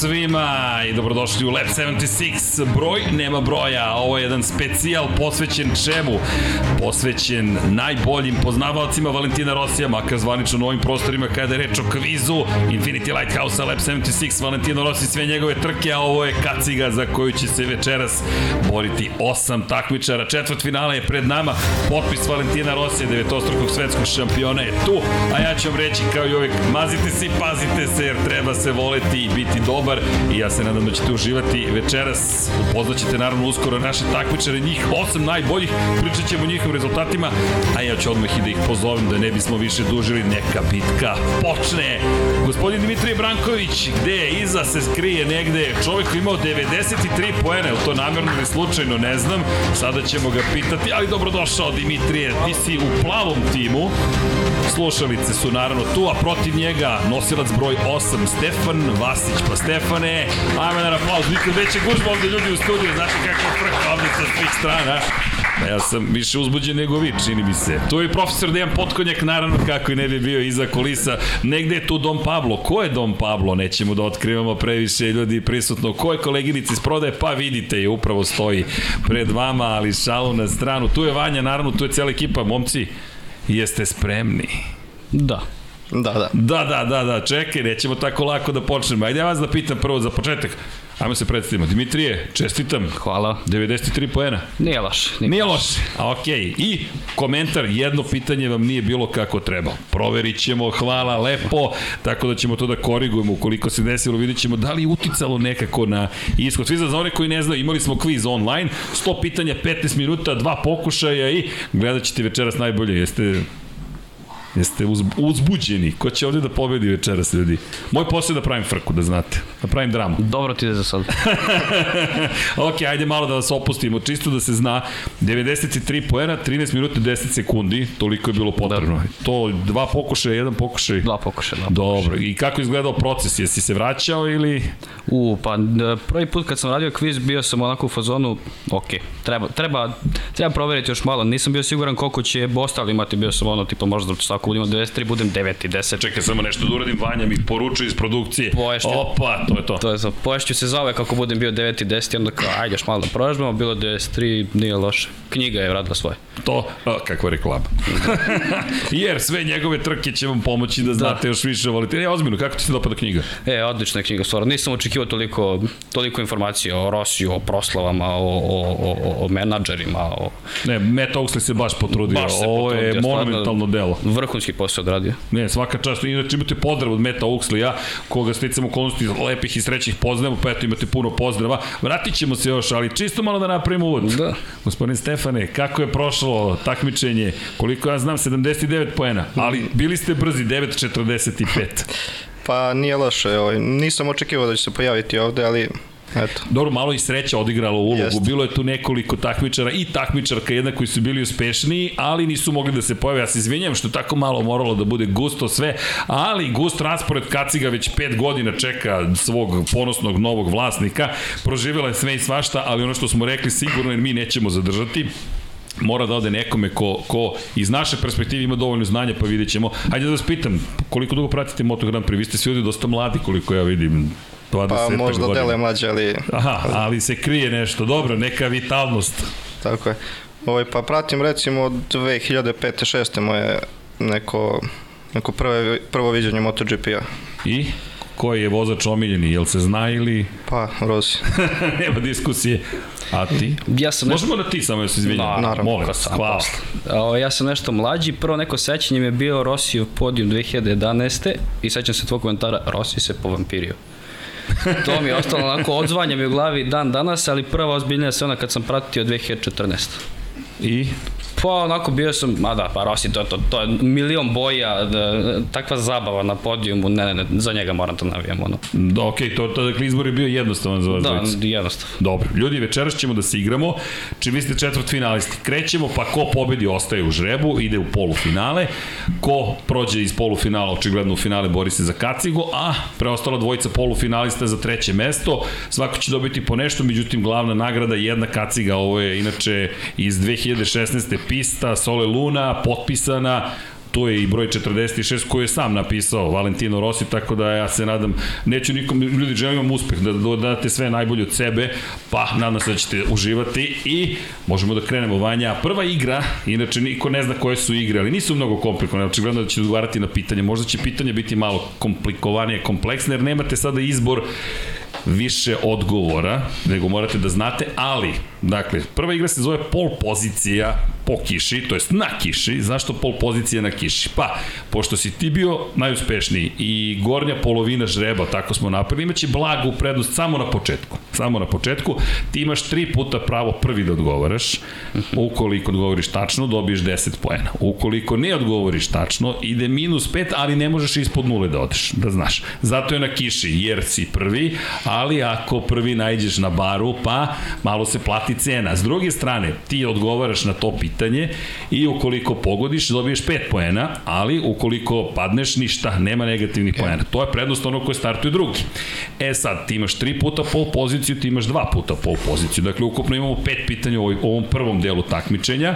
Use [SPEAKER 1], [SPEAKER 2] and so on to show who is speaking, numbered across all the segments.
[SPEAKER 1] Svima i dobrodošli u Lab 76. Broj nema broja. Ovo je jedan specijal posvećen čemu? Posvećen najboljim poznavalcima Valentina Rosija, makar zvanično na ovim prostorima kada je reč o kvizu Infinity Lighthouse Lab 76, Valentino Rossi sve njegove trke, a ovo je kaciga za koju će se večeras boriti osam takmičara. Četvrt finala je pred nama. Potpis Valentina Rosija, devetostrukog svetskog šampiona je tu, a ja ću vam reći kao i uvek, mazite se i pazite se jer treba se voleti i biti dobar i ja se nadam da ćete uživati večeras. Upoznaćete naravno uskoro naše takmičare, njih osam najboljih, pričat ćemo o njihovim rezultatima, a ja ću odmah i da ih pozovem da ne bismo više dužili, neka bitka počne. Gospodin Dimitrije Branković, gde je iza se skrije negde, čovek imao 93 poene, to namjerno ili slučajno, ne znam, sada ćemo ga pitati, ali dobrodošao Dimitrije, ti si u plavom timu, slušalice su naravno tu, a protiv njega nosilac broj 8, Stefan Vasić. Pa Stefane, ajme na aplauz, nikad veće gužba ovde ljudi u studiju, znaš kakva frka ovde sa svih strana. Ja sam više uzbuđen nego vi, čini mi se. Tu je profesor Dejan Potkonjak, naravno, kako i ne bi bio iza kulisa. Negde je tu Dom Pablo. Ko je Dom Pablo? Nećemo da otkrivamo previše ljudi prisutno. Ko je koleginici iz prodaje? Pa vidite je, upravo stoji pred vama, ali šalu na stranu. Tu je Vanja, naravno, tu je cijela ekipa. Momci, jeste spremni?
[SPEAKER 2] Da.
[SPEAKER 3] Da, da.
[SPEAKER 1] Da, da, da, da, čekaj, nećemo tako lako da počnemo. Ajde ja vas da pitam prvo za početak. Ajmo se predstavimo. Dimitrije, čestitam.
[SPEAKER 2] Hvala.
[SPEAKER 1] 93 poena.
[SPEAKER 2] Nije loš.
[SPEAKER 1] Nije, nije loš. A okej. Okay. I komentar, jedno pitanje vam nije bilo kako treba. Proverit ćemo, hvala, lepo, tako da ćemo to da korigujemo ukoliko se desilo, vidjet ćemo da li je uticalo nekako na ishod. Svi za one koji ne znaju, imali smo kviz online, 100 pitanja, 15 minuta, dva pokušaja i gledat ćete večeras najbolje. Jeste Jeste uz, uzbuđeni. Ko će ovde da pobedi večeras, ljudi? Moj posao je da pravim frku, da znate. Da pravim dramu.
[SPEAKER 2] Dobro ti je za sad.
[SPEAKER 1] ok, ajde malo da vas opustimo. Čisto da se zna. 93 poena, 13 minuta 10 sekundi. Toliko je bilo potrebno. Da. To dva pokušaja, jedan pokušaj.
[SPEAKER 2] Dva pokušaja, dva
[SPEAKER 1] Dobro. Pokušaj. I kako je izgledao proces? Jesi se vraćao ili...
[SPEAKER 2] U, pa prvi put kad sam radio kviz bio sam onako u fazonu, ok, treba, treba, treba proveriti još malo. Nisam bio siguran koliko će ostali imati, bio sam ono, tipa možda ako budemo 93, budem 9 i 10.
[SPEAKER 1] Čekaj samo nešto da uradim, Vanja mi poručuje iz produkcije.
[SPEAKER 2] Poješću,
[SPEAKER 1] Opa, to je to.
[SPEAKER 2] To je to. Poješću se zove kako budem bio 9 i 10 i onda kao, ajde još malo da prožbamo, bilo 93, nije loše. Knjiga je vratila svoje.
[SPEAKER 1] To, a, kakva reklama. Jer sve njegove trke će vam pomoći da znate da. još više volite. E, ozbiljno, kako ti se dopada knjiga?
[SPEAKER 2] E, odlična je knjiga, stvarno. Nisam očekivao toliko, toliko informacija o Rosiju, o proslavama, o, o, o, o menadžerima, o...
[SPEAKER 1] Ne, Matt Oxley se baš potrudio. Baš se Ovo potrudio, je monumentalno delo.
[SPEAKER 2] Vrhunski posao odradio.
[SPEAKER 1] Ne, svaka čast. Inače imate pozdrav od Meta Oxleya, koga sticam okolnosti lepih i srećnih pozdrava, pa eto imate puno pozdrava. Vratit ćemo se još, ali čisto malo da napravimo uvod.
[SPEAKER 2] Da.
[SPEAKER 1] Gospodin Stefane, kako je prošlo takmičenje? Koliko ja znam, 79 poena, ali bili ste brzi, 9.45.
[SPEAKER 3] Pa nije loše, ovaj. nisam očekivao da će se pojaviti ovde, ali Eto.
[SPEAKER 1] Dobro, malo i sreća odigrala ulogu. Jest. Bilo je tu nekoliko takmičara i takmičarka jedna koji su bili uspešniji, ali nisu mogli da se pojave. Ja se izvinjam što tako malo moralo da bude gusto sve, ali gust raspored Kaciga već pet godina čeka svog ponosnog novog vlasnika. Proživjela je sve i svašta, ali ono što smo rekli sigurno jer mi nećemo zadržati mora da ode nekome ko, ko iz naše perspektive ima dovoljno znanja, pa vidjet ćemo. Hajde da vas pitam, koliko dugo pratite Moto Grand Prix? Vi ste svi ovdje dosta mladi, koliko ja vidim.
[SPEAKER 3] 20 pa možda godina. dele mlađe, ali...
[SPEAKER 1] Aha, ali se krije nešto. Dobro, neka vitalnost.
[SPEAKER 3] Tako je. Ovaj, pa pratim recimo od 2005. 6. moje neko, neko prvo, prvo viđenje MotoGP-a.
[SPEAKER 1] I? Koji je vozač omiljeni? Jel se zna ili...
[SPEAKER 3] Pa, Rossi.
[SPEAKER 1] Nema diskusije. A ti?
[SPEAKER 2] Ja sam
[SPEAKER 1] Možemo nešto... da ti samo se izvinjam.
[SPEAKER 3] Na, naravno.
[SPEAKER 1] Molim vas, hvala.
[SPEAKER 2] O, ja sam nešto mlađi. Prvo neko sećanje mi je bio Rossi u podijum 2011. I sećam se tvoj komentara, Rossi se povampirio to mi je ostalo onako, odzvanja mi u glavi dan danas, ali prva ozbiljnija se ona kad sam pratio 2014.
[SPEAKER 1] I?
[SPEAKER 2] Pa onako bio sam, ma da, pa Rossi, to, to, to je milion boja, da, takva zabava na podijumu, ne, ne, ne, za njega moram to navijam, ono.
[SPEAKER 1] Da, okej, okay, to, to dakle izbor je bio jednostavan za vas
[SPEAKER 2] Da, dvojica. jednostavan.
[SPEAKER 1] Dobro, ljudi, večeras ćemo da se igramo, čim vi ste četvrt finalisti, krećemo, pa ko pobedi ostaje u žrebu, ide u polufinale, ko prođe iz polufinala, očigledno u finale bori se za kacigu, a preostala dvojica polufinalista za treće mesto, svako će dobiti po nešto, međutim glavna nagrada je jedna kaciga, ovo je inače iz 2016 pista Sole Luna, potpisana, tu je i broj 46 koji je sam napisao Valentino Rossi, tako da ja se nadam, neću nikom, ljudi, želim vam uspeh, da, da date sve najbolje od sebe, pa nadam se da ćete uživati i možemo da krenemo Vanja. Prva igra, inače niko ne zna koje su igre, ali nisu mnogo komplikovane, očigledno da ćete odgovarati na pitanje, možda će pitanje biti malo komplikovanije, kompleksne, jer nemate sada izbor više odgovora, nego morate da znate, ali, dakle, prva igra se zove pol pozicija po kiši, to jest na kiši. Zašto pol pozicija na kiši? Pa, pošto si ti bio najuspešniji i gornja polovina žreba, tako smo napravili, imaće blagu prednost samo na početku. Samo na početku. Ti imaš tri puta pravo prvi da odgovaraš. Ukoliko odgovoriš tačno, dobiješ 10 poena. Ukoliko ne odgovoriš tačno, ide minus 5, ali ne možeš ispod nule da odeš, da znaš. Zato je na kiši, jer si prvi, ali ako prvi najđeš na baru, pa malo se plati cena. S druge strane, ti odgovaraš na to pitanje i ukoliko pogodiš, dobiješ 5 poena, ali ukoliko padneš, ništa, nema negativnih okay. poena. To je prednost onog koji startuje drugi. E sad, ti imaš 3 puta pol poziciju, ti imaš 2 puta pol poziciju. Dakle, ukupno imamo 5 pitanja u ovom prvom delu takmičenja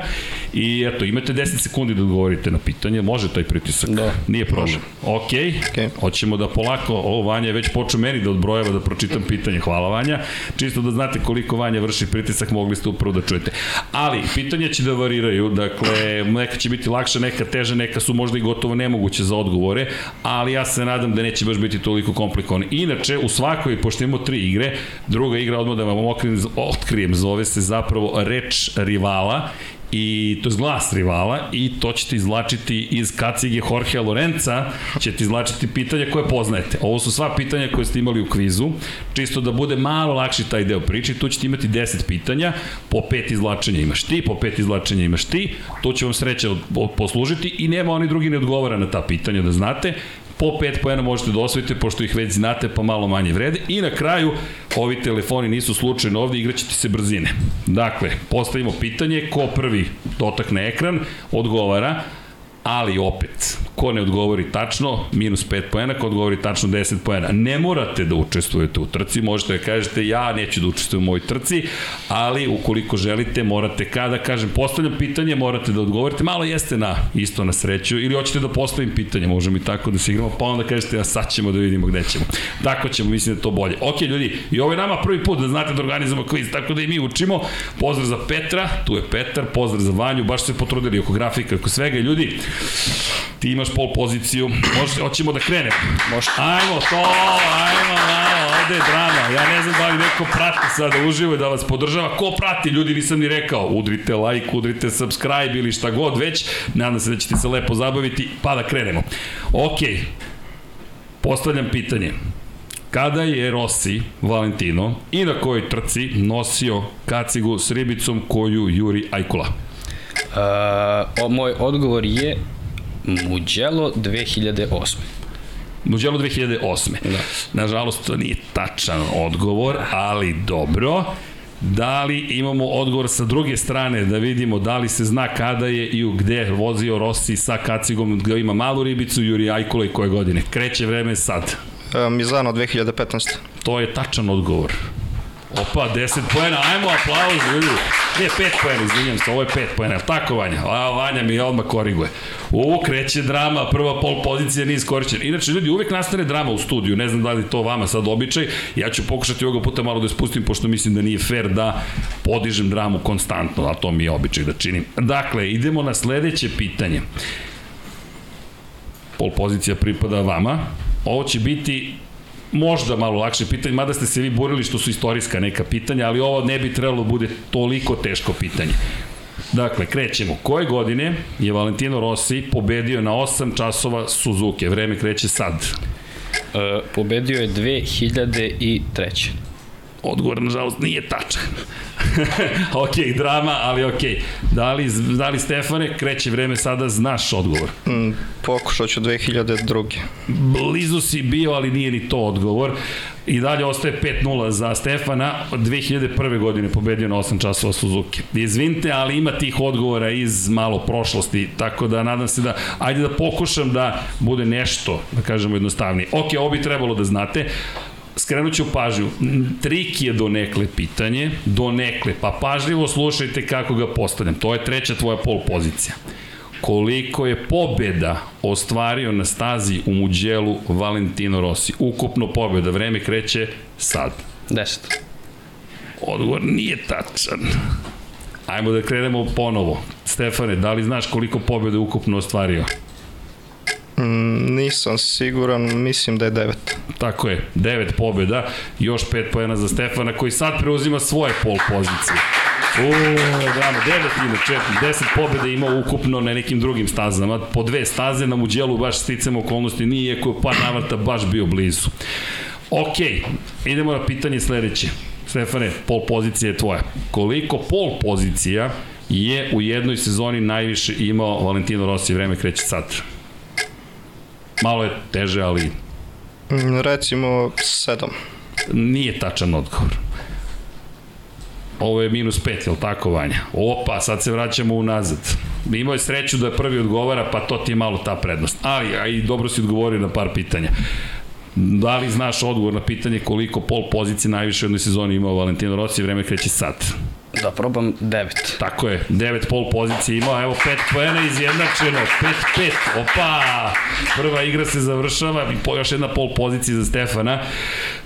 [SPEAKER 1] i eto, imate 10 sekundi da odgovorite na pitanje, može taj pritisak, da. nije problem. Ok, okay. hoćemo da polako, ovo Vanja je već počeo meni da odbrojava da pročitam pitanje, hvala Vanja, čisto da znate koliko Vanja vrši pritisak, mogli ste upravo da čujete. Ali, pitanja će da variraju, dakle, neka će biti lakša, neka teža, neka su možda i gotovo nemoguće za odgovore, ali ja se nadam da neće baš biti toliko komplikovano. Inače, u svakoj, pošto imamo tri igre, druga igra odmah da vam otkrijem, zove se zapravo reč rivala i to je glas rivala i to ćete izvlačiti iz kacige Jorge Lorenza, ćete izvlačiti pitanja koje poznajete. Ovo su sva pitanja koje ste imali u kvizu, čisto da bude malo lakši taj deo priče, tu ćete imati 10 pitanja, po pet izvlačenja imaš ti, po pet izvlačenja imaš ti, to će vam sreća poslužiti i nema oni drugi ne odgovara na ta pitanja da znate, po 5 poena možete da osvojite, pošto ih već znate, pa malo manje vrede. I na kraju, ovi telefoni nisu slučajno ovde, igraćete se brzine. Dakle, postavimo pitanje, ko prvi dotakne ekran, odgovara, ali opet, ko ne odgovori tačno, minus 5 poena, ko odgovori tačno 10 poena. Ne morate da učestvujete u trci, možete da kažete ja neću da učestvujem u ovoj trci, ali ukoliko želite, morate, kada kažem, postavljam pitanje, morate da odgovorite, malo jeste na isto na sreću, ili hoćete da postavim pitanje, možemo i tako da se igramo, pa onda kažete ja sad ćemo da vidimo gde ćemo. Tako ćemo, mislim da je to bolje. Ok, ljudi, i ovo je nama prvi put da znate da organizujemo kviz, tako da i mi učimo. Pozdrav za Petra, tu je Petar, pozdrav za Vanju, baš se potrudili oko grafika, oko svega. Ljudi, Ti imaš pol poziciju. Može, hoćemo da krenemo. Može. Ajmo to, ajmo malo, ovde je drama. Ja ne znam da li neko prati sada uživo da vas podržava. Ko prati, ljudi, nisam ni rekao. Udrite like, udrite subscribe ili šta god već. Nadam se da ćete se lepo zabaviti, pa da krenemo. Ok, postavljam pitanje. Kada je Rossi, Valentino, i na kojoj trci nosio kacigu s ribicom koju juri Ajkula?
[SPEAKER 2] Uh, moj odgovor je Mugello 2008.
[SPEAKER 1] Mugello 2008. Da. Nažalost, to nije tačan odgovor, ali dobro. Da li imamo odgovor sa druge strane da vidimo da li se zna kada je i u gde vozio Rossi sa kacigom, gde ima malu ribicu, Juri Ajkola i koje godine? Kreće vreme sad.
[SPEAKER 3] E, Mizano 2015.
[SPEAKER 1] To je tačan odgovor. Opa, 10 poena, ajmo aplauz, ljudi. Nije 5 poena, izvinjam se, ovo je 5 poena. Tako, Vanja? A, Vanja mi odmah koriguje. Ovo kreće drama, prva pol pozicija nije iskorišćena. Inače, ljudi, uvek nastane drama u studiju, ne znam da li to vama sad običaj. Ja ću pokušati ovoga puta malo da spustim, pošto mislim da nije fair da podižem dramu konstantno, a to mi je običaj da činim. Dakle, idemo na sledeće pitanje. Pol pozicija pripada vama. Ovo će biti možda malo lakše pitanje, mada ste se vi borili što su istorijska neka pitanja, ali ovo ne bi trebalo da bude toliko teško pitanje. Dakle, krećemo. Koje godine je Valentino Rossi pobedio na 8 časova Suzuki? Vreme kreće sad.
[SPEAKER 2] E, pobedio je 2003.
[SPEAKER 1] Odgovor, nažalost, nije tačan. ok, drama, ali ok. Da li, da li Stefane, kreće vreme sada, znaš odgovor? Mm,
[SPEAKER 3] pokušao ću 2002.
[SPEAKER 1] Blizu si bio, ali nije ni to odgovor. I dalje ostaje 5-0 za Stefana. 2001. godine pobedio na 8 časova Suzuki. Izvinite, ali ima tih odgovora iz malo prošlosti, tako da nadam se da, ajde da pokušam da bude nešto, da kažemo jednostavnije. Ok, ovo bi trebalo da znate skrenut ću pažnju, trik je do nekle pitanje, do nekle, pa pažljivo slušajte kako ga postavljam. To je treća tvoja pol pozicija. koliko je pobeda ostvario na stazi u Muđelu Valentino Rossi. Ukupno pobeda, vreme kreće sad.
[SPEAKER 2] 10.
[SPEAKER 1] Odgovor nije tačan. Ajmo da krenemo ponovo. Stefane, da li znaš koliko pobjeda je ukupno ostvario?
[SPEAKER 3] Mm, nisam siguran, mislim da je devet.
[SPEAKER 1] Tako je, devet pobjeda, još pet pojena za Stefana koji sad preuzima svoje pol pozicije. O, drama, devet inače, deset pobjeda ima ukupno na nekim drugim stazama, po dve staze na Muđelu baš sticamo okolnosti nije, iako je par navrata baš bio blizu. Ok, idemo na pitanje sledeće. Stefane, pol pozicija je tvoja. Koliko pol pozicija je u jednoj sezoni najviše imao Valentino Rossi, vreme kreće sad. Malo je teže, ali
[SPEAKER 3] Mm, Recimo sedam.
[SPEAKER 1] nije tačan odgovor. Ovo je minus 5, je li tako, Vanja? Opa, sad se vraćamo unazad. Imao je sreću da prvi odgovara, pa to ti je malo ta prednost. Ali, a i dobro si odgovorio na par pitanja. Da li znaš odgovor na pitanje koliko pol pozicije najviše u jednoj sezoni imao Valentino Rossi, vreme kreće sad.
[SPEAKER 2] Da probam 9.
[SPEAKER 1] Tako je, 9 pol pozicije imao, evo 5 poena izjednačeno, 5-5, opa, prva igra se završava i još jedna pol pozicija za Stefana.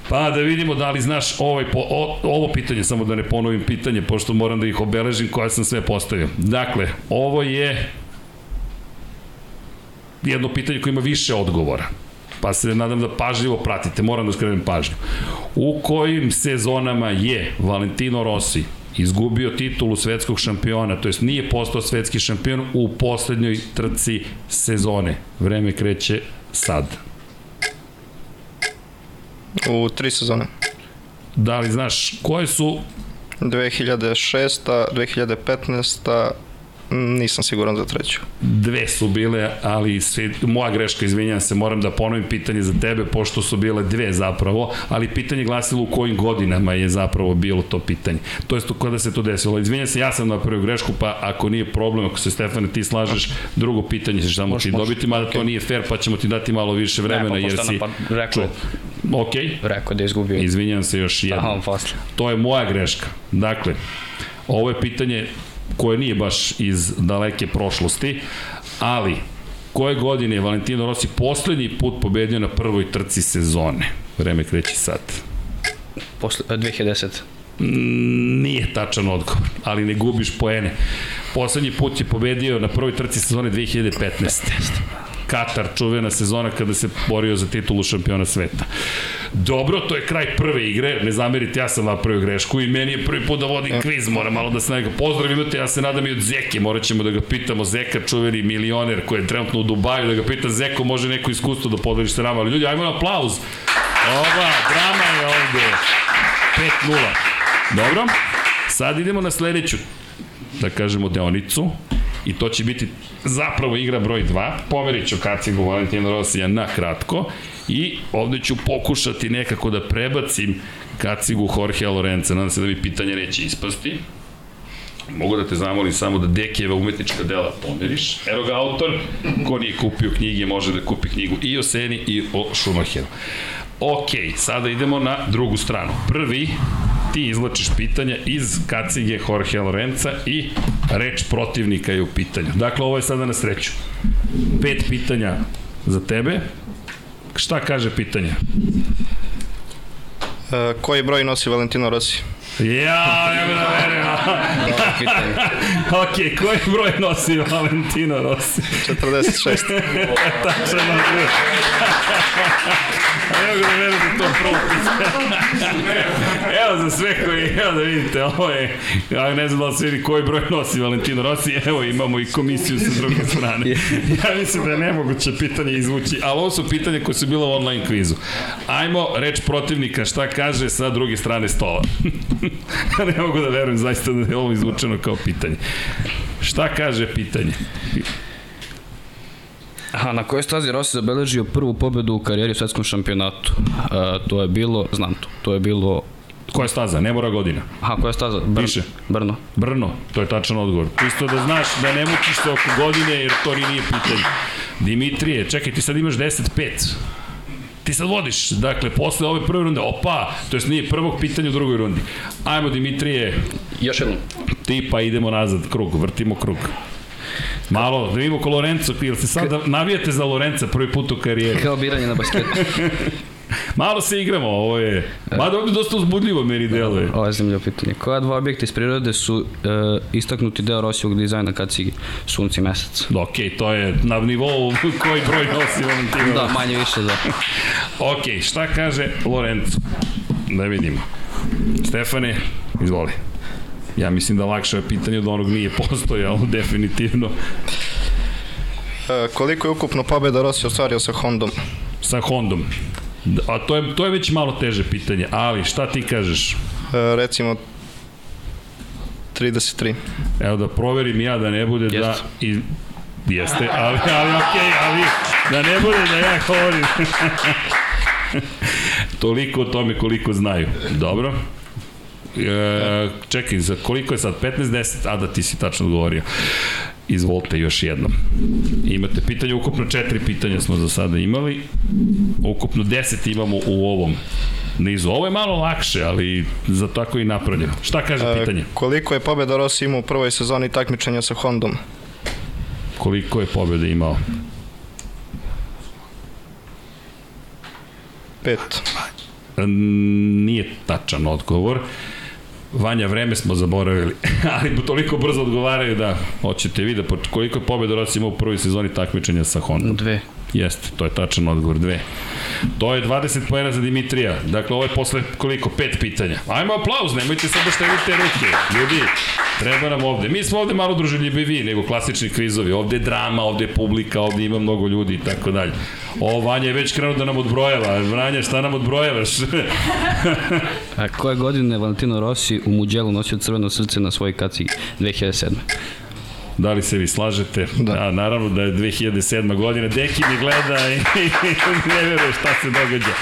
[SPEAKER 1] Pa da vidimo da li znaš ovaj po, o, ovo pitanje, samo da ne ponovim pitanje, pošto moram da ih obeležim koja sam sve postavio. Dakle, ovo je jedno pitanje koje ima više odgovora pa se nadam da pažljivo pratite, moram da skrenem pažnju. U kojim sezonama je Valentino Rossi izgubio titulu svetskog šampiona, to jest nije postao svetski šampion u poslednjoj trci sezone. Vreme kreće sad.
[SPEAKER 3] U tri sezone.
[SPEAKER 1] Da li znaš koje su
[SPEAKER 3] 2006. 2015. Nisam siguran za treću.
[SPEAKER 1] dve su bile, ali sve, moja greška, izvinjam se, moram da ponovim pitanje za tebe, pošto su bile dve zapravo, ali pitanje glasilo u kojim godinama je zapravo bilo to pitanje. To je kada se to desilo. Izvinjam se, ja sam napravio grešku, pa ako nije problem, ako se Stefane ti slažeš, drugo pitanje ćeš samo ti dobiti, mada to nije fair, pa ćemo ti dati malo više vremena,
[SPEAKER 2] pa
[SPEAKER 1] jer si...
[SPEAKER 2] pa rekao.
[SPEAKER 1] Ok,
[SPEAKER 2] Rekao da je izgubio.
[SPEAKER 1] izvinjam se još
[SPEAKER 2] Aha, on posle.
[SPEAKER 1] To je moja greška. Dakle, ovo je pitanje koje nije baš iz daleke prošlosti, ali koje godine je Valentino Rossi poslednji put pobedio na prvoj trci sezone? Vreme kreće sad.
[SPEAKER 2] Posle, e, 2010.
[SPEAKER 1] Mm, Nije tačan odgovor, ali ne gubiš poene. Poslednji put je pobedio na prvoj trci sezone 2015. Katar, čuvena sezona kada se borio za titulu šampiona sveta. Dobro, to je kraj prve igre, ne zamerite, ja sam napravio grešku i meni je prvi put da vodim kviz, moram malo da se nekako pozdrav imate, ja se nadam i od Zeke, morat ćemo da ga pitamo, Zeka, čuveni milioner koji je trenutno u Dubaju, da ga pita Zeko, može neko iskustvo da podeliš sa nama, ali ljudi, ajmo na aplauz. Ova, drama je ovde. 5-0. Dobro, sad idemo na sledeću, da kažemo, deonicu. I to će biti zapravo igra broj 2. Pomerit ću kacigu Valentina Rosija na kratko. I ovde ću pokušati nekako da prebacim kacigu Jorge Lorenza. Nadam se da mi pitanje neće ispasti. Mogu da te zamolim samo da Dekijeva umetnička dela pomeriš. Evo ga autor, ko nije kupio knjige može da kupi knjigu i o Seni i o Schumacheru. Ok, sada idemo na drugu stranu. Prvi, ti izlačiš pitanja iz kacige Jorge Lorenza i reč protivnika je u pitanju. Dakle, ovo je sada na sreću. Pet pitanja za tebe. Šta kaže pitanje?
[SPEAKER 3] E, koji broj nosi Valentino Rossi?
[SPEAKER 1] Ja, ne da verujem.
[SPEAKER 2] Dobro pitanje.
[SPEAKER 1] ok, koji broj nosi Valentino Rossi?
[SPEAKER 3] 46.
[SPEAKER 1] Tačan odgovor. Ne mogu da verujem da to prvo Evo za sve koji, evo da vidite, ovo je, ja ne znam da li se vidi koji broj nosi Valentino Rossi, evo imamo i komisiju sa druge strane. Ja mislim da je nemoguće pitanje izvući, ali ovo su pitanja koje su bila u online kvizu. Ajmo, reč protivnika, šta kaže sa druge strane stola. ne mogu da verujem zaista da je ovo izvučeno kao pitanje. Šta kaže pitanje?
[SPEAKER 2] Aha, na kojoj stazi Rossi zabeležio prvu pobedu u karijeri u svetskom šampionatu? E, to je bilo, znam to, to je bilo...
[SPEAKER 1] Koja staza? Ne mora godina.
[SPEAKER 2] Aha, koja staza? Br
[SPEAKER 1] Piše.
[SPEAKER 2] Brno.
[SPEAKER 1] Brno, to je tačan odgovor. Isto da znaš da ne mučiš se oko godine jer to ni nije pitanje. Dimitrije, čekaj, ti sad imaš 10-5. Ti sad vodiš, dakle, posle ove prve runde, opa, to jest nije prvog pitanja u drugoj rundi. Ajmo, Dimitrije,
[SPEAKER 2] Još jednom.
[SPEAKER 1] ti pa idemo nazad, krug, vrtimo krug. Malo, da vidimo ko Lorenzo, ili se sad navijate za Lorenza prvi put u karijeri?
[SPEAKER 2] Kao biranje na basketu.
[SPEAKER 1] Malo se igramo, ovo je... Mada ovdje dosta uzbudljivo meni deluje.
[SPEAKER 2] Ovo je zemljo pitanje. Koja dva objekta iz prirode su e, istaknuti deo Rosijog dizajna kad si sunci mesec?
[SPEAKER 1] Da, okej, okay, to je na nivou koji broj nosi Valentino.
[SPEAKER 2] Da, manje više, da.
[SPEAKER 1] ok, šta kaže Lorenzo? Da vidimo. Stefane, izvoli. Ja mislim da lakše je pitanje od onog nije postojalo, definitivno.
[SPEAKER 3] E, koliko je ukupno pobjeda Rossi ostvario sa Hondom?
[SPEAKER 1] Sa Hondom. A to je, to je već malo teže pitanje, ali šta ti kažeš?
[SPEAKER 3] E, recimo 33.
[SPEAKER 1] Evo da proverim ja da ne bude Jest. da... I, jeste, ali, ali okej, okay, ali da ne bude da ja govorim. Toliko o tome koliko znaju. Dobro. E, čekaj, za koliko je sad? 15-10? A da ti si tačno odgovorio. Izvolite još jednom. Imate pitanje, ukupno četiri pitanja smo za sada imali. Ukupno 10 imamo u ovom nizu. Ovo je malo lakše, ali za tako i napravljeno. Šta kaže e, pitanje?
[SPEAKER 3] koliko je pobjeda Rossi imao u prvoj sezoni takmičenja sa Hondom?
[SPEAKER 1] Koliko je pobjeda imao?
[SPEAKER 3] Pet.
[SPEAKER 1] Nije tačan odgovor. Vanja, vreme smo zaboravili, ali toliko brzo odgovaraju da hoćete vi da koliko je pobjeda Rossi imao u prvoj sezoni takmičenja sa Hondom?
[SPEAKER 2] Dve.
[SPEAKER 1] Jeste, to je tačan odgovor, dve. To je 20 pojena za Dimitrija. Dakle, ovo je posle koliko? Pet pitanja. Ajmo aplauz, nemojte sad da štedite ruke. Ljudi, treba nam ovde. Mi smo ovde malo druželjivi nego klasični kvizovi. Ovde je drama, ovde je publika, ovde ima mnogo ljudi i tako dalje. O, Vanja je već krenuo da nam odbrojava. Vranja, šta nam odbrojavaš?
[SPEAKER 2] A koje godine Valentino Rossi u Muđelu nosio crveno srce na svojoj kaci 2007?
[SPEAKER 1] Da li se vi slažete? Da. A, naravno da je 2007. godina. Deki mi gleda i ne veruje šta se događa.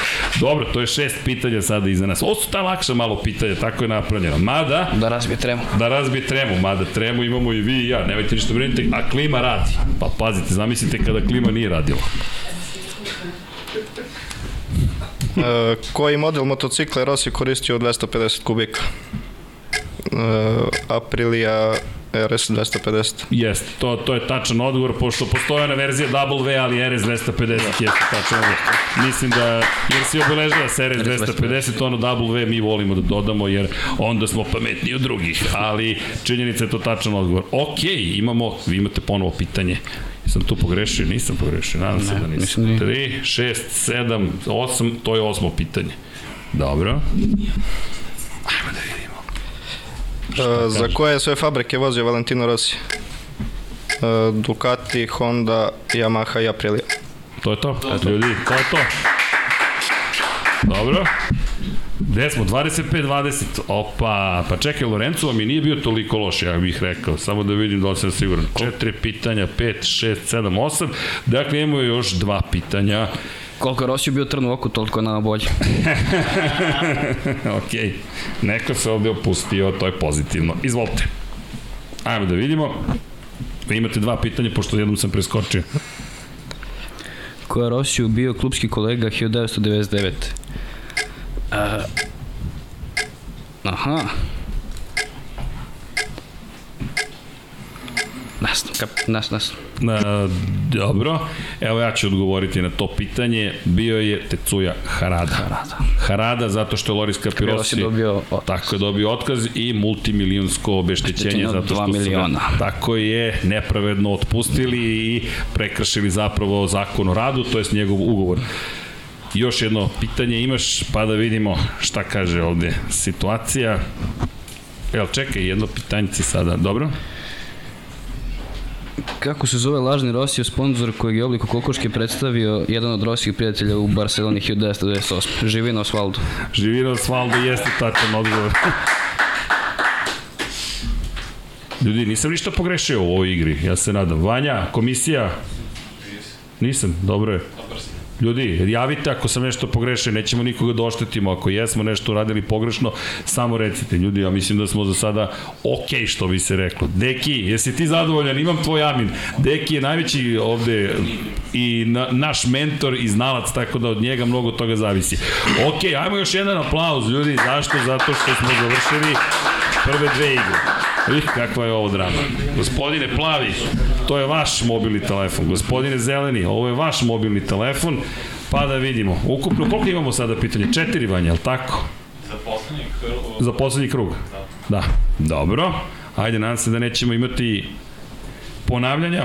[SPEAKER 1] Dobro, to je šest pitanja sada iza nas. Ovo su ta lakša malo pitanja, tako je napravljeno. Mada...
[SPEAKER 2] Da razbije tremu.
[SPEAKER 1] Da razbije tremu, mada tremu imamo i vi i ja. Nemojte ništa brinite, a klima radi. Pa pazite, zamislite kada klima nije radila.
[SPEAKER 3] E, koji model motocikla je Rossi koristio od 250 kubika? E, Aprilia RS 250.
[SPEAKER 1] Jeste, to, to je tačan odgovor, pošto postoje ona verzija W, ali RS 250 jeste tačan odgovor. Mislim da, jer si obeležila se RS 250, ono W mi volimo da dodamo, jer onda smo pametniji od drugih, ali činjenica je to tačan odgovor. Ok, imamo, vi imate ponovo pitanje. Sam tu pogrešio? Nisam pogrešio, nadam se da nisam. 3, 6, 7, 8, to je osmo pitanje. Dobro. Ajmo da vidimo.
[SPEAKER 3] Uh, za koje sve fabrike vozio Valentino Rossi? Uh, Ducati, Honda, Yamaha i Aprilia.
[SPEAKER 1] To je to, to, ljudi, to je to. Dobro. Gde smo? 25-20. Opa, pa čekaj, Lorenzo mi nije bio toliko loš, ja bih rekao. Samo da vidim da li sam siguran. Četiri pitanja, 5, 6, 7, 8. Dakle, imamo još dva pitanja.
[SPEAKER 2] Koliko je Rosiju bio trn u oku, toliko je nama bolje.
[SPEAKER 1] ok, neko se ovde opustio, to je pozitivno. Izvolite. Ajmo da vidimo. Vi imate dva pitanja, pošto jednom sam preskočio.
[SPEAKER 2] Ko je Rosiju bio klubski kolega 1999? Uh, aha. Nas, kap, nas, nas.
[SPEAKER 1] Na, dobro, evo ja ću odgovoriti na to pitanje. Bio je Tecuja Harada. Harada. Harada zato što je Loris Capirosi
[SPEAKER 2] dobio
[SPEAKER 1] tako je dobio otkaz i multimilijonsko obeštećenje zato što
[SPEAKER 2] miliona.
[SPEAKER 1] su ga, tako je nepravedno otpustili i prekršili zapravo zakon o radu, to jest njegov ugovor. Još jedno pitanje imaš, pa da vidimo šta kaže ovde situacija. Evo, čekaj, jedno pitanje sada, dobro?
[SPEAKER 2] Kako se zove lažni Rosio sponsor kojeg je obliku kokoške predstavio jedan od Rosijih prijatelja u Barceloni 1998. Živino Osvaldo.
[SPEAKER 1] Živino Osvaldo jeste tačan odgovor. Ljudi, nisam ništa pogrešio u ovoj igri, ja se nadam. Vanja, komisija? Nisam, dobro je. Ljudi, javite ako sam nešto pogrešio, nećemo nikoga da oštetimo. Ako jesmo nešto uradili pogrešno, samo recite. Ljudi, ja mislim da smo za sada ok, što bi se reklo. Deki, jesi ti zadovoljan? Imam tvoj amin. Deki je najveći ovde i na, naš mentor i znalac, tako da od njega mnogo toga zavisi. Ok, ajmo još jedan aplauz, ljudi. Zašto? Zato što smo završili prve dve igre. Ih, kakva je ovo drama. Gospodine Plavi, to je vaš mobilni telefon. Gospodine Zeleni, ovo je vaš mobilni telefon. Pa da vidimo. Ukupno, koliko imamo sada pitanje? Četiri vanja, je li tako?
[SPEAKER 4] Za poslednji krug.
[SPEAKER 1] Za poslednji krug? Da. Da. Dobro. Ajde, nadam se da nećemo imati ponavljanja.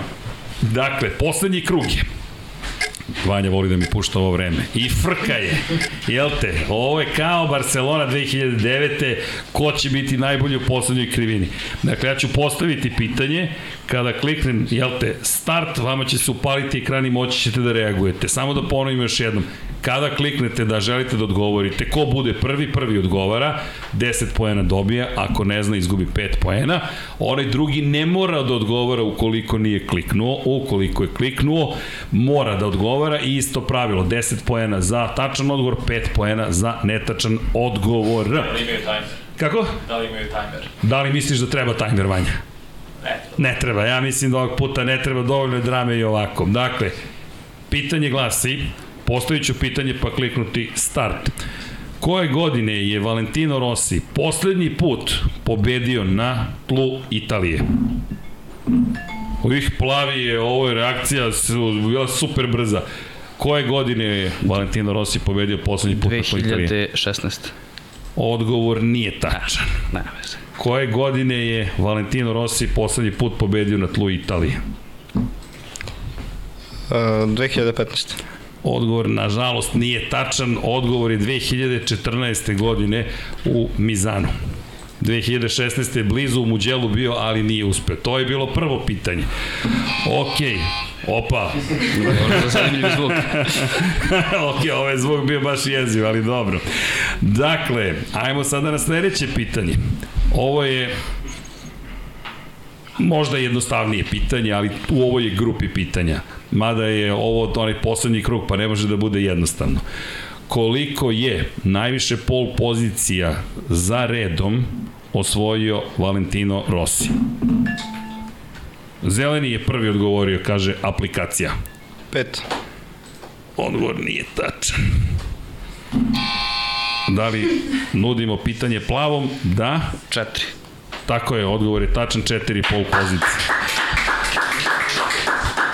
[SPEAKER 1] Dakle, poslednji krug je. Vanja voli da mi pušta ovo vreme. I frka je. Jel te? Ovo je kao Barcelona 2009. Ko će biti najbolji u poslednjoj krivini? Dakle, ja ću postaviti pitanje. Kada kliknem, jel te, start, vama će se upaliti ekran i moći ćete da reagujete. Samo da ponovim još jednom. Kada kliknete da želite da odgovorite, ko bude prvi, prvi odgovara, 10 poena dobija, ako ne zna izgubi 5 poena. Onaj drugi ne mora da odgovara ukoliko nije kliknuo, ukoliko je kliknuo, mora da odgovara i isto pravilo, 10 poena za tačan odgovor, 5 poena za netačan odgovor.
[SPEAKER 4] Da li imaju tajmer?
[SPEAKER 1] Kako?
[SPEAKER 4] Da li imaju tajmer?
[SPEAKER 1] Da li misliš da treba tajmer vanja?
[SPEAKER 4] Ne.
[SPEAKER 1] Ne treba, ja mislim da ovog puta ne treba dovoljno drame i ovako. Dakle, pitanje glasi, postavit ću pitanje pa kliknuti start. Koje godine je Valentino Rossi poslednji put pobedio na tlu Italije? Ovih plavi je, ovo je reakcija su, bila super brza. Koje godine je Valentino Rossi pobedio poslednji put na tlu Italije?
[SPEAKER 2] 2016.
[SPEAKER 1] Odgovor nije tačan.
[SPEAKER 2] Ne, veze.
[SPEAKER 1] Koje godine je Valentino Rossi poslednji put pobedio na tlu Italije?
[SPEAKER 3] Uh, 2015.
[SPEAKER 1] Odgovor, nažalost, nije tačan. Odgovor je 2014. godine u Mizanu. 2016. je blizu u Muđelu bio, ali nije uspeo. To je bilo prvo pitanje. Okej, opa.
[SPEAKER 2] Dobro, zanimljiv zvuk.
[SPEAKER 1] ok, ovaj zvuk bio baš jeziv, ali dobro. Dakle, ajmo sada na sledeće pitanje. Ovo je možda jednostavnije pitanje, ali u ovoj je grupi pitanja. Mada je ovo onaj poslednji krug, pa ne može da bude jednostavno. Koliko je najviše pol pozicija za redom osvojio Valentino Rossi? Zeleni je prvi odgovorio, kaže aplikacija.
[SPEAKER 3] Pet.
[SPEAKER 1] Odgovor nije tačan. Da li nudimo pitanje plavom? Da.
[SPEAKER 2] Četiri.
[SPEAKER 1] Tako je, odgovor je tačan 4,5 pozicije.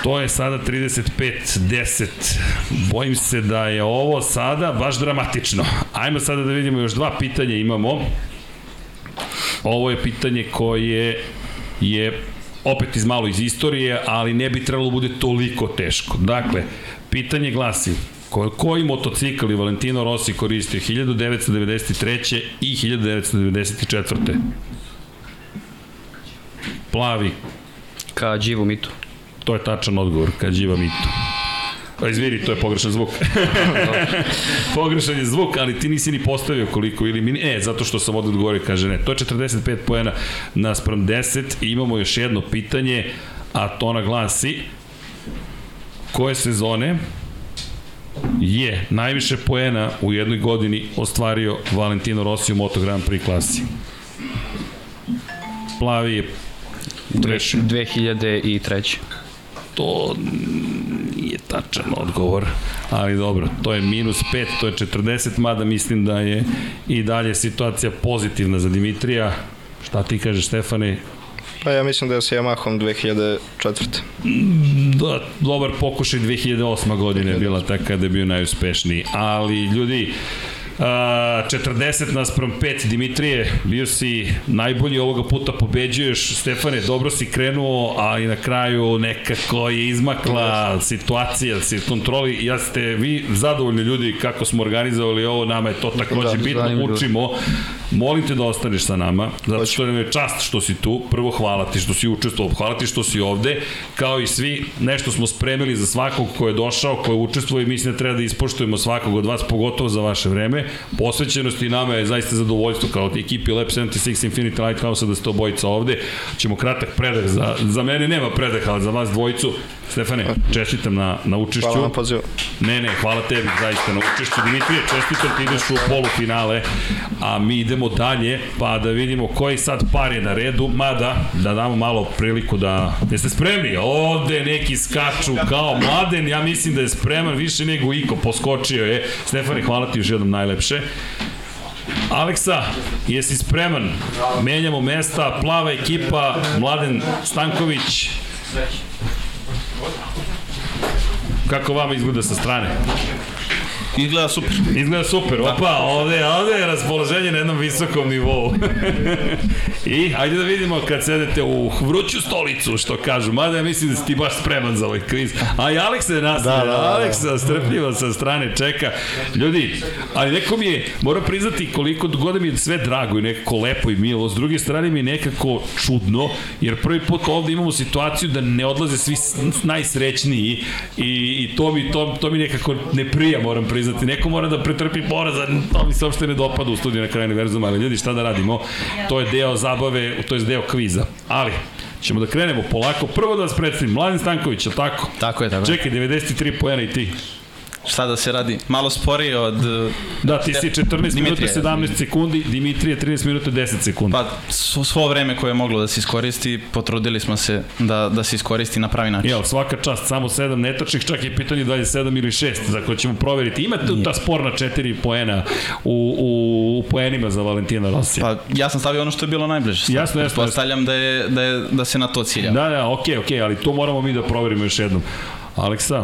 [SPEAKER 1] To je sada 35-10. Bojim se da je ovo sada baš dramatično. Ajmo sada da vidimo još dva pitanja imamo. Ovo je pitanje koje je opet iz malo iz istorije, ali ne bi trebalo da bude toliko teško. Dakle, pitanje glasi, ko, koji motocikl je Valentino Rossi koristio 1993. i 1994. Plavi,
[SPEAKER 2] Ka Đivu Mitu.
[SPEAKER 1] To je tačan odgovor, kad živa mito. A izvini, to je pogrešan zvuk. pogrešan je zvuk, ali ti nisi ni postavio koliko ili mi... E, zato što sam ovde odgovorio, kaže ne. To je 45 poena naspram 10 i imamo još jedno pitanje, a to na glasi koje sezone je najviše poena u jednoj godini ostvario Valentino Rossi u Moto Grand Prix klasi? Plavi je grešio.
[SPEAKER 2] 2003.
[SPEAKER 1] To nije tačan odgovor, ali dobro, to je minus 5, to je 40, mada mislim da je i dalje situacija pozitivna za Dimitrija. Šta ti kažeš, Stefane?
[SPEAKER 3] Pa ja mislim da je sa Yamahom 2004.
[SPEAKER 1] Da, dobar pokušaj 2008. godine je bila ta kada je bio najuspešniji, ali ljudi, Uh, 40 naspram 5 Dimitrije, bio si najbolji ovoga puta pobeđuješ. Stefane, dobro si krenuo, ali na kraju nekako je izmakla situacija, si kontroli, ja ste vi zadovoljni ljudi kako smo organizovali ovo, nama je to takođe
[SPEAKER 2] Da,
[SPEAKER 1] bitno, učimo, molim te da ostaneš sa nama, zato što nam je čast što si tu, prvo hvala ti što si učestvovao, hvala ti što si ovde, kao i svi, nešto smo spremili za svakog ko je došao, ko je učestvovao i mislim da treba da ispoštujemo svakog od vas, pogotovo za vaše vreme, posvećenost i nama je zaista zadovoljstvo kao ekipi Lab 76 Infinity Lighthouse da ste obojica ovde. Ćemo kratak predah, za, za mene nema predaha, ali za vas dvojicu. Stefane, čestitam na, na učešću.
[SPEAKER 3] Hvala na pozivu.
[SPEAKER 1] Ne, ne, hvala tebi zaista na učešću. Dimitrije, čestitam ti ideš u polufinale, a mi idemo dalje, pa da vidimo koji sad par je na redu, mada da damo malo priliku da... Jeste spremni? Ovde neki skaču kao mladen, ja mislim da je spreman više nego Iko, poskočio je. Stefane, hvala ti još jednom najlepše. Aleksa, jesi spreman? Menjamo mesta, plava ekipa, Mladen Stanković. Kako vama izgleda sa strane?
[SPEAKER 5] Izgleda super.
[SPEAKER 1] Izgleda super, opa, ovde, ovde je raspoloženje na jednom visokom nivou. I, ajde da vidimo kad sedete u vruću stolicu, što kažu, mada ja mislim da si ti baš spreman za ovaj kviz. A i Aleksa je nastavlja, da, da, da. Aleksa strpljivo sa strane čeka. Ljudi, ali neko mi je, moram priznati koliko god mi je sve drago i nekako lepo i milo, s druge strane mi je nekako čudno, jer prvi put ovde imamo situaciju da ne odlaze svi najsrećniji i, i to, mi, to, to mi nekako ne prija, moram priznati priznati. Neko mora da pretrpi poraz, to mi se uopšte ne dopada u studiju na kraju univerzuma, ali ljudi, šta da radimo? To je deo zabave, to je deo kviza. Ali, ćemo da krenemo polako. Prvo da vas predstavim, Mladen Stanković, je tako?
[SPEAKER 5] Tako je, tako je.
[SPEAKER 1] Čekaj, 93 pojena i ti.
[SPEAKER 5] Šta da se radi? Malo sporije od...
[SPEAKER 1] Da, ti si 14 minuta 17 sekundi, Dimitrije 30 minuta 10 sekundi.
[SPEAKER 5] Pa svo vreme koje je moglo da se iskoristi, potrudili smo se da, da se iskoristi na pravi način.
[SPEAKER 1] Jel, svaka čast, samo 7 netačnih, čak je pitanje da je 7 ili 6, za koje ćemo proveriti. Ima tu ta sporna 4 poena u, u, u poenima za Valentina Rosija.
[SPEAKER 5] Pa ja sam stavio ono što je bilo najbliže.
[SPEAKER 1] Jasno, jasno.
[SPEAKER 5] Postavljam da, je, da, je, da se na to cilja.
[SPEAKER 1] Da, da, okej, okay, okej, okay, ali to moramo mi da proverimo još jednom. Aleksa,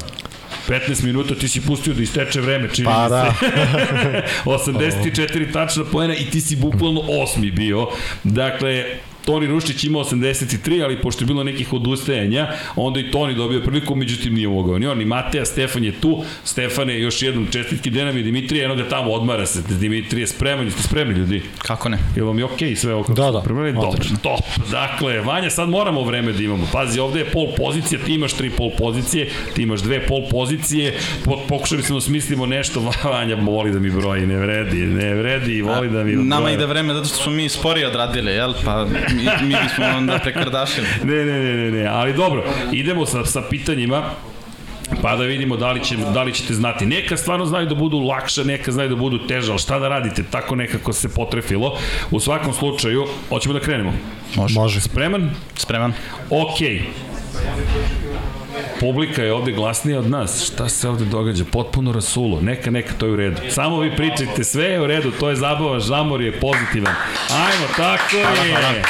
[SPEAKER 1] 15 minuta ti si pustio da isteče vreme, čini
[SPEAKER 3] pa,
[SPEAKER 1] mi
[SPEAKER 3] da.
[SPEAKER 1] se. 84 tačna poena i ti si bukvalno osmi bio. Dakle, Toni Ruštić ima 83, ali pošto je bilo nekih odustajanja, onda i Toni dobio priliku, međutim nije mogao. Ni on, ni Mateja, Stefan je tu, Stefan je još jednom čestitki Denam i Dimitrije, eno ga tamo odmara se, Dimitrije spremani, ste spremni ljudi?
[SPEAKER 5] Kako ne?
[SPEAKER 1] Je vam je okej okay sve ovo?
[SPEAKER 3] Da, da.
[SPEAKER 1] Spremani? Dobro, top. Dakle, Vanja, sad moramo vreme da imamo. Pazi, ovde je pol pozicija, ti imaš tri pol pozicije, ti imaš dve pol pozicije, pokušali smo da smislimo nešto, Vanja voli da mi broji, ne vredi, ne vredi, voli da mi broji.
[SPEAKER 5] Nama ide vreme zato što smo mi sporije odradili, jel? Pa mi, mi bismo onda prekardašili.
[SPEAKER 1] Ne, ne, ne, ne, ne, ali dobro, idemo sa, sa pitanjima. Pa da vidimo da li, će, da li ćete znati. Neka stvarno znaju da budu lakše, neka znaju da budu teže, ali šta da radite? Tako nekako se potrefilo. U svakom slučaju, hoćemo da krenemo.
[SPEAKER 3] Može. Može.
[SPEAKER 1] Spreman?
[SPEAKER 5] Spreman.
[SPEAKER 1] Okej. Publika je ovde glasnija od nas. Šta se ovde događa? Potpuno rasulo. Neka, neka, to je u redu. Samo vi pričajte, sve je u redu, to je zabava, žamor je pozitivan. Ajmo, tako je.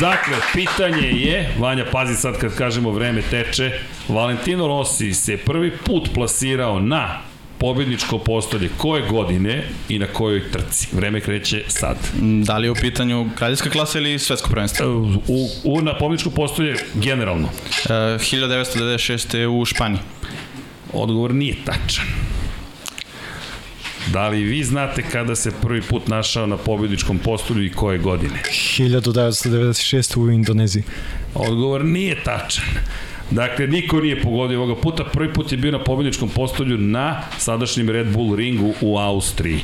[SPEAKER 1] Dakle, pitanje je, Vanja, pazi sad kad kažemo vreme teče, Valentino Rossi se prvi put plasirao na pobedničko postolje koje godine i na kojoj trci. Vreme kreće sad.
[SPEAKER 5] Da li je u pitanju kraljevska klasa ili svetsko prvenstvo?
[SPEAKER 1] U, u, na pobedničko postolje generalno.
[SPEAKER 5] Uh, 1996. u Španiji.
[SPEAKER 1] Odgovor nije tačan. Da li vi znate kada se prvi put našao na pobjedičkom postolju i koje godine?
[SPEAKER 3] 1996. u Indoneziji.
[SPEAKER 1] Odgovor nije tačan. Dakle, niko nije pogodio ovoga puta. Prvi put je bio na pobjedičkom postolju na sadašnjem Red Bull ringu u Austriji.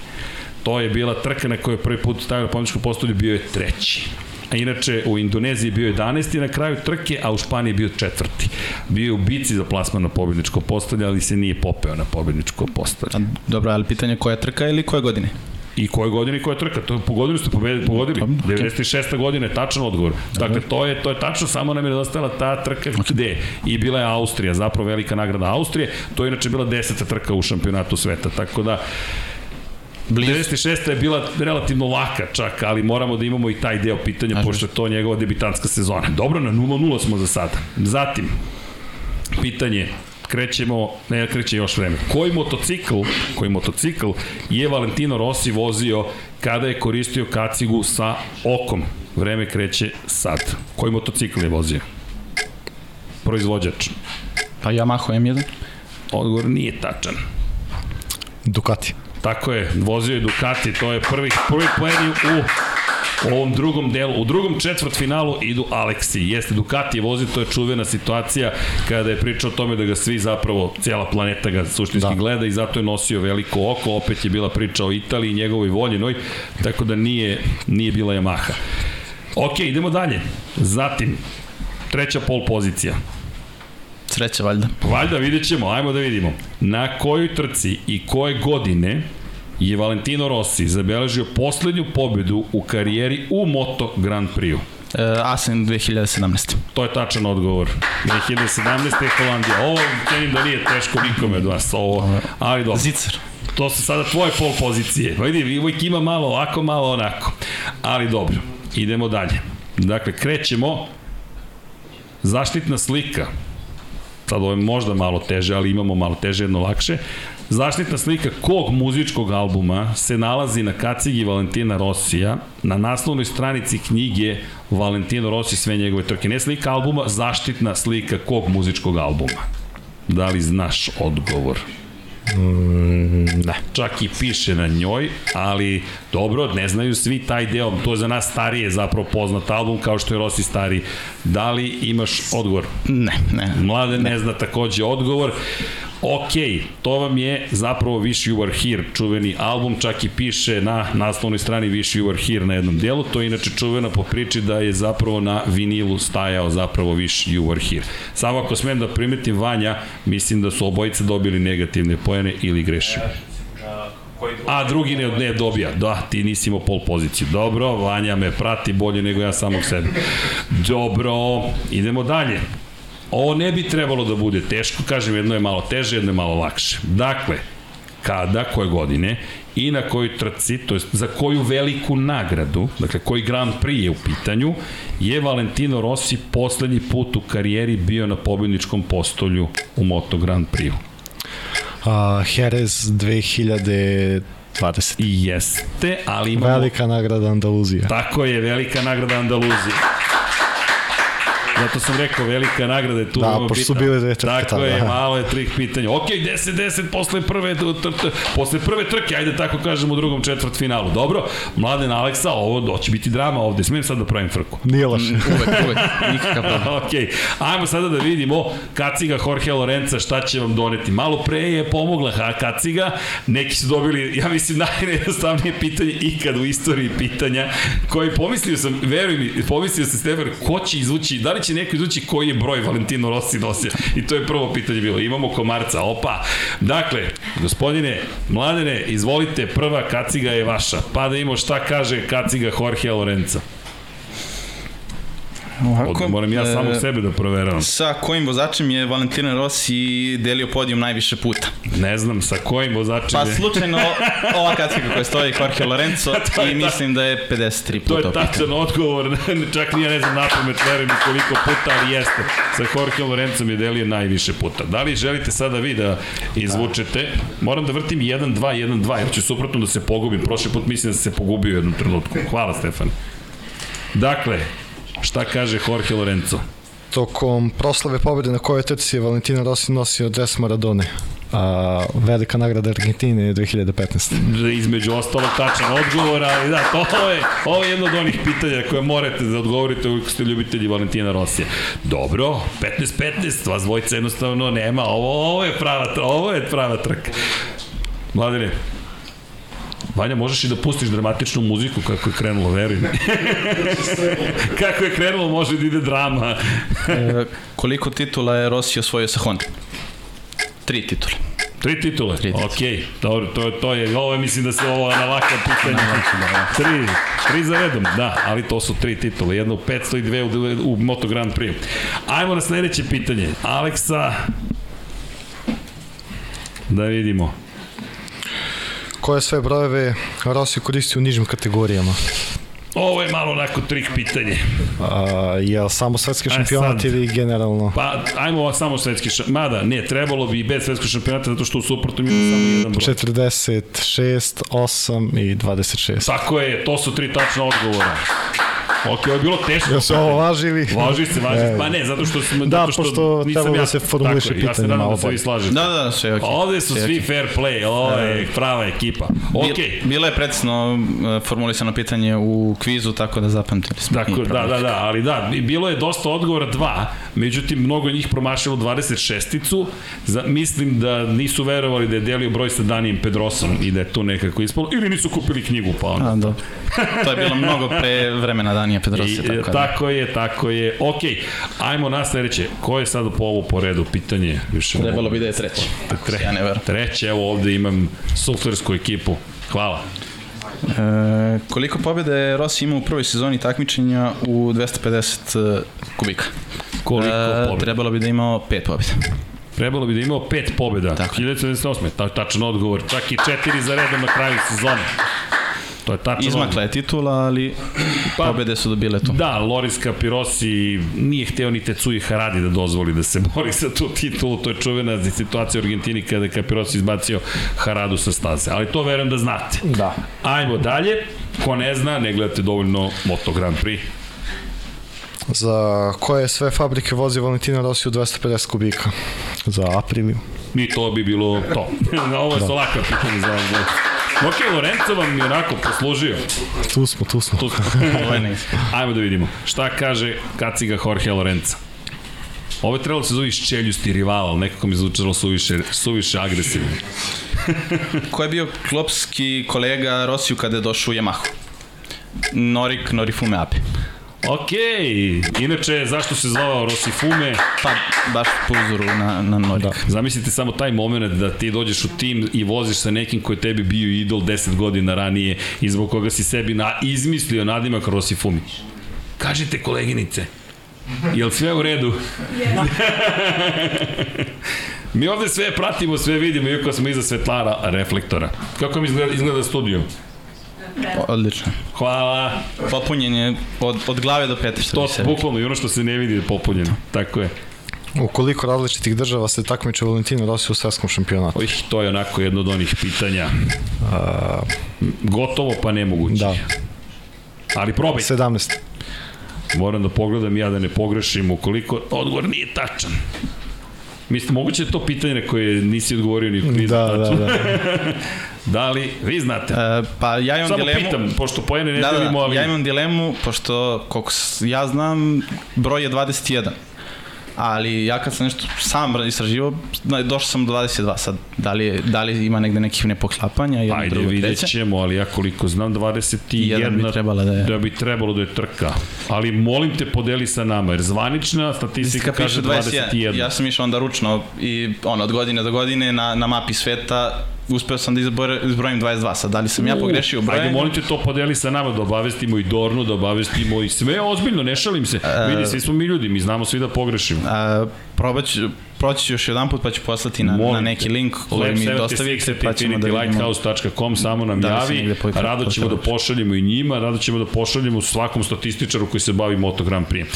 [SPEAKER 1] To je bila trka na kojoj prvi put stavio na pobjedičkom postolju, bio je treći. A inače u Indoneziji bio 11. na kraju trke, a u Španiji bio četvrti. Bio je u bici za plasman na pobjedničko postolje, ali se nije popeo na pobjedničko postolje. A,
[SPEAKER 5] dobro, ali pitanje koja trka ili koje godine?
[SPEAKER 1] I koje godine i koja trka? To po godinu ste pobedili, pogodili. Okay. 96. godina je tačan odgovor. Dakle, to je, to je tačno, samo nam je nedostajala ta trka gde? I bila je Austrija, zapravo velika nagrada Austrije. To je inače bila deseta trka u šampionatu sveta. Tako da, Blizu. 96. je bila relativno laka čak, ali moramo da imamo i taj deo pitanja, Znaš, pošto je to njegova debitanska sezona. Dobro, na 0-0 smo za sada. Zatim, pitanje, krećemo, ne kreće još vreme. Koji motocikl, koji motocikl je Valentino Rossi vozio kada je koristio kacigu sa okom? Vreme kreće sad. Koji motocikl je vozio? Proizvođač.
[SPEAKER 5] Pa Yamaha M1.
[SPEAKER 1] Odgovor nije tačan.
[SPEAKER 3] Ducati.
[SPEAKER 1] Tako je, vozio je Ducati, to je prvi, prvi pleni u u ovom drugom delu, u drugom četvrt finalu idu Aleksi. Jeste, Ducati je vozio, to je čuvena situacija kada je pričao o tome da ga svi zapravo, cijela planeta ga suštinski da. gleda i zato je nosio veliko oko, opet je bila priča o Italiji i njegovoj voljinoj, tako da nije, nije bila Yamaha. Ok, idemo dalje. Zatim, treća pol pozicija.
[SPEAKER 5] Sreća, valjda.
[SPEAKER 1] Valjda, vidjet ćemo, ajmo da vidimo. Na kojoj trci i koje godine je Valentino Rossi zabeležio poslednju pobedu u karijeri u Moto Grand Prix-u?
[SPEAKER 5] Uh, Asen 2017.
[SPEAKER 1] To je tačan odgovor. 2017. je Holandija. Ovo cenim da nije teško nikome od vas. Ovo, ali dobro.
[SPEAKER 5] Zicar.
[SPEAKER 1] To su sada tvoje pol pozicije. Vidi, uvijek ima malo ovako, malo onako. Ali dobro, idemo dalje. Dakle, krećemo. Zaštitna slika. Sad ovo je možda malo teže, ali imamo malo teže, jedno lakše. Zaštitna slika kog muzičkog albuma se nalazi na kacigi Valentina Rosija na naslovnoj stranici knjige Valentino Rossi sve njegove trke. Ne slika albuma, zaštitna slika kog muzičkog albuma. Da li znaš odgovor?
[SPEAKER 3] Ne.
[SPEAKER 1] čak i piše na njoj, ali dobro, ne znaju svi taj deo, to je za nas starije zapravo poznat album, kao što je Rossi stari. Da li imaš odgovor?
[SPEAKER 5] Ne, ne.
[SPEAKER 1] Mlade ne zna takođe odgovor. Ok, to vam je zapravo Wish You Were Here, čuveni album, čak i piše na naslovnoj strani Wish You Were Here na jednom delu, to je inače čuvena po priči da je zapravo na vinilu stajao zapravo Wish You Were Here. Samo ako smem da primetim Vanja, mislim da su obojice dobili negativne poene ili grešim.
[SPEAKER 4] Drugi?
[SPEAKER 1] A drugi ne, ne dobija. Da, ti nisi imao pol poziciju. Dobro, Vanja me prati bolje nego ja samog sebe. Dobro, idemo dalje. Ovo ne bi trebalo da bude teško, kažem, jedno je malo teže, jedno je malo lakše. Dakle, kada, koje godine i na kojoj trci, to jest za koju veliku nagradu, dakle koji Grand Prix je u pitanju, je Valentino Rossi poslednji put u karijeri bio na pobjedničkom postolju u Moto Grand Prix-u.
[SPEAKER 3] A, Jerez 2020.
[SPEAKER 1] I jeste, ali imamo...
[SPEAKER 3] Velika nagrada Andaluzija.
[SPEAKER 1] Tako je, velika nagrada Andaluzije. Zato sam rekao, velika nagrada je tu.
[SPEAKER 3] Da, pošto su bile dve trke
[SPEAKER 1] Tako je,
[SPEAKER 3] da.
[SPEAKER 1] malo je trik pitanja. Ok, 10-10 posle prve, tr, tr, posle prve trke, ajde tako kažemo u drugom četvrt finalu. Dobro, Mladen Aleksa, ovo će biti drama ovde. Smijem sad da pravim frku.
[SPEAKER 3] Nije loše.
[SPEAKER 5] Uvek, uvek, nikakav problem.
[SPEAKER 1] ok, ajmo sada da vidimo Kaciga Jorge Lorenza šta će vam doneti. Malo pre je pomogla ha, Kaciga, neki su dobili, ja mislim, najnejednostavnije pitanje ikad u istoriji pitanja, koji pomislio sam, veruj mi, pomislio sam Stefan, ko će izvući, da li će neko izvući koji je broj Valentino Rossi nosio? I to je prvo pitanje bilo. Imamo komarca, opa. Dakle, gospodine, mladene, izvolite, prva kaciga je vaša. Pa da imamo šta kaže kaciga Jorge Lorenza. Od, moram ja samo
[SPEAKER 5] e,
[SPEAKER 1] sebe da proveravam.
[SPEAKER 5] Sa kojim vozačem je Valentino Rossi delio podijum najviše puta?
[SPEAKER 1] Ne znam sa kojim vozačem
[SPEAKER 5] Pa
[SPEAKER 1] je.
[SPEAKER 5] slučajno ova kacika koja stoji Jorge Lorenzo
[SPEAKER 1] To je
[SPEAKER 5] i mislim da je 53
[SPEAKER 1] To
[SPEAKER 5] puta
[SPEAKER 1] je
[SPEAKER 5] opitan.
[SPEAKER 1] tačan odgovor, čak nije ne znam napamet, verujem koliko puta, ali jeste. Sa Jorge Lorencom je delio najviše puta. Da li želite sada vi da izvučete? Moram da vrtim 1, 2, 1, 2, jer ću suprotno da se pogubim. Prošli put mislim da se pogubio u jednom trenutku. Hvala, Stefan. Dakle, šta kaže Jorge Lorenzo?
[SPEAKER 3] Tokom proslave pobjede na kojoj trci je Valentino Rossi nosio dres Maradone. A, velika nagrada Argentine je 2015.
[SPEAKER 1] između ostalog tačan odgovor, ali da, to je, ovo je jedno od onih pitanja koje morate da odgovorite ukoliko ste ljubitelji Valentina Rosija. Dobro, 15-15, vas dvojica jednostavno nema, ovo, ovo je prava, ovo je prava trka. Mladine, Vanja, možeš i da pustiš dramatičnu muziku kako je krenulo, veruj mi. kako je krenulo, može da ide drama.
[SPEAKER 5] E, koliko titula je Rossi osvojio sa Honda? Tri titule.
[SPEAKER 1] Tri titule,
[SPEAKER 5] Tri titule.
[SPEAKER 1] ok, dobro, to, to je, ovo je, mislim da se ovo na laka pitanja. Tri, tri za redom, da, ali to su tri titule, jedna u 500 i dve u, u Moto Grand Prix. Ajmo na sledeće pitanje. Aleksa, da vidimo.
[SPEAKER 3] Koje sve brojeve Rossi koristi u nižim kategorijama?
[SPEAKER 1] Ovo je malo onako trik pitanje.
[SPEAKER 3] A, je li samo svetski šampionat
[SPEAKER 1] sad.
[SPEAKER 3] ili generalno?
[SPEAKER 1] Pa, ajmo ovo samo svetski šampionat. Mada, ne, trebalo bi i bez svetskog šampionata, zato što u suprotnom ima samo jedan broj.
[SPEAKER 3] 46, 8 i 26.
[SPEAKER 1] Tako je, to su tri tačna odgovora. Ok, ovo je bilo teško.
[SPEAKER 3] Jel se ovo važi ili?
[SPEAKER 1] Važi se, važi se.
[SPEAKER 3] Ne.
[SPEAKER 1] Pa ne, zato što sam...
[SPEAKER 3] Da,
[SPEAKER 1] zato što
[SPEAKER 3] pošto
[SPEAKER 1] nisam
[SPEAKER 3] trebalo
[SPEAKER 1] ja,
[SPEAKER 3] da se formuliše
[SPEAKER 1] tako je, Ja se
[SPEAKER 3] pitanje
[SPEAKER 1] nadam
[SPEAKER 3] malo
[SPEAKER 1] da se vi slažete.
[SPEAKER 5] Da, da, da, sve je okej.
[SPEAKER 1] Ovde su
[SPEAKER 5] Sve
[SPEAKER 1] svi
[SPEAKER 5] okej.
[SPEAKER 1] fair play, ovo je prava ekipa.
[SPEAKER 5] Bil-
[SPEAKER 1] Okej.
[SPEAKER 5] Bilo je precizno e, formulisano pitanje u kvizu, tako da zapamtili smo.
[SPEAKER 1] Tako, da, da, da, ali da, bilo je dosta odgovora dva, međutim, mnogo njih promašilo 26-icu. Za, mislim da nisu verovali da je delio broj sa Danijem Pedrosom i da je to nekako ispalo, ili nisu kupili knjigu, pa onda.
[SPEAKER 5] A, dobro. to je bilo mnogo pre vremena Danija Pedrosa.
[SPEAKER 1] I,
[SPEAKER 5] tako,
[SPEAKER 1] tako,
[SPEAKER 5] da.
[SPEAKER 1] tako je, tako je. Ok, ajmo na sledeće. Ko je sad po ovu po redu? Pitanje više.
[SPEAKER 5] Trebalo bi da je treći.
[SPEAKER 1] Tre,
[SPEAKER 5] Ja ne verujem.
[SPEAKER 1] treće, evo ovde imam suflersku ekipu. Hvala.
[SPEAKER 5] E, koliko pobjede je Rossi imao u prvoj sezoni takmičenja u 250 kubika?
[SPEAKER 1] Koliko
[SPEAKER 5] E,
[SPEAKER 1] pobjeda?
[SPEAKER 5] trebalo bi da imao pet pobjeda.
[SPEAKER 1] Trebalo bi da imao pet pobjeda.
[SPEAKER 5] Tako.
[SPEAKER 1] 1978. Ta, tačan odgovor. Čak i četiri za redom na kraju sezone. To je tačan
[SPEAKER 5] Izmakla je titula, ali
[SPEAKER 1] Pa-
[SPEAKER 5] pobede su dobile tu.
[SPEAKER 1] Da, Loris Capirosi nije hteo ni Tetsuji Haradi da dozvoli da se bori za tu titulu. To je čuvena situacija u Argentini kada je Capirosi izbacio Haradu sa staze. Ali to verujem da znate.
[SPEAKER 3] Da.
[SPEAKER 1] Ajmo dalje. Ko ne zna, ne gledate dovoljno Moto Grand Prix.
[SPEAKER 3] Za koje sve fabrike vozi Valentino Rossi u 250 kubika? Za Apriliju.
[SPEAKER 1] Ni to bi bilo to. Ovo je da. laka pitanje za vas. Ok, Lorenzo vam je onako poslužio.
[SPEAKER 3] Tu smo, tu smo.
[SPEAKER 1] Tu smo. Ajmo da vidimo. Šta kaže kaciga Jorge Lorenza? Ovo je trebalo da se zove iščeljusti rival, ali nekako mi zvučalo suviše, suviše agresivno.
[SPEAKER 5] Ko je bio klopski kolega Rosiju kada je došao u Yamahu? Norik Norifume Ape.
[SPEAKER 1] Ok, inače zašto se zvao Rosifume?
[SPEAKER 5] Pa baš po uzoru na, na Norik. Da.
[SPEAKER 1] Zamislite samo taj moment da ti dođeš u tim i voziš sa nekim koji je tebi bio idol 10 godina ranije i zbog koga si sebi na, izmislio nadimak Rosifumi. Kažite koleginice, Jel sve u redu? Mi ovde sve pratimo, sve vidimo, iako smo iza svetlara reflektora. Kako mi izgleda, izgleda studio?
[SPEAKER 5] Odlično.
[SPEAKER 1] Hvala.
[SPEAKER 5] Popunjen je od, od glave do pete, što
[SPEAKER 1] To bukvalno i ono što se ne vidi je popunjeno. Tako je.
[SPEAKER 3] U koliko različitih država se takmiče Valentino Rossi u svetskom šampionatu?
[SPEAKER 1] Oj, to je onako jedno od onih pitanja.
[SPEAKER 3] A,
[SPEAKER 1] Gotovo pa nemoguće.
[SPEAKER 3] da,
[SPEAKER 1] Ali probaj.
[SPEAKER 3] 17.
[SPEAKER 1] Moram da pogledam ja da ne pogrešim ukoliko odgovor nije tačan. Mislim, moguće je to pitanje na koje nisi odgovorio ni u kvizu.
[SPEAKER 3] Da, da, da.
[SPEAKER 1] Da li, vi znate?
[SPEAKER 5] E, pa ja imam
[SPEAKER 1] Samo
[SPEAKER 5] dilemu...
[SPEAKER 1] pitam, pošto pojene ne
[SPEAKER 5] Da, da,
[SPEAKER 1] delimo,
[SPEAKER 5] da,
[SPEAKER 1] ali...
[SPEAKER 5] ja imam dilemu, pošto, koliko ja znam, broj je 21. Ali ja kad sam nešto sam istraživao, došao sam do 22. Sad, da li, da li ima negde nekih nepoklapanja, jedno,
[SPEAKER 1] Ajde,
[SPEAKER 5] drugo,
[SPEAKER 1] vidjet
[SPEAKER 5] treće?
[SPEAKER 1] ćemo, ali ja koliko znam, 21
[SPEAKER 5] Jedan bi trebala da je.
[SPEAKER 1] da bi trebalo da je trka. Ali molim te podeli sa nama, jer zvanična statistika kaže
[SPEAKER 5] piše 21.
[SPEAKER 1] 21.
[SPEAKER 5] Ja sam išao onda ručno i ono, od godine do godine na, na mapi sveta uspeo sam da izbrojim 22. Sad, da li sam ja pogrešio u
[SPEAKER 1] Ajde, molim te to podeli sa nama, da obavestimo i Dornu, da obavestimo i sve, ozbiljno, ne šalim se.
[SPEAKER 5] E,
[SPEAKER 1] Vidi, svi smo mi ljudi, mi znamo svi da pogrešimo.
[SPEAKER 5] A, probat ću, proći ću još jedan put pa ću poslati na,
[SPEAKER 1] Molim
[SPEAKER 5] na neki link koji mi dostavite pa ćemo da vidimo.
[SPEAKER 1] Lighthouse.com samo nam
[SPEAKER 5] Da
[SPEAKER 1] javi, rado ćemo da pošaljemo i njima, rado ćemo da pošaljemo svakom statističaru koji se bavi Moto Grand Prix.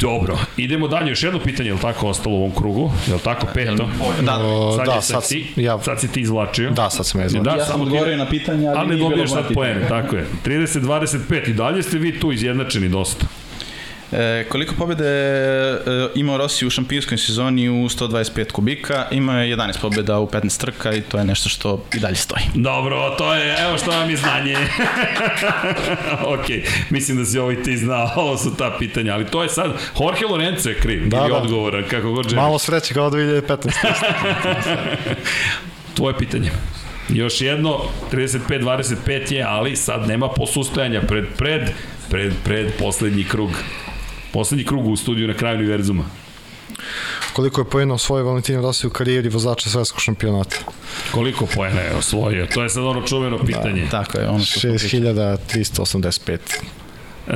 [SPEAKER 1] Dobro, idemo dalje, još jedno pitanje, je li tako ostalo u ovom krugu? Je li tako peto?
[SPEAKER 5] Da,
[SPEAKER 1] Sad,
[SPEAKER 3] da,
[SPEAKER 1] sad,
[SPEAKER 3] sad,
[SPEAKER 1] ti,
[SPEAKER 3] ja,
[SPEAKER 1] sad si ti izvlačio.
[SPEAKER 3] da, sad sam ja izvlačio.
[SPEAKER 1] Da,
[SPEAKER 5] ja sam odgovorio na pitanje, ali,
[SPEAKER 1] Ali ne
[SPEAKER 5] nije bilo
[SPEAKER 1] dobiješ sad
[SPEAKER 5] pitanje.
[SPEAKER 1] poene, tako je. 30-25 i dalje ste vi tu izjednačeni dosta.
[SPEAKER 5] E, koliko pobjede e, imao Rossi u šampionskoj sezoni u 125 kubika, imao je 11 pobjeda u 15 trka i to je nešto što i dalje stoji.
[SPEAKER 1] Dobro, to je, evo što vam je znanje. ok, mislim da si ovo i ti znao, ovo su ta pitanja, ali to je sad, Jorge Lorenzo je kriv,
[SPEAKER 3] Da,
[SPEAKER 1] ili
[SPEAKER 3] da.
[SPEAKER 1] odgovoran, kako god želiš.
[SPEAKER 3] Malo sreće kao 2015.
[SPEAKER 1] Tvoje pitanje. Još jedno, 35-25 je, ali sad nema posustajanja pred, pred, pred, pred poslednji krug. Poslednji krug u studiju na kraju univerzuma.
[SPEAKER 3] Koliko je pojeno svoj Valentino Rossi u karijeri vozača svetskog šampionata?
[SPEAKER 1] Koliko poena je osvojio? To je sad ono čuveno pitanje.
[SPEAKER 5] Tako je, ono što smo pričali.
[SPEAKER 3] 6385.
[SPEAKER 1] E,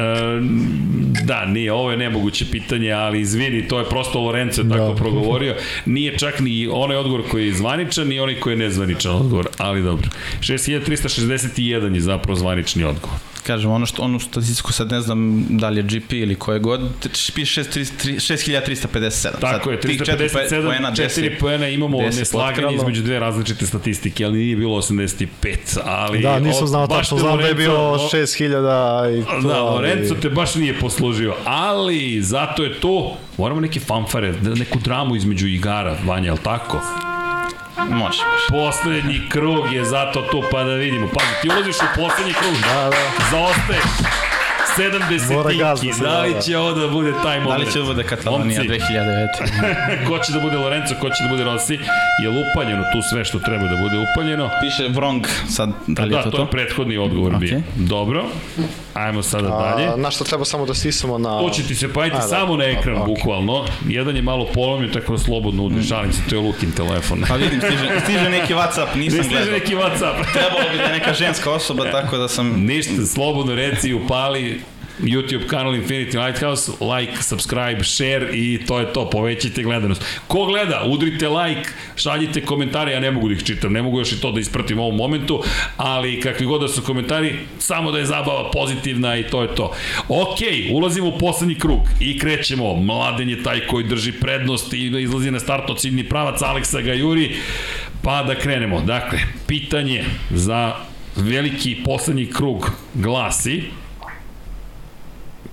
[SPEAKER 1] da, nije, ovo je nemoguće pitanje, ali izvini, to je prosto Lorenzo je tako
[SPEAKER 3] Da.
[SPEAKER 1] progovorio. Nije čak ni onaj odgovor koji je zvaničan, ni onaj koji je nezvaničan odgovor, ali dobro. 6361 je zapravo zvanični odgovor.
[SPEAKER 5] Kažem, ono što, onu statistiku sad ne znam da li je GP ili koje god, piše 6357.
[SPEAKER 1] Tako je, 357, 4 poena imamo
[SPEAKER 5] 10
[SPEAKER 1] neslaganje između dve različite statistike, ali nije bilo 85, ali...
[SPEAKER 3] Da, nisam znao tačno, znam da je bilo
[SPEAKER 1] o-
[SPEAKER 3] 6000 i to.
[SPEAKER 1] Da,
[SPEAKER 3] ali-
[SPEAKER 1] Lorenzo te baš nije poslužio, ali zato je to, moramo neke fanfare, da- neku dramu između igara, Vanja, je li tako?
[SPEAKER 5] Može, može.
[SPEAKER 1] Poslednji krug je zato tu, pa da vidimo. Pazi, ti ulaziš u poslednji krug,
[SPEAKER 3] Da, da.
[SPEAKER 1] zaostaješ. 70
[SPEAKER 3] Mora gas da
[SPEAKER 1] tinki,
[SPEAKER 3] se
[SPEAKER 1] da li
[SPEAKER 3] da, da.
[SPEAKER 1] će ovo da bude taj
[SPEAKER 5] Da
[SPEAKER 1] moment?
[SPEAKER 5] li će da bude Katalonija
[SPEAKER 1] Momci,
[SPEAKER 5] 2009?
[SPEAKER 1] ko će da bude Lorenzo, ko će da bude Rossi, je upaljeno tu sve što treba da bude upaljeno.
[SPEAKER 5] Piše Vrong, sad, da li je
[SPEAKER 1] da,
[SPEAKER 5] to
[SPEAKER 1] to
[SPEAKER 5] to?
[SPEAKER 1] je prethodni odgovor okay. bio. Dobro, ajmo sada dalje.
[SPEAKER 3] A, na što treba samo da stisamo na...
[SPEAKER 1] To će ti se pajiti
[SPEAKER 3] A, da.
[SPEAKER 1] samo na ekran,
[SPEAKER 3] A, okej.
[SPEAKER 1] bukvalno. Jedan je malo polomio, tako da slobodno udri. Šalim se, to je Lukin telefon.
[SPEAKER 5] Pa vidim, stiže, stiže neki Whatsapp,
[SPEAKER 1] Ne
[SPEAKER 5] nisam
[SPEAKER 1] stiže
[SPEAKER 5] gledao.
[SPEAKER 1] neki Whatsapp.
[SPEAKER 5] Trebalo bi da je neka ženska osoba, tako da sam...
[SPEAKER 1] Ništa, slobodno reci, upali. YouTube kanal Infinity Lighthouse, like, subscribe, share i to je to, povećajte gledanost. Ko gleda, udrite like, šaljite komentare, ja ne mogu da ih čitam, ne mogu još i to da ispratim u ovom momentu, ali kakvi god da su komentari, samo da je zabava pozitivna i to je to. Ok, ulazimo u poslednji krug i krećemo. Mladen je taj koji drži prednost i izlazi na start od ciljni pravac, Aleksa ga juri, pa da krenemo. Dakle, pitanje za veliki poslednji krug glasi,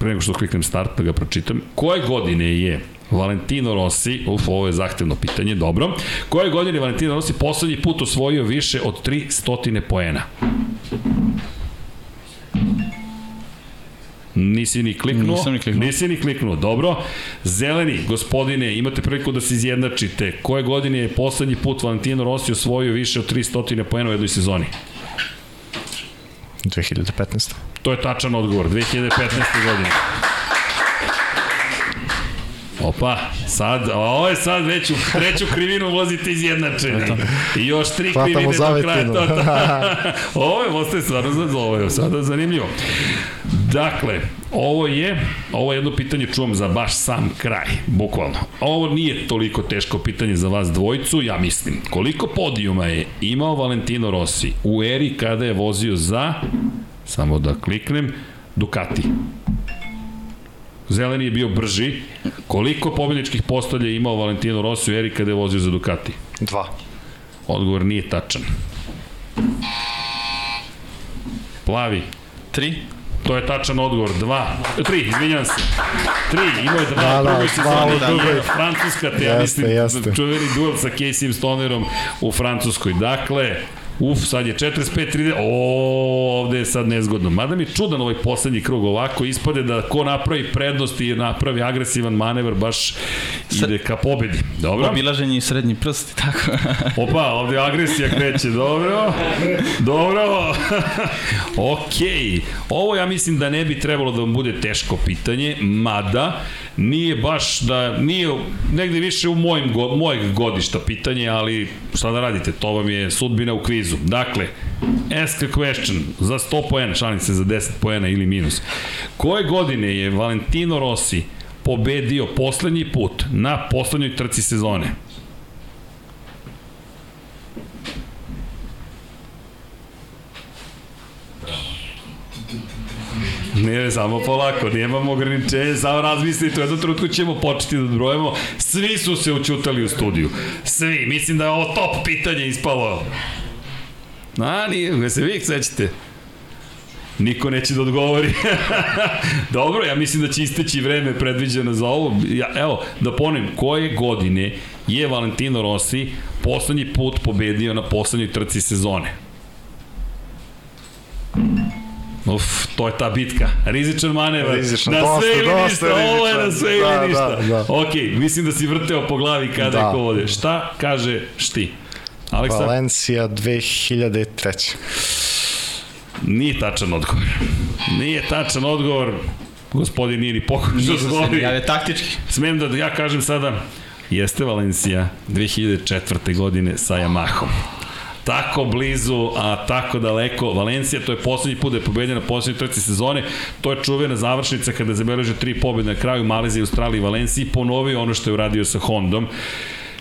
[SPEAKER 1] pre nego što kliknem start da ga pročitam, koje godine je Valentino Rossi, uf, ovo je zahtevno pitanje, dobro. Koje godine je Valentino Rossi poslednji put osvojio više od 300 poena? Nisi ni kliknuo?
[SPEAKER 5] Nisam ni kliknuo.
[SPEAKER 1] Nisi ni kliknuo, dobro. Zeleni, gospodine, imate priliku da se izjednačite. Koje godine je poslednji put Valentino Rossi osvojio više od 300 poena u jednoj sezoni?
[SPEAKER 3] 2015.
[SPEAKER 1] To je tačan odgovor, 2015. godine. Opa, sad, ovo je sad već u treću krivinu ulazite izjednačeni. I još tri
[SPEAKER 3] Hvatamo
[SPEAKER 1] krivine do kraja. To, to. ovo je, ostaje stvarno za ovo je sada zanimljivo. Dakle, ovo je, ovo je jedno pitanje čuvam za baš sam kraj, bukvalno. Ovo nije toliko teško pitanje za vas dvojicu, ja mislim. Koliko podijuma je imao Valentino Rossi u eri kada je vozio za, samo da kliknem, Ducati? Zeleni je bio brži. Koliko pobjedničkih postolja je imao Valentino Rossi u eri kada je vozio za Ducati?
[SPEAKER 3] Dva.
[SPEAKER 1] Odgovor nije tačan. Plavi.
[SPEAKER 5] Tri?
[SPEAKER 1] To je tačan odgovor. Dva. Tri, izvinjam se. Tri, imao je dva
[SPEAKER 3] Da,
[SPEAKER 1] da,
[SPEAKER 3] da,
[SPEAKER 1] drugoj sezoni. Da,
[SPEAKER 3] drugoj.
[SPEAKER 1] Francuska, te ja
[SPEAKER 3] Jeste,
[SPEAKER 1] mislim,
[SPEAKER 3] jeste.
[SPEAKER 1] čuveni duel sa Casey Stonerom u Francuskoj. Dakle, Uf, sad je 45-30, o, ovde je sad nezgodno. Mada mi je čudan ovaj poslednji krug, ovako ispade da ko napravi prednost i napravi agresivan manevar, baš ide ka pobedi. Dobro?
[SPEAKER 5] Obilaženje i srednji prst tako.
[SPEAKER 1] Opa, ovde agresija kreće, dobro, dobro, ok, ovo ja mislim da ne bi trebalo da vam bude teško pitanje, mada nije baš da, nije negde više u mojim, mojeg godišta pitanje, ali šta da radite, to vam je sudbina u kvizu. Dakle, ask a question, za 100 poena, šalim se za 10 poena ili minus. Koje godine je Valentino Rossi pobedio poslednji put na poslednjoj trci sezone? Ne, samo polako, nemamo ograničenje, samo razmislite, u jednom trenutku ćemo početi da brojemo. Svi su se učutali u studiju. Svi, mislim da je ovo top pitanje ispalo. A, nije, ne se vi sećate. Niko neće da odgovori. Dobro, ja mislim da će isteći vreme predviđeno za ovo. Ja, evo, da ponovim, koje godine je Valentino Rossi poslednji put pobedio na poslednjoj trci sezone? Uf, to je ta bitka. Rizičan manevar.
[SPEAKER 3] Rizičan,
[SPEAKER 1] na
[SPEAKER 3] dosta,
[SPEAKER 1] sve ili
[SPEAKER 3] dosta
[SPEAKER 1] ništa, ovo je na
[SPEAKER 3] rizičan.
[SPEAKER 1] sve
[SPEAKER 3] Da,
[SPEAKER 1] ili ništa.
[SPEAKER 3] da, da.
[SPEAKER 1] Ok, mislim da si vrteo po glavi kada
[SPEAKER 3] Da.
[SPEAKER 1] je ko vode. Šta kaže šti? Aleksa?
[SPEAKER 3] Valencija 2003.
[SPEAKER 1] Nije tačan odgovor. Nije tačan odgovor. Gospodin nije ni pokušao
[SPEAKER 5] Nisam se
[SPEAKER 1] odgovori.
[SPEAKER 5] javio taktički.
[SPEAKER 1] Smem da ja kažem sada, jeste Valencija 2004. godine sa Yamahom. Tako blizu, a tako daleko. Valencija, to je poslednji put da je pobedio na poslednjoj trci sezone. To je čuvena završnica kada je zabeležio tri pobjede na kraju Malezije, Australije i Valenciji. Ponovio ono što je uradio sa Hondom.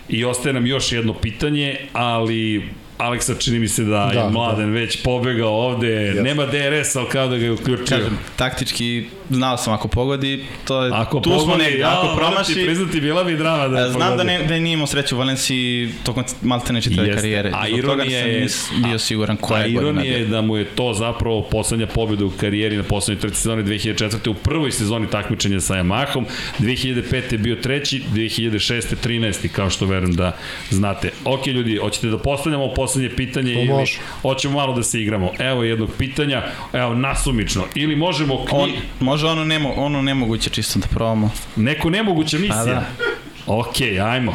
[SPEAKER 1] I ostaje nam još jedno pitanje, ali Aleksa čini mi se da, da je
[SPEAKER 3] Da,
[SPEAKER 1] mladen da. već pobegao ovde. Yes. Nema DRS, ali kao da ga je uključio.
[SPEAKER 5] Kažem, taktički znao sam ako pogodi, to je,
[SPEAKER 1] Ako
[SPEAKER 5] tu
[SPEAKER 1] pogodi,
[SPEAKER 5] smo negde,
[SPEAKER 1] ja,
[SPEAKER 5] ako
[SPEAKER 1] moram ti
[SPEAKER 5] promaši,
[SPEAKER 1] priznati, bila bi drama da je
[SPEAKER 5] Znam da,
[SPEAKER 1] pogodi.
[SPEAKER 5] ne, da nije imao sreću u Valenciji tokom maltene čitave
[SPEAKER 1] Jeste.
[SPEAKER 5] karijere.
[SPEAKER 1] A
[SPEAKER 5] Zbog toga
[SPEAKER 1] ironija
[SPEAKER 5] sam
[SPEAKER 1] je-
[SPEAKER 5] nis bio siguran koja je godina.
[SPEAKER 1] ironija je da mu je to zapravo poslednja pobjeda u karijeri na poslednjoj trci sezone 2004. u prvoj sezoni takmičenja sa Yamahom. 2005. je bio treći, 2006. 13. kao što verujem da znate. Ok ljudi, hoćete da postavljamo poslednje pitanje ili
[SPEAKER 3] može.
[SPEAKER 1] hoćemo malo da se igramo? Evo jednog pitanja, evo nasumično. Ili možemo kni...
[SPEAKER 5] Može ono, nemo, ono nemoguće čisto da probamo.
[SPEAKER 1] Neko nemoguća misija.
[SPEAKER 5] Pa da.
[SPEAKER 1] Ok, ajmo.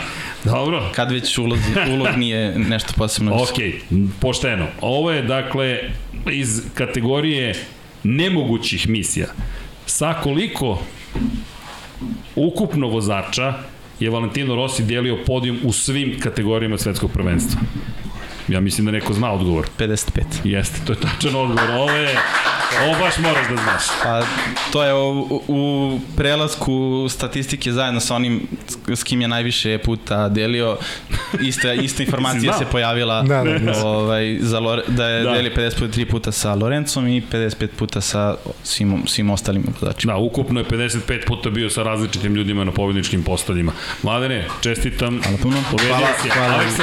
[SPEAKER 1] Dobro.
[SPEAKER 5] Kad već ulog, ulog nije nešto posebno.
[SPEAKER 1] Ok, pošteno. Ovo je, dakle, iz kategorije nemogućih misija. Sa koliko ukupno vozača je Valentino Rossi dijelio podijum u svim kategorijama svetskog prvenstva? Ja mislim da neko zna odgovor.
[SPEAKER 5] 55.
[SPEAKER 1] Jeste, to je tačan odgovor. Ovo je Ovo baš moraš da znaš.
[SPEAKER 5] Pa, to je u, u prelasku statistike zajedno sa onim s kim je najviše puta delio, ista, ista informacija se pojavila
[SPEAKER 3] Da, da, da.
[SPEAKER 5] ovaj, za Lore, da je
[SPEAKER 1] Da.
[SPEAKER 5] delio 53 puta sa Lorencom i 55 puta sa svim, svim ostalim vozačima.
[SPEAKER 1] Da, ukupno je 55 puta bio sa različitim ljudima na pobedničkim postoljima. Mladene, čestitam.
[SPEAKER 5] Hvala puno. Hvala,
[SPEAKER 1] si.
[SPEAKER 5] hvala,
[SPEAKER 1] Aleksa,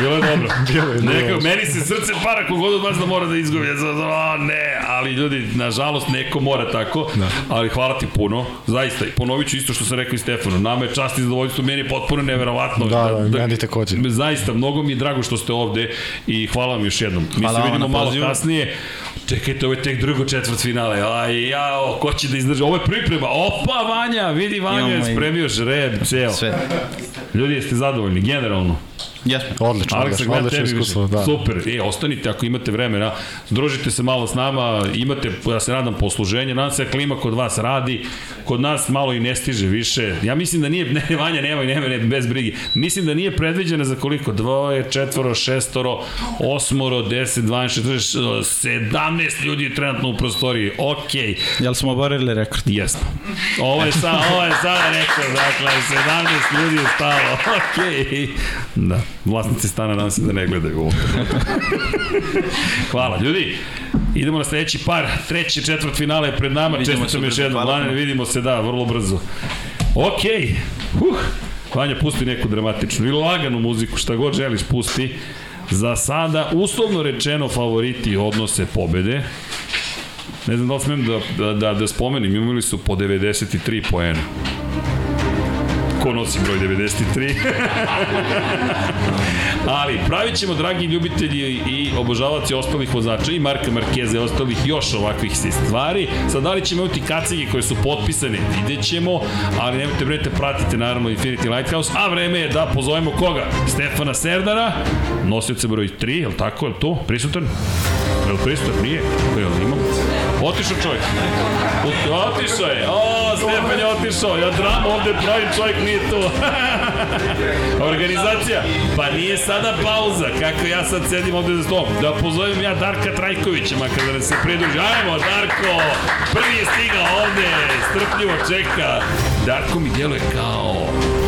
[SPEAKER 1] bilo je dobro.
[SPEAKER 3] Je, bilo je.
[SPEAKER 1] Neka, meni se srce para kogod od vas da mora da izgubi. Ja o, ne, ali ljudi, nažalost, neko mora tako. Da. Ali hvala ti puno. Zaista, i ponovit ću isto što sam rekao i Stefanu. Nama je čast i zadovoljstvo, meni je potpuno neverovatno.
[SPEAKER 3] Da, da, meni takođe.
[SPEAKER 1] Zaista, mnogo mi je drago što ste ovde i hvala vam još jednom. Mi
[SPEAKER 5] Hvala
[SPEAKER 1] se vidimo malo
[SPEAKER 5] pozivu.
[SPEAKER 1] kasnije. Čekajte, ovo je tek drugo četvrt finale. Aj, jao, ko će da izdrži? Ovo je priprema. Opa, Vanja, vidi Vanja je spremio žreb, ceo.
[SPEAKER 5] Sve.
[SPEAKER 1] Ljudi, jeste zadovoljni, generalno.
[SPEAKER 5] Jesmo.
[SPEAKER 3] Odlično,
[SPEAKER 1] Aleksa,
[SPEAKER 3] odlično, odlično
[SPEAKER 1] tebi
[SPEAKER 3] iskustvo, da.
[SPEAKER 1] Super, e, ostanite ako imate vremena, združite se malo s nama, imate, ja se nadam, posluženje, nadam se da klima kod vas radi, kod nas malo i ne stiže više. Ja mislim da nije, ne, Vanja, nemoj, nemoj, ne, bez brigi. Mislim da nije predviđena za koliko? Dvoje, četvoro, šestoro, osmoro, deset, 12, 14, 17 ljudi je trenutno u prostoriji. Okej. Okay.
[SPEAKER 5] Jel smo oborili rekord?
[SPEAKER 1] Jesmo. Ovo je, sa, ovo je sada rekao, dakle, 17 ljudi je stalo. Okej. Okay. Da, vlasnici stana nam se da ne gledaju ovo. Hvala, ljudi. Idemo na sledeći par, treći četvrt finale je pred nama, čestitam još jednom, Lane, vidimo se, da, vrlo brzo. Okej, okay. uh. Vanja, pusti neku dramatičnu ili laganu muziku, šta god želiš, pusti. Za sada, uslovno rečeno, favoriti odnose pobede. Ne znam da li smem da, da, da, da spomenim, imali su po 93 poena. Ko nosi broj 93? Ali, pravit ćemo, dragi ljubitelji i obožavaci ostalih vozača i Marka Markeza i ostalih još ovakvih stvari. Sad, da li ćemo imati kacige koje su potpisane, vidjet ćemo, ali nemojte brinete, pratite naravno Infinity Lighthouse, a vreme je da pozovemo koga? Stefana Serdara, nosioca broj 3, je li tako, je li to? Prisutan? Je li prisutan? Nije? Je li imamo? Otišao čovjek. Ot- Otišao je. O, Stefan je otišao. Ja dramu ovde pravim, čovjek nije tu. Organizacija. Pa nije sada pauza. Kako ja sad sedim ovde za stolom. Da pozovem ja Darka Trajkovića, makar da nam se pridruži. Ajmo, Darko. Prvi je stigao ovde. Strpljivo čeka. Darko mi djeluje kao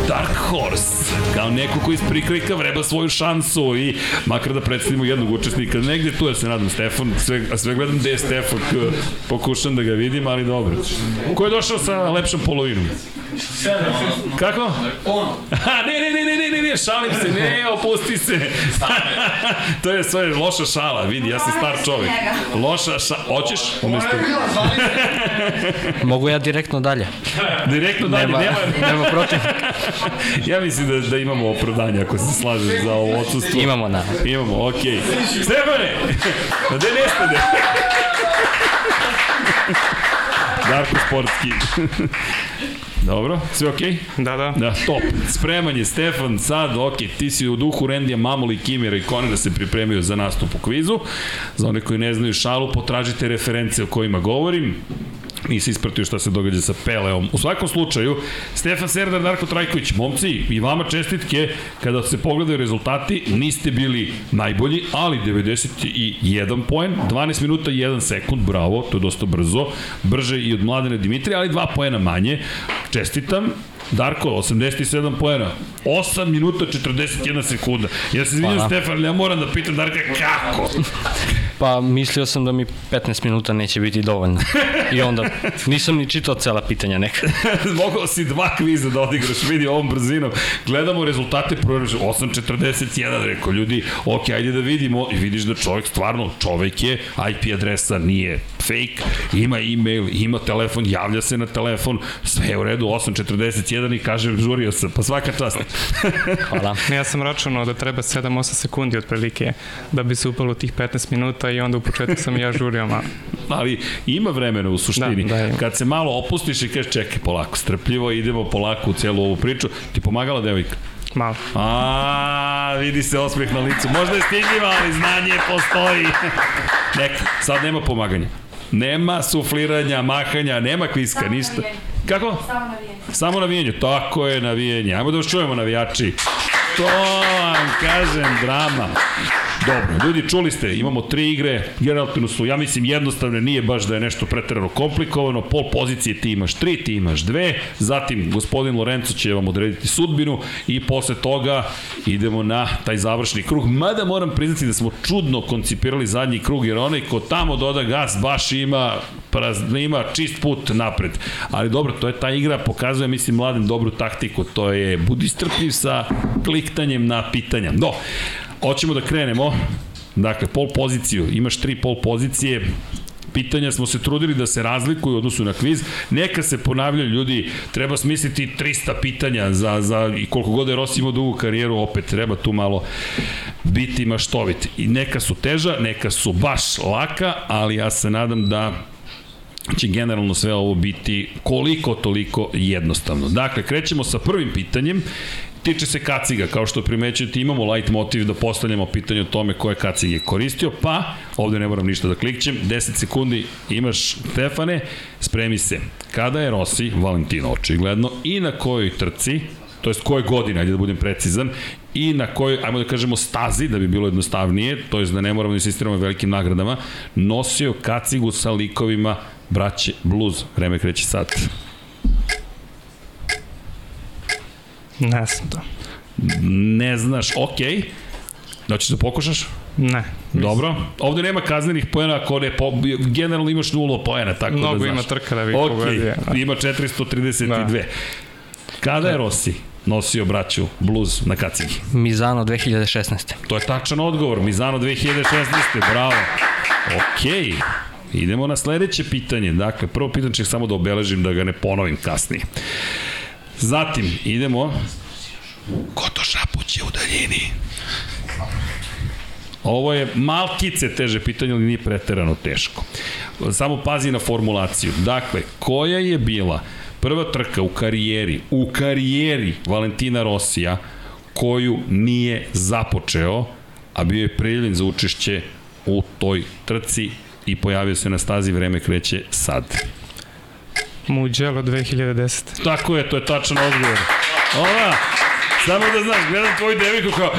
[SPEAKER 1] Dark Horse, kao neko koji iz prikrika vreba svoju šansu i makar da predstavimo jednog učesnika, negde tu ja se nadam Stefan, sve, a sve gledam gde je Stefan, pokušam da ga vidim, ali dobro. Ko je došao sa lepšom polovinom? Kako? Ne, ne, ne, ne, ne, ne, ne, šalim se, ne, opusti se. to je sve loša šala, vidi, ja sam star čovjek. Loša šala, hoćeš? Umesto...
[SPEAKER 2] Mogu ja direktno dalje.
[SPEAKER 1] Direktno dalje,
[SPEAKER 2] Nema,
[SPEAKER 1] nema,
[SPEAKER 2] nema protiv.
[SPEAKER 1] ja mislim da, da imamo opravdanje ako se slažeš za ovo odsustvo.
[SPEAKER 2] Imamo, na.
[SPEAKER 1] Imamo, okej. Okay. Stefane, da gde nestade? Darko Sportski. Dobro, sve okej? Okay?
[SPEAKER 4] Da, da.
[SPEAKER 1] Da, top. Spreman je Stefan, sad, ok, ti si u duhu Rendija Mamuli, Kimira i Konera se pripremio za nastup u kvizu. Za one koji ne znaju šalu, potražite reference o kojima govorim nisi ispratio šta se događa sa Peleom. U svakom slučaju, Stefan Serdar, Darko Trajković, momci, i vama čestitke, kada se pogledaju rezultati, niste bili najbolji, ali 91 poen, 12 minuta i 1 sekund, bravo, to je dosta brzo, brže i od Mladene Dimitrija, ali 2 poena manje. Čestitam, Darko, 87 poena, 8 minuta 41 sekunda. Ja se izvinjam,
[SPEAKER 2] Hvala.
[SPEAKER 1] Stefan, ja moram da pitam Darka kako?
[SPEAKER 2] Pa mislio sam da mi 15 minuta neće biti dovoljno. I onda nisam ni čitao cela pitanja neka.
[SPEAKER 1] Mogao si dva kviza da odigraš, vidi ovom brzinom. Gledamo rezultate proražu 8.41, rekao ljudi, ok, ajde da vidimo i vidiš da čovjek stvarno, čovjek je, IP adresa nije fake, ima e-mail, ima telefon, javlja se na telefon, sve je u redu, 8.41 i kaže, žurio sam, pa svaka čast.
[SPEAKER 2] Hvala.
[SPEAKER 4] Ja sam računao da treba 7-8 sekundi otprilike da bi se upalo tih 15 minuta i onda u početku sam ja žurio malo.
[SPEAKER 1] ali ima vremena u suštini.
[SPEAKER 4] Da, da, ima.
[SPEAKER 1] Kad se malo opustiš i kažeš čekaj polako, strpljivo, idemo polako u celu ovu priču, ti pomagala devojka?
[SPEAKER 4] Malo.
[SPEAKER 1] A, vidi se osmeh na licu. Možda je stidljiva, ali znanje postoji. Neka, sad nema pomaganja. Nema sufliranja, mahanja, nema kviska,
[SPEAKER 6] Samo
[SPEAKER 1] ništa.
[SPEAKER 6] navijanje.
[SPEAKER 1] Kako?
[SPEAKER 6] Samo navijenje.
[SPEAKER 1] Samo navijenje. Tako je navijenje. Ajmo da vas čujemo navijači. To vam kažem, drama. Dobro, ljudi, čuli ste, imamo tri igre, generalno su, ja mislim, jednostavne, nije baš da je nešto preterano komplikovano, pol pozicije ti imaš tri, ti imaš dve, zatim gospodin Lorenzo će vam odrediti sudbinu i posle toga idemo na taj završni krug, mada moram priznati da smo čudno koncipirali zadnji krug, jer onaj ko tamo doda gas baš ima praz, ima čist put napred. Ali dobro, to je ta igra, pokazuje, mislim, mladim dobru taktiku, to je budi strpljiv sa kliktanjem na pitanja. Do, hoćemo da krenemo. Dakle, pol poziciju, imaš tri pol pozicije, pitanja smo se trudili da se razlikuju u odnosu na kviz. Neka se ponavljaju ljudi, treba smisliti 300 pitanja za, za i koliko god je Rossi imao dugu karijeru, opet treba tu malo biti maštovit. I neka su teža, neka su baš laka, ali ja se nadam da će generalno sve ovo biti koliko toliko jednostavno. Dakle, krećemo sa prvim pitanjem tiče se kaciga, kao što primećujete imamo light motiv da postavljamo pitanje o tome koje kacig je koristio, pa ovde ne moram ništa da klikćem, 10 sekundi imaš Stefane, spremi se. Kada je Rossi, Valentino očigledno, i na kojoj trci, to jest koje godine, ajde da budem precizan, i na kojoj, ajmo da kažemo, stazi, da bi bilo jednostavnije, to jest da ne moramo da insistiramo velikim nagradama, nosio kacigu sa likovima braće Blues. Vreme kreće sad.
[SPEAKER 4] Ne znam to.
[SPEAKER 1] Ne znaš, okej. Okay. Hoćeš da pokušaš?
[SPEAKER 4] Ne.
[SPEAKER 1] Dobro. Ovde nema kaznenih poena ako ne po, generalno imaš nula poena, tako
[SPEAKER 4] Mnogo
[SPEAKER 1] da znaš.
[SPEAKER 4] ima trka da bi
[SPEAKER 1] okay.
[SPEAKER 4] pogodio.
[SPEAKER 1] Ima 432. Da. Kada je Rossi nosio braću Blues na kacigi?
[SPEAKER 2] Mizano 2016.
[SPEAKER 1] To je tačan odgovor. Mizano 2016. Bravo. Okej. Okay. Idemo na sledeće pitanje. Dakle, prvo pitanje ću samo da obeležim da ga ne ponovim kasnije. Zatim, idemo... Ko to šapuće u daljini? Ovo je malkice teže pitanje, ali nije preterano teško. Samo pazi na formulaciju. Dakle, koja je bila prva trka u karijeri, u karijeri Valentina Rosija, koju nije započeo, a bio je prijavljen za učešće u toj trci i pojavio se na stazi, vreme kreće sad.
[SPEAKER 4] Mugello 2010.
[SPEAKER 1] Tako je, to je tačan odgovor. Ova, samo da znaš, gledam tvoju deviku kao,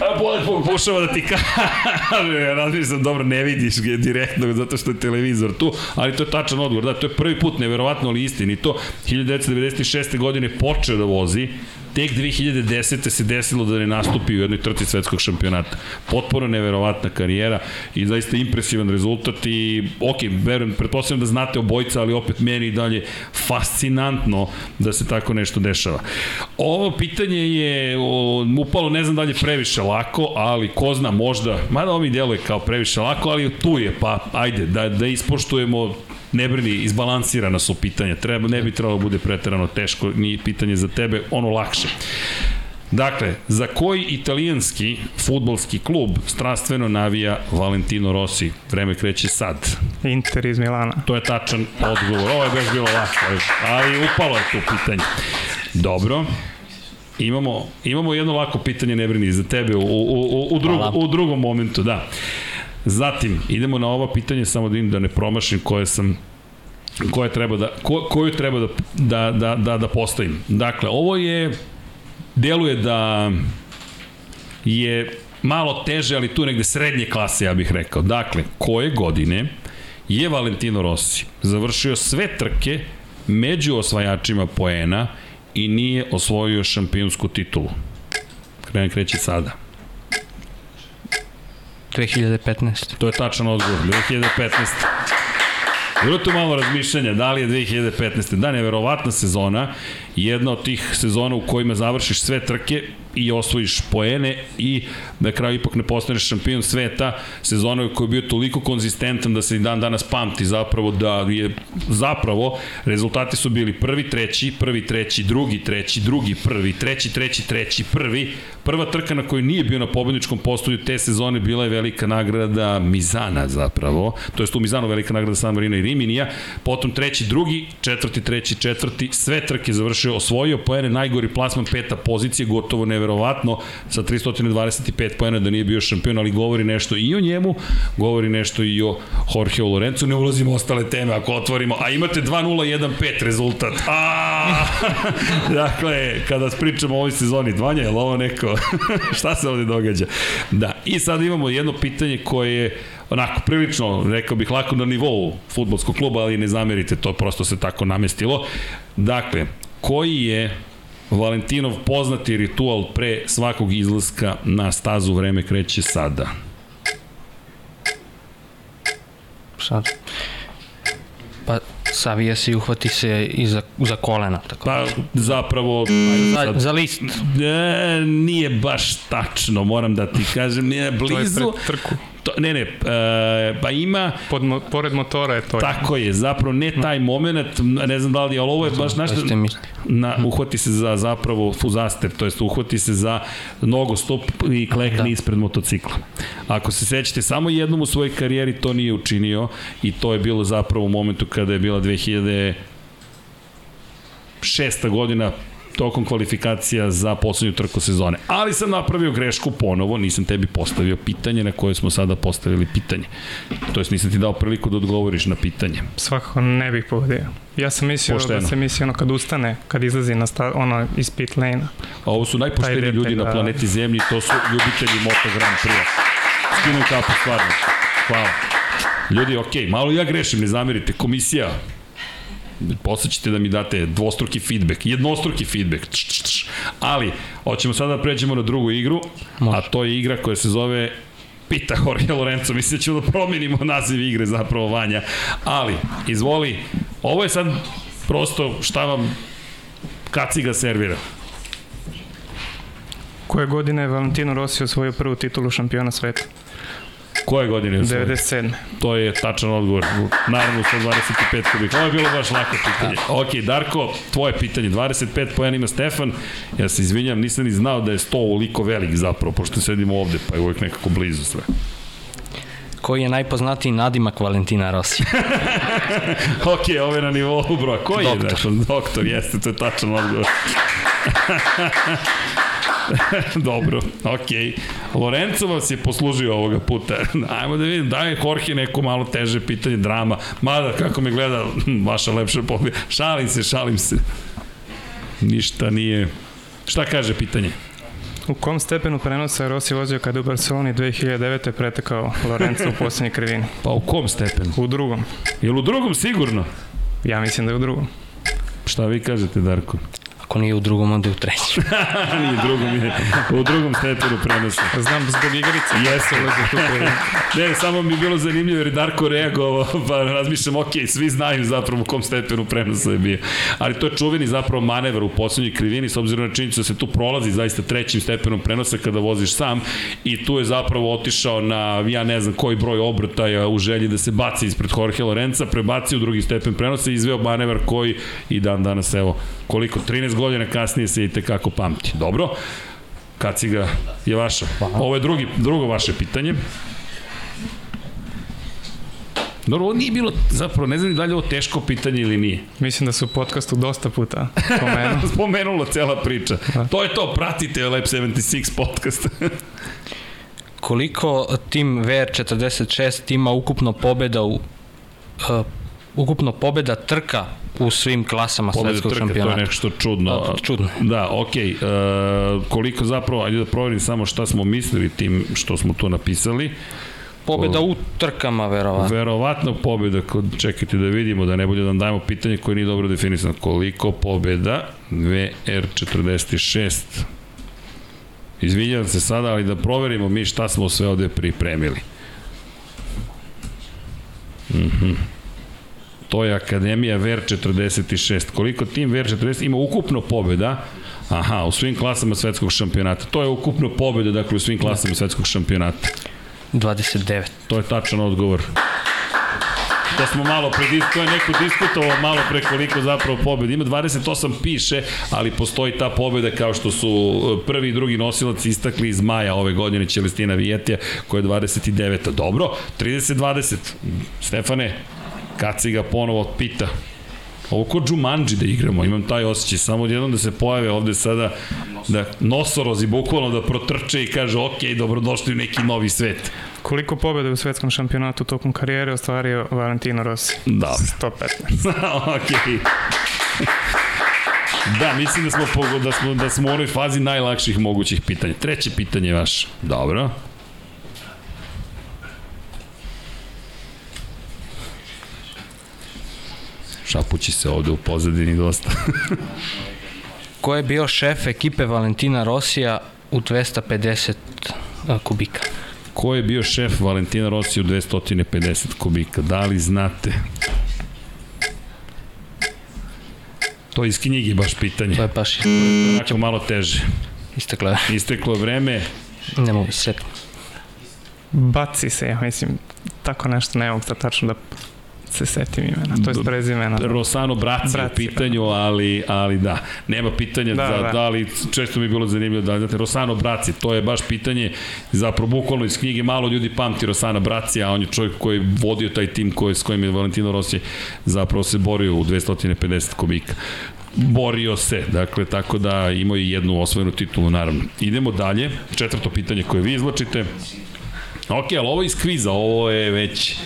[SPEAKER 1] A bolje pokušava da ti kaže, ja razmišljam, dobro, ne vidiš ga direktno zato što je televizor tu, ali to je tačan odgovor. Da, to je prvi put, neverovatno ali istini. To 1996. godine počeo da vozi, tek 2010. se desilo da ne nastupi u jednoj trci svetskog šampionata. Potpuno neverovatna karijera i zaista impresivan rezultat i ok, verujem, pretpostavljam da znate obojca, ali opet meni i dalje fascinantno da se tako nešto dešava. Ovo pitanje je upalo, ne znam da li je previše lako, ali ko zna možda, mada ovo mi djeluje kao previše lako, ali tu je, pa ajde, da, da ispoštujemo ne brini, izbalansirana su pitanja. Treba, ne bi trebalo da bude preterano teško, ni pitanje za tebe, ono lakše. Dakle, za koji italijanski futbolski klub strastveno navija Valentino Rossi? Vreme kreće sad.
[SPEAKER 4] Inter iz Milana.
[SPEAKER 1] To je tačan odgovor. Ovo je baš bilo lako, ali upalo je tu pitanje. Dobro. Imamo, imamo jedno lako pitanje, ne brini, za tebe u, u, u, u, drug, u drugom momentu, da. Zatim, idemo na ova pitanje, samo da im da ne promašim koje sam koje treba da, ko, koju treba da, da, da, da, da postavim. Dakle, ovo je, deluje da je malo teže, ali tu negde srednje klase, ja bih rekao. Dakle, koje godine je Valentino Rossi završio sve trke među osvajačima poena i nije osvojio šampionsku titulu? Krenem kreće sada.
[SPEAKER 2] 2015.
[SPEAKER 1] To je tačan odgovor, 2015. Bilo tu malo razmišljanja, da li je 2015. Da, neverovatna sezona, jedna od tih sezona u kojima završiš sve trke i osvojiš poene i na kraju ipak ne postaneš šampion sveta, sezona u kojoj je bio toliko konzistentan da se i dan danas pamti zapravo da je zapravo rezultati su bili prvi, treći, prvi, treći, drugi, treći, drugi, prvi, treći, treći, treći, prvi. Prva trka na kojoj nije bio na pobedničkom postolju te sezone bila je velika nagrada Mizana zapravo, to je tu Mizano velika nagrada San Marino i Riminija, potom treći, drugi, četvrti, treći, četvrti, sve trke završio, osvojio poene, najgori plasman peta pozicije, gotovo ne neverovatno sa 325 pojena da nije bio šampion, ali govori nešto i o njemu, govori nešto i o Jorgeu Lorenzu, ne ulazimo u ostale teme ako otvorimo, a imate 2-0-1-5 rezultat. A, dakle, kada pričamo o ovoj sezoni, Dvanja, je li ovo neko, šta se ovde događa? Da, i sad imamo jedno pitanje koje je onako prilično, rekao bih, lako na nivou futbolskog kluba, ali ne zamerite, to prosto se tako namestilo. Dakle, koji je Valentinov poznati ritual pre svakog izlaska na stazu vreme kreće sada?
[SPEAKER 2] Sad. Pa savija se i uhvati se i za, za kolena. Tako.
[SPEAKER 1] Pa zapravo...
[SPEAKER 2] za, za list.
[SPEAKER 1] E, nije baš tačno, moram da ti kažem, nije blizu.
[SPEAKER 4] To je pred trku.
[SPEAKER 1] To, ne, ne, e, pa ima...
[SPEAKER 4] Pod, mo, pored motora je to.
[SPEAKER 1] Tako je, zapravo ne taj moment, ne znam da li, ali ovo je baš nešto... Na, uhvati se za zapravo fuzaster, to jest uhvati se za nogostop i klekne da. ispred motocikla. Ako se sećate, samo jednom u svojoj karijeri to nije učinio i to je bilo zapravo u momentu kada je bila 2006. godina tokom kvalifikacija za poslednju trku sezone. Ali sam napravio grešku ponovo, nisam tebi postavio pitanje na koje smo sada postavili pitanje. To jest nisam ti dao priliku da odgovoriš na pitanje.
[SPEAKER 4] Svakako ne bih pogodio. Ja sam mislio Pošteno. da se misli ono kad ustane, kad izlazi na sta, ono iz pit lane-a.
[SPEAKER 1] A ovo su najpošteniji ljudi da... na planeti Zemlji, to su ljubitelji Moto Grand Prix. Skinem kapu stvarno. Hvala. Ljudi, okej, okay, malo ja grešim, ne zamerite. Komisija, posle ćete da mi date dvostruki feedback, jednostruki feedback, tš, tš, tš. ali hoćemo sada da pređemo na drugu igru, Može. a to je igra koja se zove pita Jorge Lorenzo, mislim da ćemo da promenimo naziv igre zapravo Vanja, ali izvoli, ovo je sad prosto šta vam kaciga servira.
[SPEAKER 4] Koje godine je Valentino Rossi osvojio prvu titulu šampiona sveta?
[SPEAKER 1] Koje godine je
[SPEAKER 4] 97.
[SPEAKER 1] To je tačan odgovor. Naravno, 125 kubika. Ovo je bilo baš lako pitanje. Ok, Darko, tvoje pitanje. 25 poena ima Stefan. Ja se izvinjam, nisam ni znao da je 100 uliko velik zapravo, pošto sedimo ovde, pa je uvijek nekako blizu sve.
[SPEAKER 2] Koji je najpoznatiji nadimak Valentina Rossi?
[SPEAKER 1] ok, ovo je na nivou broja. Koji doktor. je? Dakle, doktor, jeste, to je tačan odgovor. Dobro, okej. Okay. Lorenzo vas je poslužio ovoga puta. Ajmo da vidim, daj Jorge neko malo teže pitanje, drama. Mada, kako me gleda, vaša lepša pobjeda. Šalim se, šalim se. Ništa nije... Šta kaže pitanje?
[SPEAKER 4] U kom stepenu prenosa je Rossi vozio kada u Barceloni 2009. pretekao Lorenzo u poslednji krivini?
[SPEAKER 1] Pa u kom stepenu?
[SPEAKER 4] U drugom.
[SPEAKER 1] Jel u drugom sigurno?
[SPEAKER 4] Ja mislim da je u drugom.
[SPEAKER 1] Šta vi kažete, Darko?
[SPEAKER 2] Ako nije u drugom, onda je u trećem.
[SPEAKER 1] nije u drugom, nije. U drugom stepenu prenosa.
[SPEAKER 4] Znam, zbog igrice.
[SPEAKER 1] Jeste. ne, samo mi je bilo zanimljivo jer je Darko reagovao, pa razmišljam, ok, svi znaju zapravo u kom stepenu prenosa je bio. Ali to je čuveni zapravo manevar u poslednjoj krivini, s obzirom na činjenicu da se tu prolazi zaista trećim stepenom prenosa kada voziš sam i tu je zapravo otišao na, ja ne znam koji broj obrtaja u želji da se baci ispred Jorge Lorenza, prebacio u drugi stepen prenosa i izveo manevar koji i dan danas, evo, koliko, 13 godina kasnije se i tekako pamti. Dobro, kaciga je vaša. Ovo je drugi, drugo vaše pitanje. Dobro, ovo nije bilo, zapravo, ne znam da li je ovo teško pitanje ili nije.
[SPEAKER 4] Mislim da su u podcastu dosta puta spomenulo.
[SPEAKER 1] Spomenulo cela priča. Da. To je to, pratite Lab 76 podcast.
[SPEAKER 2] Koliko tim VR46 ima ukupno pobeda u uh, ukupno pobeda trka u svim klasama Pobjede svetskog trka, šampionata.
[SPEAKER 1] To je nešto čudno.
[SPEAKER 2] Da, čudno.
[SPEAKER 1] Da, okej. Okay. Uh, koliko zapravo, ajde da proverim samo šta smo mislili tim što smo tu napisali.
[SPEAKER 2] Pobjeda u trkama, verovatno.
[SPEAKER 1] Verovatno pobjeda, čekajte da vidimo, da ne bude da nam dajemo pitanje koje nije dobro definisano. Koliko pobjeda VR46 Izvinjam se sada, ali da proverimo mi šta smo sve ovde pripremili. Mhm. Mm to je Akademija Ver 46. Koliko tim Ver 40 ima ukupno pobjeda? Aha, u svim klasama svetskog šampionata. To je ukupno pobjeda, dakle, u svim klasama svetskog šampionata.
[SPEAKER 2] 29.
[SPEAKER 1] To je tačan odgovor. Da smo malo pre, to je neko diskutovao malo pre koliko zapravo pobjeda. Ima 28 piše, ali postoji ta pobjeda kao što su e, prvi i drugi nosilac istakli iz maja ove godine Čelestina Vijetija koja je 29. Dobro, 30-20. Stefane, Kaci ga ponovo pita. Ovo ko Jumanji da igramo, imam taj osjećaj. Samo odjednom da se pojave ovde sada, da nosorozi bukvalno da protrče i kaže ok, dobrodošli u neki novi svet.
[SPEAKER 4] Koliko pobjeda u svetskom šampionatu tokom karijere ostvario Valentino Rossi?
[SPEAKER 1] Da.
[SPEAKER 4] 115.
[SPEAKER 1] ok. Da, mislim da smo, da smo, da smo u onoj fazi najlakših mogućih pitanja. Treće pitanje je vaše. Dobro. Šapući se ovde u pozadini dosta.
[SPEAKER 2] Ko je bio šef ekipe Valentina Rosija u 250 a, kubika?
[SPEAKER 1] Ko je bio šef Valentina Rossi u 250 kubika? Da li znate? To je iz knjige baš pitanje.
[SPEAKER 2] To je baš
[SPEAKER 1] Onako malo teže.
[SPEAKER 2] isteklo. je.
[SPEAKER 1] Isteklo je vreme,
[SPEAKER 2] Ne mogu se setiti.
[SPEAKER 4] Baci se, ja mislim, tako nešto ne mogu sad tačno da se setim imena, to je prezimena.
[SPEAKER 1] Rosano Braci u
[SPEAKER 4] Braci,
[SPEAKER 1] pitanju, ali, ali da, nema pitanja
[SPEAKER 4] Da,
[SPEAKER 1] za
[SPEAKER 4] da.
[SPEAKER 1] da li, često mi je bilo zanimljivo da, znate, Rosano Braci, to je baš pitanje, zapravo bukvalno iz knjige malo ljudi pamti Rosana Braci, a on je čovjek koji je vodio taj tim koji, s kojim je Valentino Rossi zapravo se borio u 250 kubika borio se, dakle, tako da imao je jednu osvojenu titulu, naravno. Idemo dalje, četvrto pitanje koje vi izlačite. Ok, ali ovo je iz kviza, ovo je već...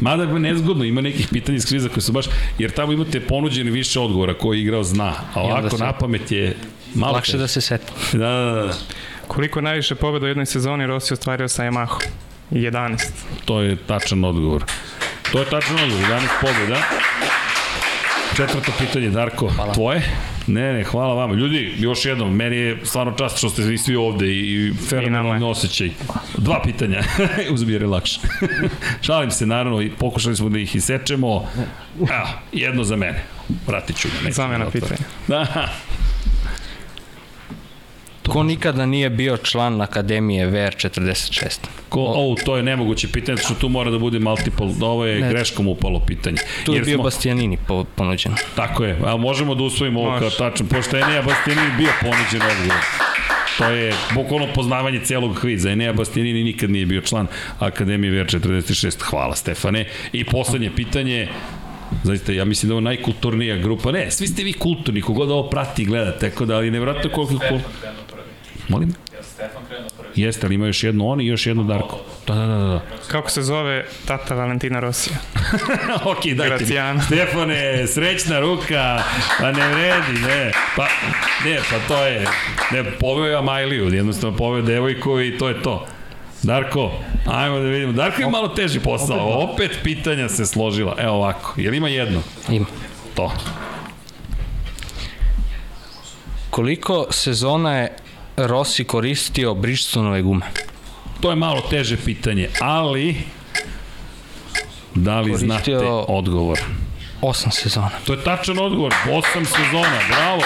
[SPEAKER 1] Mada je nezgodno, ima nekih pitanja iz kviza koje su baš... Jer tamo imate ponuđeni više odgovora koji je igrao zna. A ovako
[SPEAKER 2] se-
[SPEAKER 1] na pamet je malo
[SPEAKER 2] Lakše da se seti.
[SPEAKER 1] Da, da, da.
[SPEAKER 4] Koliko najviše pobjeda u jednoj sezoni Rossi ostvario sa Yamaha? 11.
[SPEAKER 1] To je tačan odgovor. To je tačan odgovor, 11 pobjeda. Četvrto pitanje, Darko, hvala. tvoje? Ne, ne, hvala vama. Ljudi, još jednom, meni je stvarno čast što ste vi svi ovde i, i fenomenalni osjećaj. Dva pitanja, uzmi je lakše. Šalim se, naravno, i pokušali smo da ih isečemo. Evo, jedno za mene. Vratit ću ga.
[SPEAKER 4] Zamena
[SPEAKER 1] da to-. Da,
[SPEAKER 2] Ko nikada nije bio član Akademije VR46?
[SPEAKER 1] Ko, o, to je nemoguće pitanje, što tu mora da bude multiple, ovo je
[SPEAKER 2] Ne.
[SPEAKER 1] greškom upalo pitanje.
[SPEAKER 2] Tu je
[SPEAKER 1] Jer
[SPEAKER 2] bio
[SPEAKER 1] smo-
[SPEAKER 2] Bastianini po, ponuđen.
[SPEAKER 1] Tako je, a možemo da usvojimo ovo kao tačno, pošto Enea Bastianini bio ponuđen odgovor. To je bukvalno poznavanje celog kviza. Enea Bastianini nikad nije bio član Akademije VR46. Hvala Stefane. I poslednje pitanje, Zaista, ja mislim da je ovo najkulturnija grupa. Ne, svi ste vi kulturni, kogod ovo prati i gleda, tako da, ali nevratno koliko. Molim? Jeste, ali ima još jedno on i još jedno Darko. Da, da, da, da.
[SPEAKER 4] Kako se zove tata Valentina Rosija?
[SPEAKER 1] ok, dajte mi. Stefane, srećna ruka, pa ne vredi, ne. Pa, ne, pa to je, ne, poveo je Amajliju, jednostavno poveo devojku i to je to. Darko, ajmo da vidimo. Darko je malo teži posao, opet pitanja se složila. Evo ovako, jel ima jedno?
[SPEAKER 2] Ima.
[SPEAKER 1] To.
[SPEAKER 2] Koliko sezona je Rossi koristio Bridgestonove gume?
[SPEAKER 1] To je malo teže pitanje, ali da li
[SPEAKER 2] Koristio-
[SPEAKER 1] znate odgovor?
[SPEAKER 2] Osam sezona.
[SPEAKER 1] To je tačan odgovor. Osam sezona. Bravo.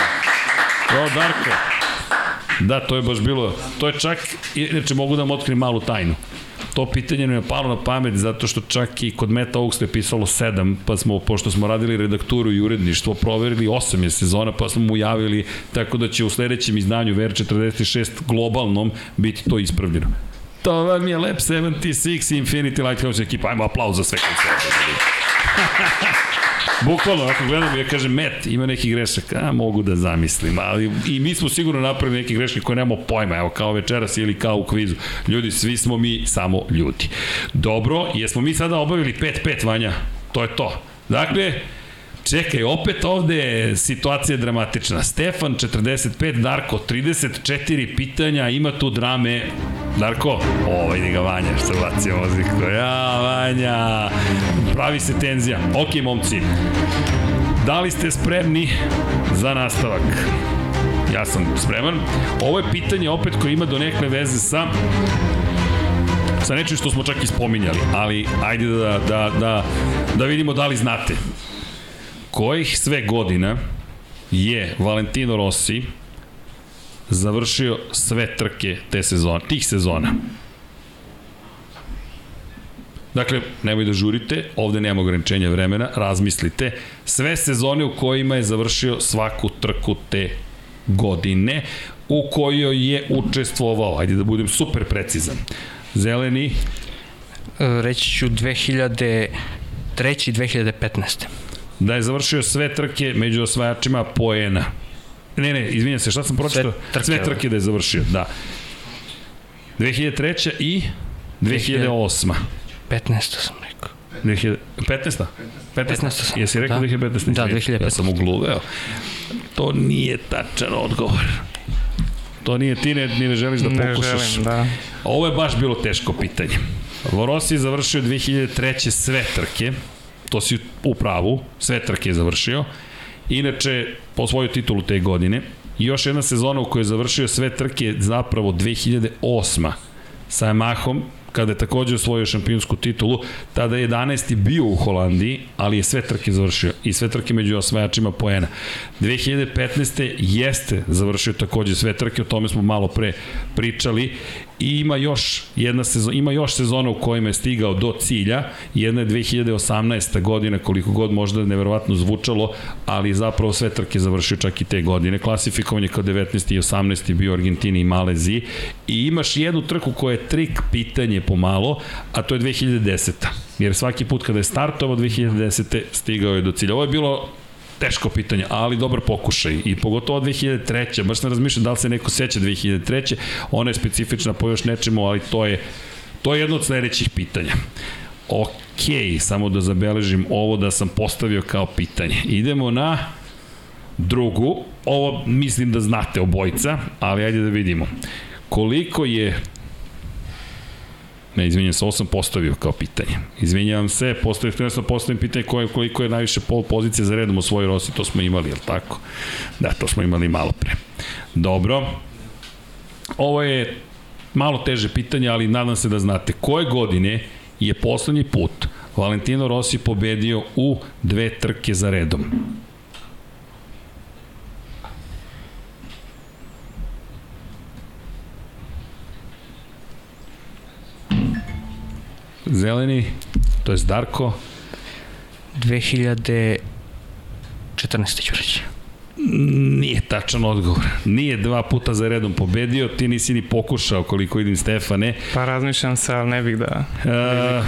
[SPEAKER 1] Bravo, Darko. Da, to je baš bilo, to je čak, inače mogu da vam otkrim malu tajnu. To pitanje nam je palo na pamet zato što čak i kod Meta Oaks je pisalo 7, pa smo, pošto smo radili redakturu i uredništvo, proverili 8 je sezona, pa smo mu javili, tako da će u sledećem izdanju VR46 globalnom biti to ispravljeno. To vam je Lab 76 Infinity Lighthouse ekipa. Ajmo aplauz za sve koji ovde. Bukvalno, ako gledam, ja kažem, Met, ima neki grešak, a mogu da zamislim, ali i mi smo sigurno napravili neke greške koje nemamo pojma, evo kao večeras ili kao u kvizu. Ljudi, svi smo mi samo ljudi. Dobro, jesmo mi sada obavili 5-5, Vanja? To je to. Dakle, Čekaj, opet ovde je situacija dramatična. Stefan 45, Darko 34 pitanja, ima tu drame. Darko, ovo vidi ga Vanja što baci muziku. Ja, Vanja, pravi se tenzija. Ok, momci, da li ste spremni za nastavak? Ja sam spreman. Ovo je pitanje opet koje ima do nekle veze sa sa nečim što smo čak i spominjali, ali ajde da, da, da, da vidimo da li znate kojih sve godina je Valentino Rossi završio sve trke te sezone, tih sezona. Dakle, nemoj da žurite, ovde nema ograničenja vremena, razmislite. Sve sezone u kojima je završio svaku trku te godine u kojoj je učestvovao. Ajde da budem super precizan. Zeleni,
[SPEAKER 2] E, Reći ću 2003. i 2015.
[SPEAKER 1] da je završio sve trke među osvajačima poena. Ne, ne, izvinjam se, šta sam pročitao?
[SPEAKER 2] trke,
[SPEAKER 1] sve
[SPEAKER 2] evo.
[SPEAKER 1] trke da je završio, da. 2003. i 2008.
[SPEAKER 2] 15. sam rekao.
[SPEAKER 1] 2015. 15.
[SPEAKER 2] 15 sam.
[SPEAKER 1] Jesi rekao
[SPEAKER 2] Da.
[SPEAKER 1] 2015?
[SPEAKER 2] Da,
[SPEAKER 1] Izvini,
[SPEAKER 2] 2015.
[SPEAKER 1] Ja sam ugluveo. To nije tačan odgovor. To nije, ti ne, ni ne želiš da
[SPEAKER 4] Ne
[SPEAKER 1] pokušaš.
[SPEAKER 4] želim, da.
[SPEAKER 1] Ovo je baš bilo teško pitanje. Rossi je završio 2003. sve trke, to si u pravu, sve trke je završio. Inače, po svoju titulu te godine. Još jedna sezona u kojoj je završio sve trke zapravo 2008. sa Yamahom, kada je takođe osvojio šampionsku titulu, tada je 11. bio u Holandiji, ali je sve trke završio i sve trke među osvajačima poena. 2015. jeste završio takođe sve trke, o tome smo malo pre pričali i ima još jedna sezona, ima još sezona u kojima je stigao do cilja. Jedna je 2018. godina, koliko god možda neverovatno zvučalo, ali zapravo sve trke završio čak i te godine. Klasifikovan kao 19. i 18. bio Argentini i Maleziji. I imaš jednu trku koja je trik pitanje pomalo, a to je 2010. Jer svaki put kada je startovao 2010. stigao je do cilja. Ovo je bilo teško pitanje, ali dobar pokušaj i pogotovo 2003. Baš sam razmišljao da li se neko seća 2003. Ona je specifična po još nečemu, ali to je to je jedno od sledećih pitanja. Ok, samo da zabeležim ovo da sam postavio kao pitanje. Idemo na drugu. Ovo mislim da znate obojica, ali ajde da vidimo. Koliko je Ne, izvinjam se, ovo sam postavio kao pitanje. Izvinjavam se, postavio, htio sam postavim pitanje koje, koliko je najviše pol pozicije za redom u svojoj Rosi, to smo imali, jel tako? Da, to smo imali malo pre. Dobro. Ovo je malo teže pitanje, ali nadam se da znate. Koje godine je poslednji put Valentino Rossi pobedio u dve trke za redom? Zeleni, to je Darko,
[SPEAKER 2] 2014. ću reći.
[SPEAKER 1] Nije tačan odgovor. Nije dva puta za redom pobedio, ti nisi ni pokušao koliko vidim Stefane.
[SPEAKER 4] Pa razmišljam se, ali ne bih da...
[SPEAKER 1] E,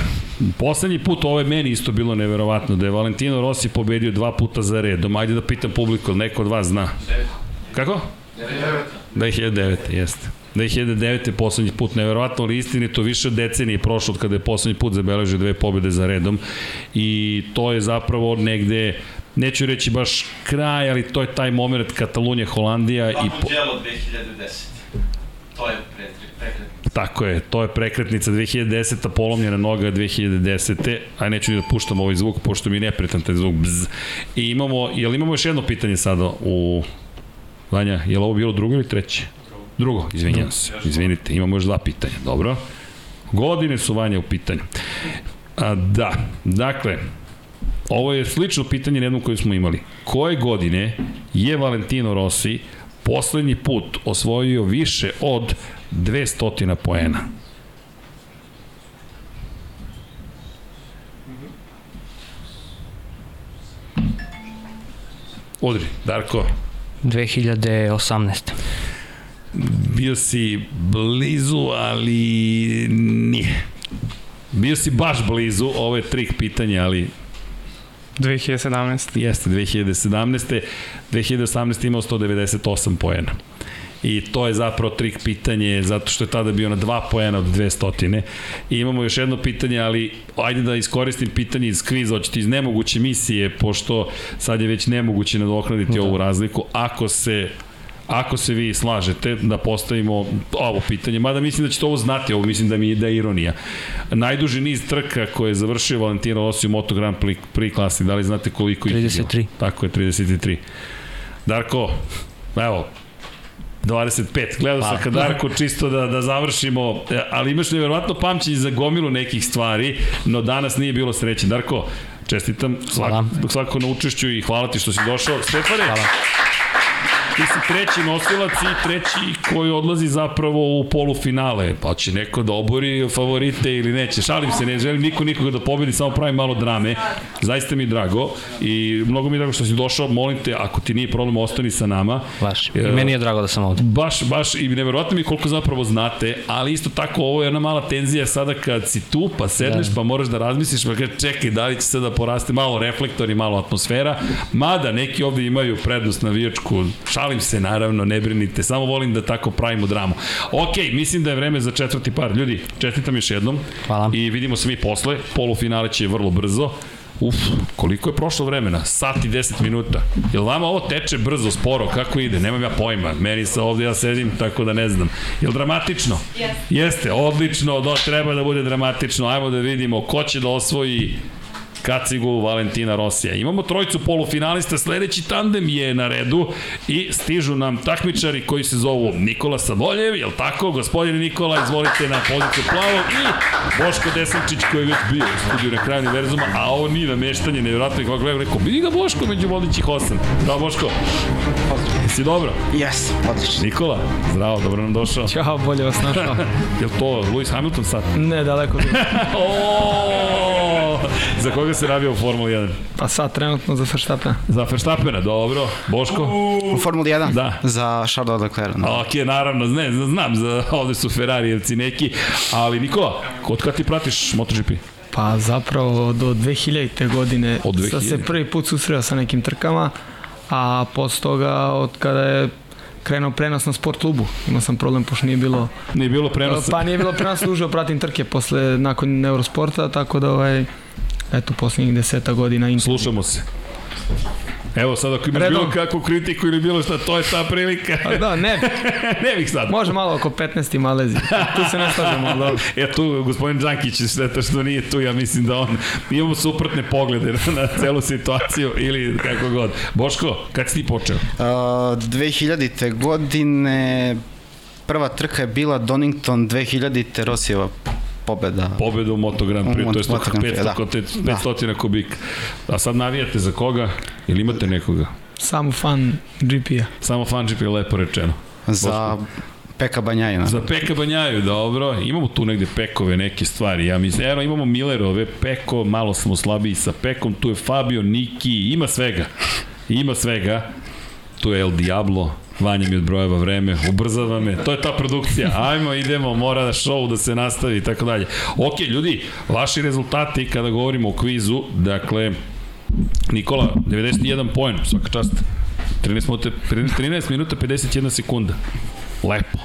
[SPEAKER 1] poslednji put, ovo je meni isto bilo neverovatno, da je Valentino Rossi pobedio dva puta za redom. Ajde da pitam publiku, neko od vas zna. Kako? 2009. jeste. 2009. je poslednji put, neverovatno, ali istinito više od decenije prošlo od kada je poslednji put zabeležio dve pobede za redom i to je zapravo negde neću reći baš kraj, ali to je taj moment Katalunja, Holandija i po,
[SPEAKER 5] Papuđelo 2010. To je prekret.
[SPEAKER 1] Tako je, to je prekretnica 2010. polomljena noga 2010. Aj neću ni da puštam ovaj zvuk, pošto mi je nepretan taj zvuk. Bzz. I imamo, jel imamo još jedno pitanje sada u... Vanja, je li ovo bilo drugo ili treće? Drugo, izvinjam se. Izvinite, imamo još dva pitanja. Dobro. Godine su Vanja u pitanju. A, da, dakle, ovo je slično pitanje na jednom koje smo imali. Koje godine je Valentino Rossi poslednji put osvojio više od 200 poena? Udri, Darko,
[SPEAKER 2] 2018.
[SPEAKER 1] bio si blizu, ali nije. Bio si baš blizu, ovo je trik pitanja, ali
[SPEAKER 4] 2017.
[SPEAKER 1] Jeste, 2017. 2018. imao 198 poena. I to je zapravo trik pitanje, zato što je tada bio na 2 poena od 200. I imamo još jedno pitanje, ali ajde da iskoristim pitanje iz kviza, hoćete iz nemoguće misije, pošto sad je već nemoguće nadoknaditi da. ovu razliku. Ako se ako se vi slažete da postavimo ovo pitanje, mada mislim da ćete ovo znati, ovo mislim da mi je da je ironija. Najduži niz trka koje je završio Valentino Rossi u Moto Grand Prix, Prix klasi, da li znate koliko ih je bilo?
[SPEAKER 2] 33.
[SPEAKER 1] Tako je, 33. Darko, evo, 25. Gledao sam ka Darko čisto da, da završimo, ali imaš nevjerovatno pamćenje za gomilu nekih stvari, no danas nije bilo sreće. Darko, čestitam svak, svako na učešću i hvala ti što si došao. Stefane,
[SPEAKER 2] Hvala.
[SPEAKER 1] Ti si treći nosilac i treći koji odlazi zapravo u polufinale. Pa će neko da obori favorite ili neće. Šalim se, ne želim niko nikoga da pobedi, samo pravim malo drame. Zaista mi je drago i mnogo mi je drago što si došao. Molim te, ako ti nije problem, ostani sa nama.
[SPEAKER 2] Baš. I meni je drago da sam ovde.
[SPEAKER 1] Baš, baš i neverovatno mi koliko zapravo znate, ali isto tako ovo je jedna mala tenzija sada kad si tu, pa sedneš, da. pa moraš da razmisliš, pa kažeš čekaj, da li će sada poraste malo reflektor i malo atmosfera, mada neki ovde imaju prednost navijačku, šalim se naravno, ne brinite, samo volim da tako pravimo dramu. Ok, mislim da je vreme za četvrti par. Ljudi, čestitam još jednom.
[SPEAKER 2] Hvala.
[SPEAKER 1] I vidimo se mi posle, polufinale će vrlo brzo. Uf, koliko je prošlo vremena? Sat i 10 minuta. Jel vama ovo teče brzo, sporo? Kako ide? Nemam ja pojma. Meni sa ovde ja sedim, tako da ne znam. Jel dramatično? Jeste. Jeste, odlično, do, treba da bude dramatično. Ajmo da vidimo ko će da osvoji kacigu Valentina Rosija. Imamo trojicu polufinalista, sledeći tandem je na redu i stižu nam takmičari koji se zovu Nikola Savoljev, jel tako? Gospodin Nikola, izvolite na poziciju plavo i Boško Desančić koji je već bio u studiju na kraju univerzuma, a ovo nije nameštanje, nevjerojatno kako gledam, rekao, vidi ga Boško među vodećih osam. Da, Boško? Jesi dobro?
[SPEAKER 6] Jes, odlično.
[SPEAKER 1] Nikola, zdravo, dobro nam došao.
[SPEAKER 7] Ćao, bolje vas našao.
[SPEAKER 1] Jel to Lewis Hamilton sad?
[SPEAKER 7] Ne, daleko od
[SPEAKER 1] o, za koga se navio u Formuli 1?
[SPEAKER 7] Pa sad trenutno za Verstappen.
[SPEAKER 1] Za Verstappena, dobro. Boško?
[SPEAKER 6] U Formuli 1?
[SPEAKER 1] Da.
[SPEAKER 6] Za Charles Leclerc. Da.
[SPEAKER 1] Ok, naravno, ne, znam, za, ovde su Ferrarijevci neki, ali Nikola, od kada ti pratiš MotoGP?
[SPEAKER 7] Pa zapravo do 2000. godine
[SPEAKER 1] Od 2000.
[SPEAKER 7] sam se prvi put susreo sa nekim trkama, a posle toga od kada je krenuo prenos na sport klubu. Imao sam problem pošto nije bilo
[SPEAKER 1] Nije bilo prenosa.
[SPEAKER 7] pa nije bilo prenosa duže, pratim trke posle nakon Eurosporta, tako da ovaj eto poslednjih deseta godina intenzivno.
[SPEAKER 1] Slušamo se. Evo sad ako imaš
[SPEAKER 7] Redom.
[SPEAKER 1] bilo kakvu kritiku ili bilo šta, to je ta prilika.
[SPEAKER 7] A da, ne,
[SPEAKER 1] ne bih sad.
[SPEAKER 7] može malo oko 15. Malezi. Tu se ne slažemo, ali dobro.
[SPEAKER 1] E tu, gospodin Đankić, šteta što nije tu, ja mislim da on, imamo suprotne poglede na, na celu situaciju ili kako god. Boško, kad si ti počeo?
[SPEAKER 6] Uh, 2000. godine prva trka je bila Donington 2000. Rosijeva pobeda.
[SPEAKER 1] Pobedu u Moto Grand Prix, to je
[SPEAKER 6] Moto Grand Prix,
[SPEAKER 1] 500,
[SPEAKER 6] da.
[SPEAKER 1] da. 500 kubika. A sad navijate za koga? Ili imate nekoga?
[SPEAKER 7] Samo fan GP-a.
[SPEAKER 1] Samo fan GP je lepo rečeno.
[SPEAKER 6] Za Peka Banjajina.
[SPEAKER 1] Za Peka Banjaju, dobro. Imamo tu negde Pekove neke stvari. Ja mislim, eno imamo Millerove, Peko, malo smo slabiji sa Pekom, tu je Fabio, Niki, ima svega. Ima svega. Tu je El Diablo, Vanja mi odbrojava vreme, ubrzava me, to je ta produkcija, ajmo, idemo, mora da show da se nastavi i tako dalje. Ok, ljudi, vaši rezultati kada govorimo o kvizu, dakle, Nikola, 91 poen, svaka čast. 13 minuta, 13 minuta 51 sekunda. Lepo.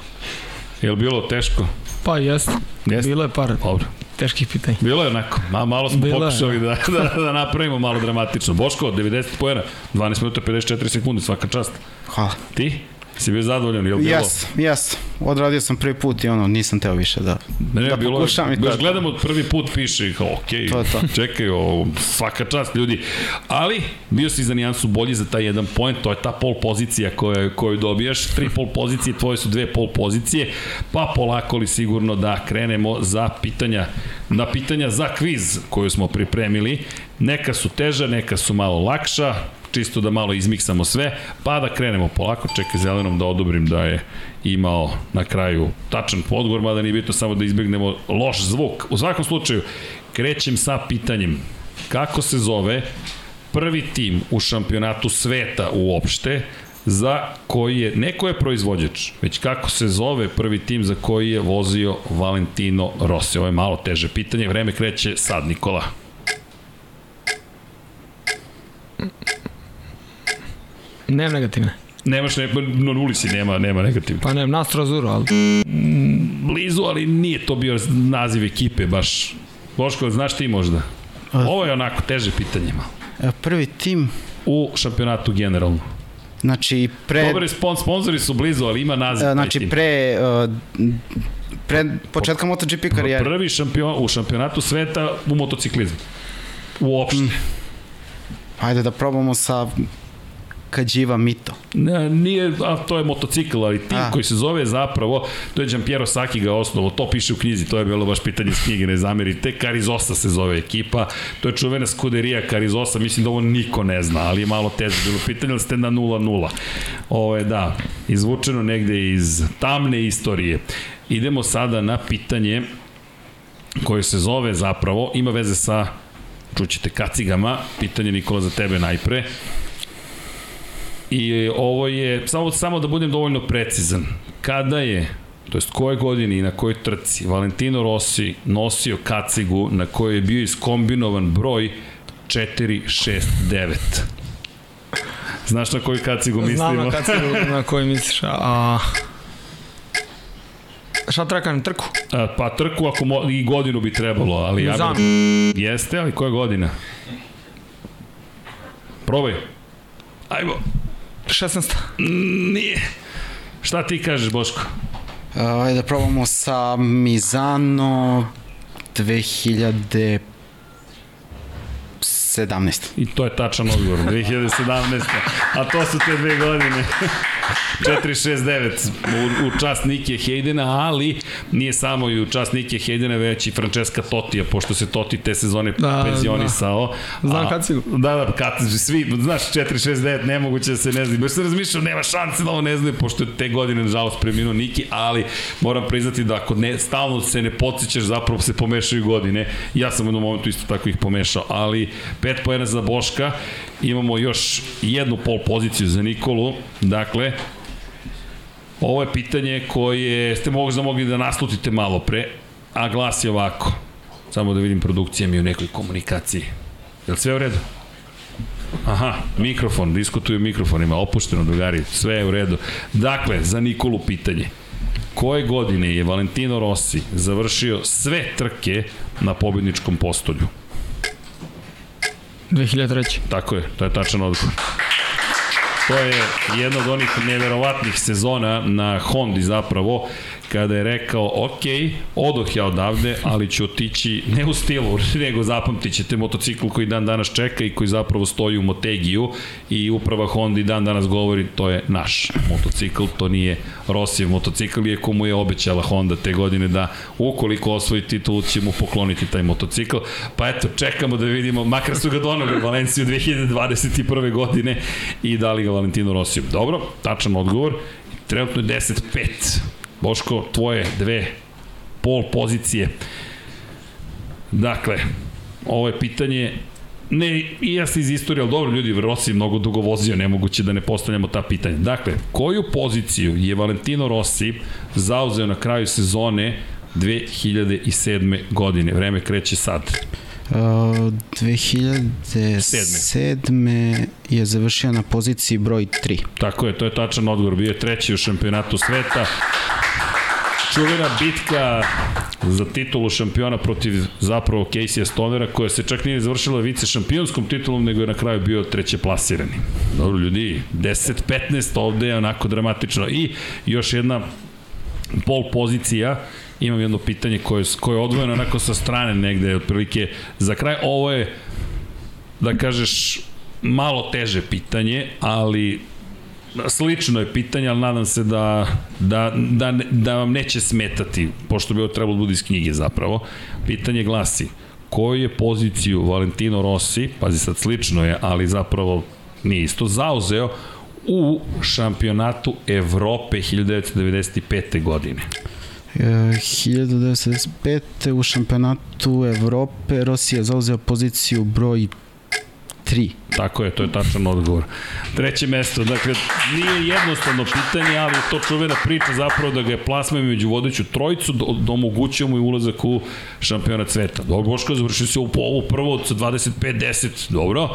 [SPEAKER 1] Je li bilo teško?
[SPEAKER 7] Pa jeste.
[SPEAKER 1] Jeste.
[SPEAKER 7] Bilo je par
[SPEAKER 1] Dobro.
[SPEAKER 7] Teških pitanja.
[SPEAKER 1] Bilo je onako, ma, malo smo
[SPEAKER 7] Bilo je.
[SPEAKER 1] pokušali da, da, da napravimo malo dramatično. Boško, 90 pojena, 12 minuta 54 sekunde, svaka čast.
[SPEAKER 6] Hvala.
[SPEAKER 1] Ti? Si bio zadovoljan, je li bilo?
[SPEAKER 6] Jes, jes. Odradio sam prvi put i ono, nisam teo više da,
[SPEAKER 1] Ne, ne,
[SPEAKER 6] da
[SPEAKER 1] bilo,
[SPEAKER 6] pokušam i
[SPEAKER 1] baš
[SPEAKER 6] to.
[SPEAKER 1] gledamo prvi put piše, ok,
[SPEAKER 6] To to.
[SPEAKER 1] čekaj, o, svaka čast ljudi. Ali, bio si za nijansu bolji za taj jedan point, to je ta pol pozicija koju, koju dobijaš, tri pol pozicije, tvoje su dve pol pozicije, pa polako li sigurno da krenemo za pitanja, na pitanja za kviz koju smo pripremili. Neka su teža, neka su malo lakša, čisto da malo izmiksamo sve, pa da krenemo polako, čekaj zelenom da odobrim da je imao na kraju tačan odgovor, mada nije bitno samo da izbjegnemo loš zvuk. U svakom slučaju, krećem sa pitanjem kako se zove prvi tim u šampionatu sveta uopšte za koji je, neko je proizvođač, već kako se zove prvi tim za koji je vozio Valentino Rossi. Ovo je malo teže pitanje, vreme kreće sad, Nikola.
[SPEAKER 7] Nemam negativne.
[SPEAKER 1] Nemaš ne, na nuli si, nema, nema negativno.
[SPEAKER 7] Pa nemam Nastro Azuro, ali
[SPEAKER 1] Blizu, ali nije to bio naziv ekipe baš. Boško, znaš ti možda? Ovo je onako teže pitanje malo.
[SPEAKER 6] E, Prvi tim,
[SPEAKER 1] U šampionatu generalno.
[SPEAKER 6] znači pre...
[SPEAKER 1] Dobar je spon, sponzori su blizu, ali ima naziv.
[SPEAKER 6] e, Znači pre... uh, pre početka MotoGP karijere.
[SPEAKER 1] Prvi šampion, u šampionatu sveta u motociklizmu. Uopšte. Mm.
[SPEAKER 6] Ajde da probamo sa Kađiva Mito.
[SPEAKER 1] Ne, nije, a to je motocikl, ali tim
[SPEAKER 6] A.
[SPEAKER 1] koji se zove zapravo, to je Giampiero Saki ga osnovo, to piše u knjizi, to je bilo baš pitanje iz knjige, ne zamerite, Karizosa se zove ekipa, to je čuvena skuderija Karizosa, mislim da ovo niko ne zna, ali je malo teže bilo pitanje, ali ste na 0-0. Ovo je, da, izvučeno negde iz tamne istorije. Idemo sada na pitanje koje se zove zapravo, ima veze sa čućete kacigama, pitanje Nikola za tebe najpre. I ovo je, samo, samo da budem dovoljno precizan, kada je, to jest koje godine i na kojoj trci, Valentino Rossi nosio kacigu na kojoj je bio iskombinovan broj 4, 6, 9. Znaš na koju kacigu mislimo?
[SPEAKER 7] Znam na, se, na koji misliš. A... Šta na trku?
[SPEAKER 1] A, pa trku ako mo, i godinu bi trebalo, ali ja
[SPEAKER 7] Znam.
[SPEAKER 1] Jeste, ali koja godina? Probaj. Ajmo.
[SPEAKER 7] 16.
[SPEAKER 1] Nije. Šta ti kažeš, Boško?
[SPEAKER 6] Ajde da probamo sa Mizano 2017.
[SPEAKER 1] I to je tačan odgovor. 2017. A to su te dve godine. 469 u, u čast Nike Hejdena, ali nije samo i u čast Nike Hejdena, već i Francesca Totija, pošto se Toti te sezone da,
[SPEAKER 7] Da,
[SPEAKER 1] penzionisao.
[SPEAKER 7] Znam
[SPEAKER 1] A-
[SPEAKER 7] kacigu.
[SPEAKER 1] Da, da, kad, svi, znaš, 469, nemoguće da se ne zna. Baš sam razmišljao, nema šanse da ovo ne znaju, pošto je te godine, nažalost, preminuo Niki, ali moram priznati da ako ne, stalno se ne podsjećaš, zapravo se pomešaju godine. Ja sam u jednom momentu isto tako ih pomešao, ali pet pojena za Boška, imamo još jednu pol poziciju za Nikolu, dakle, Ovo je pitanje koje ste možda mogli da naslutite malo pre, a glas je ovako. Samo da vidim produkcija mi u nekoj komunikaciji. Je li sve u redu? Aha, mikrofon, diskutuju mikrofonima, opušteno drugari, sve je u redu. Dakle, za Nikolu pitanje. Koje godine je Valentino Rossi završio sve trke na pobjedničkom postolju?
[SPEAKER 7] 2003.
[SPEAKER 1] Tako je, to je tačan odgovor. To je jedna od onih neverovatnih sezona na Hondi zapravo, kada je rekao, ok, odoh ja odavde, ali ću otići ne u stilu, nego zapamtit ćete motocikl koji dan danas čeka i koji zapravo stoji u Motegiju i uprava Hondi dan danas govori, to je naš motocikl, to nije Rossijev motocikl, iako mu je obećala Honda te godine da ukoliko osvoji titulu će mu pokloniti taj motocikl. Pa eto, čekamo da vidimo, makar su ga donali u Valenciju 2021. godine i dali ga Valentino Rosiju. Dobro, tačan odgovor. Trenutno je 10-5. Boško, tvoje dve pol pozicije. Dakle, ovo je pitanje Ne, i ja sam iz istorije, ali dobro, ljudi, Rossi je mnogo dugo vozio, nemoguće da ne postavljamo ta pitanja. Dakle, koju poziciju je Valentino Rossi zauzeo na kraju sezone 2007. godine? Vreme kreće sad.
[SPEAKER 6] Uh, 2007. je završio na poziciji broj 3.
[SPEAKER 1] Tako je, to je tačan odgovor. Bio je treći u šampionatu sveta. Čuvena bitka za titulu šampiona protiv zapravo Casey Stonera, koja se čak nije završila vice šampionskom titulom, nego je na kraju bio treće plasirani. Dobro ljudi, 10-15 ovde je onako dramatično. I još jedna pol pozicija, imam jedno pitanje koje, koje je odvojeno onako sa strane negde, otprilike za kraj. Ovo je, da kažeš, malo teže pitanje, ali slično je pitanje, ali nadam se da, da, da, da vam neće smetati, pošto bi ovo trebalo da bude iz knjige zapravo. Pitanje glasi, koju je poziciju Valentino Rossi, pazi sad slično je, ali zapravo nije isto, zauzeo u šampionatu Evrope 1995. godine.
[SPEAKER 6] E, 1995. u šampionatu Evrope Rosija zauzeo poziciju broj 3.
[SPEAKER 1] Tako je, to je tačan odgovor. Treće mesto, dakle, nije jednostavno pitanje, ali to čuvena priča zapravo da ga je plasmao među vodeću trojicu, da, da omogućio mu i ulazak u šampionat sveta. Dobro, Boško završio se u ovu prvo sa 25-10, dobro.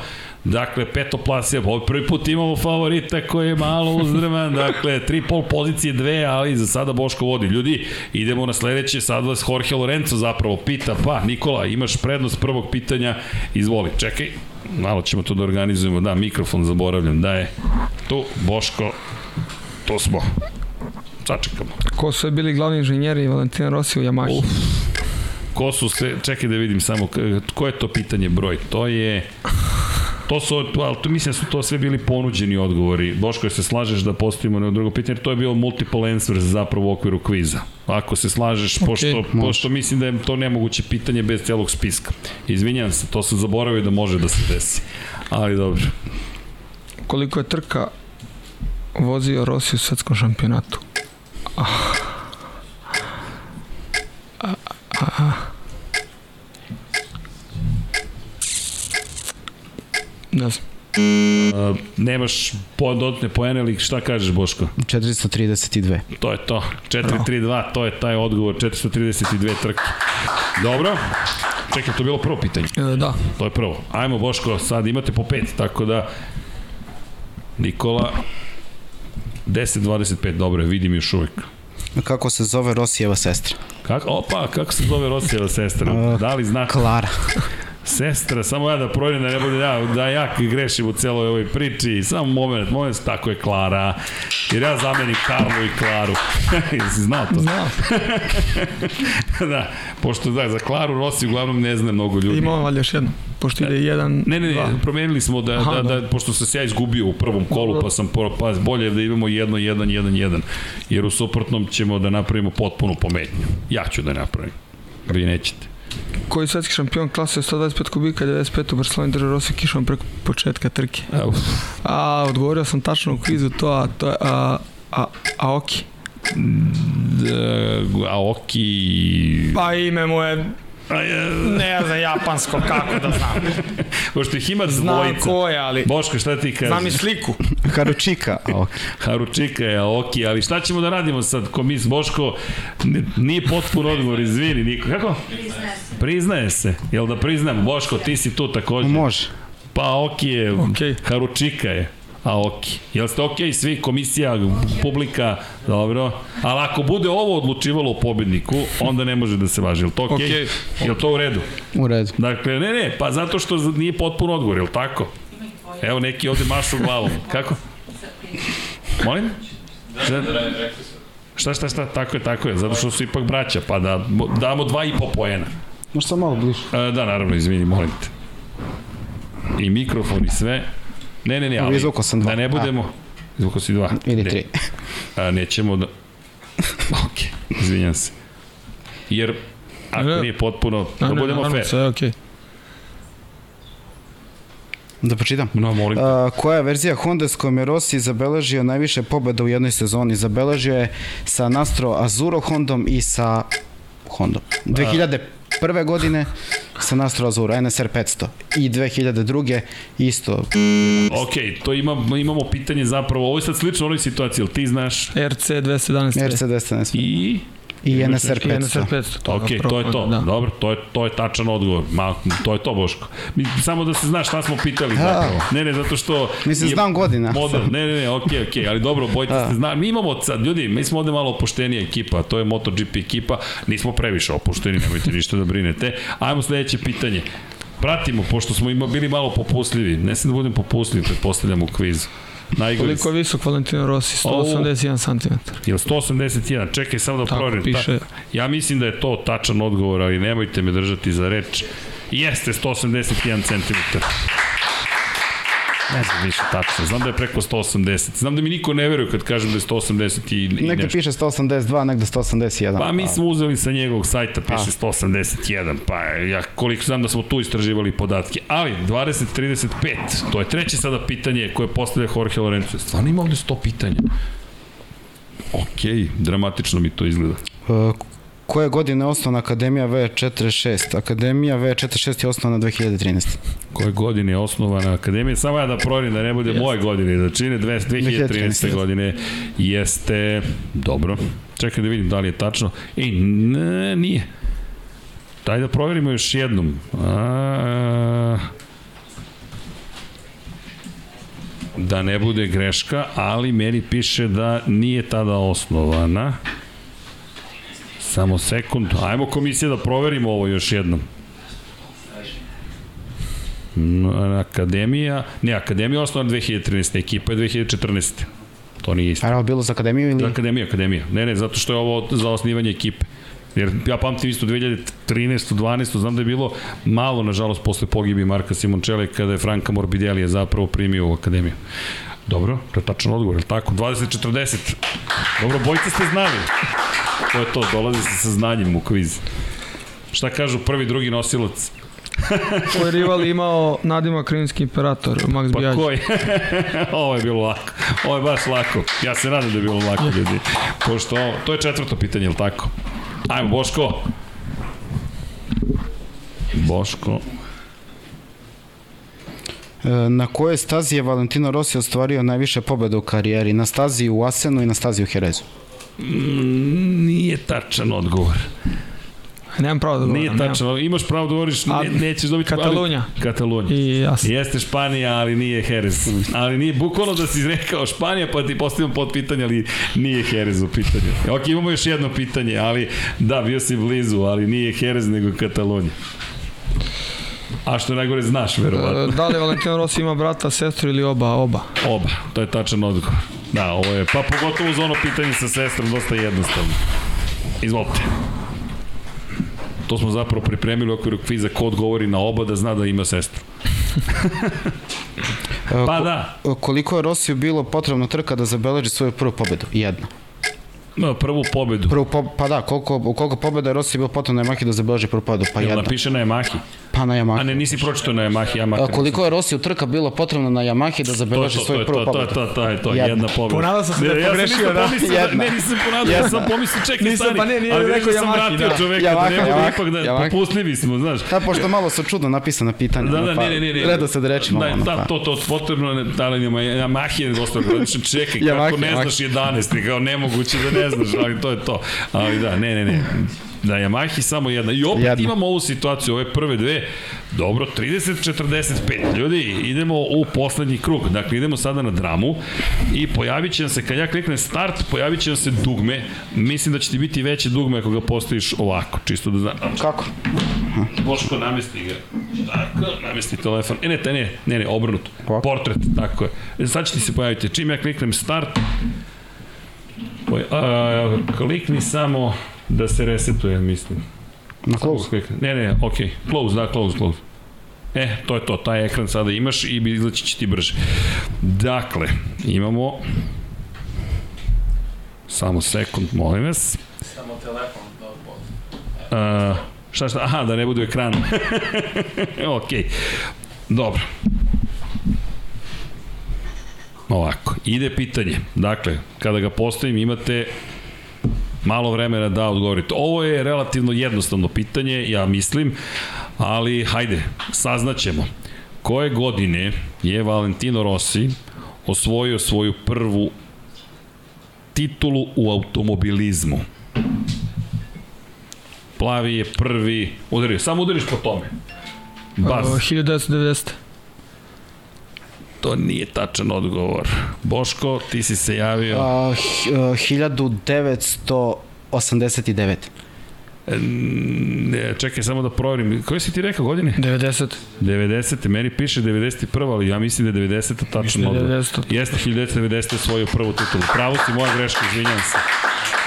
[SPEAKER 1] Dakle, peto plasija, ovo prvi put imamo favorita koji je malo uzdrman, dakle, tri pol pozicije dve, ali za sada Boško vodi. Ljudi, idemo na sledeće, sad vas Jorge Lorenzo zapravo pita, pa Nikola, imaš prednost prvog pitanja, izvoli, čekaj, malo ćemo to da organizujemo, da, mikrofon zaboravljam, da je tu, Boško, to smo, sačekamo.
[SPEAKER 7] Ko su bili glavni inženjeri Valentina Rossi u Yamahi?
[SPEAKER 1] Uf. Ko su sve, čekaj da vidim samo, ko je to pitanje broj? To je, To su, ali to, mislim da su to sve bili ponuđeni odgovori. Boško, jel se slažeš da postavimo na drugo pitanje, to je bilo multiple answers zapravo u okviru kviza. Ako se slažeš, okay, pošto, pošto mislim da je to nemoguće pitanje bez celog spiska. Izvinjam se, to sam zaboravio da može da se desi. Ali dobro.
[SPEAKER 7] Koliko je trka vozio Rossi u svetskom šampionatu? Ah. A, a, Ne znam.
[SPEAKER 1] Uh, nemaš po, dodatne poene ili šta kažeš Boško?
[SPEAKER 6] 432.
[SPEAKER 1] To je to. 4-3-2, to je taj odgovor. 432 trke. Dobro. Čekaj, to je bilo prvo pitanje.
[SPEAKER 7] E, da.
[SPEAKER 1] To je prvo. Ajmo Boško, sad imate po pet, tako da Nikola 10-25, dobro, vidim još uvijek.
[SPEAKER 6] Kako se zove Rosijeva sestra?
[SPEAKER 1] Kako, opa, kako se zove Rosijeva sestra?
[SPEAKER 6] Uh,
[SPEAKER 1] da li znate?
[SPEAKER 6] Klara.
[SPEAKER 1] Sestra, samo ja da provjerim da ne bude ja, da ja grešim u celoj ovoj priči. Samo moment, moment, tako je Klara. Jer ja zamenim Karlu i Klaru. Jesi znao to?
[SPEAKER 7] Znao.
[SPEAKER 1] da, pošto da, za Klaru Rossi uglavnom ne zna mnogo ljudi.
[SPEAKER 7] Imamo valjda još jedno. Pošto ide jedan,
[SPEAKER 1] Ne, ne,
[SPEAKER 7] dva.
[SPEAKER 1] promenili smo da,
[SPEAKER 7] Aha,
[SPEAKER 1] da, da,
[SPEAKER 7] da.
[SPEAKER 1] pošto sam se ja izgubio u prvom kolu, pa sam por, pa bolje je da imamo jedno, jedan, jedan, jedan, jer u suprotnom ćemo da napravimo potpunu pometnju. Ja ću da napravim. Vi nećete.
[SPEAKER 7] Koji svetski šampion klase 125 kubika 95 u Barceloni držao Rossi kišom preko početka trke?
[SPEAKER 1] Evo,
[SPEAKER 7] A, odgovorio sam tačno u kvizu to, a to je a, a, Aoki.
[SPEAKER 1] d- Aoki...
[SPEAKER 7] Pa ime mu je,
[SPEAKER 1] je,
[SPEAKER 7] ne znam, japansko, kako da znam.
[SPEAKER 1] Pošto ih ima
[SPEAKER 7] Znam
[SPEAKER 1] dvojica.
[SPEAKER 7] ko je, ali
[SPEAKER 1] Boško, šta ti kažeš?
[SPEAKER 7] znam i sliku.
[SPEAKER 6] Haručika. a, ok.
[SPEAKER 1] Haručika je Aoki, ali šta ćemo da radimo sad, komis Boško, n- nije potpun odgovor, izvini, niko. Kako? Priznaje se. Priznaje se. Jel da priznam? Boško, ti si tu takođe.
[SPEAKER 6] Može.
[SPEAKER 1] Pa Aoki je,
[SPEAKER 7] Okej.
[SPEAKER 1] Haručika je. Aoki. Jel ste okej svi, komisija, publika, dobro. Ali ako bude ovo odlučivalo o pobedniku, onda ne može da se važi. Jel to okej?
[SPEAKER 7] Okej.
[SPEAKER 1] Jel to u redu?
[SPEAKER 6] U redu.
[SPEAKER 1] Dakle, ne, ne, pa zato što nije potpun odgovor, jel tako? Evo neki ovde mašu glavom. Kako? Molim? Šta? Šta, šta, šta, tako je, tako je, zato što su ipak braća, pa da damo dva i po poena.
[SPEAKER 6] Možda sam malo bliže.
[SPEAKER 1] E, da, naravno, izvini, molim te. I mikrofon i sve. Ne, ne, ne, ali
[SPEAKER 6] Izvukao sam dva.
[SPEAKER 1] da ne budemo... Izvukao si dva.
[SPEAKER 6] Ili
[SPEAKER 1] Ne.
[SPEAKER 6] tri.
[SPEAKER 1] A, nećemo da... ok, izvinjam se. Jer, ako
[SPEAKER 7] Ne.
[SPEAKER 1] nije potpuno,
[SPEAKER 7] A,
[SPEAKER 1] da
[SPEAKER 7] ne,
[SPEAKER 1] budemo
[SPEAKER 7] naravno,
[SPEAKER 1] fair.
[SPEAKER 7] Sve okej.
[SPEAKER 6] Da pročitam.
[SPEAKER 1] No, molim.
[SPEAKER 6] A, koja je verzija Honda s kojom je Rossi zabeležio najviše pobjeda u jednoj sezoni? Zabeležio je sa Nastro Azuro Hondom i sa Hondom. 2001. godine sa Nastro Azuro, NSR 500. I 2002. isto.
[SPEAKER 1] Ok, to imamo, imamo pitanje zapravo, ovo je sad slično onoj situaciji, jel ti znaš
[SPEAKER 7] RC 217.
[SPEAKER 6] RC 217.
[SPEAKER 1] i...
[SPEAKER 6] I NSR
[SPEAKER 7] I
[SPEAKER 6] 500.
[SPEAKER 7] NSR 500. to
[SPEAKER 1] Ok, to je to.
[SPEAKER 7] Da.
[SPEAKER 1] Dobro, to je, to je tačan odgovor. Ma, to je to, Boško. Mi, samo da se zna šta smo pitali zapravo. Ne, ne, zato što...
[SPEAKER 6] Mislim,
[SPEAKER 1] je
[SPEAKER 6] znam godina.
[SPEAKER 1] Model, ne, ne, ne, ok, ok, ali dobro, bojte se, zna, mi imamo sad, ljudi, mi smo ovde malo opuštenija ekipa, to je MotoGP ekipa, nismo previše opušteni, nemojte ništa da brinete. Ajmo sledeće pitanje. Pratimo, pošto smo ima, bili malo popustljivi, ne sam da budem popustljiv, pretpostavljam u kvizu. Najgori
[SPEAKER 7] Koliko je visok Valentino Rossi? 181 cm.
[SPEAKER 1] Jel 181? Čekaj samo da
[SPEAKER 7] Tako
[SPEAKER 1] proverim.
[SPEAKER 7] piše.
[SPEAKER 1] Ta, ja mislim da je to tačan odgovor, ali nemojte me držati za reč. Jeste 181 cm. Ne znam više tačno. Znam da je preko 180. Znam da mi niko ne veruje kad kažem da je 180 i, i
[SPEAKER 6] Negde
[SPEAKER 1] nešto.
[SPEAKER 6] piše 182, negde 181.
[SPEAKER 1] Pa mi smo uzeli sa njegovog sajta, piše 181, pa ja koliko znam da smo tu istraživali podatke. Ali, 20-35, to je treće sada pitanje koje postavlja Jorge Lorenzo. Stvarno ima ovde 100 pitanja. Okej, dramatično mi to izgleda.
[SPEAKER 6] Koje godine je osnovna Akademija V46? Akademija V46 je osnovana 2013.
[SPEAKER 1] Koje godine je osnovana akademija? Samo ja da proverim da ne bude moje godine, da čine dve- 2013.
[SPEAKER 6] 2013.
[SPEAKER 1] godine jeste... Dobro. Čekaj da vidim da li je tačno. Ej, ne, nije. Daj da proverimo još jednom. A, da ne bude greška, ali meni piše da nije tada osnovana. Samo sekund. Ajmo komisija da proverimo ovo još jednom. Akademija, ne, Akademija je osnovana 2013. Ekipa je 2014. To nije isto.
[SPEAKER 6] A je li bilo za Akademiju ili?
[SPEAKER 1] Akademija, Akademija. Ne, ne, zato što je ovo za osnivanje ekipe. Jer ja pamtim isto 2013. 12. znam da je bilo malo, nažalost, posle pogibi Marka Simončele kada je Franka Morbidelija zapravo primio u akademiju. Dobro, to je tačan odgovor, je li tako? 20-40. Dobro, bojte ste znali. To je to, dolazi se sa znanjem u kviz. Šta kažu prvi, drugi nosilac?
[SPEAKER 7] Koji rival imao Nadima Krimski imperator, Max
[SPEAKER 1] Pa
[SPEAKER 7] Bijađi.
[SPEAKER 1] koji? ovo je bilo lako. Ovo je baš lako. Ja se nadam da je bilo lako, ljudi. Pošto ovo, to je četvrto pitanje, je li tako? Ajmo, Boško. Boško.
[SPEAKER 6] E, Na kojoj stazi je Valentino Rossi ostvario najviše pobjeda u karijeri? Na stazi u Asenu i na stazi u Herezu.
[SPEAKER 1] Mm, nije tačan odgovor.
[SPEAKER 7] Nemam pravo da govorim.
[SPEAKER 1] Nije tačan. Imaš pravo da govoriš, ne, nećeš dobiti...
[SPEAKER 7] Katalunja.
[SPEAKER 1] Ali, Katalunja.
[SPEAKER 7] I ja sam.
[SPEAKER 1] Jeste Španija, ali nije Jerez. Ali nije, bukvalno da si rekao Španija, pa ti postavljam pod pitanje, ali nije Jerez u pitanju. Ok, imamo još jedno pitanje, ali da, bio si blizu, ali nije Jerez, nego Katalonija. A što najgore znaš, verovatno.
[SPEAKER 7] E, Da li Valentino Rossi ima brata, sestru ili oba? Oba.
[SPEAKER 1] Oba, to je tačan odgovor. Da, ovo je, pa pogotovo uz ono pitanje sa sestrom, dosta jednostavno. Izvolite. To smo zapravo pripremili u okviru kviza ko odgovori na oba da zna da ima sestru.
[SPEAKER 6] E,
[SPEAKER 1] Pa da,
[SPEAKER 6] e, Koliko je Rosiju bilo potrebno trka da zabeleži svoju prvu pobedu? Jedna.
[SPEAKER 1] no, prvu pobedu.
[SPEAKER 6] Prvu po, pa da, koliko, koliko pobjeda je Rosiji bilo potrebno na Yamahi da zabeleži prvu pobedu? Pa
[SPEAKER 1] Jel
[SPEAKER 6] jedna.
[SPEAKER 1] napiše na Yamahi?
[SPEAKER 6] Pa na
[SPEAKER 1] A
[SPEAKER 6] Yamahi.
[SPEAKER 1] ne, nisi pročitao na Yamahi, ja makar.
[SPEAKER 6] A koliko je Rosiju trka bilo potrebno na Yamahi da
[SPEAKER 1] To
[SPEAKER 6] zabeleži
[SPEAKER 1] to, to je
[SPEAKER 6] prvu
[SPEAKER 1] to, to je
[SPEAKER 6] pobedu?
[SPEAKER 1] to, to je to,
[SPEAKER 6] Jedna.
[SPEAKER 1] jedna pobeda.
[SPEAKER 7] Ponadao sam se da je
[SPEAKER 1] Ne, ja
[SPEAKER 7] pogrešio, da.
[SPEAKER 1] pomislio
[SPEAKER 6] Jedna.
[SPEAKER 1] ne, nisam ponadao, ja sam pomislio, čekaj,
[SPEAKER 7] Nisam,
[SPEAKER 1] stani.
[SPEAKER 7] pa ne, nije
[SPEAKER 1] ali
[SPEAKER 7] rekao
[SPEAKER 1] da sam
[SPEAKER 7] Yamahi,
[SPEAKER 1] vratio
[SPEAKER 7] da.
[SPEAKER 1] čoveka, da
[SPEAKER 6] Yamaha,
[SPEAKER 1] ne
[SPEAKER 6] Yamaha,
[SPEAKER 1] ipak da,
[SPEAKER 6] Yamaha.
[SPEAKER 1] popustljivi smo, znaš.
[SPEAKER 6] Da, pošto malo su čudno napisana pitanja.
[SPEAKER 1] Da, da,
[SPEAKER 6] pa,
[SPEAKER 1] ne, ne, ne.
[SPEAKER 6] Redo se da reći malo.
[SPEAKER 1] Da, da,
[SPEAKER 6] pa.
[SPEAKER 1] to, to, potrebno je, da li Yamaha je dosta granično, čekaj, kako
[SPEAKER 6] Yamaha,
[SPEAKER 1] ne
[SPEAKER 6] Yamaha.
[SPEAKER 1] znaš 11, i kao nemoguće da ne znaš, ali to je to. Ali da, ne, ne, ne. Da, Yamahi samo jedna. I opet
[SPEAKER 6] Jedna.
[SPEAKER 1] imamo ovu situaciju, ove prve dve. Dobro, 30-45. Ljudi, idemo u poslednji krug. Dakle, idemo sada na dramu i pojavit će nam se, kad ja kliknem start, pojavit će nam se dugme. Mislim da će ti biti veće dugme ako ga postaviš ovako, čisto da znam.
[SPEAKER 6] Kako?
[SPEAKER 1] Boško namesti ga. Tako, namesti telefon. E, ne, te, ne, ne, ne, obrnuto.
[SPEAKER 6] Ovako.
[SPEAKER 1] Portret, tako je. E, Sad će ti se pojaviti. Čim ja kliknem start, poj, a, klikni samo da se resetuje, mislim.
[SPEAKER 6] Na close.
[SPEAKER 1] Ne, ne, ok. Close, da, close, close. E, to je to, taj ekran sada imaš i bi izlaći će ti brže. Dakle, imamo samo sekund, molim vas.
[SPEAKER 5] Samo telefon
[SPEAKER 1] Uh,
[SPEAKER 5] da
[SPEAKER 1] šta šta? Aha, da ne bude u ekranu. ok. Dobro. Ovako, ide pitanje. Dakle, kada ga postavim imate malo vremena da odgovorite. Ovo je relativno jednostavno pitanje, ja mislim, ali hajde, saznaćemo. Koje godine je Valentino Rossi osvojio svoju prvu titulu u automobilizmu? Plavi je prvi, udari, samo udariš po tome.
[SPEAKER 7] Uh, 1990.
[SPEAKER 1] to nije tačan odgovor. Boško, ti si se javio.
[SPEAKER 6] A, hi- a, 1989.
[SPEAKER 1] Ne, čekaj samo da proverim. Koje si ti rekao godine?
[SPEAKER 7] 90.
[SPEAKER 1] 90. Meni piše 91. ali ja mislim da je 90. tačno
[SPEAKER 7] Mislim da je
[SPEAKER 1] odgovor.
[SPEAKER 7] 90.
[SPEAKER 1] Jeste 1990. svoju prvu titulu. Pravo si, moja greška, izvinjam se.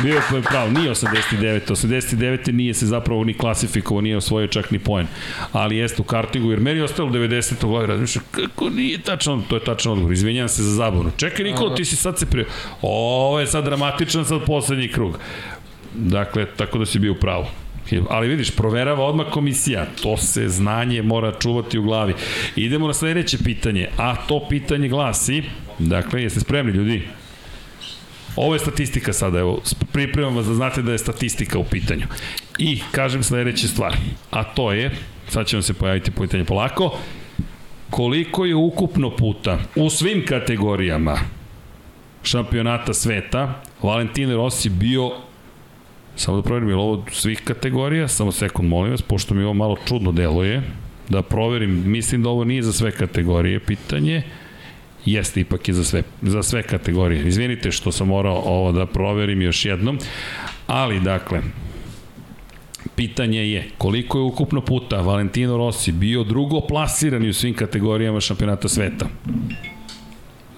[SPEAKER 1] Bio je pravo, nije 89. 89. nije se zapravo ni klasifikovao, nije osvojio čak ni poen. Ali jeste u kartingu, jer meni je ostalo 90. glavi, razmišljam, kako nije tačno, to je tačno odgovor. Izvinjam se za zabavnu. Čekaj, Nikola, ti si sad se prije... Ovo je sad dramatičan, sad poslednji krug. Dakle, tako da si bio u pravu. Ali vidiš, proverava odmah komisija. To se znanje mora čuvati u glavi. Idemo na sledeće pitanje, a to pitanje glasi, dakle, jeste spremni ljudi? Ovo je statistika sada, evo, pripremam vas da znate da je statistika u pitanju. I kažem sledeće stvari, a to je, sad će vam se pojaviti pitanje polako, koliko je ukupno puta u svim kategorijama šampionata sveta Valentino Rossi bio Samo da proverim, je ovo svih kategorija? Samo sekund, molim vas, pošto mi ovo malo čudno deluje. Da proverim, mislim da ovo nije za sve kategorije pitanje. Jeste, ipak je za sve, za sve kategorije. Izvinite što sam morao ovo da proverim još jednom. Ali, dakle, pitanje je koliko je ukupno puta Valentino Rossi bio drugo plasirani u svim kategorijama šampionata sveta?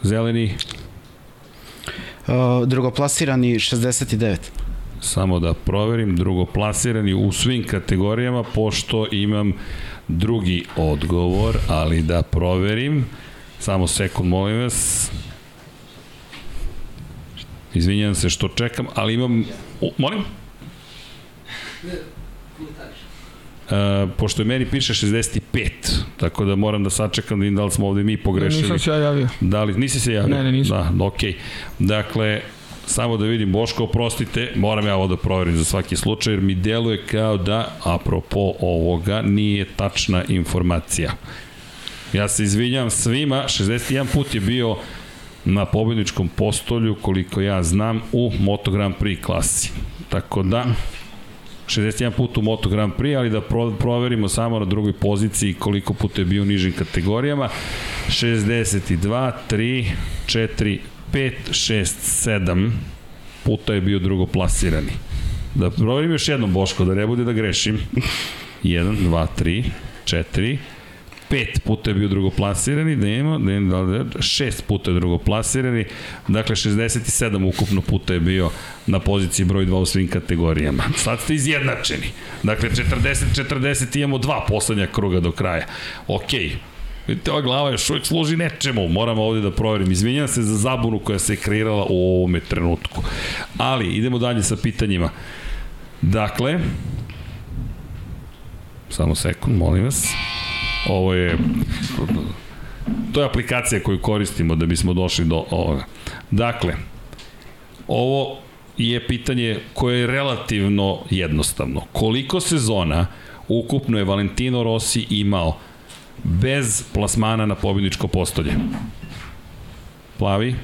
[SPEAKER 1] Zeleni
[SPEAKER 6] Uh, drugoplasirani 69.
[SPEAKER 1] samo da proverim, drugoplasirani u svim kategorijama, pošto imam drugi odgovor, ali da proverim. Samo sekund, molim vas. Izvinjam se što čekam, ali imam... U, molim? Uh, pošto je meni piše 65, tako da moram da sačekam da vidim da li smo ovde mi pogrešili.
[SPEAKER 7] Nisam se ja javio.
[SPEAKER 1] Da li, nisi se javio?
[SPEAKER 7] Ne, ne, nisam.
[SPEAKER 1] Da, okej. Okay. Dakle, samo da vidim, Boško, oprostite, moram ja ovo da proverim za svaki slučaj, jer mi deluje kao da, apropo ovoga, nije tačna informacija. Ja se izvinjam svima, 61 put je bio na pobedničkom postolju, koliko ja znam, u Moto Grand Prix klasi. Tako da, 61 put u Moto Grand Prix, ali da pro, proverimo samo na drugoj poziciji koliko puta je bio u nižim kategorijama. 62, 3, 4, 5, 6, 7 puta je bio drugoplasirani. Da proverim još jednom, Boško, da ne bude da grešim. 1, 2, 3, 4, pet puta je bio drugoplasirani, da ima, da ima, da, da, šest puta je drugoplasirani, dakle 67 ukupno puta je bio na poziciji broj 2 u svim kategorijama. Sad ste izjednačeni. Dakle, 40-40 imamo dva poslednja kruga do kraja. Okej, okay. Vidite, ova glava još uvijek služi nečemu, moramo ovde da proverim. Izvinjam se za zabunu koja se kreirala u ovome trenutku. Ali, idemo dalje sa pitanjima. Dakle, samo sekund, molim vas. Ovo je to je aplikacija koju koristimo da bismo došli do ovoga. Dakle, ovo je pitanje koje je relativno jednostavno. Koliko sezona ukupno je Valentino Rossi imao bez plasmana na pobjedničko postolje? Plavi?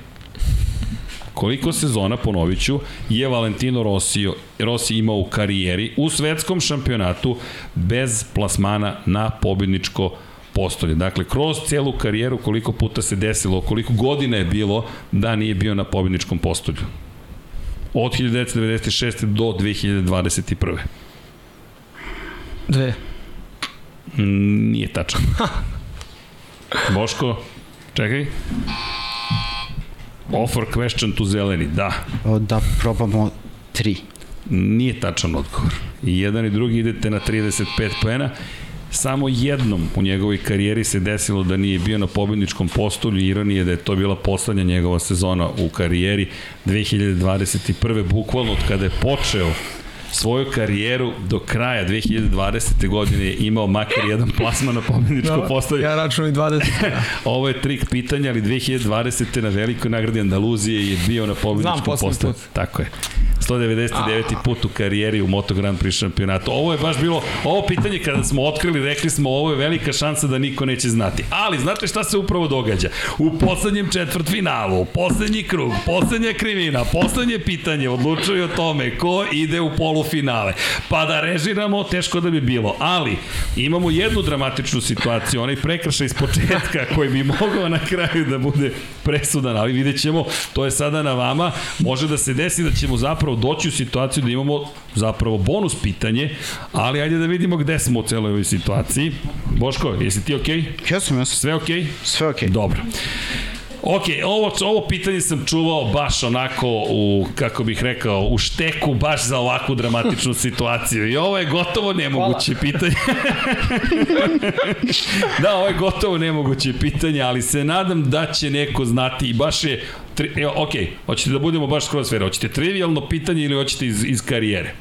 [SPEAKER 1] Koliko sezona, ponovit ću, je Valentino Rossi, Rossi imao u karijeri u svetskom šampionatu bez plasmana na pobjedničko postolje. Dakle, kroz celu karijeru koliko puta se desilo, koliko godina je bilo da nije bio na pobjedničkom postolju. Od 1996. do 2021.
[SPEAKER 7] Dve.
[SPEAKER 1] Nije tačno. Boško, čekaj. Offer question to zeleni, da.
[SPEAKER 6] Da probamo tri.
[SPEAKER 1] Nije tačan odgovor. I jedan i drugi idete na 35 poena. Samo jednom u njegovoj karijeri se desilo da nije bio na pobedničkom postolju. Ironije da je to bila poslednja njegova sezona u karijeri 2021. bukvalno od kada je počeo svoju karijeru do kraja 2020. godine je imao makar jedan plasman na pobedničko
[SPEAKER 7] Da,
[SPEAKER 1] postolje.
[SPEAKER 7] Ja računam i 20.
[SPEAKER 1] Ovo je trik pitanja, ali 2020. na velikoj nagradi Andaluzije je bio na pobedničkom
[SPEAKER 7] put.
[SPEAKER 1] Tako je. 199. put u karijeri u Moto Grand Prix šampionatu. Ovo je baš bilo, ovo pitanje kada smo otkrili, rekli smo ovo je velika šansa da niko neće znati. Ali znate šta se upravo događa? U poslednjem četvrtfinalu, poslednji krug, poslednja krivina, poslednje pitanje odlučuje o tome ko ide u polufinale. Pa da režiramo, teško da bi bilo. Ali imamo jednu dramatičnu situaciju, onaj prekršaj iz početka koji bi mogao na kraju da bude presudan, ali vidjet ćemo, to je sada na vama, može da se desi da ćemo zapravo doći u situaciju da imamo zapravo bonus pitanje, ali ajde da vidimo gde smo u celoj ovoj situaciji. Boško, jesi ti okej? Okay?
[SPEAKER 6] Ja sam, ja sam.
[SPEAKER 1] Sve okej? Okay?
[SPEAKER 6] Sve okej.
[SPEAKER 1] Dobro. Ok, ovo, ovo pitanje sam čuvao baš onako u, kako bih rekao, u šteku baš za ovakvu dramatičnu situaciju. I ovo je gotovo nemoguće Hvala. pitanje. da, ovo je gotovo nemoguće pitanje, ali se nadam da će neko znati i baš je Tri, evo, ok, hoćete da budemo baš skroz sfera. Hoćete trivialno pitanje ili hoćete iz, iz karijere?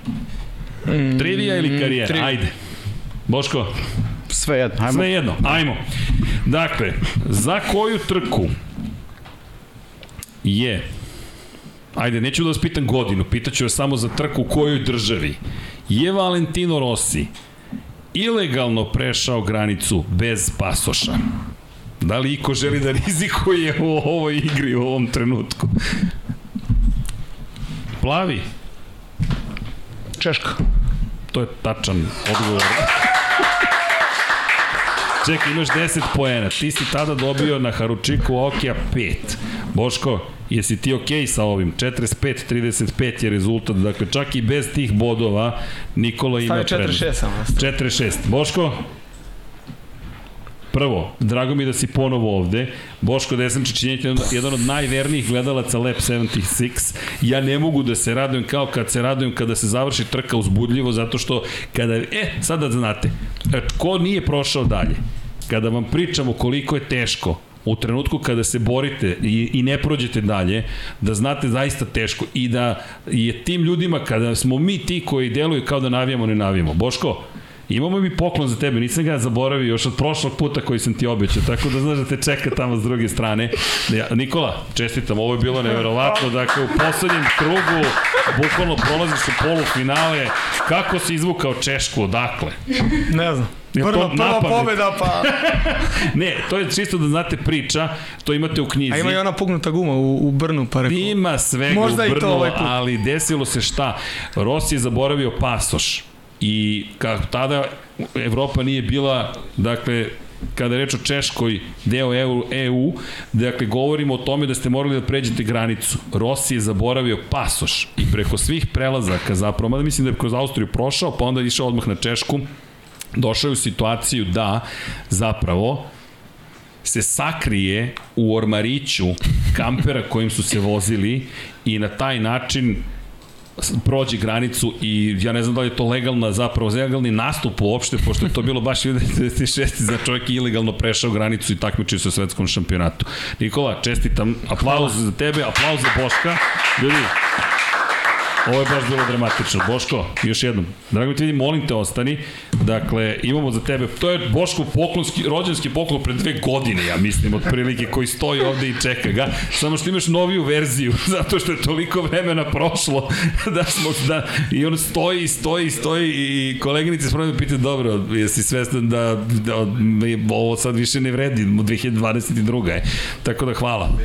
[SPEAKER 1] Mm, Trivija ili karijera? Tri... Ajde. Boško?
[SPEAKER 6] Sve jedno, ajmo.
[SPEAKER 1] Sve jedno, ajmo. Dakle, za koju trku je Ajde, neću da vas pitam godinu, pitaću vas samo za trku u kojoj državi. Je Valentino Rossi ilegalno prešao granicu bez pasoša? Da li iko želi da rizikuje u ovoj igri u ovom trenutku? Plavi?
[SPEAKER 7] Češka.
[SPEAKER 1] To je tačan odgovor. Čekaj, imaš 10 poena. Ti si tada dobio na Haručiku Okija 5. Boško, jesi ti okej okay sa ovim? 45-35 je rezultat. Dakle, čak i bez tih bodova Nikola ima
[SPEAKER 7] prednost.
[SPEAKER 1] Stavi 4-6 samo. 4-6. Boško? Prvo, drago mi da si ponovo ovde. Boško Desančić je jedan- jedan od najvernijih gledalaca Lab 76. Ja ne mogu da se radujem kao kad se radujem kada se završi trka uzbudljivo, zato što kada... E, sad da znate, e, ko nije prošao dalje, kada vam pričamo koliko je teško u trenutku kada se borite i, i ne prođete dalje, da znate zaista teško i da je tim ljudima, kada smo mi ti koji deluju kao da navijamo, ne navijamo. Boško, Imamo mi poklon za tebe, nisam ga zaboravio još od prošlog puta koji sam ti obećao, tako da znaš da te čeka tamo s druge strane. Ja, Nikola, čestitam, ovo je bilo neverovatno, dakle u poslednjem krugu bukvalno prolaziš u polufinale, kako si izvukao Češku, odakle?
[SPEAKER 7] Ne znam.
[SPEAKER 1] Je to
[SPEAKER 7] Prva, prva pobjeda, pa...
[SPEAKER 1] Ne, to je čisto da znate priča, to imate u knjizi.
[SPEAKER 7] A ima i ona pugnuta guma u, u Brnu, pa rekao...
[SPEAKER 1] Ima svega
[SPEAKER 7] Možda
[SPEAKER 1] u Brnu,
[SPEAKER 7] ovaj put.
[SPEAKER 1] ali desilo se šta? Rossi je zaboravio pasoš i kako tada Evropa nije bila, dakle, kada je reč o Češkoj, deo EU, EU, dakle, govorimo o tome da ste morali da pređete granicu. Rossi je zaboravio pasoš i preko svih prelazaka zapravo, mada mislim da je kroz Austriju prošao, pa onda je išao odmah na Češku, došao je u situaciju da zapravo se sakrije u ormariću kampera kojim su se vozili i na taj način prođe granicu i ja ne znam da li je to legalna zapravo legalni nastup uopšte pošto je to bilo baš 96 za čovjek je ilegalno prešao granicu i takmičio se u svetskom šampionatu. Nikola, čestitam, aplauz za tebe, aplauz za Boška. Ljudi, Ovo je baš bilo dramatično. Boško, još jednom. Drago ti vidim, molim te ostani. Dakle, imamo za tebe, to je Boško poklonski, rođenski poklon pre dve godine, ja mislim, otprilike, koji stoji ovde i čeka ga. Samo što imaš noviju verziju, zato što je toliko vremena prošlo da smo, da, i on stoji, stoji, stoji i koleginice s pravim pitaju, dobro, jesi svestan da, da, ovo sad više ne vredi, 2022. je. Tako da hvala.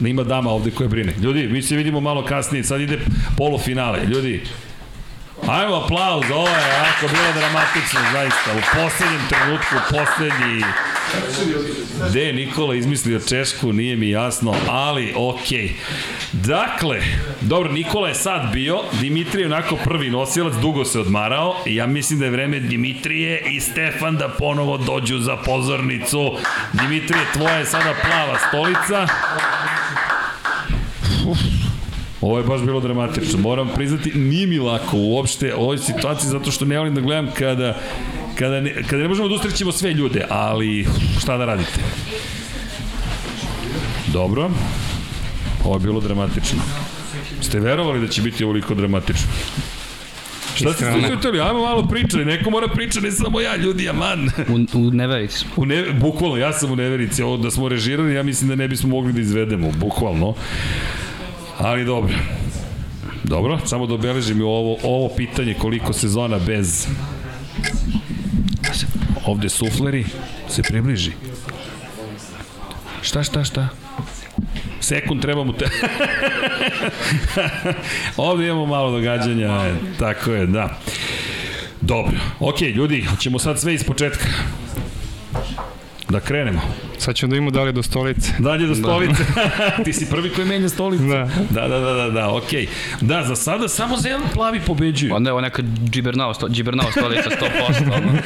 [SPEAKER 1] Da ima dama ovde koja brine. Ljudi, mi se vidimo malo kasnije, sad ide polufinale. Ljudi, ajmo aplauz, ovo je jako bilo dramatično, zaista. U poslednjem trenutku, poslednji... Gde je Nikola izmislio Češku, nije mi jasno, ali okej. Okay. Dakle, dobro, Nikola je sad bio, Dimitrije je onako prvi nosilac, dugo se odmarao ja mislim da je vreme Dimitrije i Stefan da ponovo dođu za pozornicu. Dimitrije, tvoja je sada plava stolica. Ovo je baš bilo dramatično. Moram priznati, nije mi lako uopšte u ovoj situaciji zato što ne volim da gledam kada kada ne, kada ne možemo da ustrećemo sve ljude, ali šta da radite? Dobro. Ovo je bilo dramatično. Ste verovali da će biti ovoliko dramatično? Šta ste slušali? Ajmo malo pričali, neko mora pričati, ne samo ja, ljudi, aman.
[SPEAKER 2] U, u neverici smo.
[SPEAKER 1] U ne, bukvalno, ja sam u neverici, ovo da smo režirali, ja mislim da ne bismo mogli da izvedemo, bukvalno. Ali dobro. Dobro, samo da obeležim ovo, ovo pitanje koliko sezona bez ovde sufleri se približi. Šta, šta, šta? Sekund treba mu te... Ovde imamo malo događanja, e, tako je, da. Dobro, ok, ljudi, hoćemo sad sve iz početka. Da krenemo.
[SPEAKER 4] Sad ćemo da imamo dalje do stolice.
[SPEAKER 1] Dalje do stolice. Ti si prvi koji menja stolicu.
[SPEAKER 4] Da.
[SPEAKER 1] Da, da, da, da, da, okej. Da, za sada samo zelen plavi pobeđuju.
[SPEAKER 2] Onda je ovo neka džibernao, sto, džibernao stolica 100%. Ono.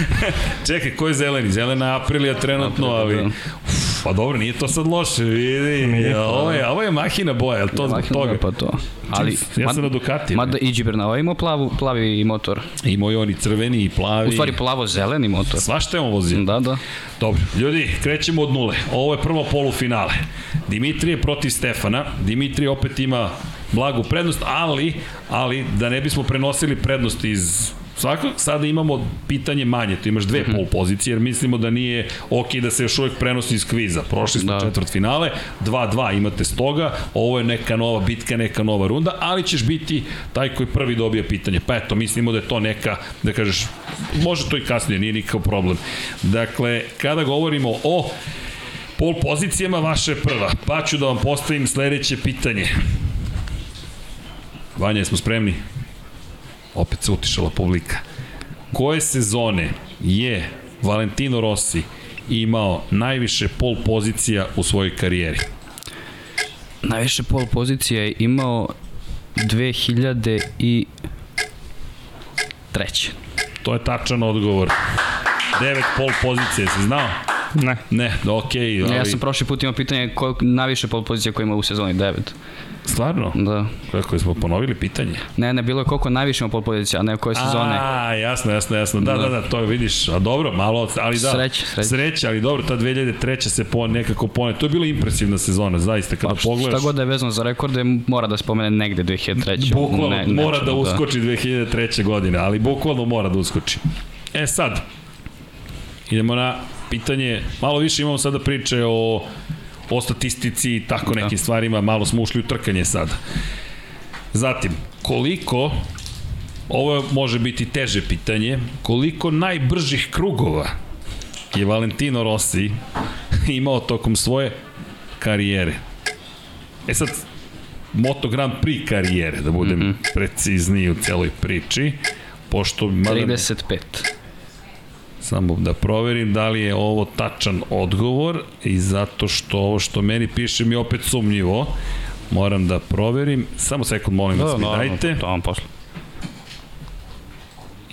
[SPEAKER 1] Čekaj, ko je zeleni? Zelena Aprilija trenutno,
[SPEAKER 2] Aprilija,
[SPEAKER 1] ali...
[SPEAKER 2] da.
[SPEAKER 1] Uf, pa dobro, nije to sad loše, vidi. Ovo, je, ovo je mahina boja, je to zbog
[SPEAKER 2] Mahina,
[SPEAKER 1] toga?
[SPEAKER 2] Pa to. Ali,
[SPEAKER 1] ja sam na Ducati.
[SPEAKER 2] Mada i džibernao imao plavu, plavi motor.
[SPEAKER 1] Imao je oni crveni i plavi.
[SPEAKER 2] U stvari plavo-zeleni motor.
[SPEAKER 1] Svašta je on vozio.
[SPEAKER 2] Da, da.
[SPEAKER 1] Dobro, ljudi, krećemo od nule. Ovo je prvo polufinale. Dimitrije protiv Stefana. Dimitrije opet ima blagu prednost, ali, ali da ne bismo prenosili prednost iz Svakog, sada imamo pitanje manje, tu imaš dve
[SPEAKER 2] Mhm.
[SPEAKER 1] pol pozicije, jer mislimo da nije ok da se još uvek prenosi iz kviza. Prošli smo
[SPEAKER 2] Da.
[SPEAKER 1] četvrt finale, 2-2 imate stoga, ovo je neka nova bitka, neka nova runda, ali ćeš biti taj koji prvi dobija pitanje. Pa eto, mislimo da je to neka, da kažeš, može to i kasnije, nije nikakav problem. Dakle, kada govorimo o pol pozicijama, vaša je prva, pa ću da vam postavim sledeće pitanje. Vanja, jesmo spremni? Opet se utišala publika. Koje sezone je Valentino Rossi imao najviše pol pozicija u svojoj karijeri?
[SPEAKER 2] Najviše pol pozicija je imao 2003.
[SPEAKER 1] To je tačan odgovor. Devet pol pozicije, si znao?
[SPEAKER 4] Ne.
[SPEAKER 1] Ne, okej.
[SPEAKER 2] Ja
[SPEAKER 1] ali-
[SPEAKER 2] sam prošli put imao pitanje koliko najviše pol pozicija koje ima u sezoni 9.
[SPEAKER 1] Stvarno?
[SPEAKER 2] Da.
[SPEAKER 1] Kako smo ponovili pitanje?
[SPEAKER 2] Ne, ne, bilo je koliko najviše ima pol pozicija, a ne koje sezone.
[SPEAKER 1] A, jasno, jasno, jasno. Da, da, da, to vidiš. A dobro, malo, ali da.
[SPEAKER 2] Sreće, sreće.
[SPEAKER 1] Sreće, ali dobro, ta 2003. se po, nekako pone. To je bila impresivna sezona, zaista, kada
[SPEAKER 2] Pa,
[SPEAKER 1] pogledaš.
[SPEAKER 2] Šta god da je vezano za rekorde, mora da spomene negde 2003.
[SPEAKER 1] Bukvalno
[SPEAKER 2] Ne-
[SPEAKER 1] mora
[SPEAKER 2] nečemu,
[SPEAKER 1] da uskoči 2003. godine, ali bukvalno mora da uskoči. E sad, idemo na pitanje, malo više imamo sada priče o, o statistici i tako nekim stvarima, malo smo ušli u trkanje sada. Zatim, koliko, ovo može biti teže pitanje, koliko najbržih krugova je Valentino Rossi imao tokom svoje karijere? E sad, Moto Grand Prix karijere, da budem mm. -hmm. precizniji u celoj priči, pošto... mada-
[SPEAKER 2] 35.
[SPEAKER 1] Samo da proverim da li je ovo tačan odgovor i zato što ovo što meni piše mi je opet sumnjivo. Moram da proverim. Samo sekund, molim vas, mi dajte.
[SPEAKER 2] To vam posle.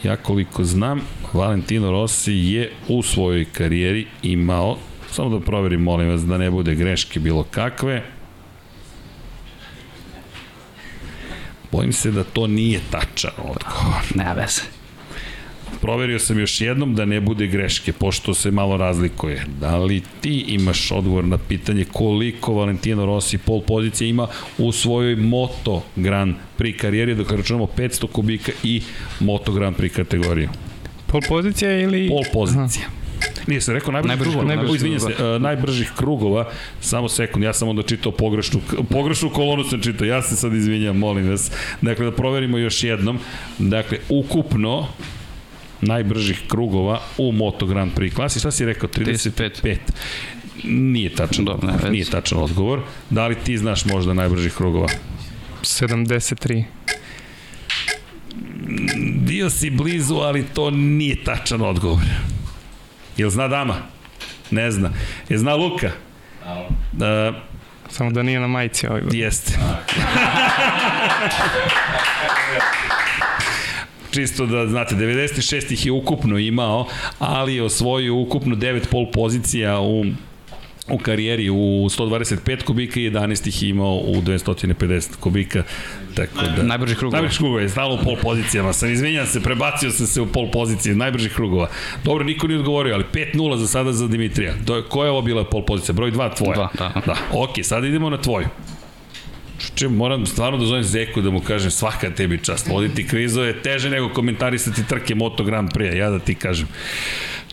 [SPEAKER 1] Ja koliko znam, Valentino Rossi je u svojoj karijeri imao, samo da proverim, molim vas, da ne bude greške bilo kakve. Bojim se da to nije tačan odgovor.
[SPEAKER 2] Ne veze.
[SPEAKER 1] Proverio sam još jednom da ne bude greške, pošto se malo razlikuje. Da li ti imaš odgovor na pitanje koliko Valentino Rossi pol pozicije ima u svojoj Moto Grand Prix karijeri, dok računamo 500 kubika i Moto Grand Prix kategoriju?
[SPEAKER 4] Pol pozicija ili...
[SPEAKER 1] Pol pozicija. Nije se rekao najbržih
[SPEAKER 2] Najbrži
[SPEAKER 1] krugova,
[SPEAKER 2] krug,
[SPEAKER 1] najbrži,
[SPEAKER 2] najbrži
[SPEAKER 1] izvinjam se, uh, najbržih krugova, samo sekund, ja sam onda čitao pogrešnu, pogrešnu kolonu sam čitao, ja se sad izvinjam, molim vas. Dakle, da proverimo još jednom, dakle, ukupno, najbržih krugova u Moto Grand Prix klasi. Šta si rekao? 35.
[SPEAKER 2] 35.
[SPEAKER 1] Nije tačan,
[SPEAKER 2] ne veze.
[SPEAKER 1] nije tačan odgovor. Da li ti znaš možda najbržih krugova?
[SPEAKER 4] 73.
[SPEAKER 1] Bio si blizu, ali to nije tačan odgovor. Jel zna dama? Ne zna. Je zna Luka? Da,
[SPEAKER 4] Samo da nije na majici ovaj.
[SPEAKER 1] jeste. Čisto da znate, 96 ih je ukupno imao, ali je osvojio ukupno 9 pol pozicija u u karijeri u 125 kubika i 11 ih imao u 250 kubika. Tako da,
[SPEAKER 2] Najbržih krugova.
[SPEAKER 1] Najbržih krugova je stalo u pol pozicijama. Sam izvinjam se, prebacio sam se u pol pozicije najbržih krugova. Dobro, niko nije odgovorio, ali 5-0 za sada za Dimitrija. To je, koja je ovo bila pol pozicija? Broj 2 tvoja?
[SPEAKER 2] Dva, da.
[SPEAKER 1] Da, ok, sada idemo na tvoju. Če, moram stvarno da zovem Zeku da mu kažem svaka tebi čast. Voditi krizo je teže nego komentarisati trke Moto Grand Prix, ja da ti kažem.